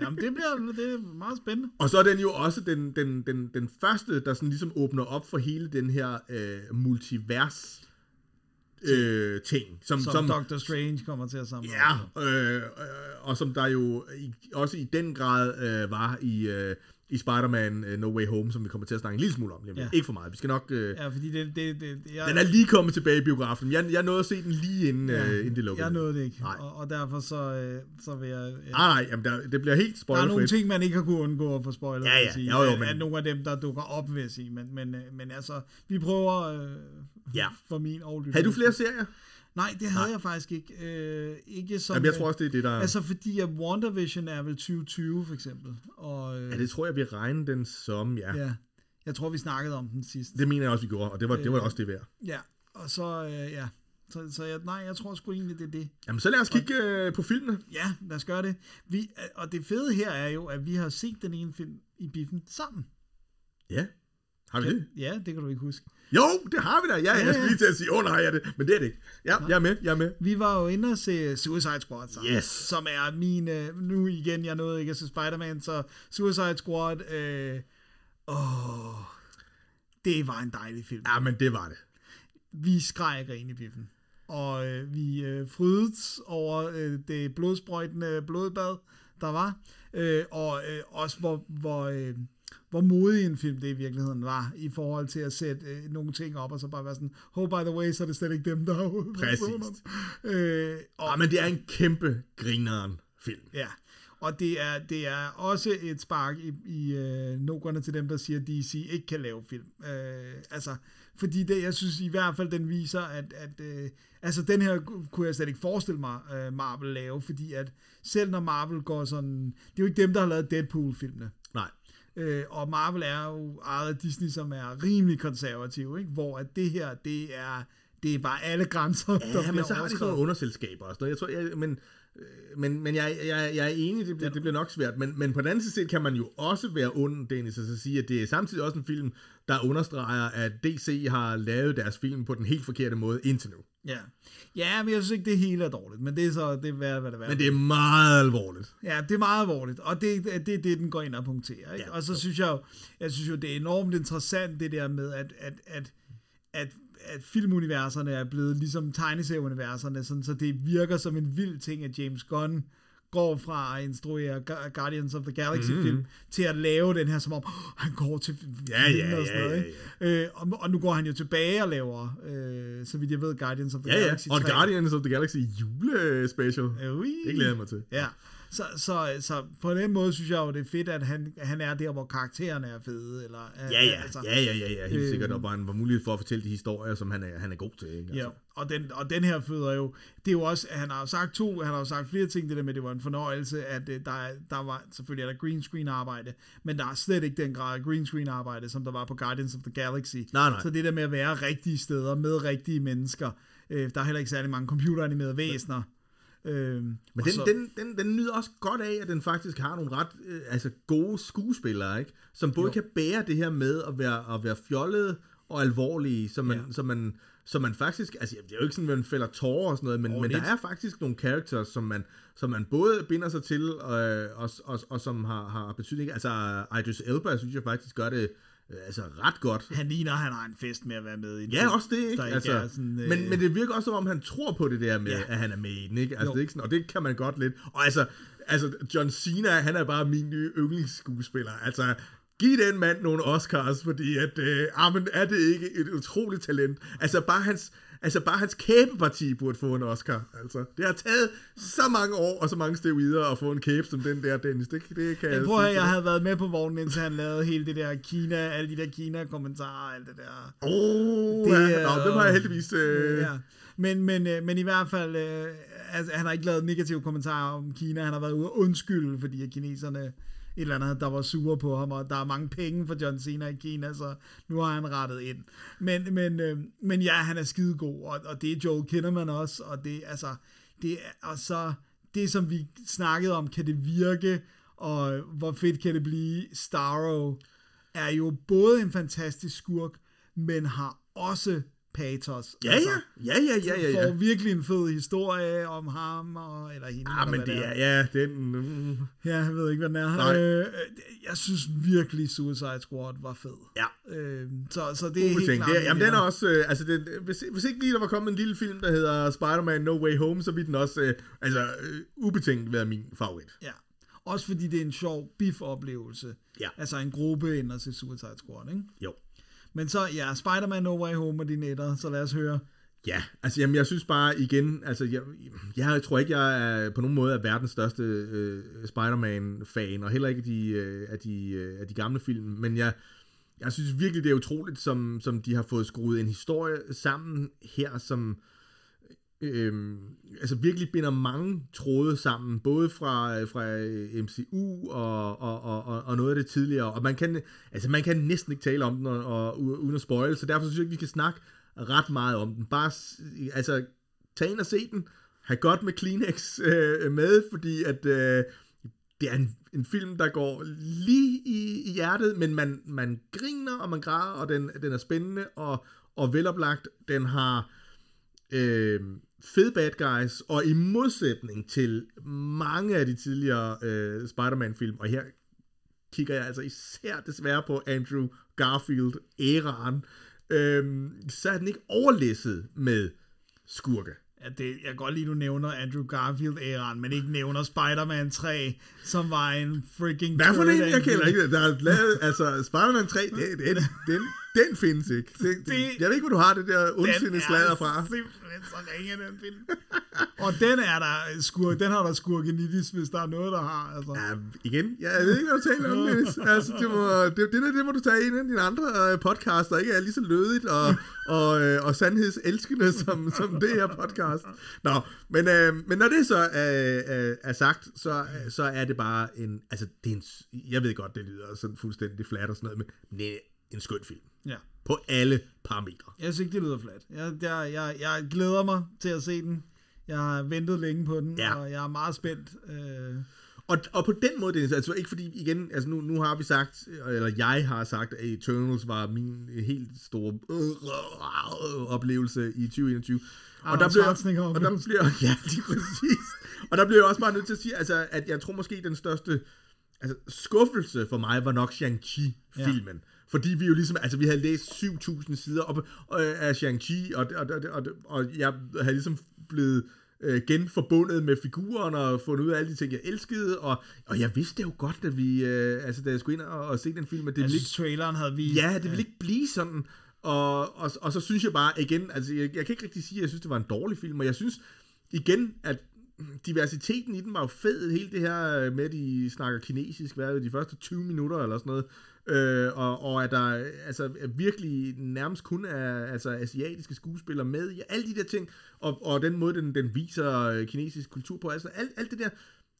Speaker 3: Jamen, det bliver det er meget spændende.
Speaker 4: Og så er den jo også den, den, den, den første, der sådan ligesom åbner op for hele den her øh, multivers øh, ting, som,
Speaker 3: Som, som Doctor Strange kommer til at samle
Speaker 4: Ja, øh, øh, og som der jo i, også i den grad øh, var i, øh, i Spider-Man øh, No Way Home, som vi kommer til at snakke en lille smule om. Jamen,
Speaker 3: Ja.
Speaker 4: Ikke for meget, vi skal nok... Øh, ja.
Speaker 3: Fordi det, det, det jeg,
Speaker 4: Den er lige kommet tilbage i biografen. Jeg, jeg nåede at se den lige inden, ja, øh, inden det lukkede.
Speaker 3: Jeg nåede det ikke,
Speaker 4: Nej.
Speaker 3: og, og derfor så, øh, så vil jeg... Ja.
Speaker 4: Nej, nej, jamen, der, det bliver helt
Speaker 3: Der er nogle ting, man ikke har kunnet undgå at få spoilet.
Speaker 4: Ja, ja.
Speaker 3: Sige,
Speaker 4: Jo, jo, men-
Speaker 3: af nogle af dem, der dukker op, vil jeg sige. Men, men, øh, men altså, vi prøver øh,
Speaker 4: Ja.
Speaker 3: for min og
Speaker 4: Havde du flere serier?
Speaker 3: Nej, det havde jeg faktisk ikke. Øh, ikke som,
Speaker 4: Jamen, jeg tror også, det er det, der...
Speaker 3: Altså, fordi at WandaVision er vel 2020, for eksempel. Og, øh,
Speaker 4: Ja, det tror jeg, vi regner den som, ja. ja.
Speaker 3: Jeg tror, vi snakkede om den sidst.
Speaker 4: Det mener jeg også, vi gjorde, og det var, det var
Speaker 3: Øh.
Speaker 4: også det værd.
Speaker 3: Ja, og så, øh, ja. Så, så jeg, nej, jeg tror sgu egentlig, det er det.
Speaker 4: Jamen, så lad os kigge øh, på filmene.
Speaker 3: Ja, lad os gøre det. Vi, øh, og det fede her er jo, at vi har set den ene film i biffen sammen.
Speaker 4: Ja. Har vi det?
Speaker 3: Ja, det kan du ikke huske.
Speaker 4: Jo, det har vi da. Ja, jeg
Speaker 3: Ja,
Speaker 4: skulle
Speaker 3: ja.
Speaker 4: lige til at sige, åh oh, nej, er det. Men det er det ikke. Ja, jeg er med, jeg er med.
Speaker 3: Vi var jo inde og se Suicide Squad sammen,
Speaker 4: Yes.
Speaker 3: som er min, øh, nu igen, jeg nåede ikke at se Spider-Man, så Suicide Squad, øh, åh, det var en dejlig film.
Speaker 4: Ja, men det var det.
Speaker 3: Vi skreg grin i biffen, og øh, vi øh, frydedes over øh, det blodsprøjtende blodbad, der var, øh, og øh, også hvor, hvor, øh, hvor modig en film det i virkeligheden var, i forhold til at sætte øh, nogle ting op, og så bare være sådan, oh by the way, så er det slet ikke dem, der har hovedpersonerne." Øh, og,
Speaker 4: Ja, men det er en kæmpe grineren film.
Speaker 3: Ja, og det er, det er også et spark i, i øh, nogerne til dem, der siger, at DC ikke kan lave film. Øh, altså, fordi det, jeg synes i hvert fald, den viser, at, at øh, altså, den her kunne jeg slet ikke forestille mig, øh, Marvel lave, fordi at selv når Marvel går sådan, det er jo ikke dem, der har lavet Deadpool-filmene.
Speaker 4: Nej.
Speaker 3: Øh, og Marvel er jo ejet af Disney, som er rimelig konservativ, ikke? hvor at det her, det er, det er bare alle grænser, der
Speaker 4: Ja,
Speaker 3: bliver
Speaker 4: men så har de sådan nogle underselskaber og sådan noget. Jeg tror, jeg, men, men, men jeg, jeg, jeg er enig, det, bliver- det bliver nok svært. Men, men på den anden side kan man jo også være ond, Dennis, og så sige, at det er samtidig også en film, der understreger, at DC har lavet deres film på den helt forkerte måde indtil nu.
Speaker 3: Ja. ja, men jeg synes ikke, det hele er dårligt, men det er så, det er hvad, hvad det er.
Speaker 4: Men det er meget alvorligt.
Speaker 3: Ja, det er meget alvorligt, og det, det, det er det, den går ind og punkterer. Ikke?
Speaker 4: Ja,
Speaker 3: og så synes jeg jo, jeg synes jo, det er enormt interessant, det der med, at, at, at, at, at filmuniverserne er blevet ligesom tegneserieuniverserne, sådan, så det virker som en vild ting, at James Gunn går fra at instruere Gu- Guardians of the Galaxy mm-hmm. film, til at lave den her, som om, oh, han går til.
Speaker 4: Ja, ja,
Speaker 3: og sådan
Speaker 4: ja,
Speaker 3: noget,
Speaker 4: ja,
Speaker 3: ikke? Øh, og, og nu går han jo tilbage og laver, øh, så vidt jeg ved, Guardians of the
Speaker 4: Ja, ja.
Speaker 3: Galaxy
Speaker 4: Og
Speaker 3: 3.
Speaker 4: Guardians of the Galaxy julespecial.
Speaker 3: Ui.
Speaker 4: Det glæder jeg mig til.
Speaker 3: Ja, så, så, så på den måde synes jeg jo, det er fedt, at han, han er der, hvor karaktererne er fede. Eller,
Speaker 4: Ja, ja,
Speaker 3: altså,
Speaker 4: ja, ja, ja, ja, helt
Speaker 3: øh,
Speaker 4: sikkert. Og hvor han var mulighed for at fortælle de historier, som han er, han er god til. Ikke?
Speaker 3: Ja,
Speaker 4: Altså.
Speaker 3: og den, og den her føder jo, det er jo også, han har jo sagt to, han har jo sagt flere ting, det der med, det var en fornøjelse, at øh, der, er- der var, selvfølgelig er der green screen arbejde, men der er slet ikke den grad af green screen arbejde, som der var på Guardians of the Galaxy.
Speaker 4: Nej, nej.
Speaker 3: Så det der med at være rigtige steder, med rigtige mennesker, øh, der er heller ikke særlig mange computeranimerede væsener. Øh,
Speaker 4: Men
Speaker 3: og
Speaker 4: den,
Speaker 3: så-
Speaker 4: den, den, den nyder også godt af, at den faktisk har nogle ret øh, altså gode skuespillere, ikke? som både
Speaker 3: Jo.
Speaker 4: kan bære det her med at være, at være fjollet og alvorlige, så man,
Speaker 3: Ja.
Speaker 4: så man, så man faktisk, altså det er jo ikke sådan, at man fælder tårer og sådan noget, men, men der er faktisk nogle characters, som man, som man både binder sig til, øh, og, og, og som har, har betydning. Altså Idris Elba, synes jeg faktisk gør det øh, altså ret godt.
Speaker 3: han ligner, han har en fest med at være med i
Speaker 4: Ja, også det, ikke?
Speaker 3: ikke
Speaker 4: altså,
Speaker 3: sådan, øh,
Speaker 4: men, men det virker også, som om han tror på det der med,
Speaker 3: Ja.
Speaker 4: ja. at han er med i den, ikke? Altså,
Speaker 3: Jo.
Speaker 4: det er ikke sådan, og det kan man godt lidt. Og altså, altså, John Cena, han er bare min nye yndlingsskuespiller. Altså, giv den mand nogle Oscars, fordi at, øh, ah, men er det ikke et utroligt talent? Altså, bare hans, altså, bare hans kæbeparti burde få en Oscar. Altså, det har taget så mange år og så mange steroider at få en kæbe som den der, Dennis. Det, det kan
Speaker 3: Jeg
Speaker 4: jeg,
Speaker 3: tror, jeg
Speaker 4: til
Speaker 3: havde været med på vognen, indtil han lavede hele det der Kina, alle de der Kina-kommentarer og alt det der.
Speaker 4: Åh,
Speaker 3: Det
Speaker 4: det, ja. Nå, dem har jeg heldigvis... Øh,
Speaker 3: Ja. Men, men, øh, men i hvert fald, øh, altså, han har ikke lavet negative kommentarer om Kina. Han har været ude at undskylde, fordi at kineserne eller andet, der var sure på ham, og der er mange penge for John Cena i Kina, så nu har han rettet ind. Men, men, øh, men ja, han er skidegod, og, og det er Joel Kinnaman også, og det, altså, det er, og så det, som vi snakkede om, kan det virke, og hvor fedt kan det blive, Starro er jo både en fantastisk skurk, men har også patos.
Speaker 4: Ja, ja, ja, ja, ja, ja, ja.
Speaker 3: Får virkelig en fed historie om ham, og, eller hende.
Speaker 4: Ah,
Speaker 3: eller
Speaker 4: men det er, ja, den... Mm,
Speaker 3: Ja, jeg ved ikke, hvad den er.
Speaker 4: Nej.
Speaker 3: Øh, jeg synes virkelig, Suicide Squad var fed.
Speaker 4: ja,
Speaker 3: Øh, så, så det er helt
Speaker 4: ubetinget.
Speaker 3: klart.
Speaker 4: Det, jamen,
Speaker 3: min
Speaker 4: den er også... Øh, altså, det, hvis, hvis ikke lige der var kommet en lille film, der hedder Spider-Man No Way Home, så ville den også, øh, altså, øh, ubetinget være min favorit.
Speaker 3: Ja. Også fordi det er en sjov biff-oplevelse.
Speaker 4: Ja.
Speaker 3: Altså en gruppe ender til Suicide Squad, ikke?
Speaker 4: Jo.
Speaker 3: Men så, ja, Spider-Man No Way Home og dine netter, så lad os høre.
Speaker 4: Ja, altså jamen, jeg synes bare igen, altså jeg, jeg tror ikke, jeg er på nogen måde er verdens største øh, Spider-Man-fan, og heller ikke de, øh, af, de, øh, af de gamle film, men jeg, jeg synes virkelig, det er utroligt, som, som de har fået skruet en historie sammen her, som øh, Øhm, altså virkelig binder mange tråde sammen, både fra, fra MCU og, og, og, og, og noget af det tidligere, og man kan, altså man kan næsten ikke tale om den og, og, uden at spoil, så derfor synes jeg ikke, vi kan snakke ret meget om den. Bare, altså, tag ind og se den, have godt med Kleenex øh, med, fordi at øh, det er en, en film, der går lige i, i hjertet, men man, man griner, og man græder, og den, den er spændende, og, og veloplagt. Den har øh, fede bad guys, og i modsætning til mange af de tidligere øh, Spider-Man-film, og her kigger jeg altså især desværre på Andrew Garfield-æraen, øh, så er den ikke overlæsset med skurke.
Speaker 3: Ja, det, jeg kan godt lide, du nævner Andrew Garfield-æraen, men ikke nævner Spider-Man 3, som var en freaking...
Speaker 4: Hvad for en? Jeg kender ikke det. Der er lavet, altså, Spider-Man 3, det, den, den, den findes ikke. Det, Det- jeg ved ikke, hvor du har det der ondsinde
Speaker 3: Den
Speaker 4: slader
Speaker 3: er
Speaker 4: fra.
Speaker 3: simpelthen så ringe, den film. Og den er der skurk, den har der skurkenitis, hvis der er noget, der har. Altså.
Speaker 4: Ja, igen, jeg ved ikke, hvad du taler om, Dennis. Altså, det, må, det, det, det, det må du tage ind i dine andre øh, podcasts, der ikke er lige så lødigt og, og, øh, og sandhedselskende som, som det her podcast. Nå, men, øh, men når det så er, er, er sagt, så, så er det bare en, altså, det er en, jeg ved godt, det lyder sådan fuldstændig flat og sådan noget, men det er en skøn film.
Speaker 3: Ja.
Speaker 4: På alle parametre.
Speaker 3: Jeg synes ikke, det lyder flat. Jeg, jeg, jeg, jeg glæder mig til at se den. Jeg har ventet længe på den,
Speaker 4: Ja.
Speaker 3: og jeg er meget spændt. Øh,
Speaker 4: Og, og på den måde, Dennis, altså ikke fordi, igen, altså nu, nu har vi sagt, eller jeg har sagt, at Eternals var min helt store øh, oplevelse i 2021. Og
Speaker 3: Arnold Schwarzenegger
Speaker 4: og der bliver, ja, lige præcis. Og der bliver jeg også bare nødt til at sige, altså, at jeg tror måske, den største altså, skuffelse for mig var nok Shang-Chi-filmen. Ja. Fordi vi jo ligesom, altså vi havde læst 7.000 sider op øh, af Shang-Chi, og, og, og, og, og jeg havde ligesom blevet øh, genforbundet med figurerne og fundet ud af alle de ting, jeg elskede, og, og jeg vidste jo godt, at vi, øh, altså da jeg skulle ind og, og se den film, at det
Speaker 3: jeg
Speaker 4: ville
Speaker 3: synes, traileren havde vist...
Speaker 4: Ja, det vil ikke blive sådan. Og, og, og så synes jeg bare, igen, altså jeg, jeg kan ikke rigtig sige, at jeg synes, det var en dårlig film, og jeg synes igen, at diversiteten i den var jo fed, hele det her med, at de snakker kinesisk, er det, de første 20 minutter eller sådan noget, øh, og, og at der altså, virkelig nærmest kun er altså, asiatiske skuespillere med i alle de der ting, og, og den måde, den, den viser øh, kinesisk kultur på, altså alt, alt det der,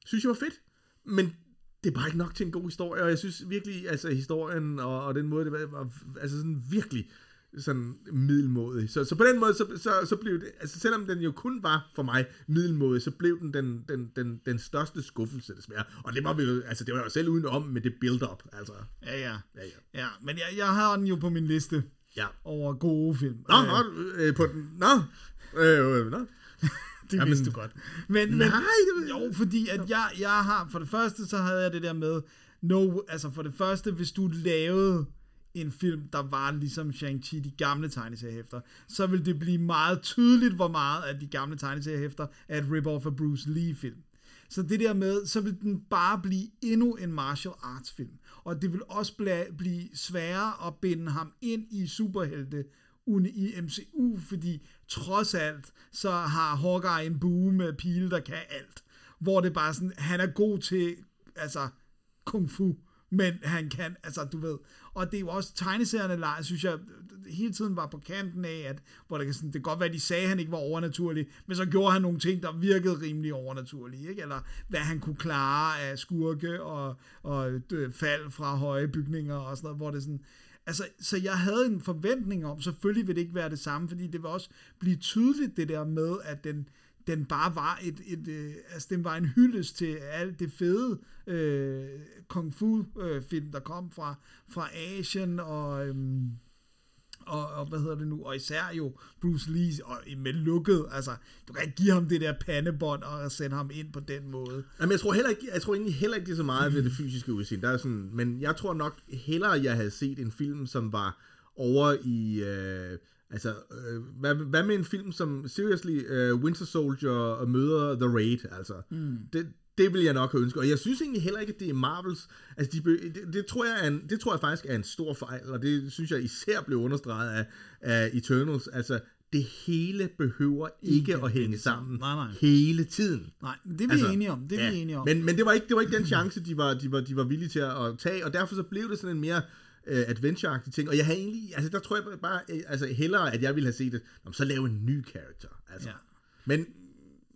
Speaker 4: synes jeg var fedt, men det er bare ikke nok til en god historie, og jeg synes virkelig, altså historien og, og den måde, det var, var altså sådan virkelig sådan middelmådig. Så, så på den måde, så, så, så blev det, altså selvom den jo kun var for mig middelmådig, så blev den den, den, den, den største skuffelse desværre. Og det var vi jo, altså det var jo selv uden om med det build-up, altså.
Speaker 3: Ja, ja.
Speaker 4: Ja, ja.
Speaker 3: ja men jeg, jeg har den jo på min liste
Speaker 4: Ja.
Speaker 3: over gode film.
Speaker 4: Nå,
Speaker 3: Øh,
Speaker 4: nå, øh, på den, nå, øh, øh, nå.
Speaker 3: det
Speaker 4: Jamen,
Speaker 3: vidste du godt. Men, men,
Speaker 4: Nej, det
Speaker 3: jo, fordi at jeg, jeg har, for det første, så havde jeg det der med, no, altså for det første, hvis du lavede en film, der var ligesom Shang-Chi, de gamle tegneseriehæfter, så vil det blive meget tydeligt, hvor meget af de gamle tegneseriehæfter er et rip-off af Bruce Lee-film. Så det der med, så vil den bare blive endnu en martial arts film. Og det vil også bl- blive sværere at binde ham ind i superhelte i MCU, fordi trods alt, så har Hawkeye en bue med pile, der kan alt. Hvor det bare sådan, han er god til, altså, kung fu, men han kan, altså du ved, og det er jo også tegneserierne, leger, synes jeg, hele tiden var på kanten af, at, hvor det kan, sådan, det kan godt være, at de sagde, at han ikke var overnaturlig, men så gjorde han nogle ting, der virkede rimelig overnaturlige, ikke? eller hvad han kunne klare af skurke og, og øh, fald fra høje bygninger og sådan noget, hvor det sådan, Altså, så jeg havde en forventning om, selvfølgelig vil det ikke være det samme, fordi det vil også blive tydeligt det der med, at den, den bare var et, et et altså den var en hyldest til alt det fede øh, kung fu øh, film, der kom fra, fra Asien og, øhm, og, og hvad hedder det nu, og især jo Bruce Lee og med lukket, altså du kan ikke give ham det der pandebånd og sende ham ind på den måde.
Speaker 4: Jamen, jeg tror heller ikke, jeg tror egentlig heller ikke, det er så meget ved det fysiske udseende. Der er sådan, men jeg tror nok hellere, jeg havde set en film, som var over i... Øh, altså, øh, hvad, hvad med en film som, seriously, øh, Winter Soldier møder The Raid, altså. Mm. Det, det vil jeg nok have ønsket. Og jeg synes egentlig heller ikke, at det er Marvels. Altså, de, det, det, tror jeg er en, det tror jeg faktisk er en stor fejl, og det synes jeg især blev understreget af, af Eternals. Altså, det hele behøver ikke at hænge sammen
Speaker 3: Nej, nej.
Speaker 4: hele tiden.
Speaker 3: Nej, det er vi altså, enige om, det er ja, vi enige om.
Speaker 4: Men, men det var ikke, det var ikke den chance, de var, de, var, de var villige til at tage, og derfor så blev det sådan en mere øh, adventure ting, og jeg havde egentlig, altså der tror jeg bare, øh, altså hellere, at jeg ville have set det, Nå, så lave en ny karakter, altså.
Speaker 3: Ja.
Speaker 4: Men,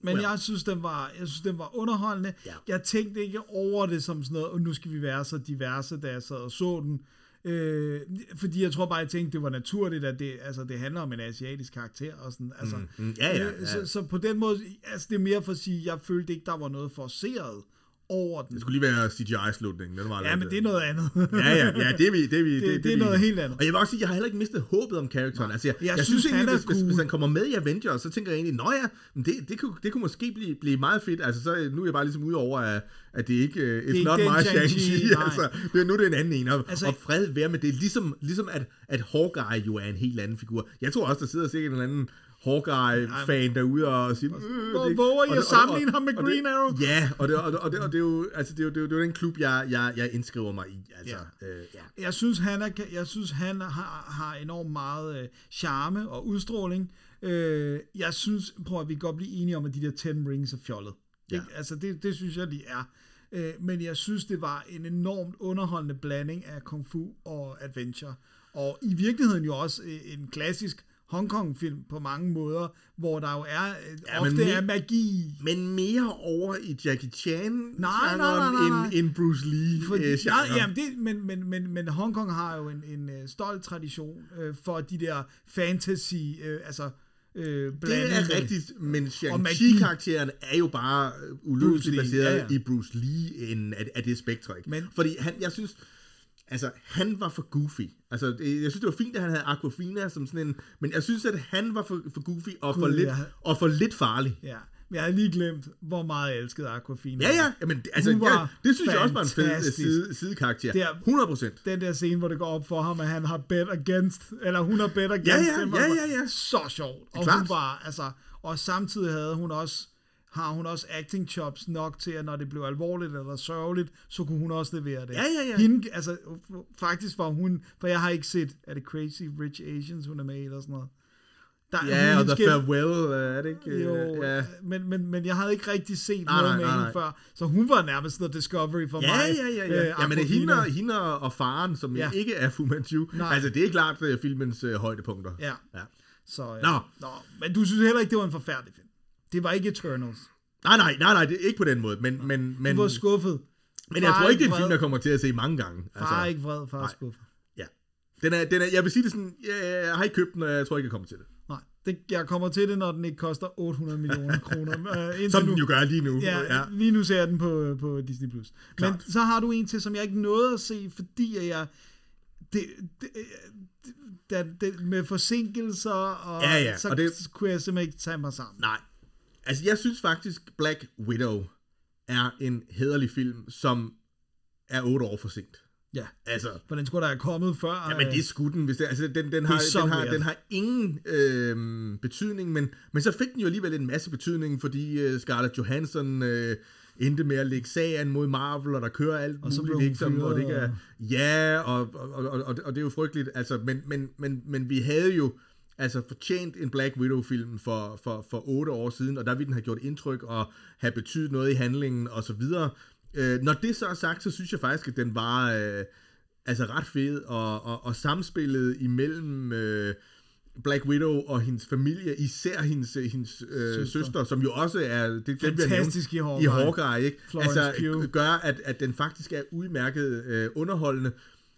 Speaker 3: Men
Speaker 4: Well.
Speaker 3: jeg synes, den var, jeg synes, den var underholdende.
Speaker 4: Ja.
Speaker 3: Jeg tænkte ikke over det som sådan noget, og nu skal vi være så diverse, da jeg sad og så den. Øh, fordi jeg tror bare, jeg tænkte, det var naturligt, at det, altså, det handler om en asiatisk karakter. Og sådan, altså,
Speaker 4: mm, ja, ja,
Speaker 3: øh,
Speaker 4: ja.
Speaker 3: Så, så på den måde, altså, det er mere for at sige, jeg følte ikke, der var noget forceret over den.
Speaker 4: Det skulle lige være CGI-slutningen. Den var
Speaker 3: Ja,
Speaker 4: lidt,
Speaker 3: men det er noget andet.
Speaker 4: Ja, ja, ja, det er vi. Det er, vi, det,
Speaker 3: det er
Speaker 4: vi-
Speaker 3: noget helt andet.
Speaker 4: Og jeg vil også sige, jeg har heller ikke mistet håbet om karakteren. Altså, jeg,
Speaker 3: Jeg
Speaker 4: jeg,
Speaker 3: synes,
Speaker 4: synes, egentlig,
Speaker 3: er
Speaker 4: hvis, hvis,
Speaker 3: cool.
Speaker 4: hvis, han kommer med i Avengers, så tænker jeg egentlig, nå ja, men det, det, kunne, det kunne måske blive, blive meget fedt. Altså, så, nu er jeg bare ligesom ude over, at, at det ikke uh, it's
Speaker 3: ikke
Speaker 4: not my
Speaker 3: Shang-Chi, nej.
Speaker 4: Altså, det, er- nu er det en anden en. Og,
Speaker 3: Altså-
Speaker 4: og fred være med det. Ligesom, ligesom at, at Hawkeye jo er en helt anden figur. Jeg tror også, der sidder sikkert en anden Hawkeye-fan derude og siger... Øh,
Speaker 3: Hvor-
Speaker 4: det-
Speaker 3: våger I
Speaker 4: og
Speaker 3: at sammenligne ham med Green Arrow?
Speaker 4: Ja, og det, og, det, og, det, og det er jo, altså, det er jo, det er jo, det er jo den klub, jeg, jeg, jeg indskriver mig i. Altså,
Speaker 3: Ja.
Speaker 4: øh, ja.
Speaker 3: Jeg synes, han, er, jeg synes, han har, har enormt meget øh, charme og udstråling. Øh, jeg synes, prøv at vi kan godt blive enige om, at de der 10 rings er fjollet.
Speaker 4: Ja.
Speaker 3: Ikke? Altså, det, det synes jeg, de er. Øh, men jeg synes, det var en enormt underholdende blanding af kung fu og adventure. Og i virkeligheden jo også øh, en klassisk Hongkong-film på mange måder, hvor der jo er øh,
Speaker 4: Ja,
Speaker 3: ofte
Speaker 4: me-
Speaker 3: er magi.
Speaker 4: Men mere over i Jackie Chan
Speaker 3: Nej, nej, nej, nej, nej.
Speaker 4: end, end Bruce Lee
Speaker 3: Fordi,
Speaker 4: øh,
Speaker 3: nej, jamen det, men, men, men, men Hongkong har jo en, en øh, stolt tradition øh, for de der fantasy, øh, altså øh,
Speaker 4: det
Speaker 3: blanding
Speaker 4: er rigtigt, men. Shang-Chi-karakteren er jo bare øh, uløseligt baseret
Speaker 3: ja,
Speaker 4: ja,
Speaker 3: ja.
Speaker 4: ja. i Bruce Lee end af, af det spektrum.
Speaker 3: Men-
Speaker 4: Fordi han, jeg synes, altså han var for goofy. Altså, jeg synes, det var fint, at han havde Aquafina som sådan en, men jeg synes, at han var for, for goofy og for,
Speaker 3: Gud,
Speaker 4: lidt,
Speaker 3: jeg-
Speaker 4: og for lidt farlig.
Speaker 3: Ja, men jeg havde lige glemt, hvor meget jeg elskede Aquafina.
Speaker 4: Ja, ja, jamen, altså, ja, det synes jeg også var en fed øh,
Speaker 3: fantastisk.
Speaker 4: side, sidekarakter.
Speaker 3: Det er-
Speaker 4: 100 procent.
Speaker 3: Den der scene, hvor det går op for ham, at han har bet against, eller hun har bet against
Speaker 4: ja, ja,
Speaker 3: og-
Speaker 4: ja, ja.
Speaker 3: Så sjovt. Og hun var, altså, og samtidig havde hun også, har hun også acting chops nok til, at når det blev alvorligt eller sørgeligt, så kunne hun også levere det.
Speaker 4: Ja, ja, ja.
Speaker 3: Hende, altså, faktisk var hun, for jeg har ikke set, er det Crazy Rich Asians, hun er med i, eller sådan noget. Der,
Speaker 4: Ja,
Speaker 3: hun
Speaker 4: og The
Speaker 3: skal-
Speaker 4: Farewell, øh, er det ikke? øh,
Speaker 3: Jo,
Speaker 4: ja.
Speaker 3: men, men, men jeg havde ikke rigtig set
Speaker 4: Nej,
Speaker 3: noget
Speaker 4: nej,
Speaker 3: med
Speaker 4: nej,
Speaker 3: hende før, så hun var nærmest noget discovery for
Speaker 4: Ja,
Speaker 3: mig.
Speaker 4: ja, ja, ja.
Speaker 3: øh,
Speaker 4: Jamen,
Speaker 3: Aquafina.
Speaker 4: hende, og- hende og og faren, som
Speaker 3: Ja.
Speaker 4: ja. ikke er Fu Manchu.
Speaker 3: Nej.
Speaker 4: Altså, det er klart uh, filmens uh, højdepunkter.
Speaker 3: Ja.
Speaker 4: ja.
Speaker 3: Så, ja.
Speaker 4: Nå.
Speaker 3: Nå. Men du synes heller ikke, det var en forfærdelig film? Det var ikke Eternals.
Speaker 4: Nej, nej, nej, nej, det er ikke på den måde. Men, men, men,
Speaker 3: Du var skuffet.
Speaker 4: men jeg
Speaker 3: Far
Speaker 4: tror ikke, det er en film, jeg kommer til at se mange gange. Altså,
Speaker 3: Far er ikke vred, far er skuffet.
Speaker 4: Ja. Den er, den er, jeg vil sige det sådan, jeg, jeg har ikke købt den, og jeg tror ikke, jeg kommer til det.
Speaker 3: Nej, det, jeg kommer til det, når den ikke koster 800 millioner kroner. Indtil
Speaker 4: Som
Speaker 3: nu.
Speaker 4: den jo gør lige nu.
Speaker 3: Ja, ja, lige nu ser jeg den på, på Disney+. Plus. Men så har du en til, som jeg ikke nåede at se, fordi jeg... Det, det, det, det, med forsinkelser, og
Speaker 4: Ja, ja,
Speaker 3: så
Speaker 4: og det-
Speaker 3: kunne jeg simpelthen ikke tage mig sammen.
Speaker 4: Nej. Altså, jeg synes faktisk, Black Widow er en hederlig film, som er otte år for sent.
Speaker 3: Ja,
Speaker 4: Altså,
Speaker 3: for den skulle da have kommet før.
Speaker 4: Ja, men det er sgu den, hvis det, altså den, den, har, den, har, den har ingen øh, betydning, men, men så fik den jo alligevel en masse betydning, fordi øh, Scarlett Johansson øh, endte med at lægge sag an mod Marvel, og der kører alt
Speaker 3: Og så blev
Speaker 4: muligt, ikke, som, og det ikke er, ja, og, og, og, og, og det er jo frygteligt, altså, men, men, men, men vi havde jo altså fortjent en Black Widow-film for, for, for otte år siden, og der ville den have gjort indtryk og have betydet noget i handlingen og så videre. Øh, når det så er sagt, så synes jeg faktisk, at den var øh, altså ret fed, og, og, og samspillet imellem øh, Black Widow og hendes familie, især hendes, hendes øh, søster. søster, som jo også er, det
Speaker 3: Fantastisk i
Speaker 4: nævnt,
Speaker 3: Hawkeye.
Speaker 4: i Hawkeye, ikke?
Speaker 3: Florence
Speaker 4: altså,
Speaker 3: Pugh.
Speaker 4: gør, at, at den faktisk er udmærket øh, underholdende,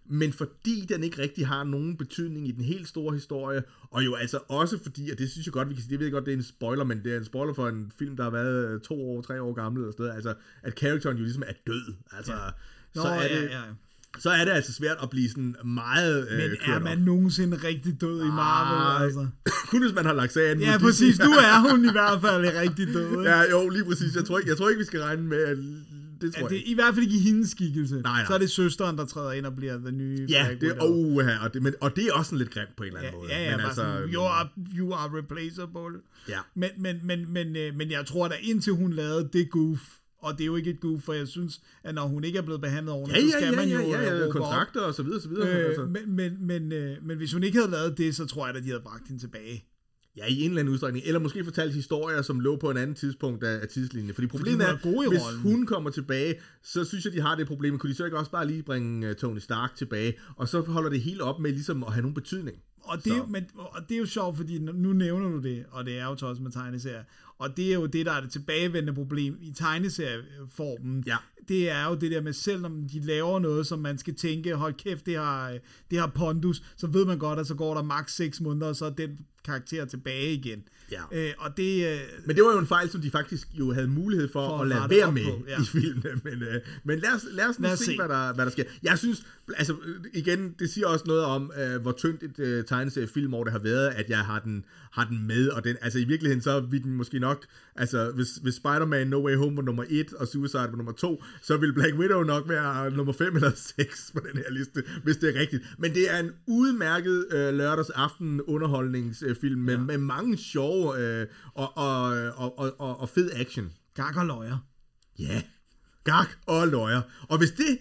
Speaker 4: men fordi den ikke rigtig har nogen betydning i den helt store historie, og jo altså også fordi, og det synes jeg godt, vi kan sige, det ved jeg godt, det er en spoiler, men det er en spoiler for en film, der har været øh, to år, tre år gammel eller sådan noget, altså at characteren jo ligesom er død, altså, ja.
Speaker 3: Nå,
Speaker 4: så, er
Speaker 3: ja,
Speaker 4: det,
Speaker 3: ja.
Speaker 4: så er det altså svært at blive sådan meget øh,
Speaker 3: Men er
Speaker 4: op.
Speaker 3: man nogensinde rigtig død i Marvel, altså?
Speaker 4: Kun hvis man har lagt sagen
Speaker 3: Ja, præcis. Nu er hun i hvert fald rigtig død, ikke?
Speaker 4: Ja, jo, lige præcis. Jeg tror ikke, jeg tror ikke vi skal regne med, at det tror
Speaker 3: Ja,
Speaker 4: jeg
Speaker 3: det,
Speaker 4: ikke.
Speaker 3: I hvert fald ikke i hendes skikkelse.
Speaker 4: Nej, nej.
Speaker 3: Så er det søsteren, der træder ind og bliver den nye
Speaker 4: Ja, det, oh, her, og, det, men, og det er også sådan lidt grimt på en eller
Speaker 3: Ja,
Speaker 4: anden måde.
Speaker 3: ja, ja,
Speaker 4: men
Speaker 3: bare sådan, you, are, you are replaceable.
Speaker 4: Ja.
Speaker 3: Men, men, men, men, øh, men jeg tror da indtil hun lavede det goof, og det er jo ikke et goof, for jeg synes, at når hun ikke er blevet behandlet
Speaker 4: Ja,
Speaker 3: ordentligt, så
Speaker 4: ja,
Speaker 3: skal
Speaker 4: ja,
Speaker 3: man jo
Speaker 4: ja, ja,
Speaker 3: øh,
Speaker 4: ja,
Speaker 3: råbe
Speaker 4: kontrakter og så videre, så videre.
Speaker 3: op.
Speaker 4: altså.
Speaker 3: Øh, men, men, men, øh, men hvis hun ikke havde lavet det, så tror jeg, at de havde bragt hende tilbage.
Speaker 4: Ja, i en eller anden udstrækning. Eller måske fortalt historier, som lå på en anden tidspunkt af, af tidslinjen. Fordi problemet
Speaker 3: hun
Speaker 4: er,
Speaker 3: er god i
Speaker 4: hvis
Speaker 3: rollen.
Speaker 4: hun kommer tilbage, så synes jeg, de har det problem. Kunne de så ikke også bare lige bringe uh, Tony Stark tilbage? Og så holder det hele op med ligesom at have nogen betydning.
Speaker 3: Og det, er
Speaker 4: Så.
Speaker 3: men, og det er jo sjovt, fordi nu- nævner du det, og det er jo så også med tegneserier. Og det er jo det, der er det tilbagevendende problem i tegneserieformen.
Speaker 4: Ja.
Speaker 3: Det er jo det der med, selv om de laver noget, som man skal tænke, hold kæft, det har, det har pondus, så ved man godt, at så går der maks 6 måneder, og så er den karakterer tilbage igen.
Speaker 4: Ja.
Speaker 3: Øh, og det... Øh,
Speaker 4: Men det var jo en fejl, som de faktisk jo havde mulighed for,
Speaker 3: For at
Speaker 4: at lade være med
Speaker 3: på, ja.
Speaker 4: i filmene. Men, øh, men lad os, lad os,
Speaker 3: Lad
Speaker 4: lad
Speaker 3: os
Speaker 4: se,
Speaker 3: se.
Speaker 4: Hvad, der, hvad der sker. Jeg synes, altså øh, igen, det siger også noget om, øh, hvor tyndt et øh, tegneseriefilm over det har været, at jeg har den, har den med. Og den, altså i virkeligheden, så vil den måske nok, altså hvis, hvis Spider-Man No Way Home var nummer 1, og Suicide var nummer 2, så vil Black Widow nok være nummer 5 eller 6 på den her liste, hvis det er rigtigt. Men det er en udmærket øh, lørdags aften underholdningsfilm med,
Speaker 3: Ja.
Speaker 4: ja. med mange sjove øh, og, og, og, og, og, og fed action.
Speaker 3: gak og løjer.
Speaker 4: Ja, gak og løjer. Og hvis det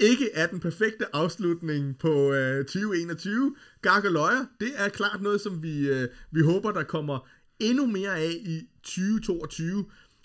Speaker 4: ikke er den perfekte afslutning på øh, 2021, gak og løjer, det er klart noget, som vi, øh, vi håber, der kommer endnu mere af i 2022.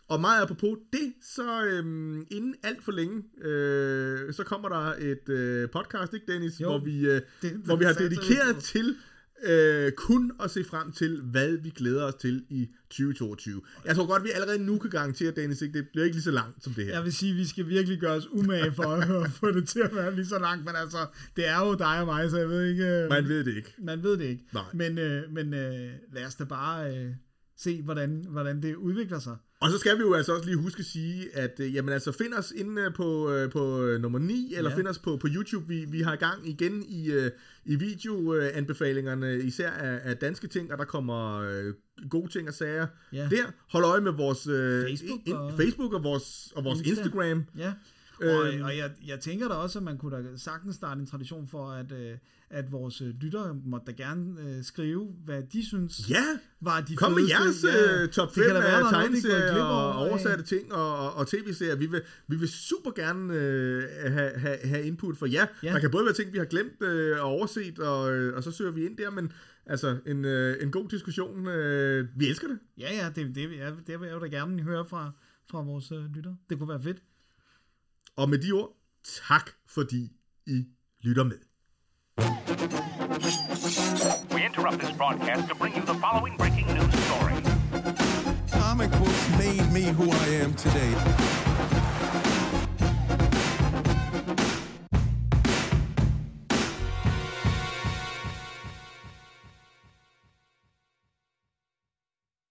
Speaker 4: Og meget apropos det, så øhm, inden alt for længe, øh, så kommer der et øh, podcast, ikke Dennis,
Speaker 3: Jo,
Speaker 4: hvor vi, øh,
Speaker 3: det-
Speaker 4: hvor vi har
Speaker 3: det
Speaker 4: dedikeret
Speaker 3: på.
Speaker 4: til øh, kun at se frem til, hvad vi glæder os til i 2022. Jeg tror godt, vi allerede nu kan garantere, Dennis, ikke? det bliver ikke lige så langt som det her.
Speaker 3: Jeg vil sige, at vi skal virkelig gøre os umage for at få det til at være lige så langt, men altså, det er jo dig og mig, så jeg ved ikke... øh,
Speaker 4: Man ved det ikke.
Speaker 3: Man ved det ikke.
Speaker 4: Nej.
Speaker 3: Men, øh, men øh, lad os da bare øh, se, hvordan, hvordan det udvikler sig.
Speaker 4: Og så skal vi jo altså også lige huske at sige, at øh, jamen altså, find os inde på, øh, på øh, nummer 9, eller
Speaker 3: Ja.
Speaker 4: find os på, på YouTube. Vi, vi har gang igen i, øh, i videoanbefalingerne, især af, af danske ting, og der kommer øh, gode ting og sager
Speaker 3: Ja.
Speaker 4: der. Hold øje med vores øh,
Speaker 3: Facebook
Speaker 4: in,
Speaker 3: og-
Speaker 4: Facebook og vores, og vores
Speaker 3: Insta.
Speaker 4: Instagram.
Speaker 3: Ja. Og,
Speaker 4: Øhm.
Speaker 3: og jeg, jeg tænker da også, at man kunne da sagtens starte en tradition for, at, øh, at vores øh, lyttere måtte da gerne øh, skrive, hvad de synes
Speaker 4: Ja,
Speaker 3: var de
Speaker 4: Kom med
Speaker 3: fedeste-
Speaker 4: jeres ja, top
Speaker 3: det
Speaker 4: 5
Speaker 3: kan da være,
Speaker 4: af
Speaker 3: går
Speaker 4: tegneserier og
Speaker 3: over, øh.
Speaker 4: oversatte ting og, og, og tv-serier. Vi vil, vi vil super gerne øh, have, have, have input for jer.
Speaker 3: Ja.
Speaker 4: Ja. Der kan både være ting, vi har glemt øh, og overset, og, øh, og så søger vi ind der, men altså en, øh, en god diskussion. Øh, vi elsker det.
Speaker 3: Ja, ja, det, det, jeg, det vil jeg jo da gerne høre fra, fra vores øh, lyttere. Det kunne være fedt.
Speaker 4: Og med de ord, tak fordi I lytter med.
Speaker 1: We interrupt this broadcast to bring you the following breaking news story.
Speaker 2: Comic books made me who I am today.